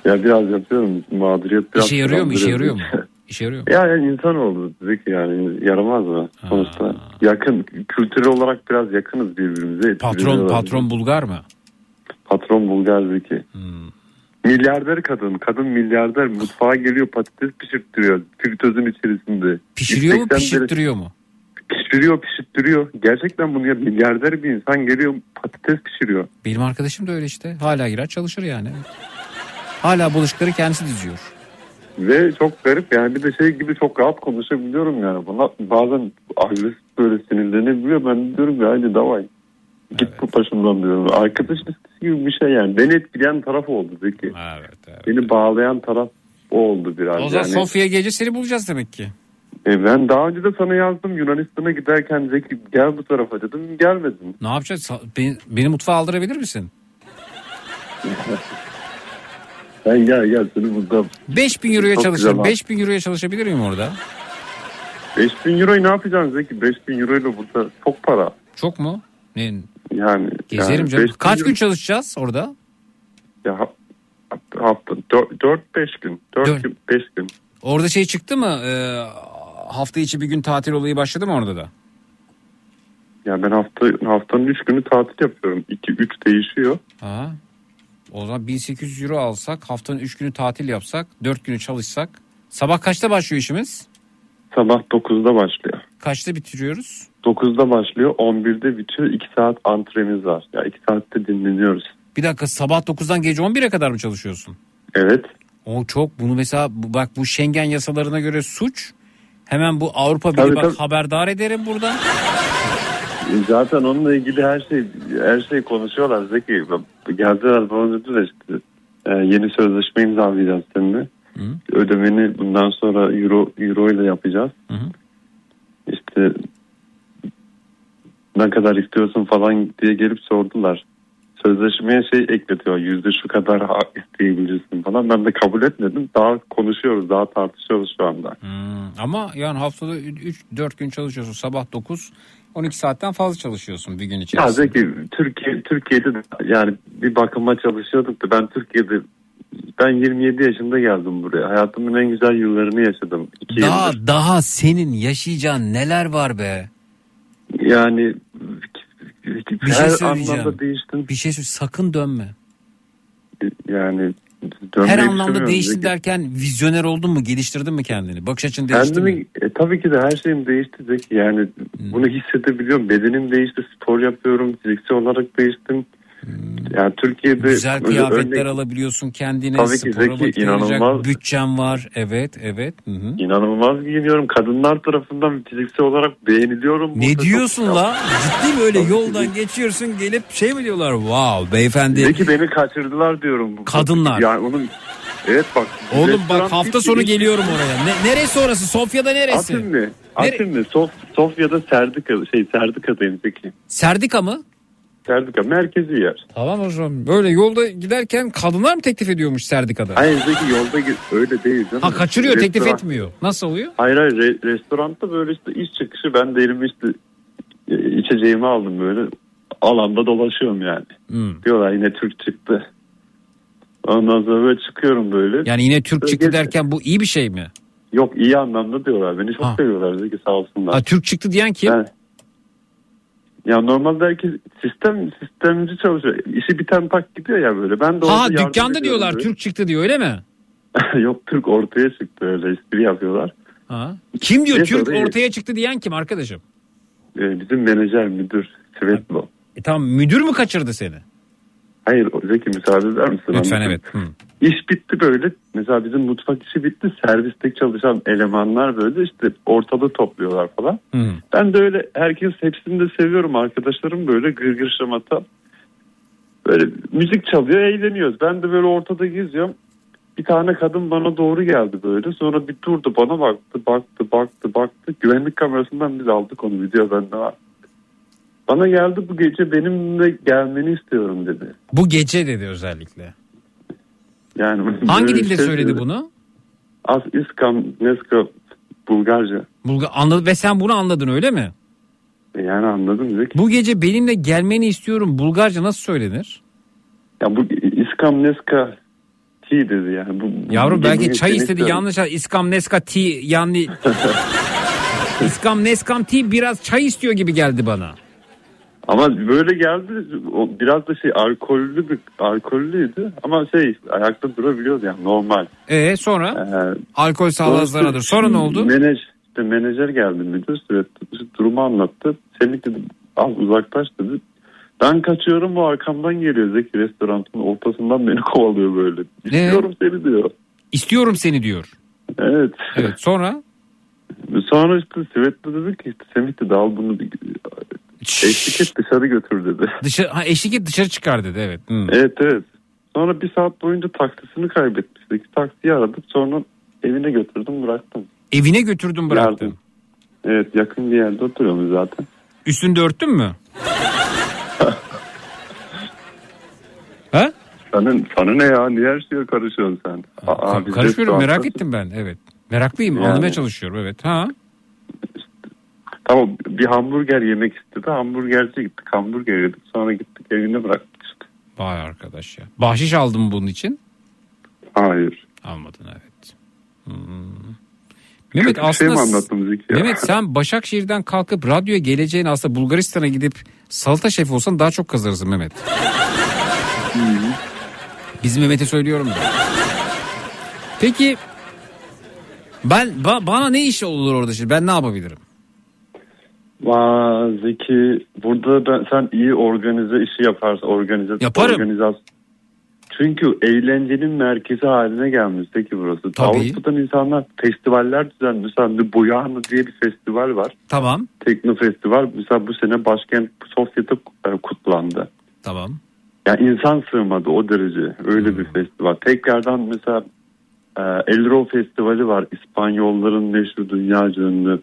Ya biraz yapıyorum mağduriyet biraz.
İşe yarıyor mu? İşe yarıyor mu? İşe yarıyor mu?
Ya yani insan oldu Zeki yani yaramaz mı? Sonuçta yakın kültürel olarak biraz yakınız birbirimize.
Patron
Birbirimize-
patron Bulgar mı?
Patron Bulgar Zeki.
Hmm.
Milyarder kadın. Kadın milyarder mutfağa geliyor patates pişirttiriyor. Fritözün içerisinde.
Pişiriyor mu pişirttiriyor mu?
Pişiriyor pişirttiriyor. Gerçekten bunu ya milyarder bir insan geliyor patates pişiriyor.
Benim arkadaşım da öyle işte. Hala girer çalışır yani. Hala bulaşıkları kendisi diziyor.
Ve çok garip yani bir de şey gibi çok rahat konuşabiliyorum yani. Buna bazen agresif böyle sinirlenebiliyor. Ben diyorum ya hadi davay. Git bu başımdan diyorum. Arkadaş ilişkisi gibi bir şey yani. Beni etkileyen taraf oldu Zeki.
Evet,
Beni bağlayan taraf o oldu biraz.
O zaman
yani.
Sofya gece seni bulacağız demek ki.
E ben daha önce de sana yazdım Yunanistan'a giderken Zeki gel bu tarafa dedim gelmedin.
Ne yapacağız? Beni, beni mutfağa aldırabilir misin?
Sen gel gel seni burada.
5000 euroya çalışırım.
güzel abi.
5000 euroya çalışabilir miyim orada?
5000 euroyu ne yapacaksın Zeki? 5000 euroyla burada çok para.
Çok mu? Ne?
Yani.
Gezerim
yani
canım.
5000
Kaç
euro-
gün çalışacağız orada?
Ya ha- hafta 4-5 gün. 4
Dört.
gün 5 gün.
Orada şey çıktı mı? Ee, hafta içi bir gün tatil olayı başladı mı orada da?
Ya ben hafta haftanın 3 günü tatil yapıyorum. 2-3 değişiyor.
Ha. O zaman 1800 euro alsak haftanın 3 günü tatil yapsak 4 günü çalışsak sabah kaçta başlıyor işimiz?
Sabah 9'da başlıyor.
Kaçta bitiriyoruz?
9'da başlıyor 11'de bitiyor 2 saat antremiz var. Ya 2 saatte dinleniyoruz.
Bir dakika sabah 9'dan gece 11'e kadar mı çalışıyorsun?
Evet.
O çok bunu mesela bak bu Schengen yasalarına göre suç. Hemen bu Avrupa Birliği bak
tabii.
haberdar ederim buradan.
Zaten onunla ilgili her şey her şey konuşuyorlar Zeki. Geldiler bana dediler işte e, yeni sözleşme imzalayacağız seninle. Ödemeni bundan sonra euro euro ile yapacağız. İşte ne kadar istiyorsun falan diye gelip sordular. Sözleşmeye şey ekletiyor yüzde şu kadar isteyebilirsin falan. Ben de kabul etmedim. Daha konuşuyoruz daha tartışıyoruz şu anda.
Ama yani haftada 3-4 gün çalışıyorsun. Sabah 9 12 saatten fazla çalışıyorsun bir gün
Ya
içerisinde.
Zeki Türkiye Türkiye'de de yani bir bakıma çalışıyorduk da ben Türkiye'de ben 27 yaşında geldim buraya. Hayatımın en güzel yıllarını yaşadım. İki
Daha
yıldır.
daha senin yaşayacağın neler var be?
Yani
Bir
her
şey söyleyeceğim.
anlamda değiştim.
Bir şey söyle sakın dönme.
Yani
Her anlamda değiştin
Zeki.
derken vizyoner oldun mu? Geliştirdin mi kendini? Bakış açın değişti mi?
Kendimi, e, tabii ki de her şeyim değişti Zeki. Yani
Hmm.
bunu hissedebiliyorum. Bedenim değişti. Spor yapıyorum. Fiziksel olarak değiştim. Yani Türkiye'de
Hmm. Güzel kıyafetler
örnek-
alabiliyorsun kendine.
Tabii ki Zeki, inanılmaz.
Bütçen var. Evet evet. Hı hı.
İnanılmaz giyiniyorum. Kadınlar tarafından fiziksel olarak beğeniliyorum.
Ne
Burada
diyorsun
çok-
la? Ciddi mi öyle yoldan geçiyorsun gelip şey mi diyorlar? Wow beyefendi.
Zeki beni kaçırdılar diyorum.
Kadınlar.
Yani onun Evet bak.
Oğlum bak hafta sonu
hiç-
geliyorum oraya. Ne, neresi orası? Sofya'da neresi?
Atın mı? Atın mı? Sof, Sofya'da Serdika, şey Serdika'dayım Zeki.
Serdika mı?
Serdika merkezi yer.
Tamam zaman. Böyle yolda giderken kadınlar mı teklif ediyormuş Serdika'da?
Hayır Zeki yolda git öyle değil canım.
Ha kaçırıyor teklif
Restoran-
etmiyor. Nasıl oluyor?
Hayır hayır re- restoranda böyle işte iş çıkışı ben de elime işte e, içeceğimi aldım böyle alanda dolaşıyorum yani.
Hmm.
Diyorlar yine Türk çıktı. Ondan sonra böyle çıkıyorum böyle.
Yani yine Türk çıktı
Geç-
derken bu iyi bir şey mi?
Yok iyi anlamda diyorlar. Beni çok
Ha.
seviyorlar Zeki sağ olsunlar.
Ha, Türk çıktı diyen kim?
Ben- ya normalde herkes sistem sistemci çalışıyor. İşi biten tak gidiyor ya böyle. Ben de
Ha dükkanda diyorlar
böyle.
Türk çıktı diyor öyle mi?
Yok Türk ortaya çıktı öyle espri yapıyorlar.
Ha. Kim diyor
Neyse,
Türk ortaya çıktı diyen kim arkadaşım?
Ee, bizim menajer müdür Svetlo.
E tamam müdür mü kaçırdı seni?
Hayır Zeki müsaade eder misin?
Lütfen
Anlatayım.
evet. Hı.
İş bitti böyle. Mesela bizim mutfak işi bitti. Serviste çalışan elemanlar böyle işte ortalığı topluyorlar falan.
Hı.
Ben de öyle herkes hepsini de seviyorum. Arkadaşlarım böyle gırgır şamata. Böyle müzik çalıyor eğleniyoruz. Ben de böyle ortada geziyorum. Bir tane kadın bana doğru geldi böyle. Sonra bir durdu bana baktı baktı baktı baktı. Güvenlik kamerasından biz aldık onu video bende var. Bana geldi bu gece benimle gelmeni istiyorum dedi.
Bu gece dedi özellikle.
Yani
Hangi dilde
şey
söyledi
dedi.
bunu?
As iskam neska Bulgarca.
Bulgar anladı ve sen bunu anladın öyle mi?
E Yani anladım Zeki.
Bu gece benimle gelmeni istiyorum. Bulgarca nasıl söylenir?
Ya bu iskam neska ti dedi yani. Bu, bu-
Yavrum belki çay istedi yanlış. İskam neska tea yani İskam neskam tea biraz çay istiyor gibi geldi bana.
Ama böyle geldi o biraz da şey alkollü bir alkollüydü ama şey ayakta durabiliyordu yani normal.
E sonra
Ee,
alkol zarardır. Sonra ne oldu?
Menaj, işte menajer geldi müdür sürekli durumu anlattı. Semih dedi al uzaklaş dedi. Ben kaçıyorum o arkamdan geliyor Zeki restoranın ortasından beni kovalıyor böyle. İstiyorum seni diyor.
İstiyorum seni diyor.
Evet.
Evet sonra?
Sonra işte Svetli dedi ki işte Semih dedi al bunu eşlik et dışarı götür dedi.
Dışarı, ha, eşlik et dışarı çıkar dedi evet. Hı.
Evet evet. Sonra bir saat boyunca taksisini kaybetmiştik. Taksiyi aradık sonra evine götürdüm bıraktım.
Evine götürdüm bıraktın.
Yardım. Evet yakın bir yerde oturuyoruz zaten.
Üstünde örttün mü? ha?
Sana, sana ne ya? Niye her şeye karışıyorsun sen? Aa,
Karışmıyorum
restoranda-
merak ettim ben evet. Meraklıyım
Yani.
anlamaya çalışıyorum evet. Ha?
Tamam bir hamburger yemek istedi. Hamburgerci gittik. Hamburger yedik. Sonra gittik evine bıraktık işte.
Vay arkadaş ya. Bahşiş aldın mı bunun için?
Hayır.
Almadın evet. Hmm. Mehmet
Kötü bir şey
aslında
mi anlattım Zeki ya?
Mehmet sen Başakşehir'den kalkıp radyoya geleceğini aslında Bulgaristan'a gidip salata şefi olsan daha çok kazanırsın Mehmet. Bizim Mehmet'e söylüyorum da. Peki ben ba- bana ne iş olur orada şimdi? Ben ne yapabilirim?
Vaa Zeki burada ben, sen iyi organize işi yaparsın. Organize,
Yaparım.
Organizasyon. Çünkü eğlencenin merkezi haline gelmiş Zeki burası.
Tabii.
Avrupa'dan insanlar festivaller düzenliyor. Mesela bir Boyano diye bir festival var.
Tamam.
Tekno festival. Mesela bu sene başkent Sofya'da e, kutlandı.
Tamam.
Yani insan sığmadı o derece. Öyle bir festival. Tekrardan mesela e, Elro Festivali var. İspanyolların meşhur dünyaca ünlü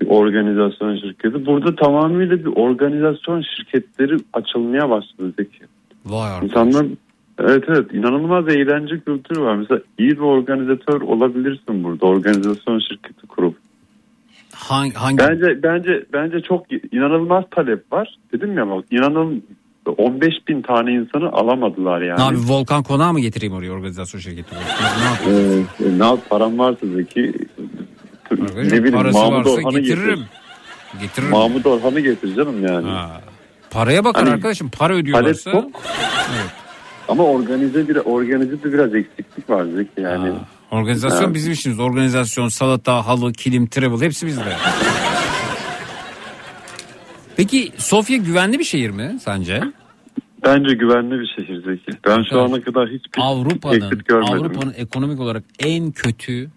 bir organizasyon şirketi. Burada tamamıyla bir organizasyon şirketleri açılmaya başladı Zeki.
Vay arkadaş.
İnsanlar evet evet inanılmaz eğlence kültürü var. Mesela iyi bir organizatör olabilirsin burada. Organizasyon şirketi kurup.
Hangi, hangi?
Bence bence bence çok inanılmaz talep var. Dedim ya bak inanın 15 bin tane insanı alamadılar yani.
Ne abi volkan konağı mı getireyim oraya organizasyon şirketi? Ne yapayım?
Ee, ne yap param varsa Zeki ne
Arkadaşım,
bileyim
parası
Mahmut
varsa
Orhan'ı
getiririm.
getir.
Getiririm.
Mahmut Orhan'ı getir canım yani.
Paraya bakar
Hani
arkadaşım. Para ödüyorlarsa.
çok. Ama organize bir organize de biraz eksiklik var Zeki yani.
Organizasyon
Ha.
bizim işimiz. Organizasyon, salata, halı, kilim, travel hepsi bizde. Peki Sofya güvenli bir şehir mi sence?
Bence güvenli bir şehir Zeki. Ben şu ana kadar hiçbir
Avrupa'nın
görmedim.
Avrupa'nın ekonomik olarak en kötü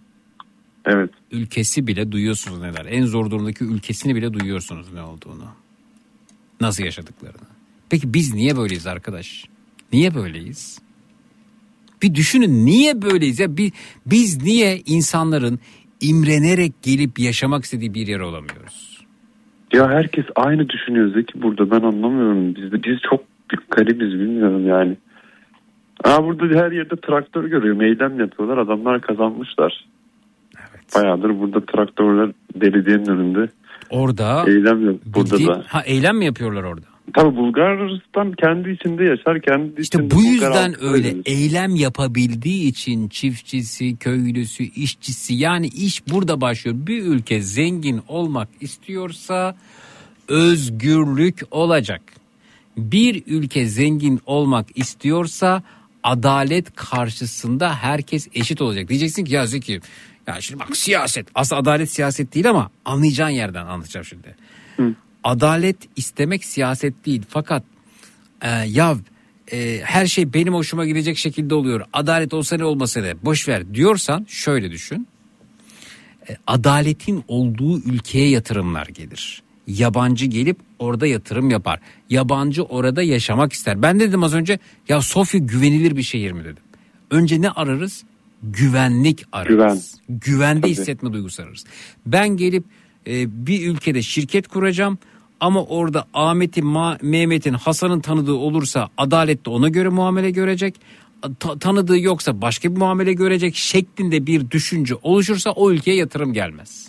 Evet.
ülkesi bile duyuyorsunuz neler. En zor durumdaki ülkesini bile duyuyorsunuz ne olduğunu. Nasıl yaşadıklarını. Peki biz niye böyleyiz arkadaş? Niye böyleyiz? Bir düşünün niye böyleyiz ya? Bir, biz niye insanların imrenerek gelip yaşamak istediği bir yer olamıyoruz?
Ya herkes aynı düşünüyor Zeki burada ben anlamıyorum. Biz, biz çok garibiz bilmiyorum yani. Aa, burada her yerde traktör görüyorum. Eylem yapıyorlar. Adamlar kazanmışlar. Bayağıdır burada traktörler belediyenin önünde.
Orada
Eylem yok. Burada
bildiğin-
da.
ha eylem mi yapıyorlar orada?
Tabii Bulgaristan kendi içinde yaşar. Kendi
İşte
içinde
bu
Bulgar
yüzden
halkı
öyle
öyledir.
eylem yapabildiği için çiftçisi, köylüsü, işçisi yani iş burada başlıyor. Bir ülke zengin olmak istiyorsa özgürlük olacak. Bir ülke zengin olmak istiyorsa adalet karşısında herkes eşit olacak. Diyeceksin ki ya Zeki ya şimdi bak siyaset aslında adalet siyaset değil ama anlayacağın yerden anlatacağım şimdi. Adalet istemek siyaset değil fakat e, ya e, her şey benim hoşuma gidecek şekilde oluyor. Adalet olsa ne olmasa ne boş ver diyorsan şöyle düşün. E, adaletin olduğu ülkeye yatırımlar gelir. Yabancı gelip orada yatırım yapar. Yabancı orada yaşamak ister. Ben dedim az önce ya Sofya güvenilir bir şehir mi dedim. Önce ne ararız? Güvenlik ararız. Güvende
Tabii.
hissetme duygusu ararız. Ben gelip e, bir ülkede şirket kuracağım. Ama orada Ahmet'in, Mehmet'in, Hasan'ın tanıdığı olursa adalet de ona göre muamele görecek. Ta- tanıdığı yoksa başka bir muamele görecek şeklinde bir düşünce oluşursa o ülkeye yatırım gelmez.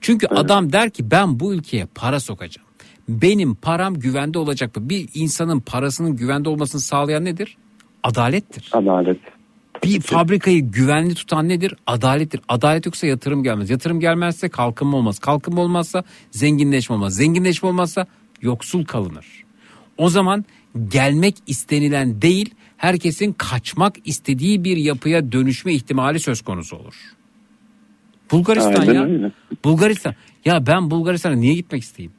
Çünkü adam der ki ben bu ülkeye para sokacağım. Benim param güvende olacak mı? Bir insanın parasının güvende olmasını sağlayan nedir? Adalettir.
Adalet.
Bir fabrikayı güvenli tutan nedir? Adalettir. Adalet yoksa yatırım gelmez. Yatırım gelmezse kalkınma olmaz. Kalkınma olmazsa zenginleşme olmaz. Zenginleşme olmazsa yoksul kalınır. O zaman gelmek istenilen değil, herkesin kaçmak istediği bir yapıya dönüşme ihtimali söz konusu olur. Bulgaristan
Aynen
ya.
öyle.
Bulgaristan. Ya ben Bulgaristan'a niye gitmek isteyeyim?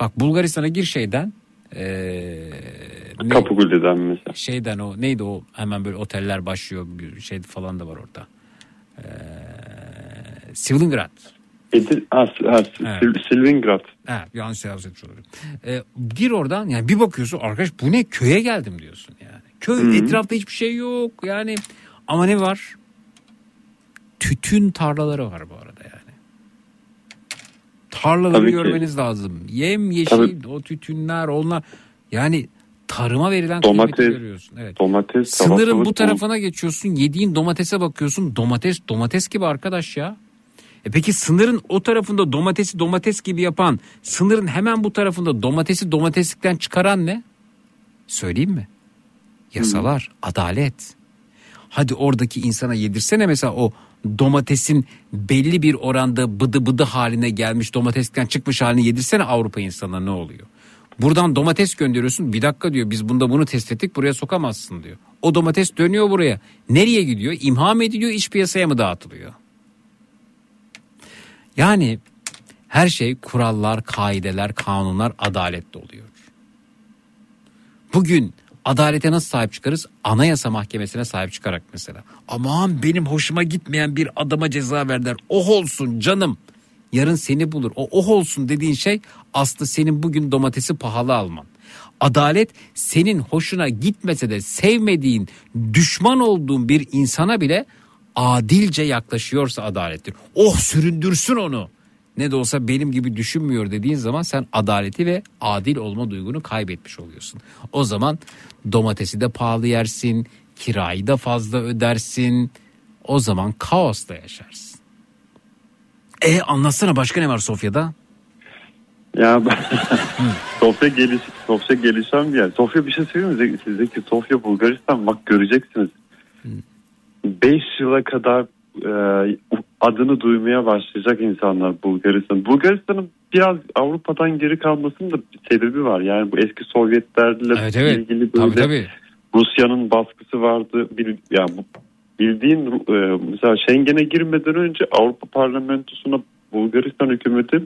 Bak Bulgaristan'a gir şeyden. Ee,
Kapıkule'den mesela.
şeyden o neydi o hemen böyle oteller başlıyor şey falan da var orada. Ee, Sivlingrad.
Edir, ha, ha, Sil- Silvingrad.
Ha, yanlış telaffuz etmiş olurum. Ee, gir oradan yani bir bakıyorsun arkadaş bu ne köye geldim diyorsun yani. Köy
Hı.
etrafta hiçbir şey yok yani ama ne var? Tütün tarlaları var bu arada yani. Tarlaları
Tabii ki.
görmeniz lazım. Yem yeşil
Tabii.
o tütünler onlar yani tarıma verilen
Domates,
görüyorsun. Evet.
domates,
Sınırın
salatalık,
bu tarafına geçiyorsun yediğin domatese bakıyorsun domates domates gibi arkadaş ya. E peki sınırın o tarafında domatesi domates gibi yapan sınırın hemen bu tarafında domatesi domateslikten çıkaran ne? Söyleyeyim mi? Yasalar, adalet. Hadi oradaki insana yedirsene mesela o domatesin belli bir oranda bıdı bıdı haline gelmiş domateslikten çıkmış halini yedirsene Avrupa insanına ne oluyor? Buradan domates gönderiyorsun bir dakika diyor biz bunda bunu test ettik buraya sokamazsın diyor. O domates dönüyor buraya. Nereye gidiyor? İmha mı ediliyor iç piyasaya mı dağıtılıyor? Yani her şey kurallar, kaideler, kanunlar adaletle oluyor. Bugün adalete nasıl sahip çıkarız? Anayasa Mahkemesi'ne sahip çıkarak mesela. Aman benim hoşuma gitmeyen bir adama ceza verdiler. Oh olsun canım. Yarın seni bulur. O oh olsun dediğin şey aslında senin bugün domatesi pahalı alman. Adalet senin hoşuna gitmese de sevmediğin, düşman olduğun bir insana bile adilce yaklaşıyorsa adalettir. Oh süründürsün onu. Ne de olsa benim gibi düşünmüyor dediğin zaman sen adaleti ve adil olma duygunu kaybetmiş oluyorsun. O zaman domatesi de pahalı yersin, kirayı da fazla ödersin. O zaman kaosla yaşarsın. E anlatsana başka ne var Sofya'da?
Ya. Sofya geliş, Sofya gelişen bir yer. Sofya bir şey söyleyeyim mi? Sizdeki Sofya Bulgaristan bak göreceksiniz. 5 yıla kadar e, adını duymaya başlayacak insanlar Bulgaristan. Bulgaristan'ın biraz Avrupa'dan geri kalmasının da bir sebebi var. Yani bu eski Sovyetlerle
Evet, evet.
ilgili
Tabii,
böyle
tabii.
Rusya'nın baskısı vardı. Bir, ya bu bildiğin e, mesela Schengen'e girmeden önce Avrupa Parlamentosu'na Bulgaristan hükümeti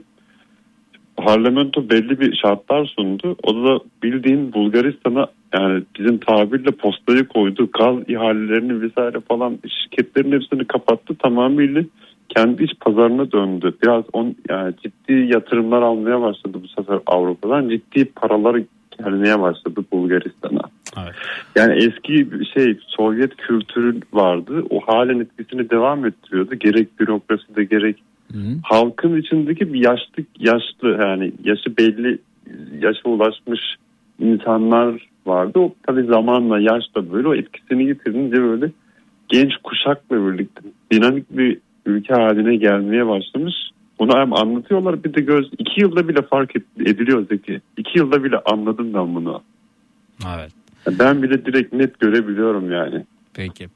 parlamento belli bir şartlar sundu. O da bildiğin Bulgaristan'a yani bizim tabirle postayı koydu. Gaz ihalelerini vesaire falan şirketlerin hepsini kapattı. Tamamıyla kendi iç pazarına döndü. Biraz on, yani ciddi yatırımlar almaya başladı bu sefer Avrupa'dan. Ciddi paralar gelmeye başladı Bulgaristan'a. Yani eski şey Sovyet kültürü vardı. O halen etkisini devam ettiriyordu. Gerek bürokraside gerek halkın içindeki bir yaşlı yaşlı yani yaşı belli yaşa ulaşmış insanlar vardı. O tabii zamanla yaşla böyle o etkisini yitirince böyle genç kuşakla birlikte dinamik bir ülke haline gelmeye başlamış. Bunu hem anlatıyorlar bir de göz iki yılda bile fark ediliyor Zeki. İki yılda bile anladım ben bunu.
Evet.
Ben bile direkt net görebiliyorum yani.
Peki.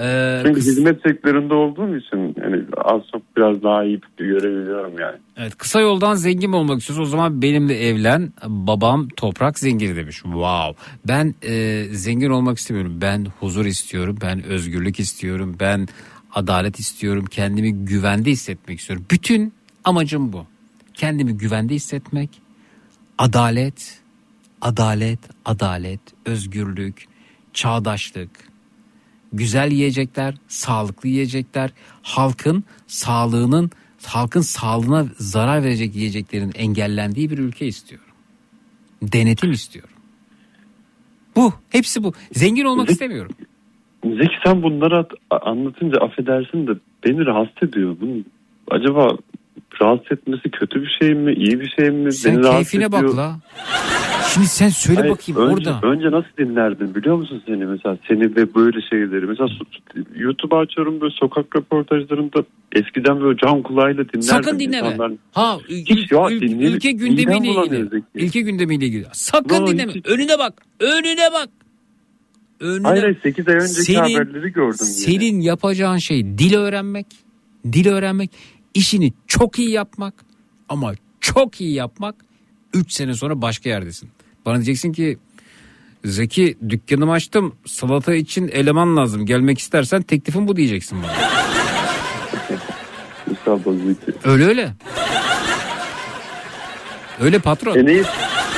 Ee,
Çünkü hizmet sektöründe olduğum için yani az çok biraz daha iyi görebiliyorum yani.
Evet kısa yoldan zengin olmak istiyorsun. O zaman benimle evlen. Babam toprak zengini demiş. Wow. Ben e, zengin olmak istemiyorum. Ben huzur istiyorum. Ben özgürlük istiyorum. Ben adalet istiyorum. Kendimi güvende hissetmek istiyorum. Bütün amacım bu. Kendimi güvende hissetmek adalet adalet adalet özgürlük çağdaşlık güzel yiyecekler, sağlıklı yiyecekler, halkın sağlığının halkın sağlığına zarar verecek yiyeceklerin engellendiği bir ülke istiyorum. Denetim istiyorum. Bu, hepsi bu. Zengin olmak istemiyorum.
Zeki sen bunları at- anlatınca affedersin de beni rahatsız ediyor. Bunun, acaba rahatsız etmesi kötü bir şey mi, iyi bir şey mi?
Sen
Beni
keyfine bak la. Şimdi sen söyle
Hayır,
bakayım
önce,
orada.
Önce nasıl dinlerdin biliyor musun seni mesela seni ve böyle şeyleri. Mesela YouTube açıyorum böyle sokak röportajlarında eskiden böyle can kulağıyla dinlerdim.
Sakın dinleme.
İnsanlar-
Ha
Hiç ya,
ül-
dinlemek-
ülke gündemiyle ilgili. Ülke gündemiyle ilgili. Sakın
Yo,
dinleme.
hiç-
Önüne bak. Önüne bak. Önüne.
Hayır hayır 8 ay önceki
Senin-
haberleri gördüm. yine.
Senin yapacağın şey dil öğrenmek. Dil öğrenmek. işini çok iyi yapmak. Ama çok iyi yapmak. 3 sene sonra başka yerdesin. Bana diyeceksin ki Zeki dükkanımı açtım salata için eleman lazım gelmek istersen teklifim bu diyeceksin bana. Öyle öyle. Öyle patron.
E ne,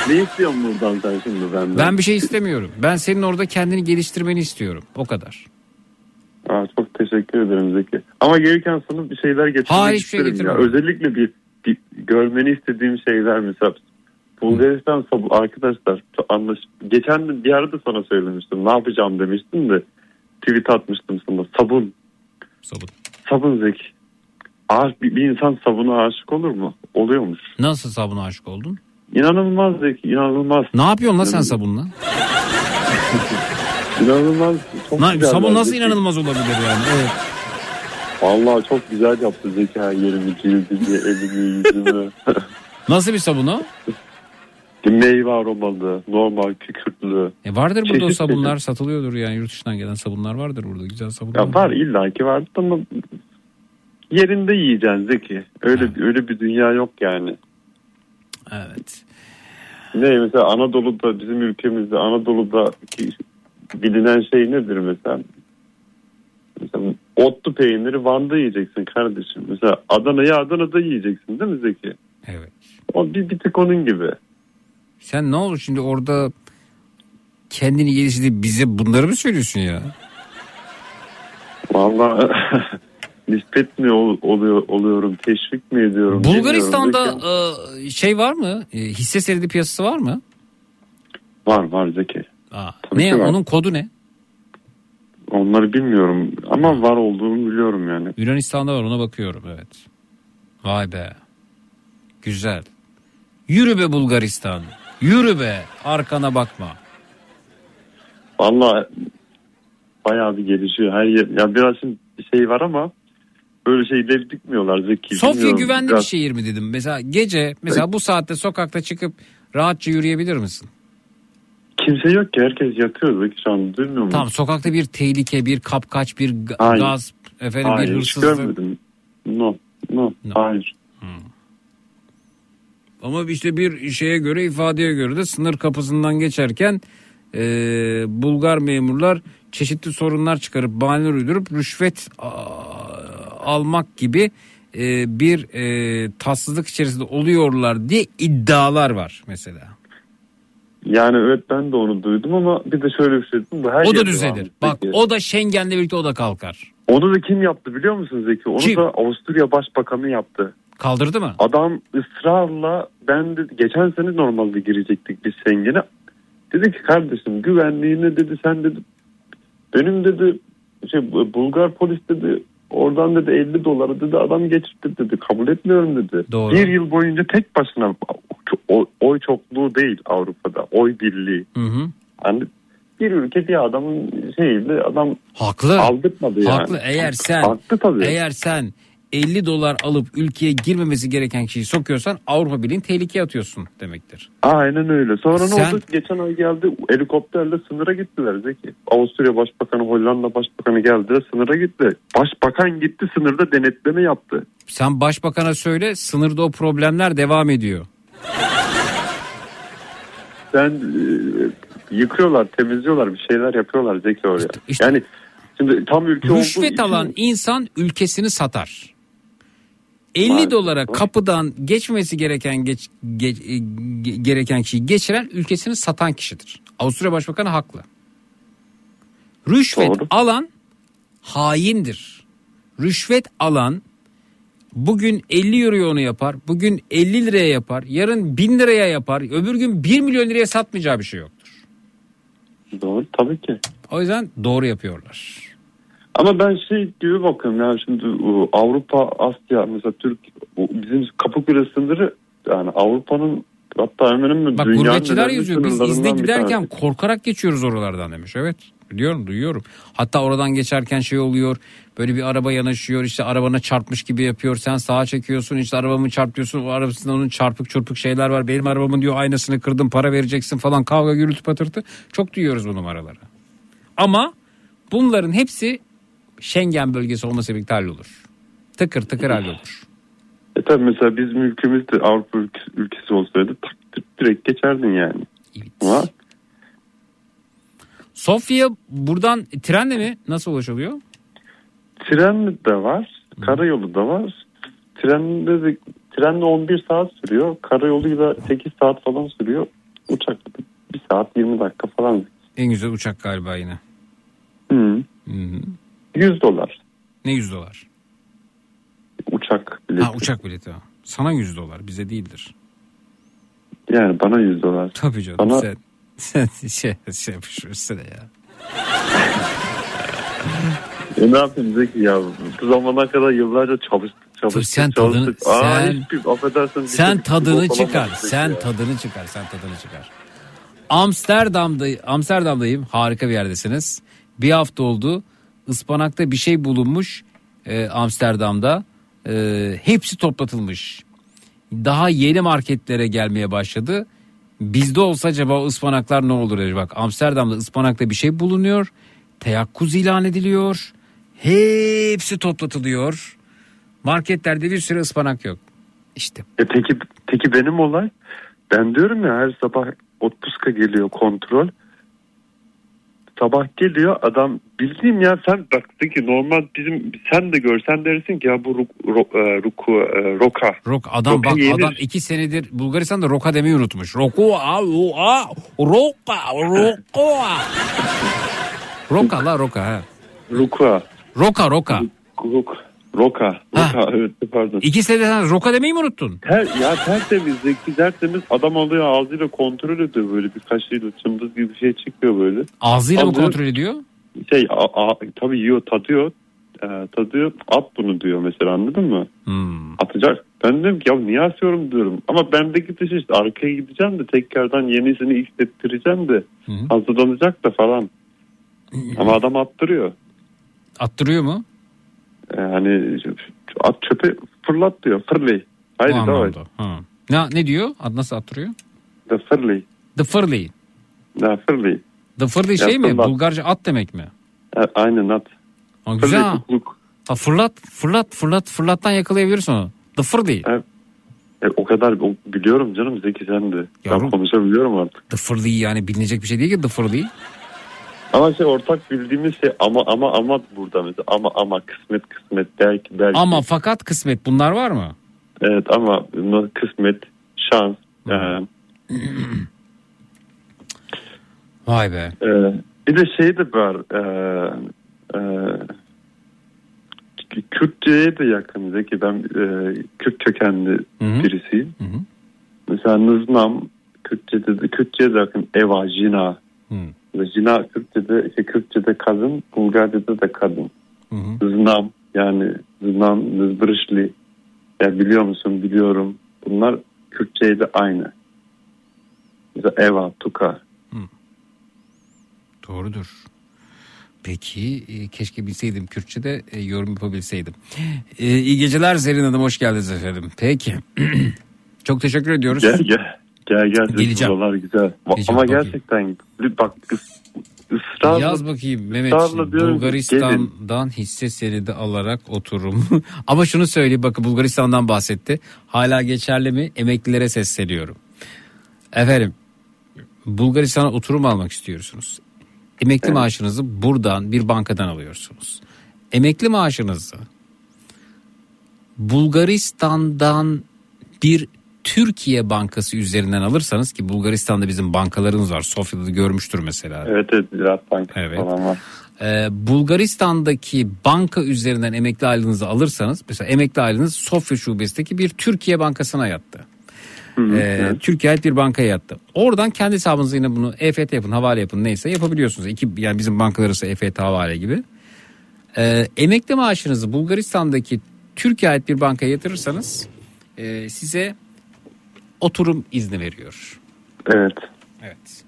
ne istiyorsun buradan sen şimdi benden?
Ben bir şey istemiyorum. Ben senin orada kendini geliştirmeni istiyorum. O kadar.
Aa, çok teşekkür ederim Zeki. Ama gelirken sana bir şeyler getirmek
Hayır, şey
isterim ya.
getirme.
Özellikle bir, bir görmeni istediğim şeyler mesela. Bulgaristan sabun arkadaşlar anlaş geçen bir yerde sana söylemiştim. Ne yapacağım demiştim de tweet atmıştım sana. Sabun.
Sabun.
Sabun Zeki. Aş- bir, bir insan sabuna aşık olur mu? Oluyormuş.
Nasıl sabuna aşık oldun?
İnanılmaz Zeki inanılmaz.
Ne yapıyorsun lan sen sabunla?
İnanılmaz.
Na- sabun nasıl
Zeki.
inanılmaz olabilir yani? Evet.
Vallahi çok güzel yaptı Zeki her yerimi, cildimi, elimi, yüzümü.
Nasıl bir sabun o?
Meyve aromalı, normal, kükürtlü.
E vardır burada o sabunlar
çeşit.
satılıyordur yani yurt dışından gelen sabunlar vardır burada güzel sabunlar.
Ya var illaki vardı ama yerinde yiyeceksin Zeki. Öyle öyle bir dünya yok yani.
Evet.
Ne mesela Anadolu'da bizim ülkemizde Anadolu'da bilinen şey nedir mesela? Mesela otlu peyniri Van'da yiyeceksin kardeşim. Mesela Adana'yı Adana'da yiyeceksin değil mi Zeki?
Evet.
O bir, bir tık onun gibi.
Sen ne olur şimdi orada kendini geliştirdi bize bunları mı söylüyorsun ya?
Vallahi nispet mi ol- oluyor oluyorum, teşvik mi ediyorum?
Bulgaristan'da e, şey var mı? E, hisse senedi piyasası var mı?
Var var Zeki.
Aa,
Tabii
ne
var.
onun kodu ne?
Onları bilmiyorum ama var olduğunu biliyorum yani.
Yunanistan'da var ona bakıyorum evet. Vay be. Güzel. Yürü be Bulgaristan. Yürü be. Arkana bakma.
Vallahi bayağı bir gelişiyor. Her yer, ya biraz şimdi bir şey var ama böyle şeyleri dikmiyorlar Zeki.
Sofya güvenli
biraz-
bir şehir mi dedim. Mesela gece mesela bu saatte sokakta çıkıp rahatça yürüyebilir misin?
Kimse yok ki herkes yatıyor Zeki şu an duymuyor musun?
Tamam sokakta bir tehlike, bir kapkaç, bir ga-
Hayır.
gaz, efendim
Hayır
bir
hiç
hırsızlık.
görmedim. No, no, hayır.
Ama işte bir şeye göre ifadeye göre de sınır kapısından geçerken e, Bulgar memurlar çeşitli sorunlar çıkarıp bahaneler uydurup rüşvet a, almak gibi e, bir e, tatsızlık içerisinde oluyorlar diye iddialar var mesela.
Yani evet ben de onu duydum ama bir de şöyle bir şey dedim. Bu her
o da düzelir. Bak o da Schengen'le birlikte o da kalkar.
Onu da kim yaptı biliyor musun Zeki? Onu
Kim?
da Avusturya Başbakanı yaptı.
Kaldırdı mı?
Adam ısrarla ben de geçen sene normalde girecektik biz Schengen'e. Dedi ki kardeşim güvenliğine dedi sen dedi benim dedi şey, Bulgar polis dedi oradan dedi 50 dolara dedi adam geçirdi dedi kabul etmiyorum dedi.
Doğru.
Bir yıl boyunca tek başına oy çokluğu değil Avrupa'da oy birliği.
Hı hı.
Hani bir ülke bir adamın şeyiyle adam
Haklı.
aldırtmadı yani.
Haklı. Eğer sen
Haklı tabii.
eğer sen 50 dolar alıp ülkeye girmemesi gereken kişiyi sokuyorsan Avrupa Birliği'ni tehlikeye atıyorsun demektir.
Aynen öyle. Sonra
Sen-
ne oldu? Geçen ay geldi helikopterle sınıra gittiler Zeki. Avusturya Başbakanı, Hollanda Başbakanı geldiler sınıra gitti. Başbakan gitti sınırda denetleme yaptı.
Sen başbakana söyle sınırda o problemler devam ediyor.
Sen e, yıkıyorlar, temizliyorlar, bir şeyler yapıyorlar Zeki oraya. yani şimdi tam ülke
Rüşvet
için-
alan insan ülkesini satar. 50
Maalesef.
dolara kapıdan geçmesi gereken geç, geç- e, ge- gereken kişiyi geçiren ülkesini satan kişidir. Avusturya Başbakanı haklı. Rüşvet alan haindir. Rüşvet alan bugün 50 euroya onu yapar, bugün 50 liraya yapar, yarın 1000 liraya yapar, öbür gün 1 milyon liraya satmayacağı bir şey yoktur.
Doğru tabii ki.
O yüzden doğru yapıyorlar.
Ama ben şey gibi bakıyorum ya şimdi Avrupa, Asya mesela Türk, bizim Kapıkule sınırı yani Avrupa'nın hatta hemen hemen
Bak gurbetçiler yazıyor. Biz izne giderken korkarak geçiyoruz oralardan demiş. Evet biliyorum duyuyorum. Hatta oradan geçerken şey oluyor. Böyle bir araba yanaşıyor işte arabana çarpmış gibi yapıyor. Sen sağa çekiyorsun işte arabamı çarpıyorsun. O arabasında onun çarpık çırpık şeyler var. Benim arabamın diyor aynasını kırdım para vereceksin falan. Kavga gürültü patırtı. Çok duyuyoruz bu numaraları. Ama bunların hepsi Schengen bölgesi olması birlikte hallolur. Tıkır tıkır hallolur.
E tabi mesela bizim ülkemiz de Avrupa ülkesi, olsaydı tak, direkt geçerdin yani. Ama
Sofya buradan trenle mi? Nasıl ulaşılıyor?
tren de var, karayolu da var. Trenle de trenle 11 saat sürüyor. Karayoluyla 8 saat falan sürüyor. Uçakla da 1 saat 20 dakika falan.
En güzel uçak galiba yine.
Hı. 100 dolar
Ne 100 dolar?
uçak bileti.
Ha uçak bileti. ha. Sana 100 dolar bize değildir.
Yani bana 100 dolar.
Tabii canım
Bana-
sen, sen şey, şey yapışırsın ya.
E ne yapayım Zeki ya? Bu zamana kadar yıllarca çalıştık çalıştık
sen
çalıştık.
tadını-
Aa,
sen-
hiçbir, affedersin.
Sen
şey-
tadını
şey
çıkar. Sen
ya.
tadını çıkar. Sen tadını çıkar. Amsterdam'da Amsterdam'dayım. Harika bir yerdesiniz. Bir hafta oldu. Ispanakta bir şey bulunmuş e, Amsterdam'da. E, hepsi toplatılmış. Daha yeni marketlere gelmeye başladı. Bizde olsa acaba ıspanaklar ne olur? Bak Amsterdam'da ıspanakta bir şey bulunuyor. Teyakkuz ilan ediliyor. Hepsi toplatılıyor. Marketlerde bir sürü ıspanak yok. İşte
E peki, peki benim olay ben diyorum ya her sabah Otpuska geliyor kontrol. Sabah geliyor adam bildiğim ya sen baktın ki normal bizim sen de görsen dersin ki ya bu ruk, ro, e, ruku, e, roka.
Rok adam
Roka
bak
yenir.
adam iki senedir Bulgaristan'da roka demeyi unutmuş. Roku a u a roka roka. Roka la roka ha.
Ruka.
Roka roka.
Ruk, roka. Roka evet pardon.
İki senede sen roka demeyi mi unuttun?
Ter, ya tertemiz zeki tertemiz adam alıyor ağzıyla kontrol ediyor böyle bir kaşığıyla çımbız gibi bir şey çıkıyor böyle.
Ağzıyla mı
Alıyor,
kontrol ediyor?
Şey a, a, tabii yiyor tadıyor e, tadıyor at bunu diyor mesela anladın mı?
Hmm.
Atacak. Ben dedim ki ya niye atıyorum diyorum. Ama bendeki dışı işte arkaya gideceğim de tekrardan yenisini istettireceğim de hazırlanacak da falan. Ama adam attırıyor.
Attırıyor mu?
Yani at çöpe fırlat diyor. Fırley. Haydi davay.
Ne, ne diyor? Ad nasıl attırıyor?
The fırley.
The fırley.
Ya fırley.
The fırley
Ya
şey mi?
fırlat.
Bulgarca at demek mi?
E, aynen at.
Ha, güzel.
Fırley
ha. fırlat fırlat fırlat fırlattan yakalayabilirsin onu. The fırley.
E, o kadar o- biliyorum canım Zeki sen de. Ben konuşabiliyorum artık.
The fırley yani bilinecek bir şey değil ki the fırley.
Ama şey ortak bildiğimiz şey ama ama ama burada mesela ama ama kısmet kısmet belki belki.
Ama fakat kısmet bunlar var mı?
Evet ama kısmet şans. e,
Vay be.
e, bir de şey de var. E, e, Kürtçe'ye de yakın Zeki ben e, Kürt kökenli birisiyim. Mesela Nıznam Kürtçe'de de, Kürtçe'ye de yakın Eva, Jina. Ve Jina Kürtçe'de, işte Kürtçe'de kadın, Bulgarca'da da kadın. Znam yani Znam, Nızbırışli. Ya biliyor musun biliyorum. Bunlar Kürtçe'ye de aynı. Mesela Eva, Tuka.
Doğrudur. Peki e, keşke bilseydim Kürtçe'de e, yorum yapabilseydim. E, iyi geceler Zerrin Hanım hoş geldiniz efendim. Peki. Çok teşekkür ediyoruz.
Gel gel. Gel gel.
Geleceğim.
Buralar güzel. Ama
bakayım.
gerçekten bak ıs- ısrarla,
Yaz bakayım Mehmet.
ısrarla diyorum ki, gelin.
Bulgaristan'dan hisse senedi alarak oturum. Ama şunu söyleyeyim bakın Bulgaristan'dan bahsetti. Hala geçerli mi? Emeklilere sesleniyorum. Efendim Bulgaristan'a oturum almak istiyorsunuz. Emekli maaşınızı buradan bir bankadan alıyorsunuz. Emekli maaşınızı Bulgaristan'dan bir Türkiye bankası üzerinden alırsanız ki Bulgaristan'da bizim bankalarımız var. Sofya'da da görmüştür mesela.
Evet evet Ziraat Bankası
Evet.
falan var.
Ee, Bulgaristan'daki banka üzerinden emekli aylığınızı alırsanız mesela emekli aylığınız Sofya şubesindeki bir Türkiye bankasına yattı. Ee, Türkiye ait bir bankaya yattı. Oradan kendi hesabınıza yine bunu EFT yapın, havale yapın neyse yapabiliyorsunuz. İki, yani bizim bankalar arası EFT havale gibi. Ee, emekli maaşınızı Bulgaristan'daki Türkiye ait bir bankaya yatırırsanız e, size oturum izni veriyor.
Evet.
Evet.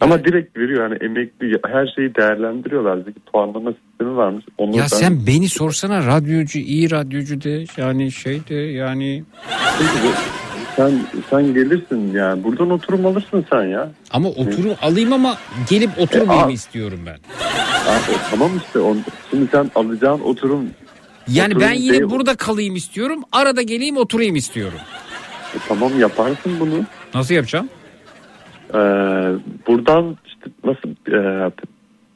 Ama direkt veriyor yani emekli her şeyi değerlendiriyorlar. Zeki puanlama sistemi varmış. Onu
Ya
ben-
sen beni sorsana radyocu iyi radyocu de yani şey de yani
sen sen gelirsin yani buradan oturum alırsın sen ya.
ama oturum alayım ama gelip oturmayayım istiyorum ben.
Ha, e, tamam işte on, şimdi sen alacağın oturum
Yani
oturum
ben yine
değil-
burada kalayım istiyorum. Arada geleyim oturayım istiyorum.
E, tamam yaparsın bunu.
Nasıl yapacağım?
Ee, buradan işte nasıl e,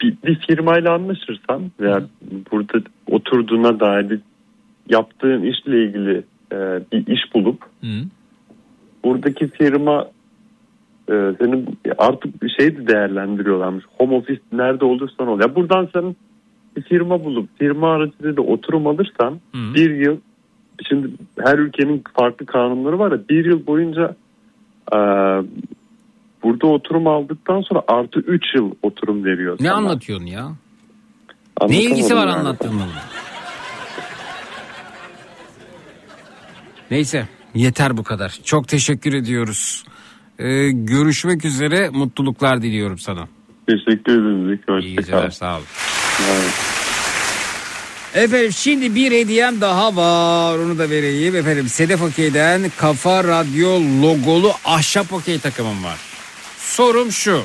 bir, bir firmayla anlaşırsan veya burada oturduğuna dair bir yaptığın işle ilgili e, bir iş bulup buradaki firma e, senin artık bir şey de değerlendiriyorlarmış. Home office nerede olursan ol. Ya buradan sen bir firma bulup firma aracılığıyla oturum alırsan bir yıl şimdi her ülkenin farklı kanunları var ya bir yıl boyunca e, burada oturum aldıktan sonra artı 3 yıl oturum veriyor.
Ne
sana.
anlatıyorsun ya? Ne ilgisi var
yani.
Neyse yeter bu kadar. Çok teşekkür ediyoruz. Ee, görüşmek üzere mutluluklar diliyorum sana.
Teşekkür ederim
İyi geceler sağ olun. Efendim şimdi bir hediyem daha var onu da vereyim. Efendim Sedef Okey'den Kafa Radyo logolu ahşap okey takımım var. Sorum şu.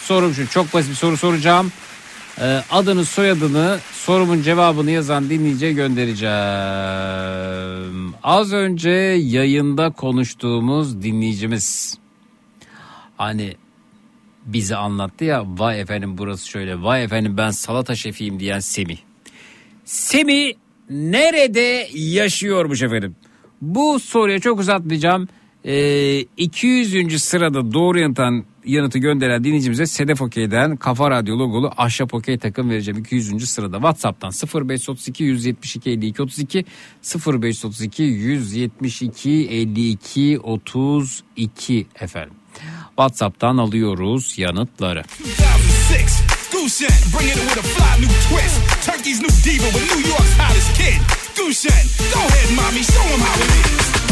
Sorum şu çok basit bir soru soracağım. Ee, adını soyadını sorumun cevabını yazan dinleyiciye göndereceğim. Az önce yayında konuştuğumuz dinleyicimiz. Hani bize anlattı ya vay efendim burası şöyle vay efendim ben salata şefiyim diyen Semih. Semih nerede yaşıyormuş efendim? Bu soruya çok uzatmayacağım. Ee, 200. sırada doğru yanıtan yanıtı gönderen dinleyicimize Sedef Okey'den Kafa Radyo logolu ahşap okey takım vereceğim 200. sırada. Whatsapp'tan 0532 172 52 32 0532 172 52 32 efendim. Whatsapp'tan alıyoruz yanıtları.
2006, Goosen, bringing it with a fly new twist. Turkey's new diva with New York's hottest kid. Goosen, go ahead, mommy, show 'em how it is.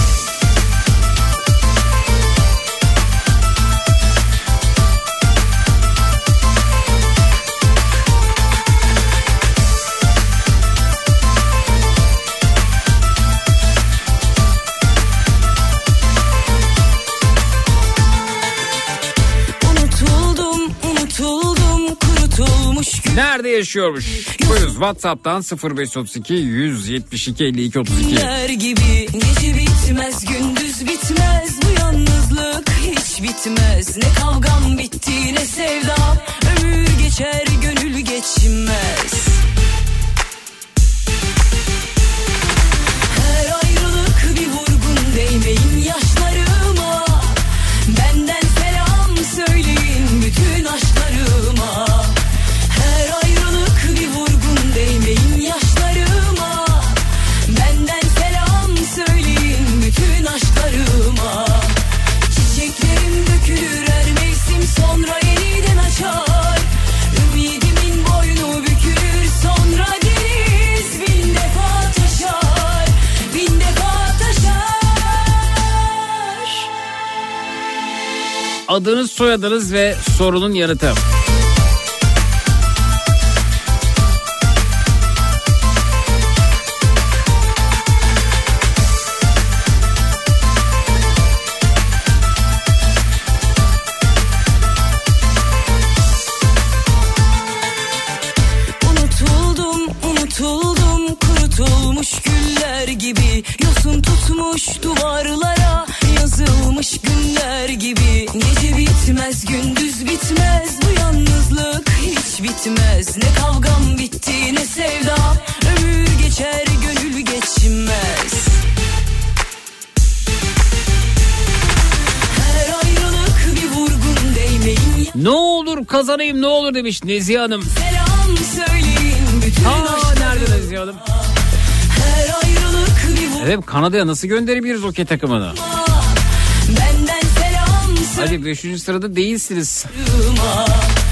Nerede yaşıyormuş? Buyuruz WhatsApp'tan 0532 172 52 32.
Günler gibi gece bitmez gündüz bitmez. Bu yalnızlık hiç bitmez. Ne kavgam bitti ne sevdam ömür geçer gönül geçmez
Adınız, soyadınız ve sorunun yanıtı.
Bitmez Ne kavgam bitti, ne sevdam, ömür geçer, gönül geçmez Her ayrılık bir vurgun değmeyin
Ne olur kazanayım ne olur demiş Nezihe Hanım.
Selam söyleyin bütün
Aa, nerede Nezihe Hanım?
Her ayrılık bir vurgun
Evet Kanada'ya nasıl gönderebiliriz okey takımını?
Benden selam
Hadi 5. sırada değilsiniz.
her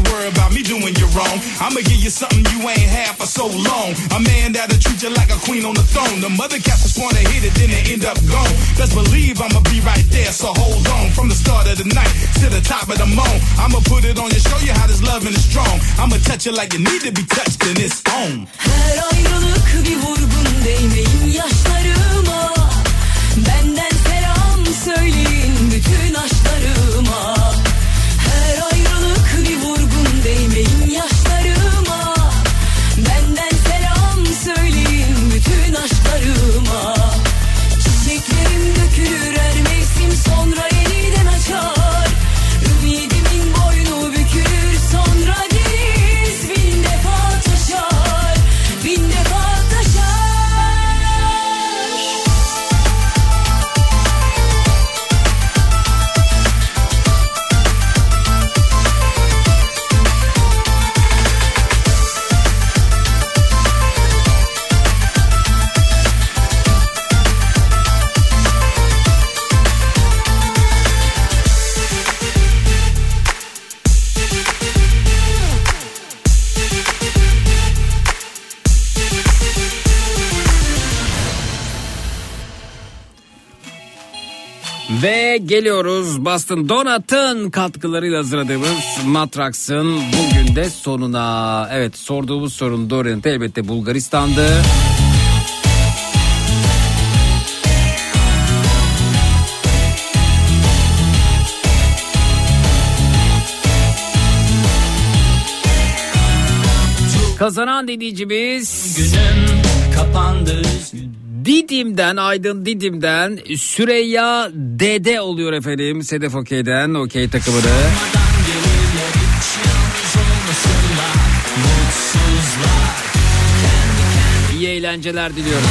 doing you wrong. I'ma give you something you ain't had for so long. A man that'll treat you like a queen on the throne. The mother cats wanna hit it, then they end up gone. Best believe I'ma be right there, so hold on. From the start of the night to the top of the moon, I'ma put it on you, show you how this loving is strong. I'ma touch you like you need to be touched, and it's on.
Geliyoruz Boston Donut'ın katkılarıyla hazırladığımız Matraks'ın bugün de sonuna. Evet sorduğumuz sorunun doğru elbette Bulgaristan'dı. Kazanan dinleyicimiz
Günüm kapandı
Didim'den Aydın Didim'den Süreyya Dede oluyor efendim Sedef Okey'den Okey takımını. İyi eğlenceler diliyorum.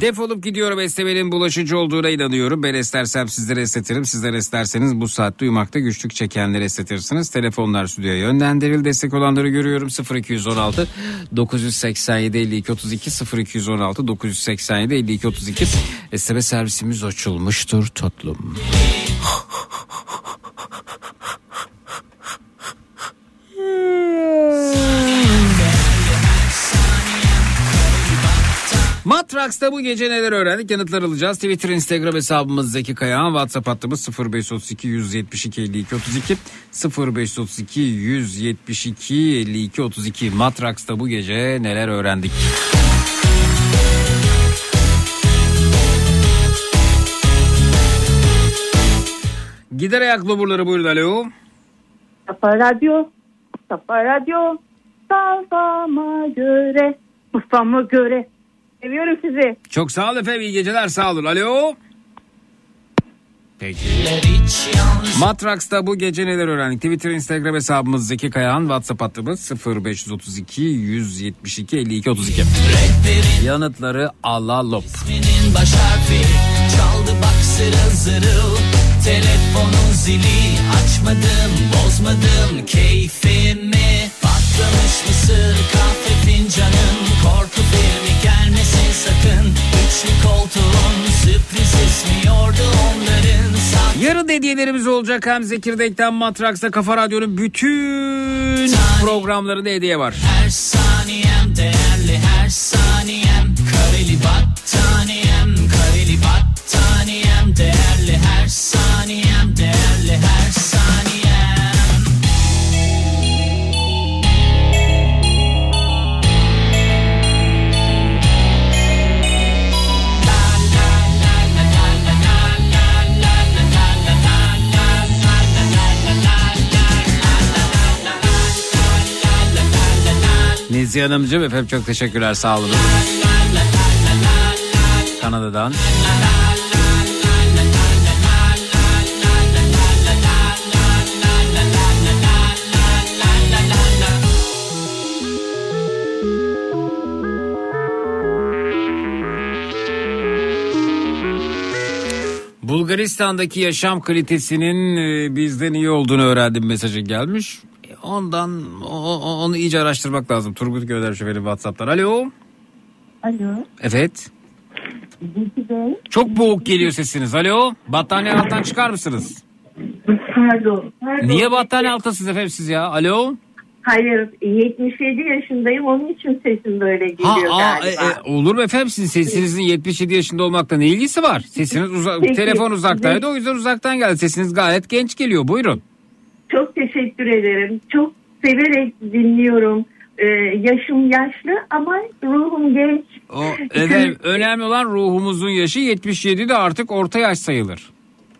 Defolup gidiyorum esnemenin bulaşıcı olduğuna inanıyorum. Ben esnersem sizlere esnetirim. Sizler esnerseniz bu saatte uyumakta güçlük çekenleri esnetirsiniz. Telefonlar stüdyoya yönlendiril. Destek olanları görüyorum. 0216 987 52 32 0216 987 52 32 SMS servisimiz açılmıştır tatlım. Matraks'ta bu gece neler öğrendik yanıtlar alacağız. Twitter, Instagram hesabımız Zeki Kayağan. WhatsApp hattımız 0532 172 52 32 0532 172 52 32 Matraks'ta bu gece neler öğrendik? Gider ayak loburları buyurun alo.
Kafa Radyo, Kafa Radyo, kafama göre, kafama göre. Seviyorum sizi.
Çok sağ ol efendim iyi geceler sağ olun alo. Peki. Matraks'ta bu gece neler öğrendik? Twitter, Instagram hesabımız Zeki Kayağan, WhatsApp hattımız 0532 172 52 32. Yanıtları alalım.
isminin baş harfi Çaldı bak zırıl zırıl Telefonun zili açmadım bozmadım keyfimi Patlamış mısır kahve fincanın Korku filmi gelmesin sakın. Üçlü koltuğun sürpriz ismiyordu onların Sanki
Yarın hediyelerimiz olacak. Hem Zekirdek'ten Matraks'ta Kafa Radyo'nun bütün programlarında hediye var.
Her saniyem değerli her saniyem. Kareli battaniyem
Nezihe Hanımcığım efendim çok teşekkürler sağ olun. Kanada'dan. Bulgaristan'daki yaşam kalitesinin e, bizden iyi olduğunu öğrendim mesajı gelmiş. Ondan o- onu iyice araştırmak lazım. Turgut Göder şoförü WhatsApp'tan. Alo.
Alo.
Evet. Çok boğuk geliyor sesiniz. Alo battaniye alttan çıkar mısınız?
Pardon. pardon.
Niye battaniye alttasınız efendim siz ya? Alo?
Hayır 77 yaşındayım onun için sesim böyle
Ha,
geliyor
aa,
galiba.
e, e, olur mu efendim sizin sesinizin 77 yaşında olmakla ne ilgisi var? Sesiniz uza-
Peki,
telefon uzaktaydı o yüzden uzaktan geldi. Sesiniz gayet genç geliyor buyurun.
Çok teşekkür ederim. Çok severek dinliyorum. Ee, yaşım yaşlı ama ruhum genç.
O, efendim, önemli olan ruhumuzun yaşı 77 de artık orta yaş sayılır.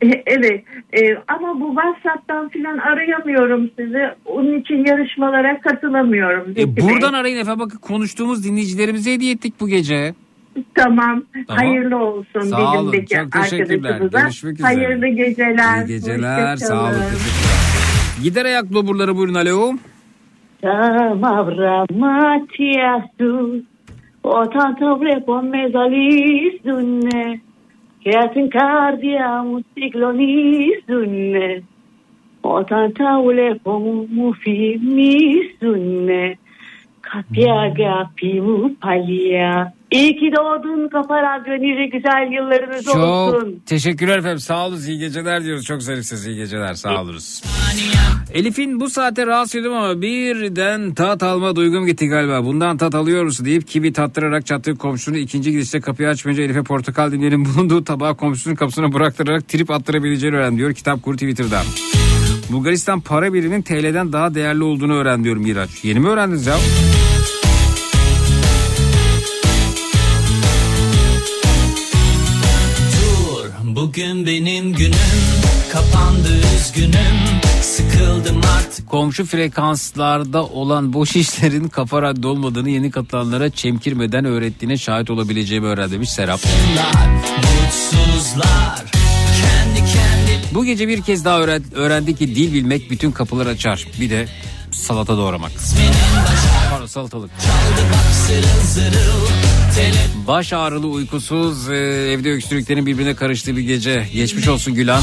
Evet e, ama bu WhatsApp'tan filan arayamıyorum sizi. Onun için yarışmalara katılamıyorum.
E,
Bey.
buradan arayın efendim bakın konuştuğumuz dinleyicilerimize hediye ettik bu gece.
Tamam.
Tamam.
Hayırlı olsun
Sağ olun, çok teşekkürler. Görüşmek üzere.
Hayırlı geceler.
İyi geceler sağ olun teşekkürler. Gider ayak loburları buyurun alo.
Matiasu, o tanto vrepo mezalis dunne, che atin cardia musiclonis dunne, o tanta ulepo mufi mis dunne, kapyaga pimu palya. İyi ki doğdun Kafa Radyo nice güzel yıllarınız olsun.
Çok teşekkürler efendim sağ olun iyi geceler diyoruz. Çok zarifsiz iyi geceler sağ oluruz. Elif'in bu saate rahatsız ediyorum ama birden tat alma duygum gitti galiba. Bundan tat alıyoruz deyip kibi tattırarak çattığı komşunu ikinci gidişte kapıyı açmayınca Elif'e portakal dinleyelim bulunduğu tabağı komşusunun kapısına bıraktırarak trip attırabileceğini öğren diyor kitap kuru Twitter'da. Bulgaristan para biriminin TL'den daha değerli olduğunu öğren diyor Miraç. Yeni mi öğrendiniz ya?
Bugün benim günüm kapandı üzgünüm sıkıldım artık
Komşu frekanslarda olan boş işlerin kafa radyo olmadığını yeni katılanlara çemkirmeden öğrettiğine şahit olabileceğimi öğren demiş Serap.
mutsuzlar kendi kendi
Bu gece bir kez daha öğren- öğrendik ki dil bilmek bütün kapılar açar. Bir de salata doğramak. Pardon salatalık.
bak zırıl zırıl
Baş ağrılı uykusuz e, evde öksürüklerin birbirine karıştığı bir gece. Geçmiş olsun Gülan.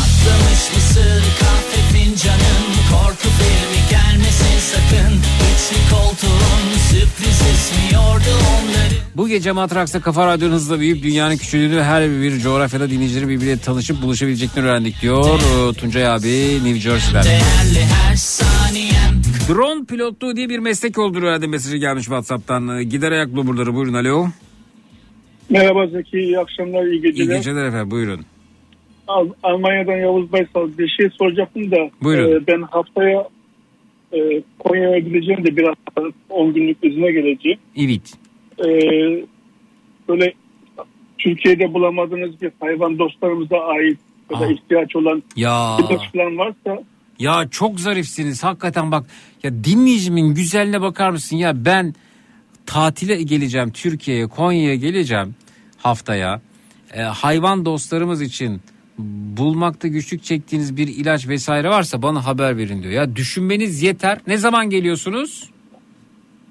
mısır kahve fincanım korku filmi gelmesin sakın üçlü koltuğun sürpriz esmiyordu onları
Bu gece Matraks'ta Kafa Radyo'nun hızla büyüyüp dünyanın küçüldüğünü her bir coğrafyada dinleyicileri birbiriyle tanışıp buluşabileceklerini öğrendik diyor e, Tuncay abi New Jersey'den.
değerli her saniyem
Drone pilotluğu diye bir meslek olduğunu öğrendim mesajı gelmiş Whatsapp'tan. E, Gider ayak loburları buyurun alo.
Merhaba Zeki, iyi akşamlar, iyi
İyi
geceler.
geceler efendim buyurun.
Al- Almanya'dan Yavuz Baysal bir şey soracaktım da.
Buyurun.
e, ben haftaya e, Konya'ya gideceğim de biraz 10 günlük izine geleceğim.
Evet.
E, böyle Türkiye'de bulamadığınız bir hayvan dostlarımıza ait ya da
Aa.
ihtiyaç olan
Ya.
ilaç falan varsa
Ya çok zarifsiniz hakikaten bak. Ya dinleyicimin güzelliğine bakar mısın ya ben tatile geleceğim Türkiye'ye Konya'ya geleceğim haftaya. E, hayvan dostlarımız için bulmakta güçlük çektiğiniz bir ilaç vesaire varsa bana haber verin diyor. Ya düşünmeniz yeter. Ne zaman geliyorsunuz?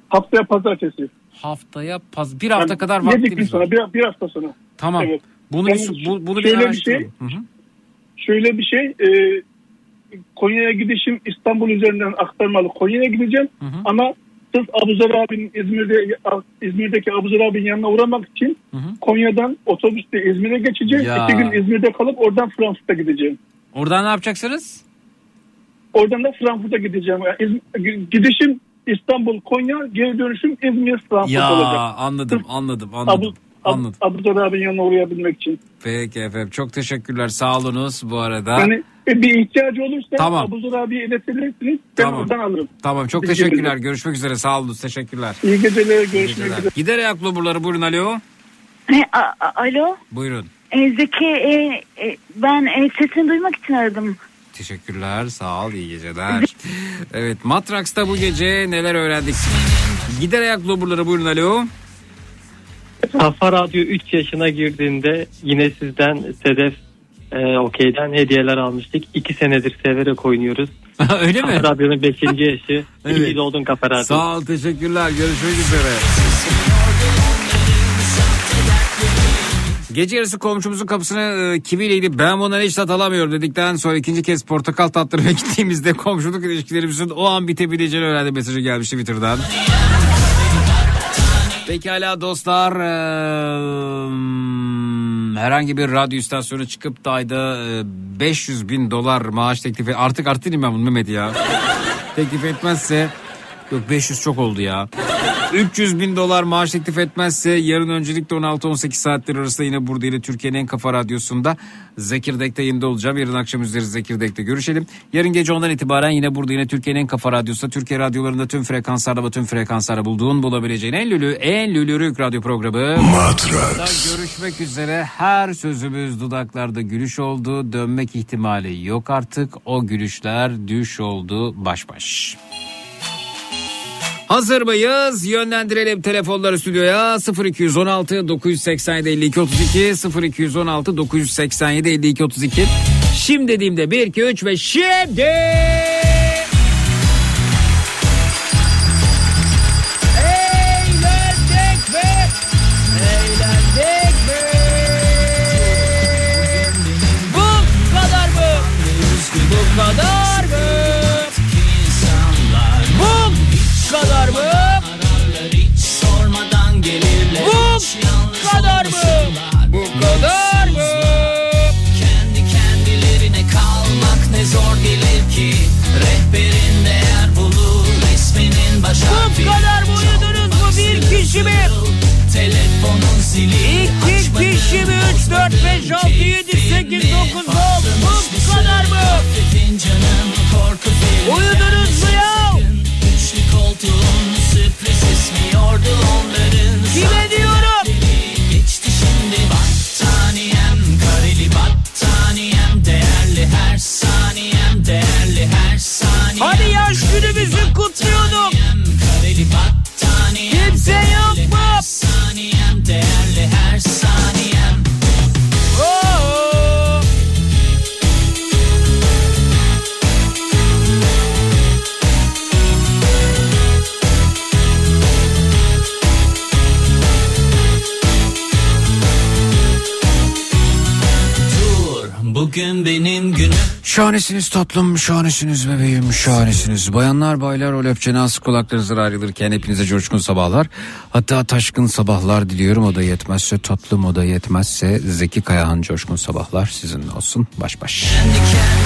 haftaya pazartesi.
Haftaya paz bir hafta
Yani
kadar vaktimiz var.
bir, bir hafta sonra.
Tamam.
Evet.
Bunu
Yani
bir, bu- bunu bir
şöyle bir
araştıralım.
şey,
Hı hı.
Şöyle bir şey e, Konya'ya gidişim İstanbul üzerinden aktarmalı Konya'ya gideceğim ama sırf Abuzer abinin İzmir'de İzmir'deki Abuzer abinin yanına uğramak için Konya'dan otobüste İzmir'e geçeceğim.
Ya.
İki gün İzmir'de kalıp oradan Frankfurt'a gideceğim.
Oradan ne yapacaksınız?
Oradan da Frankfurt'a gideceğim. Yani İzm- gidişim İstanbul, Konya, geri dönüşüm İzmir, Frankfurt
Ya
olacak.
anladım anladım
Abu,
anladım.
Ab,
Anladım.
Abuzer abinin yanına uğrayabilmek için.
Peki efendim çok teşekkürler sağ olunuz bu arada.
Yani e, bir ihtiyacı olursa
Tamam.
Abuzer abiye iletebilirsiniz. Ben
Tamam.
oradan alırım.
Tamam çok
Bilgi
teşekkürler.
bildirim.
Görüşmek üzere. Sağ olun. Teşekkürler.
İyi geceler.
İyi
Görüşmek
geceler.
üzere.
Gider ayak loburları buyurun alo.
E, a- a- Alo
Buyurun.
e, Zeki e, e, ben e, sesini duymak için aradım.
Teşekkürler. Sağ ol. iyi geceler. evet Matraks'ta bu gece neler öğrendik? Gider ayak loburları buyurun alo.
Kafa Radyo 3 yaşına girdiğinde yine sizden Sedef e, Okey'den hediyeler almıştık. 2 senedir severek oynuyoruz.
Öyle mi?
Kafa Radyo'nun 5. yaşı.
Evet.
İyi doğdun Kafa Radyo.
Sağ ol. Teşekkürler. Görüşmek üzere. Gece yarısı komşumuzun kapısına e, kimineydi ben bundan hiç tat alamıyorum dedikten sonra ikinci kez portakal tattırmaya gittiğimizde komşuluk ilişkilerimizin o an bitebileceğini öğrendi mesajı gelmişti Twitter'dan. Pekala dostlar. eee, herhangi bir radyo istasyonu çıkıp da ayda e, 500 bin dolar maaş teklifi artık arttırayım ben bunu Mehmet ya. teklif etmezse yok 500 çok oldu ya. 300 bin dolar maaş teklif etmezse yarın öncelikle 16-18 saatler arasında yine burada yine Türkiye'nin en kafa radyosunda Zekirdek'te yayında olacağım. Yarın akşam üzeri Zekirdek'te görüşelim. Yarın gece ondan itibaren yine burada yine Türkiye'nin en kafa radyosunda Türkiye radyolarında tüm frekanslarda ve tüm frekanslarda bulduğun bulabileceğin en lülü en lülürük radyo programı.
Matrax.
Görüşmek üzere her sözümüz dudaklarda gülüş oldu. Dönmek ihtimali yok artık. O gülüşler düş oldu baş baş. Hazır mıyız? Yönlendirelim telefonları stüdyoya 0216 987 52 32 0216 987 52 32. Şimdi dediğimde 1 2 3 ve şimdi
Telefonun zili
İki kişi mi? Üç, dört, beş, altı, yedi, sekiz, dokuz, on. Bu kadar mı?
Fincanın korku
Uyudunuz mu ya?
Üçlü koltuğun sürpriz ismiyordu onların
Kime diyorum?
Geçti şimdi battaniyem Kareli battaniyem Değerli her saniyem Değerli her saniyem
Hadi yaş günümüzü kutluyorduk.
Kareli battaniyem
Kimse
saniyem Değerli her saniyem
Oo.
Dur bugün benim günüm
Şahanesiniz tatlım, şahanesiniz bebeğim, şahanesiniz. Bayanlar, baylar, o löpçenaz kulaklarınızdan ayrılırken hepinize coşkun sabahlar. Hatta taşkın sabahlar diliyorum. O da yetmezse tatlım, o da yetmezse Zeki Kayahan coşkun sabahlar sizinle olsun. Baş baş.
Kendi kendilerine